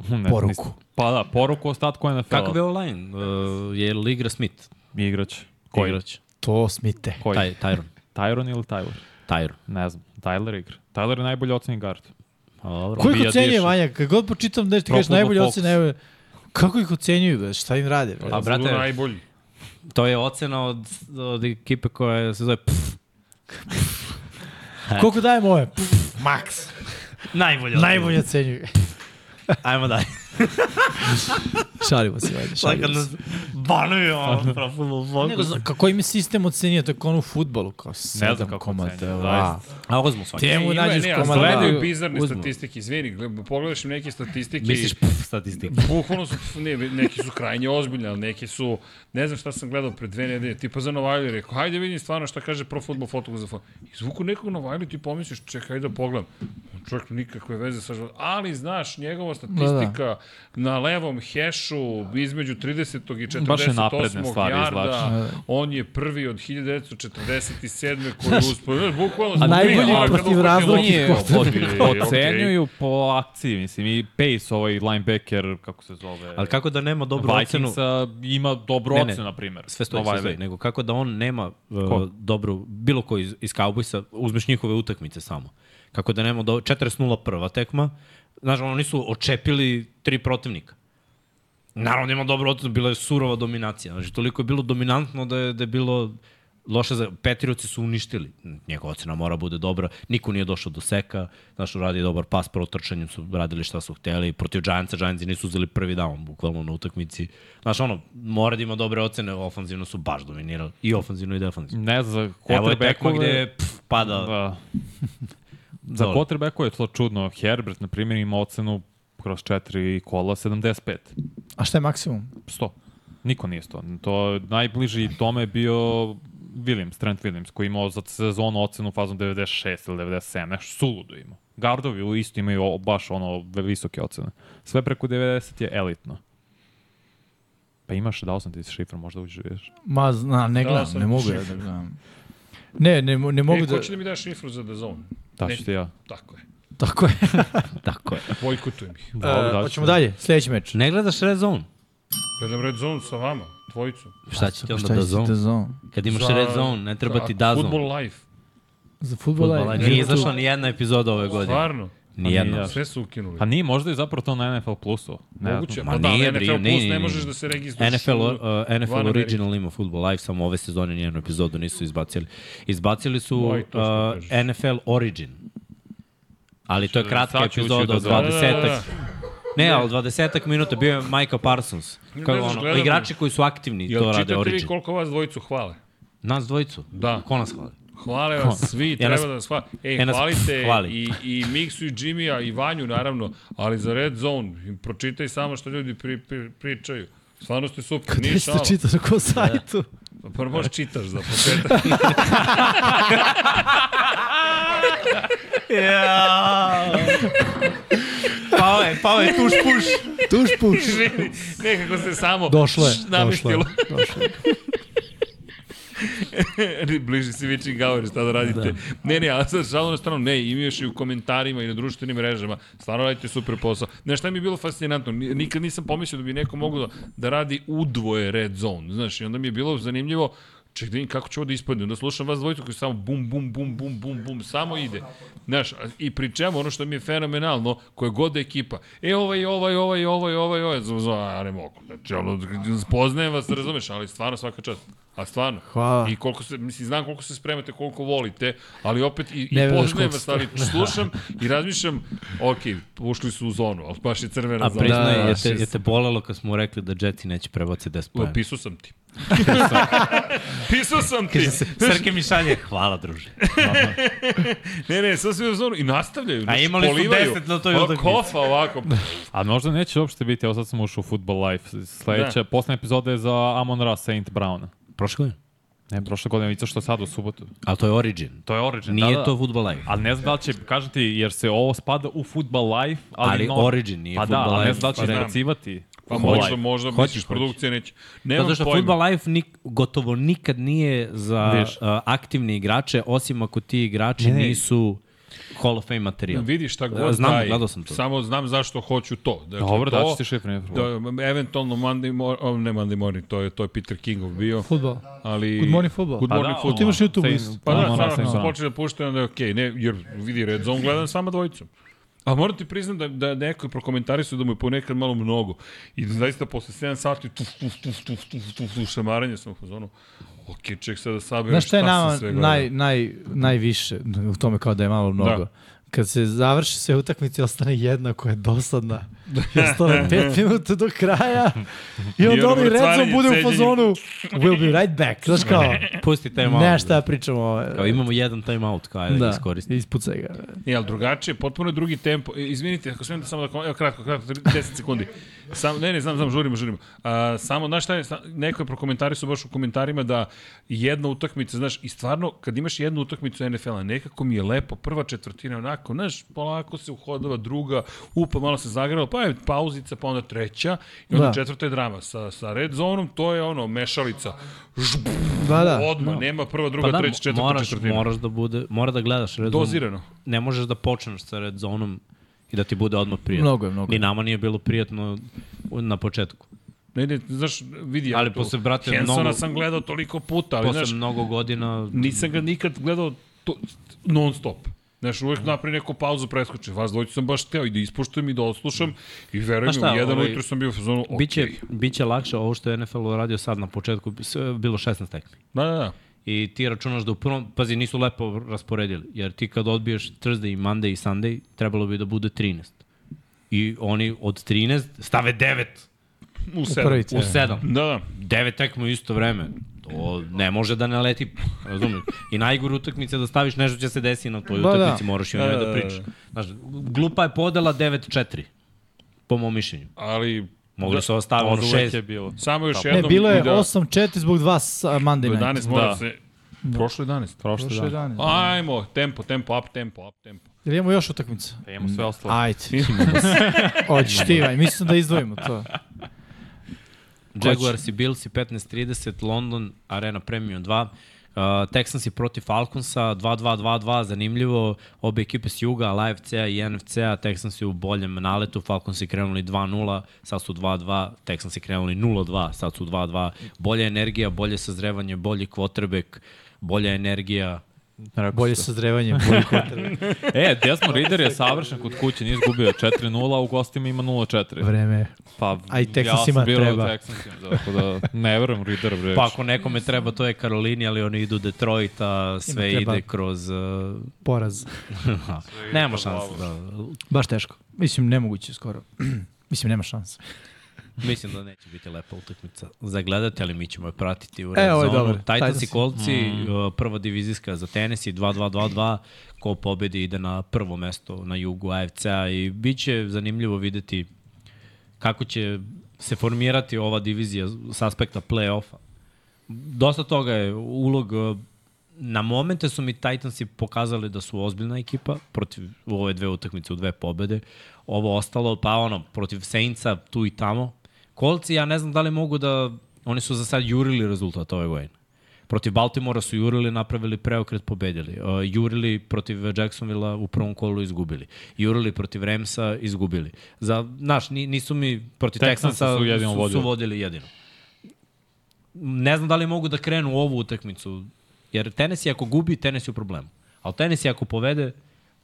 Ne,
Poruku.
nis- pa da, poruku ostatku NFL-a.
Kakav je online? Uh, je li igra Smith?
Igrać. Koji?
Igrać.
To smite.
Koji?
Taj, Tyron.
Tyron ili Tyler?
Tyron.
Ne znam. Tyler igra. Tyler je najbolji ocenjen guard.
Dobro.
Ko ih
Bija
ocenjuje,
diše.
Vanja? Kad god počitam da ti
Pro
kažeš
Focus.
ocene, evo, kako ih ocenjuju, bre? šta im rade? Bre?
A brate,
najbolji.
to je ocena od, od ekipe koja se zove pff,
Koliko dajemo ove? Pff, Max.
najbolje.
Najbolje ocenjuju.
Ajmo dalje. [LAUGHS]
Šalimo se,
kad
šalimo
nas
se.
banuju ono, pro football
Nego,
focus.
zna- kako im je sistem ocenio, tako ono u futbolu, kao sedam
kako
komata.
ocenjuju,
Wow.
A uzmu svaki.
Ti mu
Ima-
nađeš
ne, gledaju
da.
bizarne
uzmu.
statistike, izvini, gled- pogledaš im neke statistike
Misliš pff, statistike.
bukvalno su, ne, neki su krajnje ozbiljni, ali neki su, ne znam šta sam gledao pred dve nedelje, tipa za Novajli, rekao, hajde vidim stvarno šta kaže Pro Football Focus za fo. Izvuku nekog Novajli, ti pomisliš, čekaj da pogledam. On čovjek nikakve veze sa životom. Ali znaš, njegova statistika na levom hešu između 30. i 48.
Baš je napredne stvari
jarda, on je prvi od 1947. koji je uspio. Bukvalno...
A najbolji protiv razlogih.
Ocenjuju po akciji, mislim, i Pace, ovaj linebacker, kako se zove,
Ali kako da nema dobru ocenu?
Vikingsa ima dobru
Ne, ne.
ocenu, na primjer.
Sve stoji, sve stoji. Nego kako da on nema uh, dobru, bilo ko iz, iz Cowboysa, uzmeš njihove utakmice samo. Kako da nema do 40-0 prva tekma. Znaš, oni su očepili tri protivnika. Naravno da ima dobro ocenu, bila je surova dominacija. Znači, toliko je bilo dominantno da je, da je bilo loše za... Petrioci su uništili. Njegova ocena mora bude dobra. Niko nije došao do seka. Znaš, radi dobar pas, prvo trčanjem su radili šta su hteli. Protiv Giantsa, Giantsi nisu uzeli prvi down, bukvalno na utakmici. Znaš, ono, mora da ima dobre ocene, ofanzivno su baš dominirali. I ofanzivno i defanzivno.
Ne znam, za
Evo je tekma
quarterbackove...
gde pff, pada...
Da. [LAUGHS] Za quarterbacku je to čudno. Herbert, na primjer, ima ocenu kroz četiri kola 75.
A šta je maksimum?
100. Niko nije 100. To najbliži tome je bio Williams, Trent Williams, koji je imao za sezonu ocenu fazom 96 ili 97, nešto suludo imao. Gardovi u isto imaju baš ono visoke ocene. Sve preko 90 je elitno. Pa imaš, dao sam ti šifru, možda uđeš vidiš.
Ma, zna, ne gledam, ne mogu ja da gledam. Ne, ne, ne
E,
mogu
ko
da...
će da mi daš šifru za The Zone?
Da
Ne.
ću ti ja.
Tako je.
Tako je. [LAUGHS]
Tako je.
Bojkotujem ih.
Dobro,
Uh, hoćemo dalje, sledeći meč.
Ne gledaš Red Zone?
Gledam Red Zone sa vama, dvojicu.
Šta će ti onda da zone?
Zone?
Kad imaš
Za-
Red Zone, ne treba ti da zone.
Football Life.
Za futbol
Fudbala.
live.
Nije izašla ni jedna epizoda ove godine.
Stvarno?
Nijedna.
nije.
Sve su ukinuli.
Pa nije, možda je zapravo to na NFL Plusu. Ne
Moguće.
Ma
Pa da,
nije,
NFL Plus
ne,
možeš da se registruješ.
NFL,
u-
uh, NFL. Original ima Football Live, samo ove sezone nijednu epizodu nisu izbacili. Izbacili su
Oj,
uh. NFL Origin. Ali to je kratka epizoda
da
od
znam.
20
Da.
Ne, ali 20 minuta bio je Michael Parsons. Kao ono, igrači koji su aktivni
Jel
to rade
čitate vi
Origin.
koliko vas dvojicu hvale?
Nas dvojicu?
Da.
Ko nas hvali?
Hvale vas svi,
Ja
treba
nas-
da vas hvale. E,
ja nas
hvalite
hvali.
i, i Miksu i Jimmya i Vanju, naravno, ali za Red Zone, im pročitaj samo što ljudi pri, pri, pričaju. Stvarno ste super, nije
si to
šala.
čitao na kom sajtu?
Prvo možeš čitaš za početak. [LAUGHS]
Pao je, pao je tuš puš.
Tuš puš.
Nekako se samo
Došlo je,
š-
došlo je.
namestilo.
Došlo je. [LAUGHS]
Bliži se witching hour, šta da radite. Da. Ne, ne, ali sad šalno na stranu, ne, ima još i u komentarima i na društvenim mrežama. Stvarno radite super posao. Znaš šta mi je bilo fascinantno? Ni- Nikad nisam pomislio da bi neko mogao da, da radi udvoje red zone. Znaš, i onda mi je bilo zanimljivo Ček da vidim kako će ovo da ispadne. Onda slušam vas dvojicu koji samo bum, bum, bum, bum, bum, bum, samo ide. Znaš, a- i pri čemu ono što mi je fenomenalno, koja god da je ekipa, e ovaj, ovaj, ovaj, ovaj, ovaj, ovaj, zva, zva, ja ne mogu. Znači, ono, poznajem vas, razumeš, ali stvarno svaka čast. A stvarno.
Hvala.
I koliko se, mislim, znam koliko se spremate, koliko volite, ali opet i, i
Ne veruješ
poznajem vas, ali slušam i razmišljam, ok, ušli su u zonu, ali baš je crvena
A
zona.
priznaj,
Da,
je,
da,
te, je te bolelo kad smo rekli da Jetsi neće prebaciti 10 pojena.
Pisao sam ti. [LAUGHS] Pisao sam ti.
Srke mi šalje, hvala druže.
Ne, ne, sad sve u zonu i nastavljaju. znači,
A imali su
polivaju.
10 na toj
O,
utakmici.
Kofa ovako.
A možda neće uopšte biti, evo sad sam ušao u Football Life. Sledeća, da. poslednja epizoda je za Amon Ra Saint Browna.
Prošle godine?
Ne, prošle godine, vidio što sad u subotu.
Ali to je Origin.
To je Origin,
Nije
da, da.
to Football Live.
Ali ne znam da li će, kažem ti, jer se ovo spada u Football Life, ali,
Ali
no,
Origin, nije
pa da,
Football
ali ne
Life.
znam da li će
Pa
izbacivati.
Pa možda,
Life.
možda,
Hoće,
misliš, produkcija neće. Nemam
Zato što
pojma.
Football Life nik, gotovo nikad nije za
Viš.
uh, aktivne igrače, osim ako ti igrači
Ne,
nisu Hall of Fame materijal.
Vidi šta god
Znam, gledao sam to.
Samo znam zašto hoću to. Dakle,
Dobro,
to,
daću ti šifru. ne problem.
Da, eventualno Monday morning, ne Monday morning, to je, to je Peter Kingov bio.
Futbol.
Ali...
Good morning football.
Good
Pa
morning
da,
football.
Ti imaš YouTube listu.
Pa da, stvarno,
Brown.
počeli da puštaju, onda je okej. Ne, jer vidi Red Zone gledam s vama dvojicom. A moram ti priznam da, da neko je prokomentarisao da mu je ponekad malo mnogo. I da zaista posle 7 sati tuf, tuf, tuf, tuf, tuf, tuf, tuf, šamaranje sam u fazonu. Ok, ček sad da saberem
Znaš šta je
se
nama
sve gleda.
naj, naj, najviše u tome kao da je malo mnogo?
Da.
Kad se završi sve utakmice, ostane jedna koja je dosadna. [LAUGHS] I ostane pet [LAUGHS] minuta do kraja. I onda onaj red zone
mrcvarenje,
bude u fazonu we'll be right back. Znaš kao, [LAUGHS]
Pusti time out.
ne šta ja pričam o...
Kao imamo jedan time out, kao ajde da,
Da,
iskoristi.
ispucaj ga.
Je, ali drugačije, potpuno je drugi tempo. E, Izvinite, ako smijem da samo da, evo kratko, kratko, 10 sekundi. Sam, ne, ne, znam, znam, žurimo, žurimo. A, samo, znaš šta je, neko je prokomentarisao baš u komentarima da jedna utakmica, znaš, i stvarno, kad imaš jednu utakmicu NFL-a, nekako mi je lepo, prva četvrtina onako, znaš, polako se uhodava, druga, upa, malo se zagralo, pa je pauzica, pa onda treća, i onda
Da.
četvrta je drama. Sa, sa red zonom, to je ono, mešalica. Žb,
Da, da.
odmah, nema prva, druga,
Pa da,
treća, četvrta
moraš,
četvrtina.
moraš da bude, mora da gledaš red zone.
Dozirano.
Ne možeš da počneš sa red zonom i da ti bude odmah prijatno.
Mnogo je, mnogo
Ni nama nije bilo prijatno na početku.
Ne, ne, znaš, vidi,
Ali
ja
posle, brate,
Hensona
mnogo-
sam gledao toliko puta, ali
Posle
znaš,
mnogo godina
nisam ga nikad gledao to, non stop. Znaš, uvek napravi neku pauzu, preskoči. Vas dvojicu sam baš teo i da ispuštujem i da odslušam i verujem mi,
šta,
u jedan
ovaj,
ujutru sam bio u fazonu, okej.
Biće, biće lakše ovo što je NFL uradio sad na početku, bilo 16 tekmi.
Da, da, da.
I ti računaš da u prvom, pazi, nisu lepo rasporedili, jer ti kad odbiješ Thursday, Monday i Sunday, trebalo bi da bude 13. I oni od 13 stave 9
U
U
sedam.
prvi
u
cijel.
7.
Da, da.
9 tekmu u isto vreme. To ne može da ne leti, razumiješ? I najgore utakmice da staviš nešto će se desiti na tvojoj
Ba, da.
utakmici, moraš i o njoj
Da,
da,
da,
da
da.
pričaš. Znaš, glupa je podela 9-4, po mom mišljenju.
Ali,
Mogli su ovo staviti
Od
ono 6.
je bilo.
samo još
Ne,
jednom...
bilo je
da,
8-4 zbog dva Monday night.
11 mora
Da.
se... Prošlo je 11.
Prošli
Prošle
dan.
dane.
Ajmo, tempo, tempo, up, tempo, up, tempo.
Jel imamo još utakmica?
Pa imamo sve ostalo.
Ajde. Hoćeš ti, aj, mislim da izdvojimo to. [LAUGHS]
Jaguars i Bills i 15-30, London, Arena Premium 2. Uh, Texans i protiv Falconsa, 2-2-2-2, zanimljivo, obe ekipe s juga, LAFC-a i NFC-a, Texans u boljem naletu, Falconsi krenuli 2-0, sad su 2-2, Texansi krenuli 0-2, sad su 2-2, bolja energija, bolje sazrevanje, bolji quarterback, bolja energija,
Rekao
Bolje
si
sazrevanje, bolje [LAUGHS] kotrbe.
to. E, Desmond Reader je savršen kod kuće, nije izgubio 4-0, a u gostima ima 0-4.
Vreme.
Pa,
A i
ja
Texansima
sam birao
treba.
Texansima, tako da ne verujem Reader, bre.
Pa ako nekome treba, to je Karolini, ali oni idu Detroit, a sve
treba.
ide kroz... Uh,
Poraz. [LAUGHS]
nema šanse. Da.
Baš teško. Mislim, nemoguće skoro. [CLEARS THROAT] Mislim, nema šanse.
Mislim da neće biti lepa utakmica za gledati, ali mi ćemo je pratiti u
E,
red
ovo je dobar.
Titans i. Coltsi, mm. prva divizijska za Tennessee, 2-2-2-2. Ko pobedi ide na prvo mesto na jugu AFC-a i bit će zanimljivo videti kako će se formirati ova divizija s aspekta play-offa. Dosta toga je ulog uh, na momente su mi Titansi pokazali da su ozbiljna ekipa protiv u ove dve utakmice u dve pobede. Ovo ostalo, pa ono, protiv Saintsa tu i tamo. Kolci, ja ne znam da li mogu da... Oni su za sad jurili rezultat ove godine. Protiv Baltimora su jurili, napravili preokret, pobedili. Uh, jurili protiv Jacksonvilla u prvom kolu izgubili. Jurili protiv Ramsa izgubili. Za, znaš, ni, nisu mi protiv
Texansa su jedino
su, su
vodili.
vodili jedino. Ne znam da li mogu da krenu u ovu utakmicu, jer Tennessee ako gubi, Tennessee u problemu. A Tennessee ako povede,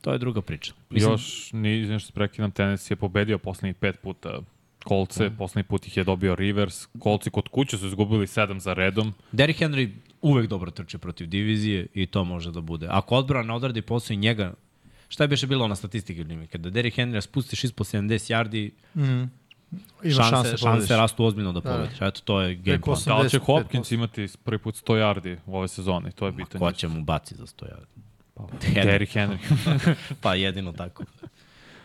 to je druga priča.
Mislim, Još, ni, izvim što se prekidam, Tennessee je pobedio poslednjih pet puta kolce,
Da.
poslednji put ih je dobio Rivers, kolci kod kuće su izgubili sedam za redom.
Derrick Henry uvek dobro trče protiv divizije i to može da bude. Ako odbrana odradi posao i njega, šta je beše bilo na statistike Kada Derrick Henry spustiš ispod 70 yardi,
Ima
šanse,
šanse,
šanse,
pobediš.
rastu ozbiljno da
Da.
pobediš. Eto, to je game plan.
Da li će
85%.
Hopkins imati prvi put 100 yardi u ove sezone? To je pitanje.
Ko će mu baci za 100 yardi?
Derrick Henry. [LAUGHS]
pa jedino tako.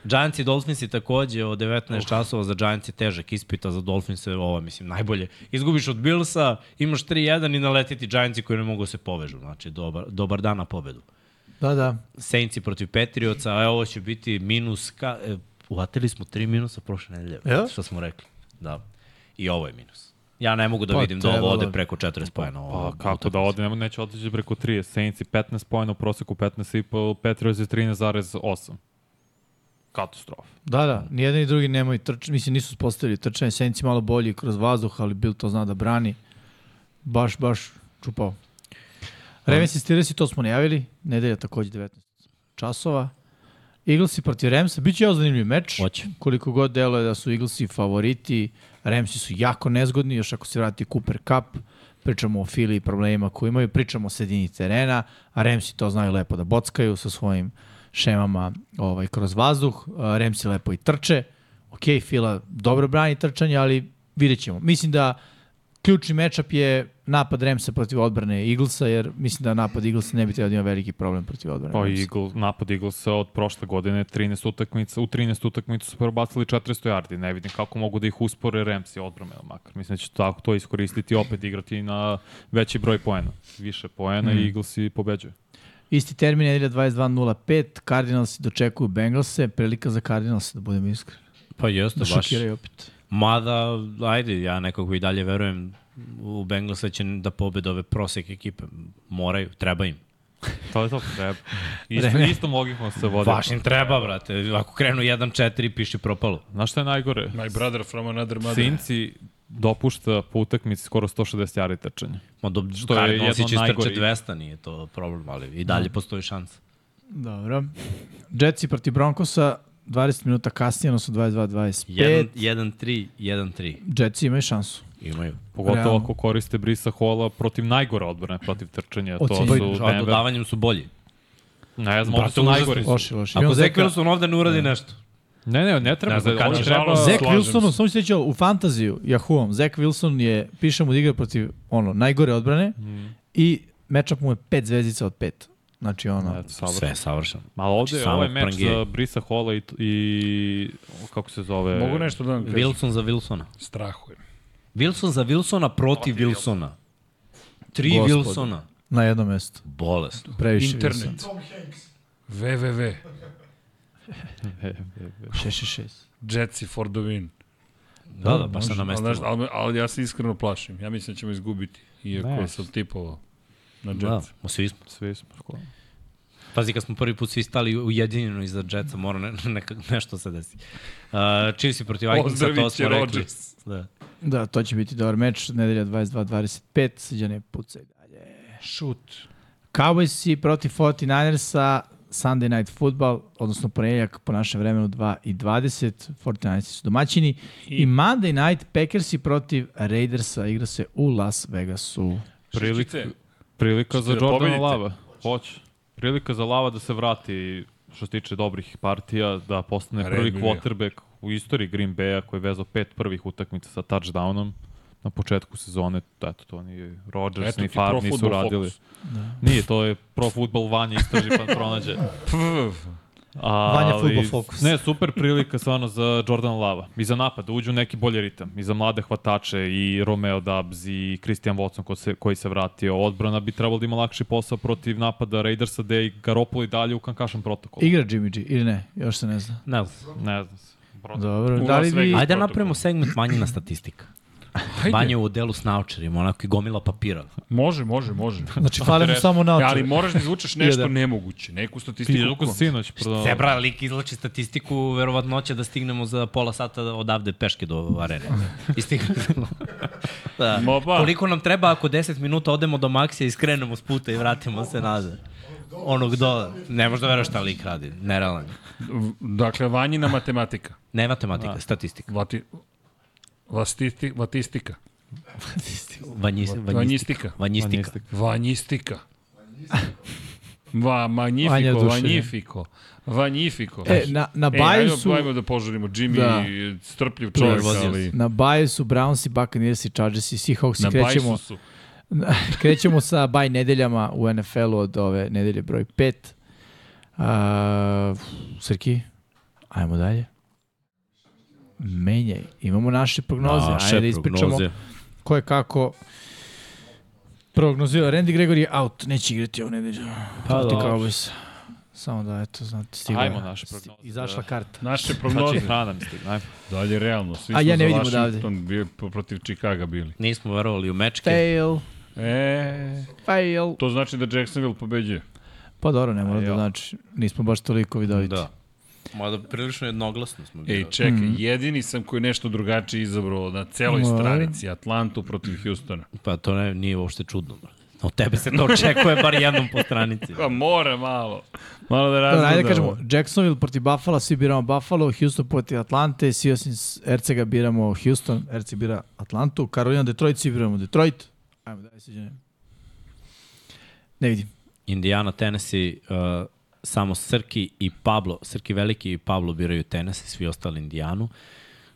Giants i Dolphins i takođe od 19 časova za Giants je težak ispita, za Dolphins je ovo, mislim, najbolje. Izgubiš od Billsa, imaš 3-1 i naletiti Giantsi koji ne mogu da se povežu. Znači, dobar, dobar dan na pobedu.
Da, da.
Saintsi protiv Patriotsa, a ovo će biti minus, ka, e, uvatili smo tri minusa prošle nedelje,
Jel?
što smo rekli. Da. I ovo je minus. Ja ne mogu da
Pa,
vidim da ovo ode
bi.
preko 40 pojena.
Pa kako da ode, neće otići preko 30. Saints i 15 pojena u proseku 15,5, Patriots je 13,8. Katastrofa.
Da, da. Nijedan i drugi nemaju trčanje. Mislim, nisu spostavili trčanje. Senci malo bolji kroz vazduh, ali Bill to zna da brani. Baš, baš čupao. Ravens i Steelers i to smo najavili. Nedelja takođe 19 časova. Eaglesi protiv Ramsa, bit će ovo zanimljiv meč.
Hoće.
Koliko god deluje da su Eaglesi favoriti, Ramsi su jako nezgodni, još ako se vrati Cooper Cup, pričamo o Fili i problemima koje imaju, pričamo o sredini terena, a Ramsi to znaju lepo da bockaju sa svojim šemama ovaj, kroz vazduh, a, Ramsi lepo i trče, ok, Fila dobro brani trčanje, ali vidjet ćemo. Mislim da ključni matchup je napad Ramsa protiv odbrane Eaglesa, jer mislim da napad Eaglesa ne bi trebao da ima veliki problem protiv odbrane
Pa. Eagle, napad Eaglesa od prošle godine 13 utakmica, u 13 utakmica su prebacili 400 yardi. Ne vidim kako mogu da ih uspore Ramsi odbrome, makar. Mislim da će tako to iskoristiti i opet igrati na veći broj poena. Više poena mm. i Eaglesi pobeđuju.
Isti termin je 22.05, Cardinalsi dočekuju Bengalse, prilika za Cardinalse, da budem iskren.
Pa jeste,
Da
baš.
šokiraju opet.
Mada, ajde, ja nekako i dalje verujem u Bengalsa će da pobede ove prosek ekipe. Moraju, treba im. [LAUGHS]
To je to, treba. [LAUGHS] Isto, isto mogimo se voditi.
Baš im treba, brate. Ako krenu 1-4, piše propalo.
Znaš šta je najgore?
My brother from another mother.
Cinci dopušta po utakmici skoro 160 yardi trčanja.
Ma do,
Što je
je
jedno
istrče
najgorih.
200, nije to problem, ali i dalje postoji šansa.
Dobro. Jetsi protiv Broncosa, 20 minuta kasnije, odnosno 22-25.
1-3, 1-3.
Jetsi imaju šansu.
Imaju.
Pogotovo
Realno.
ako koriste Brisa Hola protiv najgore odbrane protiv trčanja. To
Ocenjuju.
su
A
Denver.
dodavanjem su bolji.
Ne znam, oni su najgori.
Loši, loši.
Ako
Zeka-
Wilson ovde ne uradi nešto.
Ne, ne, ne treba.
Ne znam
Ne
kad
treba...
Zach Wilsonu,
se.
samo se u fantaziju, Yahoo-om, Zach Wilson je, pišemo da igra protiv ono, najgore odbrane
Mm.
i matchup mu je 5 zvezdica od 5. Znači ono,
savršeno.
Sve je savršeno.
Ma ovde je
Samo
ovaj meč
prangije.
za Brisa Hola i, i kako se zove?
Mogu nešto da vam kažem?
Wilson za Wilsona.
Strahujem.
Wilson za Wilsona protiv Wilsona. Tri
Gospode.
Wilsona.
na jednom mestu.
Bolest.
Previše
Internet.
Wilson.
Tom Hanks.
www.
666.
Jetsi for the win.
Da, da, baš na
Ali,
mestu.
znaš, ali, ali ja se iskreno plašim. Ja mislim da ćemo izgubiti. Iako
Ne.
sam tipovao na
Da,
Jetsi.
ma svi smo.
Svi smo. škola.
Pazi, kad smo prvi put svi stali ujedinjeno iza Jetsa, mora ne, [LAUGHS] neka, nešto se desi. Uh, Chiefs i protiv Vikingsa, to smo rekli.
Rodgers.
Da.
Da, to će biti dobar meč, nedelja 22-25, sviđane pucaj dalje.
Šut.
Cowboysi protiv 49ersa, Sunday Night Football, odnosno ponedjeljak po našem vremenu 2 i 20, 49ersi su domaćini. I, I Monday Night Packersi protiv Raidersa, igra se u Las Vegasu.
Prilika, prilika za
da
Jordana
pobedite?
Lava. Hoće. Prilika za Lava da se vrati što se tiče dobrih partija, da postane
Red
prvi quarterback u istoriji Green Bay-a koji je vezao pet prvih utakmica sa touchdownom na početku sezone. Eto, to ni Rodgers
Eto
ni Favre nisu radili.
Focus.
Nije, to je Pro Football Vanja istraži pa pronađe. [LAUGHS] Ali,
Vanja Football Focus.
Ne, super prilika stvarno za Jordan Lava. I za napad, da uđu neki bolji ritam. I za mlade hvatače, i Romeo Dubs, i Christian Watson ko se, koji se vratio. Odbrana bi trebalo da ima lakši posao protiv napada Raidersa, gde Garoppolo i dalje u kankašan protokolu.
Igra Jimmy G ili ne? Još se ne zna.
Ne znam.
Ne znam se.
Dobro, da li vi...
Ajde da
protokol.
napravimo segment manjina statistika.
Ajde.
Banja u delu s naučarima, onako i gomila papira.
Može, može, može.
Znači, fale mu samo na
E,
očar.
ali moraš da izvučeš nešto
Jedan.
nemoguće, neku statistiku.
Piljuku sinoć. Prodao.
Sebra, lik izlači statistiku, verovatno će da stignemo za pola sata odavde peške do arene. [LAUGHS] I stignemo. da.
Ma ba.
Koliko nam treba ako 10 minuta odemo do Maksija i skrenemo s puta i vratimo se nazad? Onog do... Ne možda veruješ šta lik radi. Nerealan.
Dakle, vanjina matematika.
Ne matematika, statistika.
Vati, vastisti, vatistika.
Vanjis, vanjistika.
Vanjistika.
Vanjistika.
Vanjistika. Va,
oduševljen.
vanjifiko. Vanjifiko.
E, na, na
E,
baju
ajmo,
su...
ajmo da požurimo. Jimmy,
Da.
strpljiv čovjek, ali...
Na baju su Brownsi, Buccaneersi, Chargersi, Seahawksi.
Na
Krećemo,
bajsu su. [LAUGHS]
krećemo sa baj nedeljama u NFL-u od ove nedelje broj 5. Uh, Srki, ajmo dalje. Menjaj. Imamo naše prognoze.
Naše
Ajde da ispričamo
prognoze.
ko je kako prognozio. Randy Gregory je out, neće igrati ovu nedelju.
Pa.
Cowboysa. Samo da, eto, znate, stigla.
Ajmo
je.
naše prognoze.
Izašla karta.
Naše
Znači,
prognoze. [LAUGHS]
hrana mi stigne. Ajmo.
Dalje realno. Svi
A ja ne vidim
Washington bio protiv Chicaga bili.
Nismo verovali u mečke.
Fail,
E,
fail.
to znači da Jacksonville pobeđuje.
Pa dobro, ne mora da znači. Nismo baš toliko vidoviti.
Da. Mada prilično jednoglasno smo bili.
Ej, čekaj, mm. jedini sam koji nešto drugačije izabrao na celoj
Ma.
stranici Atlantu protiv Houstona.
Pa to ne, nije uopšte čudno. Od tebe se to očekuje bar jednom po stranici.
Pa mora malo. Malo da
Dobro,
razgleda.
ajde da kažemo, Jacksonville protiv Buffalo, svi biramo Buffalo, Houston protiv Atlante, svi osim Ercega biramo Houston, Erceg bira Atlantu, Carolina, Detroit, svi biramo Detroit. Ajmo, daj se Ne vidim.
Indiana, Tennessee, uh, samo Srki i Pablo, Srki Veliki i Pablo biraju Tennessee, svi ostali Indijanu.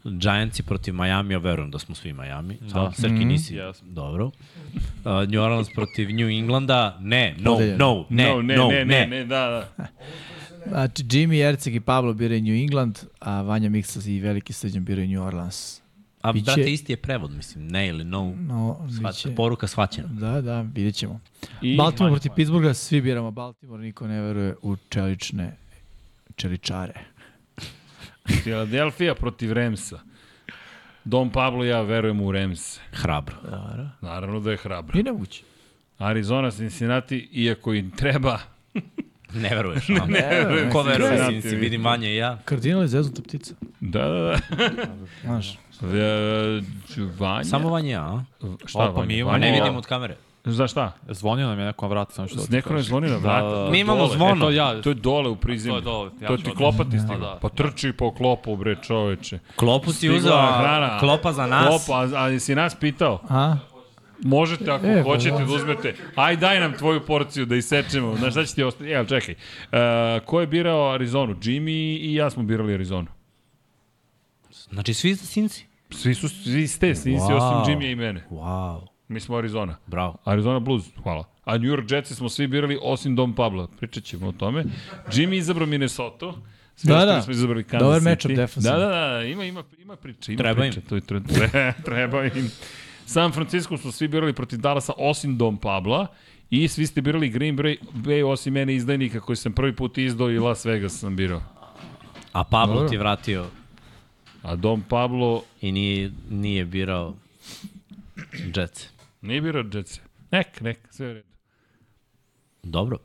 Giantsi protiv Miami, ja verujem da smo svi Miami. Da. Srki nisi.
Jesmo.
Dobro. Uh, New Orleans protiv New Englanda, ne, no, no, ne,
no, ne,
no,
ne, ne, ne, da, da. [LAUGHS]
Znači, Jimmy, Erceg i Pablo biraju New England, a Vanja Miksas i Veliki Srđan biraju New Orleans.
A
Biće-
brate, isti je prevod, mislim, ne ili no.
No,
Shvaća,
biće...
poruka shvaćena.
Da, da, vidjet ćemo.
I
Baltimore protiv Pittsburgha, svi biramo Baltimore, niko ne veruje u čelične čeličare.
Philadelphia protiv Remsa. Dom Pablo i ja verujem u Remse.
Hrabro.
Da,
Naravno da je hrabro.
Nije nemoguće.
Arizona, Cincinnati, iako im treba, [LAUGHS]
Ne veruješ, no?
ne verujem.
Ko veruje,
Cincinnati.
vidi manje i ja.
Kardinal je zeznuta ptica.
Da, da, da.
Znaš,
Vanja?
Samo vanje ja, a?
Šta
Opa,
Vanja?
mi
A
imamo-
ne
Vanja-
vidim od kamere.
Za šta?
Zvonio nam je neko na vrata, samo što...
Neko nam je zvonio na vrata.
Da, da, da.
Mi imamo
Dole.
zvono.
E, to ja,
To je dole u prizemlju.
To je dole, ja
to ti
odmah.
klopa ti
Da,
stigla.
da.
Pa trči po klopu, bre, čoveče.
Klopu si
Stigla
uzeo,
hrana.
a klopa za nas.
Klopa, a, a si nas pitao?
a?
Možete ako
E, pa
hoćete
da.
da uzmete. Aj daj nam tvoju porciju da isečemo. Znaš šta će ti ostati? Evo, čekaj. Uh, ko je birao Arizonu? Jimmy i ja smo birali Arizonu.
Znači svi sinci?
Svi su, svi ste, svi wow. Osim Jimmy i mene.
Wow,
Mi smo Arizona.
bravo.
Arizona Blues, hvala. A New York Jetsi smo svi birali osim Dom Pabla. Pričat ćemo o tome. Jimmy izabrao Minnesota. Svi
Da, da.
smo izabrali Kansas
Dobar
City.
matchup defensivno.
Da, da, da, ima, ima, ima priče. Ima
Treba
priče.
im.
To je, tre, tre, [LAUGHS] treba im. San Francisco smo svi birali protiv Dallasa osim Dom Pabla. I svi ste birali Green Bay, Bay osim mene izdajnika koji sam prvi put izdao i Las Vegas sam birao.
A Pablo
Dobro.
ti vratio
A Dom Pablo
i nije, nije birao Jets.
nije birao Jetsi. Nek, nek, sve u redu.
Dobro.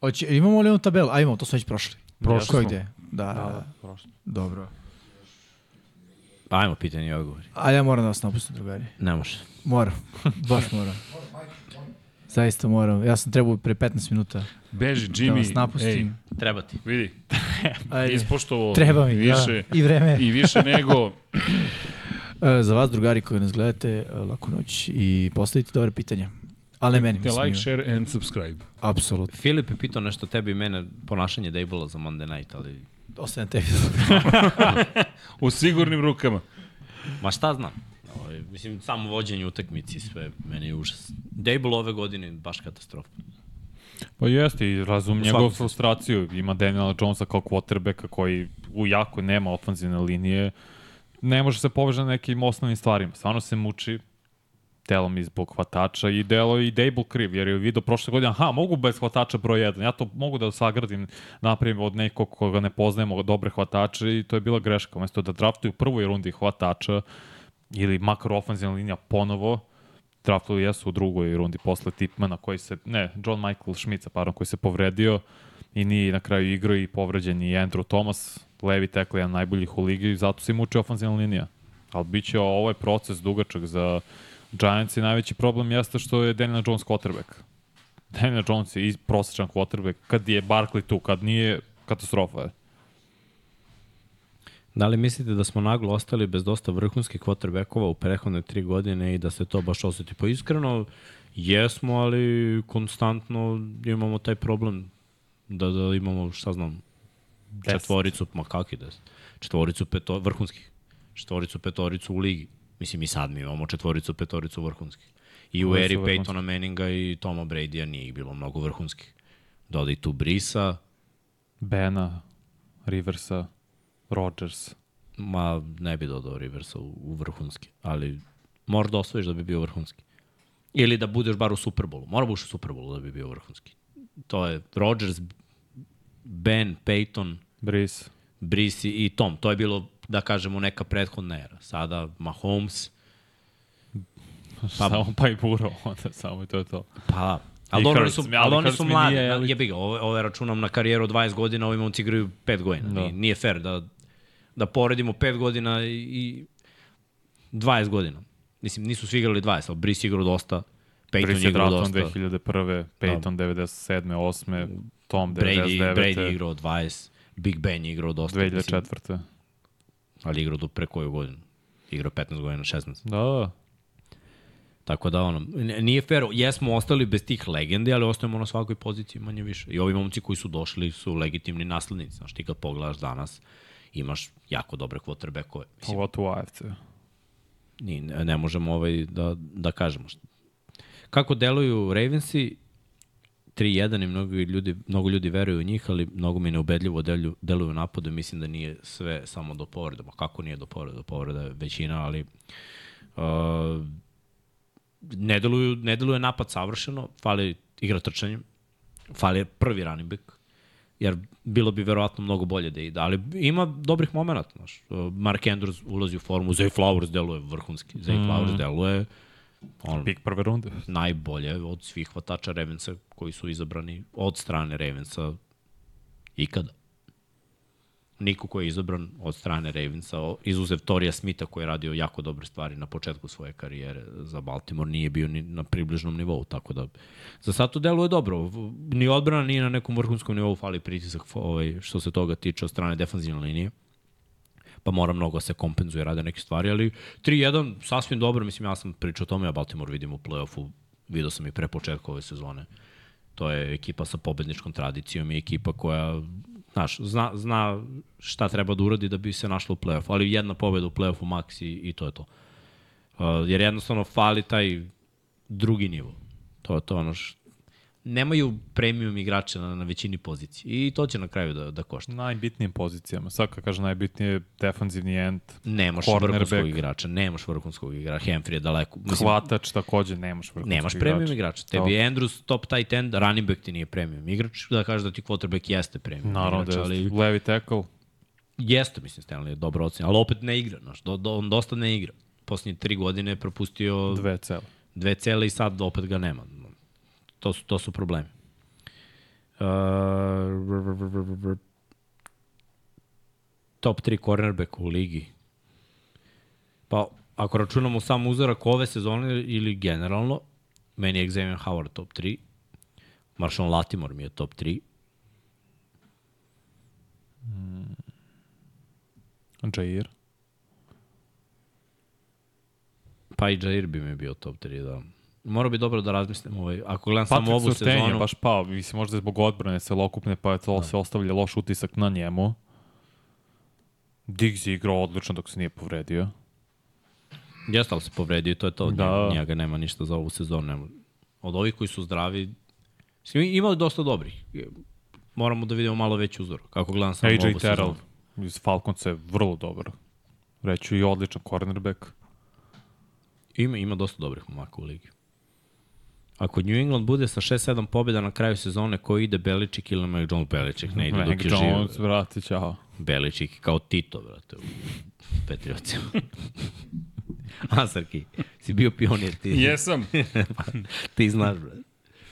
Hoće, imamo li onu tabelu? A imamo, to smo već prošli.
Prošli
Ko
smo.
gde? Da, da, da.
prošlo.
Dobro.
Pa ajmo pitanje i odgovori.
A ja moram da vas napustim, drugari.
Ne može.
Moram. [LAUGHS] Baš moram. Zaista moram. Ja sam trebao pre 15 minuta
Beži,
da vas
Jimmy.
napustim.
Treba ti.
Ej, vidi, [LAUGHS]
Ajde.
ispoštovo
Treba mi,
više,
da. I vreme.
i više nego [CLEARS THROAT] [CLEARS THROAT]
E, za vas, drugari koji nas gledate, e, laku noć i postavite dobre pitanja. Ali ne meni,
te
mislim.
like,
Like,
share and subscribe.
Apsolutno.
Filip je pitao nešto tebi i mene, ponašanje Dejbola za Monday night, ali...
Ostajem tebi. [LAUGHS]
U sigurnim rukama.
Ma šta znam? Ovaj, mislim, samo vođenje utakmici, sve, meni je užas. Dejbol ove godine baš katastrofa.
Pa jeste i razum njegovu frustraciju. Ima Daniela Jonesa kao quarterbacka koji u jako nema ofanzivne linije. Ne može se poveže na nekim osnovnim stvarima. Stvarno se muči delom i zbog hvatača i delo i Dable kriv, jer je vidio prošle godine, aha, mogu bez hvatača broj 1, ja to mogu da sagradim, napravim od nekog koga ne poznajemo, dobre hvatače i to je bila greška. Umesto da draftuju u prvoj rundi hvatača ili makar ofenzivna linija ponovo, draftovali jesu u drugoj rundi posle Tipmana koji se, ne, John Michael Schmitza, pardon, koji se povredio i nije na kraju igrao i povređen i Andrew Thomas, levi tekli, jedan najboljih u ligi, zato se muči ofenzivna linija. Ali bit će ovaj proces dugačak za Giants i najveći problem jeste što je Daniel Jones quarterback. Daniel Jones je i prosječan quarterback, kad je Barkley tu, kad nije, katastrofa je.
Da li mislite da smo naglo ostali bez dosta vrhunskih quarterbackova u prehodne tri godine i da se to baš osjeti? Pa iskreno, jesmo, ali konstantno imamo taj problem da, da imamo, šta znam, četvoricu, ma kakvi des, četvoricu peto, vrhunskih, četvoricu petoricu u ligi. Mislim i sad mi imamo četvoricu petoricu vrhunskih. I u eri? Peytona Manninga i Toma Brady-a nije ih bilo mnogo vrhunskih. Dodaj tu Brisa,
Bena, Riversa, Rodgers.
Ma, ne bi dodao Riversa u, u vrhunski, ali moraš da osvojiš da bi bio vrhunski. Ili da budeš bar u Superbolu. Mora buš u Superbolu da bi bio vrhunski. To je Rodgers, Ben, Peyton,
Brice.
Brice i Tom. To je bilo, da kažemo, neka prethodna era. Sada Mahomes,
Pa, samo pa i Buro, [LAUGHS] onda samo i to je to.
pa Ali dobro, oni su,
ali
ali oni su mladi.
nije elit.
Jebi ga, ove, ove računam na karijeru od 20 godina, ovi momci igraju 5 godina.
Da.
Nije, nije fair da, da poredimo 5 godina i, i 20 godina. Mislim, nisu svi igrali 20, ali Brice igrao dosta. Peyton je igrao dosta.
2001. Peyton 97. 8. Tom
Brady,
99.
Brady igrao 20. Big Ben igrao dosta. mislim,
2004.
ali je igrao do pre koju godinu. Igrao 15 godina, 16.
Da, da.
Tako da, ono, nije fair. Jesmo ostali bez tih legendi, ali ostajemo na svakoj poziciji manje više. I ovi momci koji su došli su legitimni naslednici. Znaš, ti kad pogledaš danas, imaš jako dobre quarterbackove. Mislim,
Pogotovo u AFC.
ni, ne, ne možemo ovaj da, da kažemo. Kako deluju Ravensi, 3-1 i mnogo ljudi, mnogo ljudi veruju u njih, ali mnogo mi neubedljivo deluju, deluju napadu i mislim da nije sve samo do povreda. Ma kako nije do povreda? Do povreda je većina, ali uh, ne, deluju, ne deluje napad savršeno, fali igra trčanjem, fali prvi running back, jer bilo bi verovatno mnogo bolje da ide, ali ima dobrih momenta, znaš. Mark Andrews ulazi u formu, Zay Flowers deluje vrhunski, Zay mm. Flowers deluje on,
Pik prve runde.
najbolje od svih hvatača Ravensa koji su izabrani od strane Ravensa ikada. Niko ko je izabran od strane Ravensa, izuzev Torija Smitha koji je radio jako dobre stvari na početku svoje karijere za Baltimore, nije bio ni na približnom nivou, tako da za sad to deluje dobro. Ni odbrana nije na nekom vrhunskom nivou, fali pritisak ovaj, što se toga tiče od strane defanzivne linije pa mora mnogo da se kompenzuje, rade neke stvari, ali 3-1 sasvim dobro, mislim ja sam pričao o tome, ja Baltimore vidim u play-offu, vidio sam i pre početka ove sezone. To je ekipa sa pobedničkom tradicijom i ekipa koja znaš, zna, zna šta treba da uradi da bi se našla u play-offu, ali jedna pobeda u play-offu maks i, i to je to. Uh, jer jednostavno fali taj drugi nivo. To je to ono š... Nemaju premium igrača na, na većini pozicije i to će na kraju da, da košta.
Najbitnijim pozicijama. Sad kad kaže najbitnije je defanzivni end,
Nemaš
Cornerback.
vrhunskog igrača, nemaš vrhunskog igrača, Humphrey je daleko. Mislim,
hvatač takođe nemaš vrhunskog
nemaš
igrača.
premium igrača. Tebi je Andrews top tight end, running back ti nije premium igrač, da kažeš da ti quarterback jeste premium
Naravno
igrač,
da
ali
je levi tackle.
jeste, mislim, Stanley je dobro ocen, ali opet ne igra, znaš, do, do, on dosta ne igra. Poslednje tri godine je propustio
Dve cele.
dve cele i sad opet ga nema. To su, to su problemi. Uh, top 3 cornerback u ligi. Pa, ako računamo sam uzorak ove sezone ili generalno, meni je Xavier Howard top 3, Marshawn Latimore mi je top 3,
Jair.
pa i Jair bi mi bio top 3, da. Morao bi dobro da razmislim, ovaj, ako gledam samo
Patrick
ovu
Surtain je
sezonu,
baš pao, mislim možda je zbog odbrane celokupne, pa je to da. se ostavlja loš utisak na njemu. Diggs je igrao odlično dok se nije povredio.
Jeste, ali se povredio i to je to.
Da.
Njega nema ništa za ovu sezonu. Nema. Od ovih koji su zdravi, mislim, ima dosta dobrih. Moramo da vidimo malo veći uzor. Kako gledam samo
AJ
ovu
Terrell
sezonu.
iz Falconca je vrlo dobar. Reću i odličan cornerback.
Ima, ima dosta dobrih momaka u ligi. Ako New England bude sa 6-7 pobjeda na kraju sezone, ko ide Beličik ili Jones Beličik? Ne ide
Mac
dok je živ.
Jones, vrati, čao.
Beličik kao Tito, brate, u Petriocima. A, [LAUGHS] si bio pionir ti.
Jesam. [LAUGHS]
ti znaš, brate.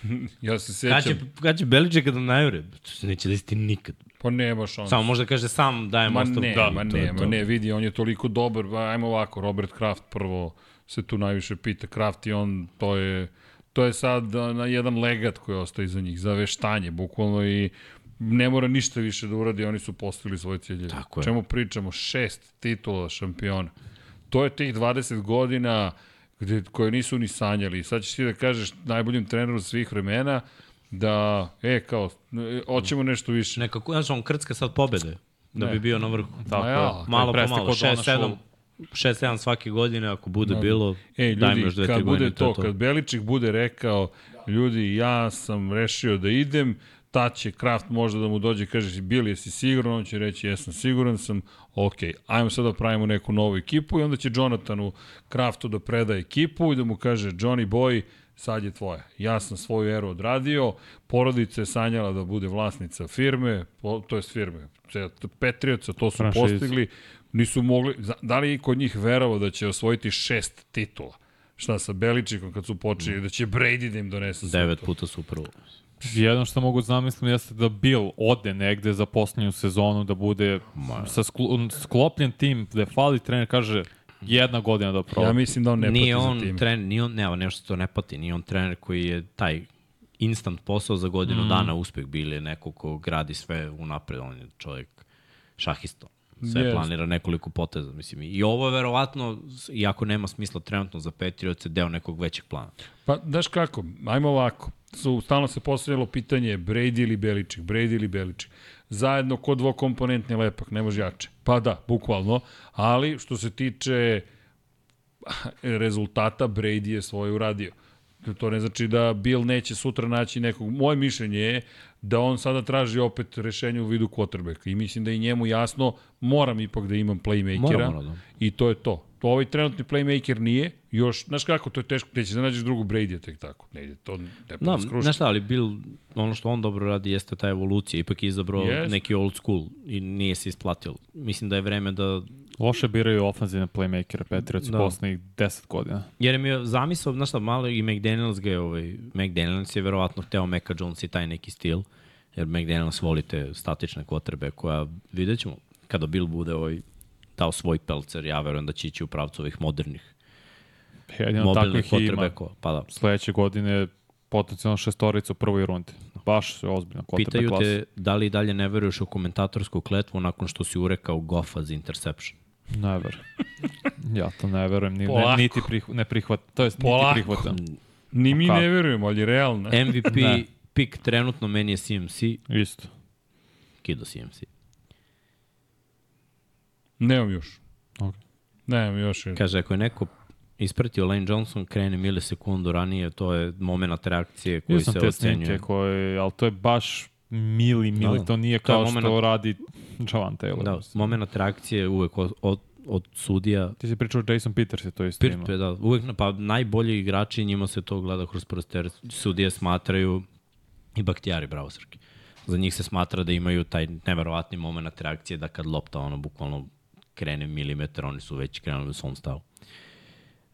[LAUGHS]
Ja se
Kad će, kad će Beliček da najure? To se neće desiti nikad.
Pa nema šansa.
Samo možda kaže sam dajem
Ma
ostavku.
ne,
Da,
ma ne, ma ne, vidi, on je toliko dobar, ba, ajmo ovako, Robert Kraft prvo se tu najviše pita, Kraft i on, to je, to je sad na jedan legat koji ostaje iza njih, za veštanje, bukvalno i ne mora ništa više da uradi, oni su postigli svoje ciljeve.
Tako je.
Čemu pričamo? Šest titula šampiona. To je tih 20 godina gde, koje nisu ni sanjali. Sad ćeš ti da kažeš najboljim treneru svih vremena da, e, kao, e, hoćemo nešto više.
Nekako, znaš, on krcka sad pobede. Da
Ne.
bi bio na vrhu.
Tako
ja.
Malo po malo,
kod
6-7 6-7 svake godine, ako bude
Da.
bilo, daj mi
ljudi,
još dve,
kad
tri
bude
godine,
to,
je to.
kad Beličik bude rekao, ljudi, ja sam rešio da idem, ta će Kraft možda da mu dođe i kaže, bili jesi siguran, on će reći, jesam siguran sam, ok, ajmo sad da pravimo neku novu ekipu i onda će Jonathanu Kraftu da preda ekipu i da mu kaže, Johnny Boy, sad je tvoja. Ja sam svoju eru odradio, porodica je sanjala da bude vlasnica firme, to je firme, Petrioca, to su
Franšize.
postigli, nisu mogli, da li je kod njih verovao da će osvojiti šest titula? Šta sa Beličikom kad su počeli, da će Brady da im donese
Devet
to?
puta Super Bowl.
Jedno što mogu zamislim jeste da Bill ode negde za poslednju sezonu, da bude sa sklo, sklopljen tim, da fali trener, kaže jedna godina da proba.
Ja mislim da on ne
nije
pati
on
za tim.
trener, nije on, ne, nešto to ne pati, nije on trener koji je taj instant posao za godinu mm. dana uspeh bili je neko ko gradi sve unapred, on je čovjek šahisto. Sve
Jest.
planira nekoliko poteza, mislim. I ovo je verovatno, iako nema smisla trenutno za Patriots, deo nekog većeg plana.
Pa, daš kako, ajmo ovako. Su, stalno se postavljalo pitanje Brady ili Beličik, Brady ili Beličik. Zajedno ko dvokomponentni lepak, ne može jače. Pa da, bukvalno. Ali, što se tiče [LAUGHS] rezultata, Brady je svoje uradio. To ne znači da Bill neće sutra naći nekog. Moje mišljenje je da on sada traži opet rešenje u vidu quarterbacka i mislim da je njemu jasno moram ipak da imam playmakera
Mora, mora, da.
i to je to. To ovaj trenutni playmaker nije, još, znaš kako, to je teško, gde će da nađeš drugu Brady tek tako, ne ide, to ne pa
Da,
skruši.
znaš šta, ali Bill, ono što on dobro radi jeste ta evolucija, ipak je izabrao
Jest.
neki old school i nije se isplatilo. Mislim da je vreme da
Loše biraju ofenzivne playmakere Patriots
Da.
poslednjih 10 godina.
Jer mi je zamisao, znaš šta, malo i McDaniels ga je, ovaj, McDaniels je verovatno hteo Meka Jones i taj neki stil, jer McDaniels voli te statične kotrbe koja, vidjet ćemo, kada Bill bude ovaj, dao svoj pelcer, ja verujem da će ići u pravcu ovih modernih
Jedino
mobilnih
ima.
Pa da,
Sledeće godine potencijalno šestorica u prvoj rundi. Baš ozbiljno.
Pitaju
klasa.
te da li dalje ne veruješ u komentatorsku kletvu nakon što si urekao Goffa za interception.
Ne verujem. ja to ne verujem. Ni, ne, niti prih, ne prihvat, to jest
Polako.
niti prihvatam.
Ni mi ne verujemo, ali realno.
MVP
Ne.
pik trenutno meni je CMC,
Isto.
kido CMC.
Nemam još.
Ok.
Nemam još. jer-
Kaže, ako je neko ispratio Lane Johnson, krene milisekundu ranije, to je moment reakcije koji
Vidio sam
se
te snimke
ocenjuje.
koje, ali to je baš mili, mili,
Da.
to nije
To je
kao što
moment-
radi Javan Taylor.
Da, moment reakcije uvek od, od, od sudija.
Ti si pričao Jason Peters je to isto ima.
Pirpe, da, uvek, pa najbolji igrači, njima se to gleda kroz prste, jer sudije smatraju i Baktijari, bravo Srki. Za njih se smatra da imaju taj neverovatni moment reakcije da kad lopta ono bukvalno krene milimetar, oni su već krenuli u svom stavu.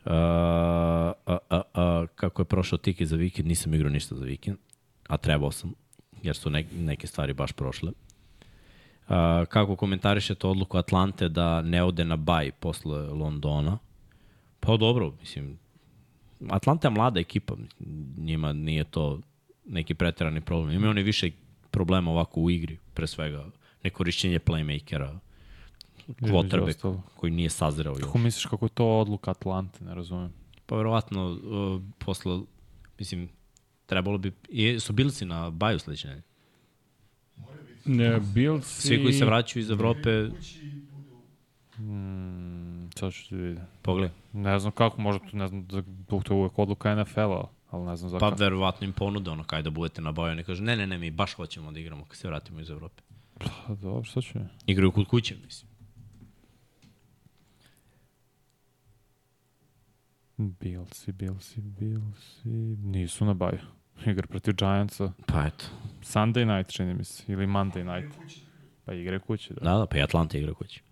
Uh, a, a, a, kako je prošao tiki za vikend, nisam igrao ništa za vikend, a trebao sam, jer su ne, neke stvari baš prošle. Uh, kako komentarišete odluku Atlante da ne ode na baj posle Londona? Pa dobro, mislim, Atlanta je mlada ekipa, njima nije to neki preterani problem. Imaju oni više problema ovako u igri, pre svega nekorišćenje playmakera,
ostalog.
koji nije sazreo još.
Kako misliš kako je to odluka Atlante, ne razumem.
Pa verovatno uh, posle, mislim, trebalo bi, je, su Billsi na baju sledeće nedelje.
Ne, Bills
Svi koji se vraćaju iz Evrope,
Mm, sad ću ti vidjeti.
pogledaj,
Ne znam kako, možda to, ne znam, da da to je uvek odluka NFL-a, ali ne znam
pa
zakako.
verovatno im ponude ono kaj da budete na baju. Oni kažu, ne, ne, ne, mi baš hoćemo da igramo kad se vratimo iz Evrope.
Pa, dobro, šta ću?
Igraju kod kuće, mislim.
Billsi, Billsi, Billsi... Nisu na baju. Igra protiv Giantsa.
Pa eto.
Sunday night, čini mi se. Ili Monday night. Pa igre kući, da.
Da, da, pa i Atlanta igra kući.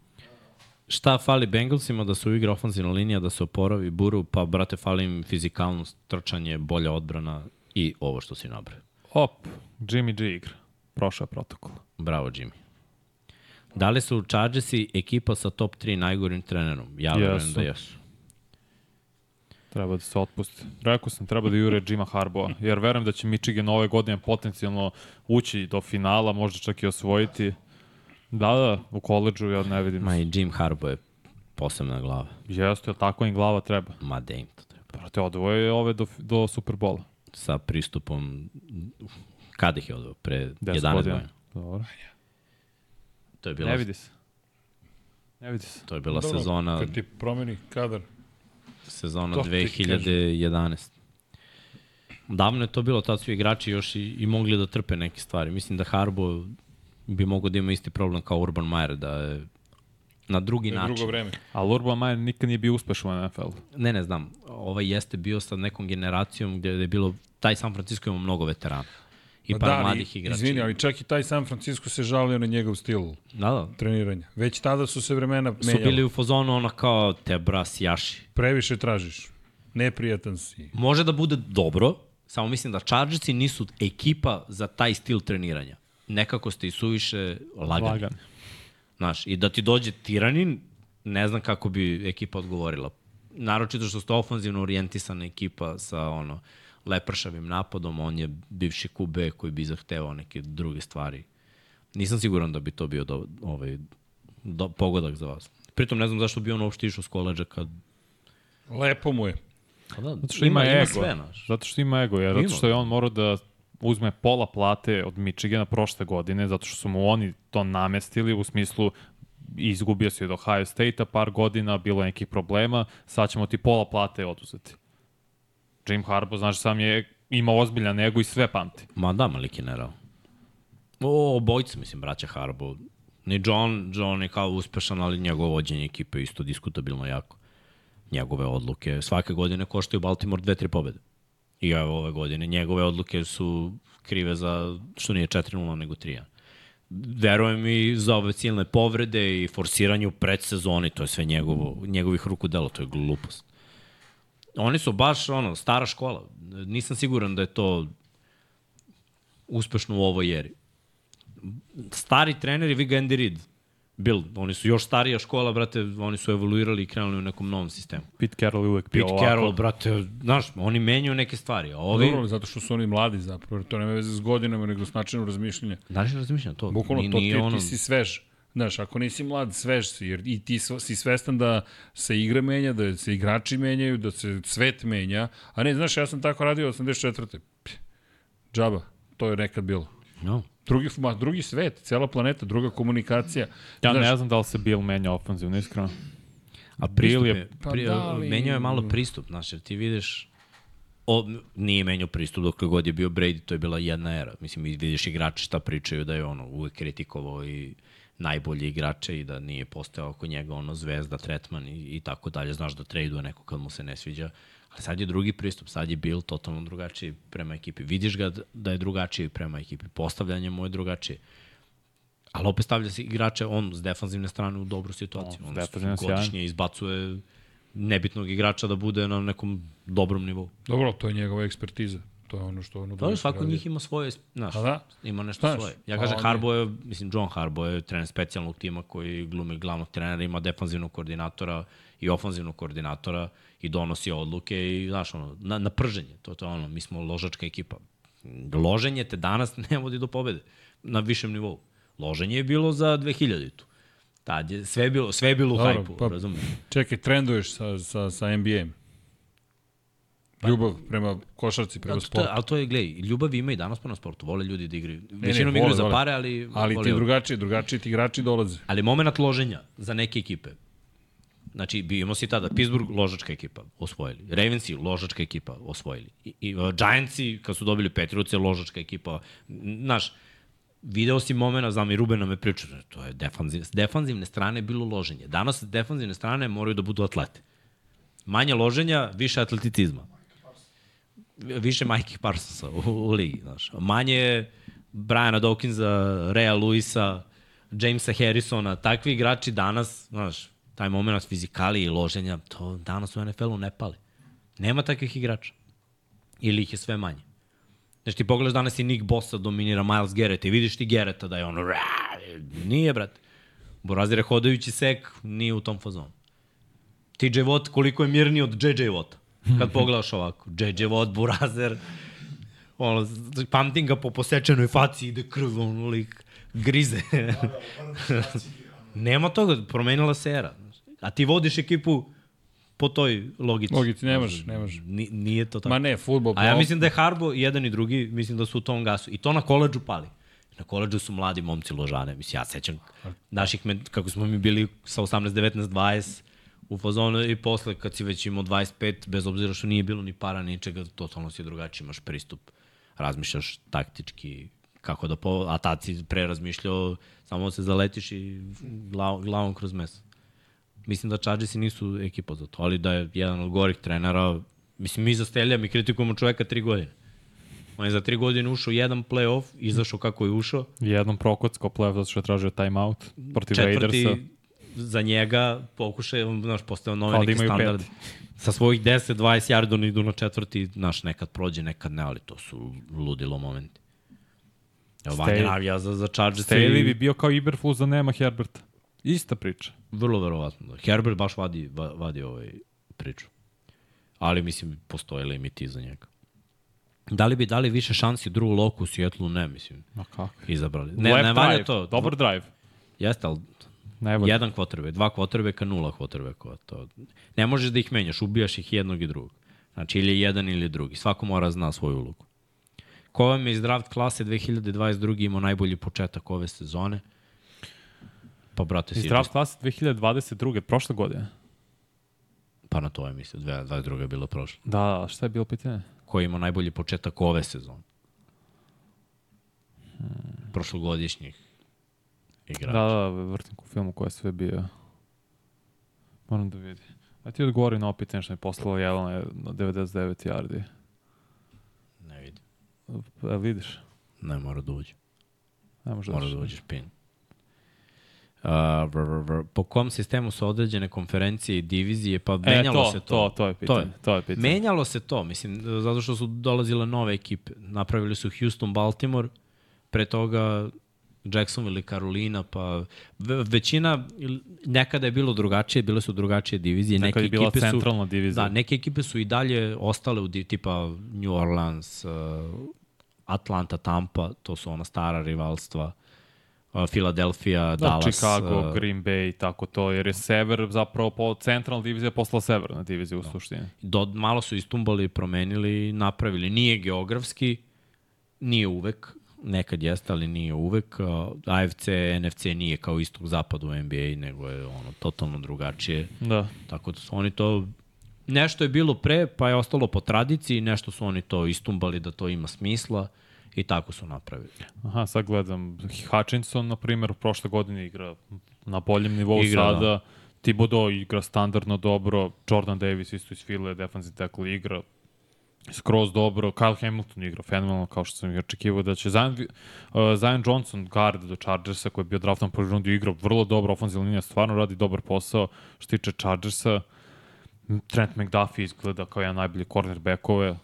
Šta fali Bengalsima da su igra ofenzivna linija, da se oporavi Buru, pa brate fali im fizikalnost, trčanje, bolja odbrana i ovo što si nabrao.
Op, Jimmy G igra. Prošao je protokol.
Bravo, Jimmy. Da li su Chargersi ekipa sa top 3 najgorim trenerom? Ja verujem
Jesu.
da jesu.
Treba da se otpusti. Rekao sam, treba da jure Jima Harboa, jer verujem da će Michigan ove godine potencijalno ući do finala, možda čak i osvojiti. Da, da, u koleđu ja ne vidim.
Ma i Jim Harbaugh je posebna glava.
Jeste, ali tako im glava treba.
Ma da im to treba.
Brate, odvoje ove do, do Superbola.
Sa pristupom, kada ih je odveo? Pre
10
11
godina.
godina.
Dobro.
To je bila,
Ne vidi se. Ne vidi se.
to je bila
Dobro,
sezona
Kad ti promeni kadar.
Sezona
To ti
2011. Davno je to bilo, tad su igrači još i, i mogli da trpe neke stvari. Mislim da Harbo bi mogao da ima isti problem kao Urban Meyer, da je na drugi
To je
način.
drugo vreme.
Ali Urban Meyer nikad nije bio uspešan u NFL.
Ne, ne znam. Ovaj jeste bio sa nekom generacijom gde je bilo, taj San Francisco ima mnogo veterana. I
Pa
par
da, ali,
mladih igrača.
Izvini, ali čak i taj San Francisco se žalio na njegov stil
Da, da.
treniranja. Već tada su se vremena
Su
menjala.
bili u fazonu ono kao te bras jaši.
Previše tražiš. Neprijatan si.
Može da bude dobro, samo mislim da Chargersi nisu ekipa za taj stil treniranja. Nekako ste i suviše lagani.
Lagan.
Znaš, i da ti dođe tiranin, ne znam kako bi ekipa odgovorila. Naročito što ste ofanzivno orijentisana ekipa sa ono lepršavim napadom, on je bivši QB koji bi zahtevao neke druge stvari. Nisam siguran da bi to bio do, ovaj, do, pogodak za vas. Pritom ne znam zašto bi on uopšte išao s koleđa kad...
Lepo mu je.
Pa da,
Zato što ima,
ima,
ego.
ima sve, naš.
Zato što ima ego, jer
Ima,
zato što je
da.
on morao da uzme pola plate od Michigana prošle godine, zato što su mu oni to namestili u smislu izgubio si od Ohio State-a par godina, bilo je nekih problema, sad ćemo ti pola plate oduzeti. Jim Harbaugh, znaš, sam je ima ozbiljan ego i sve pamti.
Ma da, Malik nerao. O, obojica, mislim, braća Harbo. Ni John, John je kao uspešan, ali njegovo vođenje ekipe isto diskutabilno jako. Njegove odluke svake godine koštaju Baltimore dve, tri pobede. I evo ove godine njegove odluke su krive za što nije 4-0 nego 3 Verujem i za ove silne povrede i forsiranje predsezoni, to je sve njegovo, njegovih ruku to je glupost. Oni su baš ono, stara škola. Nisam siguran da je to uspešno u ovoj eri. Stari treneri, vi ga Andy Reid, Bill, oni su još starija škola, brate, oni su evoluirali i krenuli u nekom novom sistemu.
Pete Carroll je uvek bio
Pete
ovako.
Carroll, brate, znaš, oni menjaju neke stvari. A ovi,
Dobro, zato što su oni mladi zapravo. To nema veze s godinama, nego s načinom razmišljanja.
li razmišljam to?
Bukvalno to
nije
ti,
ono-
ti si svež. Znaš, ako nisi mlad, svež si, jer i ti si svestan da se igra menja, da se igrači menjaju, da se svet menja, a ne, znaš, ja sam tako radio 84. Pff, Džaba, to je nekad bilo.
No.
Drugi, ma, drugi svet, cela planeta, druga komunikacija.
Ja
Znaš,
ne znam da li se Bill menja ofenzivno, iskreno.
A pristup
Bill
je,
Pa
pri,
da, ali-
menjao je malo pristup, znaš, jer ti vidiš, o, nije menjao pristup dok god je bio Brady, to je bila jedna era. Mislim, vidiš igrači šta pričaju da je ono uvek kritikovao i najbolje igrače i da nije postao oko njega ono zvezda, tretman i, i tako dalje. Znaš da traduje neko kad mu se ne sviđa. Ali sad je drugi pristup, sad je Bill totalno drugačiji prema ekipi. Vidiš ga da je drugačiji prema ekipi, postavljanje mu je drugačije. Ali opet stavlja se igrače on s defanzivne strane u dobru situaciju.
On s
On, godišnje izbacuje nebitnog igrača da bude na nekom dobrom nivou.
Dobro, to je njegova ekspertiza. To je ono što ono
To je svako od njih ima svoje, znaš,
da.
ima nešto
Znaš,
svoje. Ja kažem, Harbo je, mislim, John Harbo je trener specijalnog tima koji glumi glavnog trenera, ima defanzivnog koordinatora i ofanzivnog koordinatora i donosi odluke i, znaš, ono, na, na prženje. To, to je ono, mi smo ložačka ekipa. Loženje te danas [LAUGHS] ne vodi do pobede na višem nivou. Loženje je bilo za 2000-tu. Tad je sve bilo, sve je bilo u
Dobro,
hajpu,
pa-
razumiješ?
Čekaj, trenduješ sa, sa, sa NBA-em. Ljubav prema košarci, prema
to,
sportu.
ali to je, gledaj, ljubav ima i danas prema sportu. Vole ljudi da igraju.
ne,
Većinom igraju za pare, ali...
Ali
vole
ti
ovo.
drugačiji, drugačiji ti igrači dolaze.
Ali moment loženja za neke ekipe. Znači, bi imao si tada Pittsburgh, ložačka ekipa, osvojili. Ravensi, ložačka ekipa, osvojili. I, i uh, Giantsi, kad su dobili Petriuce, ložačka ekipa. Znaš, video si momena, znam i Ruben nam je pričao, to je defanziv, s defanzivne strane bilo loženje. Danas s defanzivne strane moraju da budu atlete. Manje loženja, više atleticizma. Više Mikey Parsonsa u, u ligi, znaš. Manje Briana Dawkinsa, Rea Luisa, Jamesa Harrisona, takvi igrači danas, znaš, taj moment fizikali i loženja, to danas u NFL-u ne pali. Nema takvih igrača. Ili ih je sve manje. Znaš, ti pogledaš danas i Nick Bossa dominira Miles Garrett i vidiš ti Garretta da je ono, nije, brate. Borazir je hodajući sek, nije u tom fazonu. TJ Watt koliko je mirniji od JJ Watta. Kad pogledaš ovako, JJ Watt, Burazer, ono, pamtim ga po posečenoj faci, ide krv, ono, lik, grize. [LAUGHS] Nema toga, promenila se era. A ti vodiš ekipu po toj logici.
Logici, ne može, ne može.
Ni, nije to tako.
Ma ne, futbol.
A ja mislim da je Harbo jedan i drugi, mislim da su u tom gasu. I to na koleđu pali. Na koleđu su mladi momci ložane. Mislim, ja sećam naših, men- kako smo mi bili sa 18, 19, 20 u fazonu i posle kad si već imao 25, bez obzira što nije bilo ni para, ničega, totalno si drugačiji, imaš pristup. Razmišljaš taktički, kako da po... A tad si pre razmišljao, samo se zaletiš i glav, glavom kroz meso. Mislim da Chargersi nisu ekipa za to, ali da je jedan od gorih trenera, mislim mi za Stelja, mi kritikujemo čoveka tri godine. On je za tri godine ušao jedan play-off, izašao kako je ušao,
Jednom prokocko play zato što je tražio timeout protiv Raidersa.
Za njega pokušaj, znaš, postao nove
Kao da
neke
imaju
standarde.
pet.
Sa svojih 10, 20 yardi oni idu na četvrti, znaš, nekad prođe, nekad ne, ali to su ludilo momenti. Evo, Vanja navija za, za Chargers.
Staley bi bio kao Iberflus da nema Herberta. Ista priča.
Vrlo verovatno. Da. Herbert baš vadi, va- vadi ovaj priču. Ali mislim, postoje limiti za njega. Da li bi dali više šansi Drew Loku u Sjetlu? Ne, mislim.
Ma kako?
Izabrali.
Ne, Lep
ne valja to.
dobar drive.
Jeste, ali
Valja.
jedan quarterback, dva quarterbacka, nula quarterbacka. To. Ne možeš da ih menjaš, ubijaš ih jednog i drugog. Znači, ili jedan ili drugi. Svako mora da zna svoju ulogu. Ko vam je iz draft klase 2022. imao najbolji početak ove sezone? Pa, brate,
Iz draft klase 2022. prošle godine.
Pa na to je mislio, 2022. je bilo prošlo.
Da, šta je bilo pitanje?
Ko je imao najbolji početak ove sezone? Prošlogodišnjih igrača.
Da, da, vrtim u filmu ko je sve bio. Moram da vidim. A ti odgovori na ovo pitanje što mi je poslala Jelena na 99 yardi.
Ne vidim.
E, vidiš?
Ne mora da uđe.
Ne može
Mora
da
da uđeš pin. Uh, vr, vr, vr. Po kom sistemu su određene konferencije i divizije? Pa
E,
menjalo
to,
se to.
to, to je pitanje. To je, pitanje.
Menjalo se to, mislim, zato što su dolazile nove ekipe. Napravili su Houston, Baltimore, pre toga Jacksonville i Carolina, pa ve- većina, nekada je bilo drugačije, bile su drugačije divizije.
Nekad
neke
je bila
ekipe su,
centralna divizija.
Da, neke ekipe su i dalje ostale u div, tipa New Orleans, uh, Atlanta, Tampa, to su ona stara rivalstva. Uh, Philadelphia,
Da,
Dallas.
Chicago,
uh,
Green Bay, tako to, jer je sever zapravo po centralna divizija posla severna divizija u
Da.
suštini.
do, malo su istumbali, promenili napravili. Nije geografski, nije uvek, nekad jeste, ali nije uvek. AFC, NFC nije kao istog zapada u NBA, nego je ono totalno drugačije.
Da.
Tako da su oni to nešto je bilo pre, pa je ostalo po tradiciji, nešto su oni to istumbali da to ima smisla i tako su napravili.
Aha, sad gledam. Hutchinson, na primjer, prošle godine igra na boljem nivou
Igra, da.
sada. Thibodeau igra standardno dobro. Jordan Davis isto iz File, defensive tackle igra skroz dobro. Kyle Hamilton igra fenomenalno kao što sam i očekivao da će Zion, uh, Zion Johnson, guard do Chargersa koji je bio draftan po rundi igra vrlo dobro, ofenzivna linija stvarno radi dobar posao što tiče Chargersa. Trent McDuffie izgleda kao jedan najbolji cornerbackove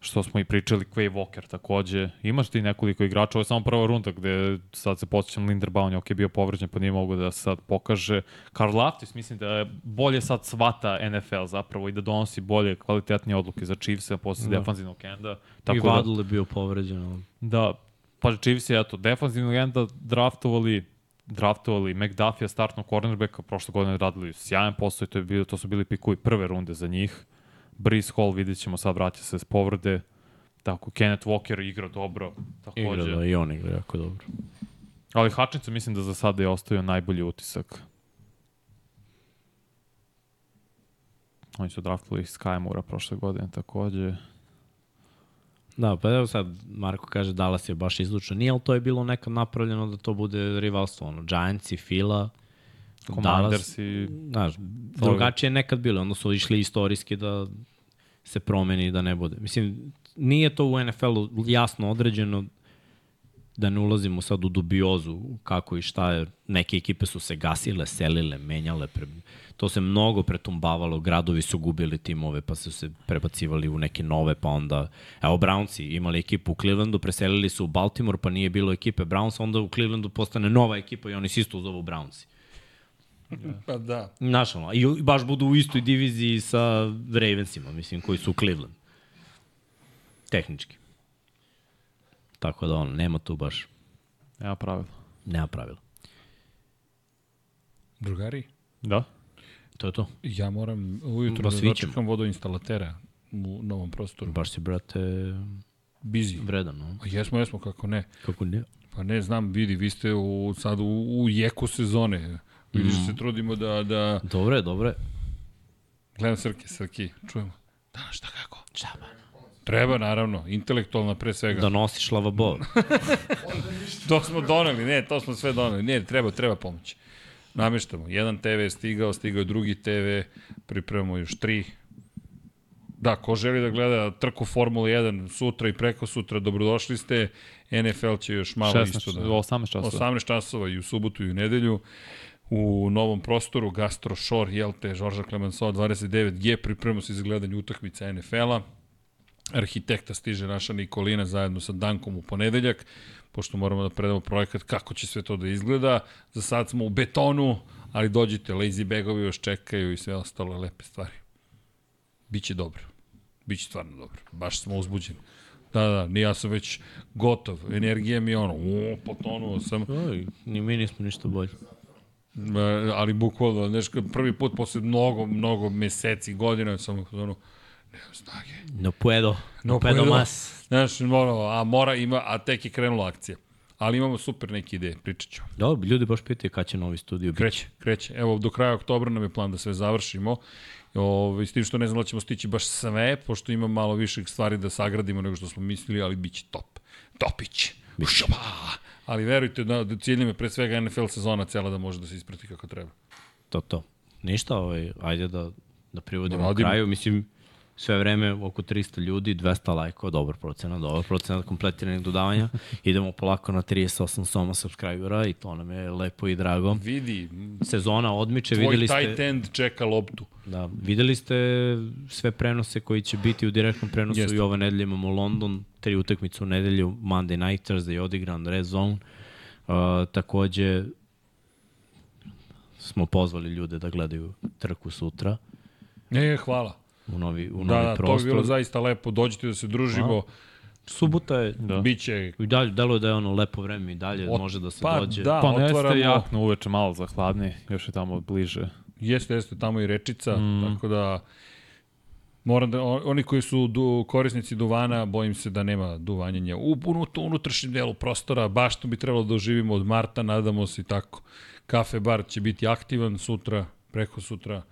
što smo i pričali, Quay Walker takođe. Imaš ti nekoliko igrača, ovo je samo prva runda gde sad se posjećam Linderbaum je ok bio povređen pa nije mogo da sad pokaže. Karl Laftis mislim da je bolje sad svata NFL zapravo i da donosi bolje kvalitetnije odluke za Chiefs-a posle da. defanzivnog enda.
I
Tako da,
Vadul je bio povređen.
da, pa Chiefs je eto, defanzivnog enda draftovali draftovali McDuffie startnog cornerbacka, prošle godine radili sjajan posao i to, je bilo, to su bili pikovi prve runde za njih. Breeze Hall vidjet ćemo sad vraća se s povrede. Tako, Kenneth Walker igra dobro, takođe.
Igra, da, i on igra jako dobro.
Ali Hutchinson mislim da za sada je ostavio najbolji utisak. Oni su draftovali Sky Moore prošle godine takođe.
Da, pa evo sad Marko kaže Dallas je baš izlučio. Nije, ali to je bilo nekad napravljeno da to bude rivalstvo. Ono, Giants i Fila,
Commanders i...
Znaš, drugačije je nekad bilo. Onda su išli istorijski da se promeni da ne bude. Mislim, nije to u NFL-u jasno određeno da ne ulazimo sad u dubiozu kako i šta je. Neke ekipe su se gasile, selile, menjale. Pre... To se mnogo pretumbavalo, gradovi su gubili timove pa su se prebacivali u neke nove, pa onda... Evo, Brownsi imali ekipu u Clevelandu, preselili su u Baltimore, pa nije bilo ekipe Browns, onda u Clevelandu postane nova ekipa i oni se isto zovu Brownsi.
Pa da.
Znaš, ono, i baš budu u istoj diviziji sa Ravensima, mislim, koji su u Cleveland. Tehnički. Tako da, ono, nema tu baš,
Nema pravila.
nema pravila.
Drugari,
Da?
To je to.
ja moram ujutro da dočekam vodoinstalatera u novom prostoru.
Baš si, brate,
Busy.
vredan, no?
A jesmo, jesmo, kako ne.
Kako ne?
Pa ne znam, vidi, vi ste u, sad u, u jeku sezone. Vidiš, mm. se trudimo da, da...
Dobro je, dobro je.
Gledam Srke, Srki, čujemo. Danas šta kako? Treba, naravno, intelektualna pre svega.
Da nosiš lavabo. [LAUGHS]
To smo doneli, ne, to smo sve doneli. Ne, treba, treba pomoć. Nameštamo. Jedan TV je stigao, stigao je drugi TV, pripremamo još tri. Da, ko želi da gleda trku Formula 1 sutra i preko sutra, dobrodošli ste. NFL će još malo
16,
isto da...
18 časova.
18 časova i u subotu i u nedelju u novom prostoru Gastro Shore, jel te, Žorža Clemenceau 29G, pripremamo se za gledanje utakmica NFL-a. Arhitekta stiže naša Nikolina zajedno sa Dankom u ponedeljak, pošto moramo da predamo projekat kako će sve to da izgleda. Za sad smo u betonu, ali dođite, lazy bagovi još čekaju i sve ostale lepe stvari. Biće dobro. Biće stvarno dobro. Baš smo uzbuđeni. Da, da, ni ja sam već gotov. Energija mi je ono, o, potonuo sam.
Oj, ni mi nismo ništa bolji.
Ali bukvalno, znaš, prvi put posle mnogo, mnogo meseci, godina sam ono, nemam snage.
No puedo.
No
No, puedo
puedo.
mas.
Znaš, ono, a mora ima, a tek je krenula akcija. Ali imamo super neke ideje, pričat ću.
Dobro, ljudi baš pitaju kad će novi studio biti.
Kreće, kreće. Evo, do kraja oktobra nam je plan da sve završimo. Ove, s tim što ne znam da ćemo stići baš sve, pošto ima malo više stvari da sagradimo nego što smo mislili, ali bit će top. Topić. Šopa. Ali verujte, da, da ciljem je pre svega NFL sezona cela da može da se isprati kako treba.
To, to. Ništa, ovaj, ajde da, da privodimo
Radimo.
kraju. Mislim, sve vreme oko 300 ljudi, 200 lajkova, dobar procenat, dobar procenat kompletiranih dodavanja. [LAUGHS] Idemo polako na 38 soma subscribera i to nam je lepo i drago.
Vidi,
Sezona odmiče,
tvoj
videli
tight
ste,
end čeka loptu.
da, videli ste sve prenose koji će biti u direktnom prenosu
Jeste.
i ove nedelje imamo London, tri utakmice u nedelju, Monday Night, Thursday odigran, Red Zone. Uh, takođe, smo pozvali ljude da gledaju trku sutra
Ne, hvala.
U novi, u
Da,
novi
da, to
prostor.
bi bilo zaista lepo. Dođite da se družimo.
Subota je,
Da. Biće
i dalje, deluje da je ono lepo vreme i dalje,
Ot-
može da se
pa
dođe.
da.
Pa ne
otvaramo-
ste jakno uveče malo za hladnije, još je tamo bliže.
Jeste, jeste, tamo i rečica, mm. tako da moram da, oni koji su du, korisnici duvana, bojim se da nema duvanjenja u unut, unutrašnjem delu prostora, baš to bi trebalo da oživimo od marta, nadamo se i tako. Kafe bar će biti aktivan sutra, preko sutra.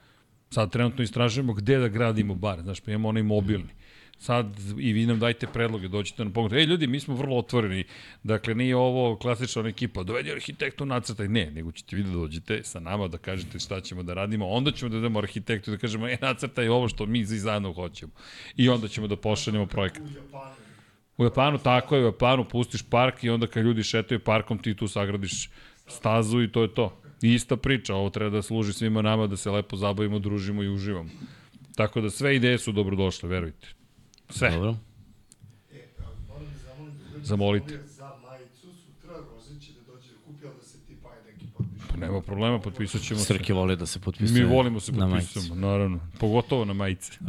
Sad trenutno istražujemo gde da gradimo bar, znaš, pa imamo onaj mobilni. Sad i vi nam dajte predloge, dođite na pomoć. Ej ljudi, mi smo vrlo otvoreni. Dakle, nije ovo klasična ekipa, dovedi arhitektu nacrtaj. Ne, nego ćete vi da dođete sa nama da kažete šta ćemo da radimo. Onda ćemo da idemo arhitektu da kažemo, e, nacrtaj ovo što mi zajedno hoćemo. I onda ćemo da pošaljemo projekat. U Japanu tako je, u Japanu pustiš park i onda kad ljudi šetaju parkom ti tu sagradiš stazu i to je to. I ista priča, ovo treba da služi svima nama da se lepo zabavimo, družimo i uživamo. Tako da sve ideje su dobrodošle, verujte. Sve.
Dobro.
Moram da da
Zamolite.
da da da se pa
nema problema, potpisat ćemo se.
Srke voli da se potpisuje
Mi volimo se
na majici.
potpisujemo, naravno. Pogotovo na majice.
Uh,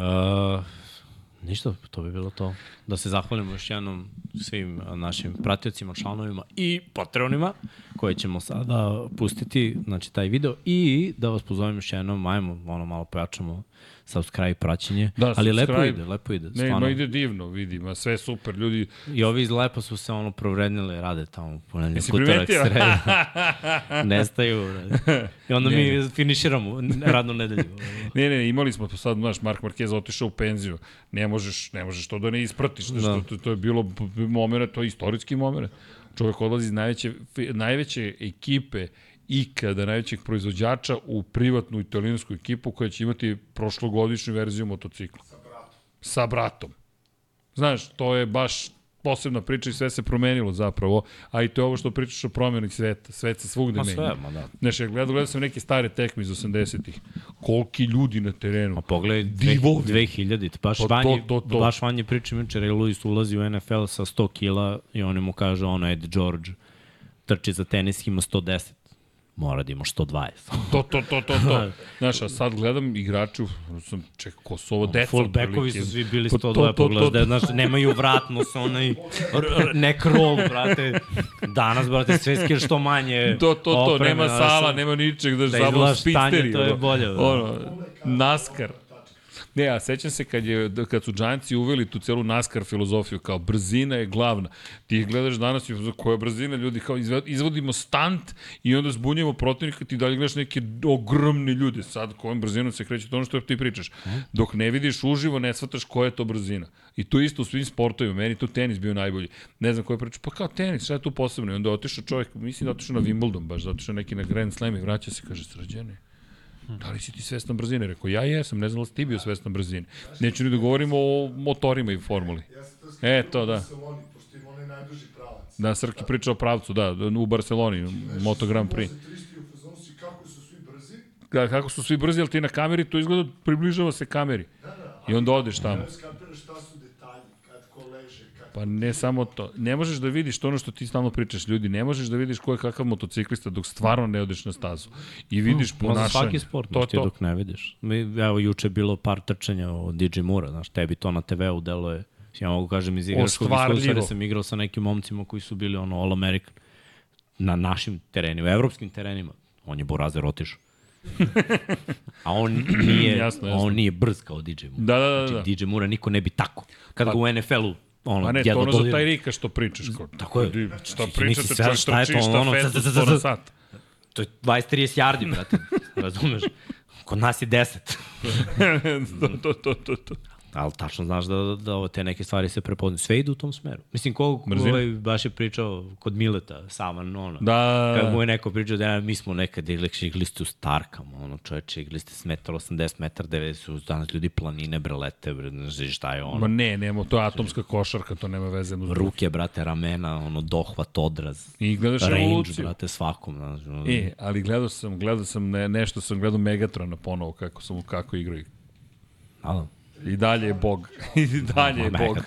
ništa, to bi bilo to. Da se zahvalimo još jednom svim našim pratiocima, članovima i patronima koje ćemo sada pustiti, znači taj video i da vas pozovem još jednom, ajmo, ono malo pojačamo subscribe praćenje,
Da,
ali lepo
subscribe.
ide, lepo ide,
Ne,
stvarno.
ma ide divno, vidim, a sve super, ljudi.
I ovi iz lepo su se ono provrednili, rade tamo
Jesi
utorak, sreda. [LAUGHS] Nestaju. brate. I onda mi finiširamo radnu nedelju. [LAUGHS]
Ne, ne, imali smo sad, znaš, Mark Marquez otišao u penziju. Ne možeš, ne možeš to da ne ispratiš. Da.
Da.
To, to je bilo moment, to je istorijski moment. Čovjek odlazi iz najveće, najveće ekipe ikada najvećih proizvođača u privatnu italijansku ekipu koja će imati prošlogodišnju verziju motocikla. Sa bratom. Sa bratom. Znaš, to je baš posebna priča i sve se promenilo zapravo, a i to je ovo što pričaš o promjeni sveta. Svet se svugde
Ma
menja.
sve, ma da.
Znaš, ja gledao, gledao sam neke stare tekme iz 80-ih. Koliki ljudi na terenu.
Ma pogledaj,
Divovi.
2000, baš
Pa to,
Vanji,
to, to.
baš Vanji priča, juče Ray Lewis ulazi u NFL sa 100 kila i oni mu kaže, ono, Ed George trči za tenis, ima 110. Mora da ima 120.
To, to, to, to, to. [LAUGHS] Znaš, a sad gledam igraču, sam čekao, ko su ovo deca.
Fullbackovi su svi bili
Pa
102,
to, to, to.
da, znaš, nemaju vratnost, onaj, r- r- neck roll, brate. Danas, brate, sve skir što manje
To, to, to,
opreme,
nema
znaš,
sala, nema ničeg, da,
da
samo
izgledaš stanje,
spisteri.
to je bolje, da.
Ono, naskar. Ne, a sećam se kad, je, da- kad su Giantsi uveli tu celu NASCAR filozofiju, kao brzina je glavna. Ti ih gledaš danas i koja je brzina, ljudi, kao izvodimo stunt i onda zbunjujemo protivnika, ti dalje gledaš neke ogromne ljude. Sad, kojom brzinom se kreće, to ono što ti pričaš. Dok ne vidiš uživo, ne shvataš koja je to brzina. I to isto u svim sportovima. Meni tu tenis bio najbolji. Ne znam ko je pričao, pa kao tenis, šta je tu posebno? I onda je otišao čovjek, mislim da otišao na Wimbledon, baš da otišao neki na Grand Slam i vraća se, kaže, srađene. Da li si ti svestan brzine? Rekao, ja jesam, ne znam da li si ti bio svestan brzine. Neću ni da govorimo o motorima i formuli. E, to da. Da, Srki priča o pravcu, da, u Barceloni, Moto Grand Prix.
Voze 300 i u fazonu si kako su svi brzi.
Da, kako su svi brzi, ali ti na kameri to izgleda, približava se kameri. I onda odeš tamo.
Ja skapiraš šta su detalji, kad ko leže, kad
Pa ne samo to. Ne možeš da vidiš to ono što ti stalno pričaš, ljudi, ne možeš da vidiš ko je kakav motociklista dok stvarno ne odeš na stazu. I vidiš
Ma
ponašanje.
svaki sport,
to,
to, ti
to.
dok ne vidiš. Mi, evo, juče je bilo par trčanja o DJ Mura, znaš, tebi to na TV-u deluje, ja mogu kažem iz igračkog iskustva, sam igrao sa nekim momcima koji su bili ono All American na našim terenima, evropskim terenima. On je Borazer otišao. [LAUGHS] A on nije,
Jasno, jasno.
on nije brz kao DJ Mura.
Da, da, da. da.
Znači, DJ Mura niko ne bi tako. Kad ga u NFL-u ono,
Pa ne, to
jedno
ono za taj Rika što pričaš. Ko,
Tako je.
Ljudi, Šta pričate, čovjek
šta je to, ono, z-
100 na
z-
sat.
To je 20-30 yardi, brate. [LAUGHS] Razumeš? Kod nas je 10. [LAUGHS]
to, to, to, to, to.
Ali tačno znaš da, da ovo te neke stvari se prepoznaju. Sve ide u tom smeru. Mislim, ko,
Brzina.
ovaj, baš je pričao kod Mileta, sama, ono.
Da,
Kad mu je neko pričao da ja, mi smo nekad igli, ste u Starkama, ono čoveče, igli ste s metar 80, metar 90, su danas ljudi planine, bre, lete, bre, ne znaš šta je
Ma
ono.
ne, nemo, to je atomska košarka, to nema veze. uz
Ruke, brate, ramena, ono, dohvat, odraz.
I gledaš
range,
evoluciju.
brate, svakom. Znaš, ono,
E, ali gledao sam, gledao sam ne, nešto sam gledao Megatrona ponovo kako sam kako igraju.
da,
I dalje je bog. [LAUGHS] I dalje je bog.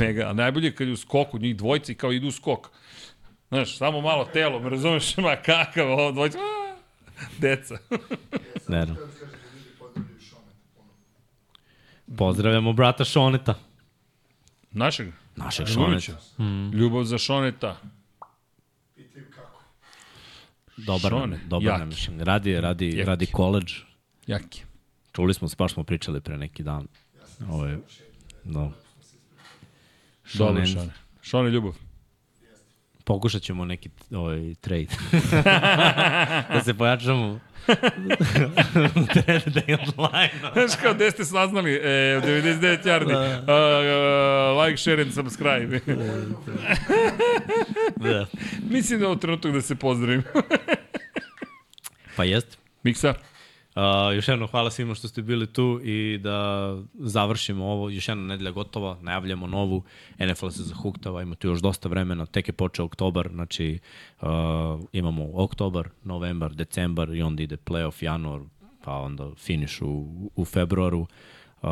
Mega, a najbolje je kad je u skoku, njih dvojica i kao idu u skok. Znaš, samo malo telo, me razumeš, [LAUGHS] ma kakav ovo dvojica. a, Deca. [LAUGHS]
ne, ne. Pozdravljamo brata Šoneta.
Našeg?
Našeg. Šoneta.
Ljubav za Šoneta.
Dobar
Šone,
nam, dobar
jaki.
nam. Radi, radi,
Jaki.
radi koleđ.
Jaki.
Čuli smo, baš smo pričali pre neki dan. Ovo je, no.
Dobar
Šone,
Šone. Šone ljubav.
Pokušat ćemo neki ovaj, trade. [LAUGHS] da se pojačamo. [LAUGHS] Trade deadline.
Znaš kao, gde ste saznali? E, 99 yardi. Uh, uh, like, share and subscribe.
da.
Mislim da je ovo trenutak da se pozdravim.
Pa jest.
Miksa?
Uh, još jedno hvala svima što ste bili tu i da završimo ovo. Još jedna nedelja gotova, najavljamo novu. NFL se zahuktava, ima tu još dosta vremena. Tek je počeo oktobar, znači uh, imamo oktobar, novembar, decembar i onda ide playoff januar, pa onda finiš u, u februaru. Uh,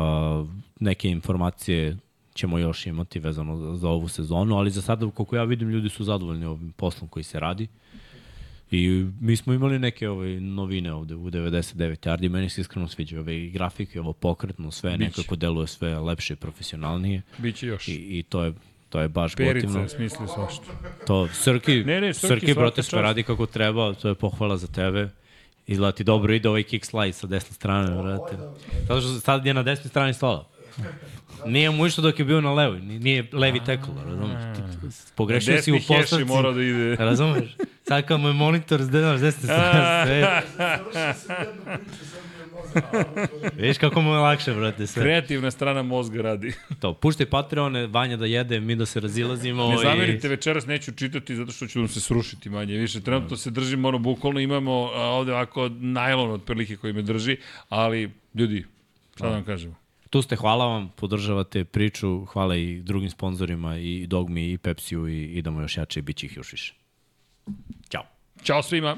neke informacije ćemo još imati vezano za, za ovu sezonu, ali za sada, koliko ja vidim, ljudi su zadovoljni ovim poslom koji se radi. I mi smo imali neke ove novine ovde u 99 yardi, meni se iskreno sviđa ove i grafike, ovo pokretno, sve
Biće.
nekako deluje sve lepše i profesionalnije
Biće još.
i, i to je to je baš
Perica
gotivno.
je smisli svašta.
To, Srki,
Ne, ne, Srki,
Srki, brate, sve radi kako treba, to je pohvala za tebe. Izgleda ti dobro ide ovaj kick slide sa desne strane, brate. Zato što sad je na desnoj strani stola. Nije mu išlo dok je bio na levoj, ni- nije levi tackle, razumeš? Pogrešio si u postavci.
mora da ide. [LAUGHS]
Razumeš? Sad kad mu je monitor s desne desne strane, sve, vidiš kako mu je lakše, brate, sve.
Kreativna strana mozga radi. [LAUGHS]
To, puštaj Patreone, Vanja da jede, mi da se razilazimo.
Ne
i-
zamerite, večeras neću čitati zato što ću vam se srušiti manje više. Trenutno se držim, ono, bukvalno imamo a, ovde ovako najlon otprilike koji me drži, ali, ljudi, šta da vam kažemo?
Tu ste, hvala vam, podržavate priču, hvala i drugim sponsorima, i Dogmi, i Pepsiju, i idemo još jače i bit će ih još više. Ćao.
Ćao svima!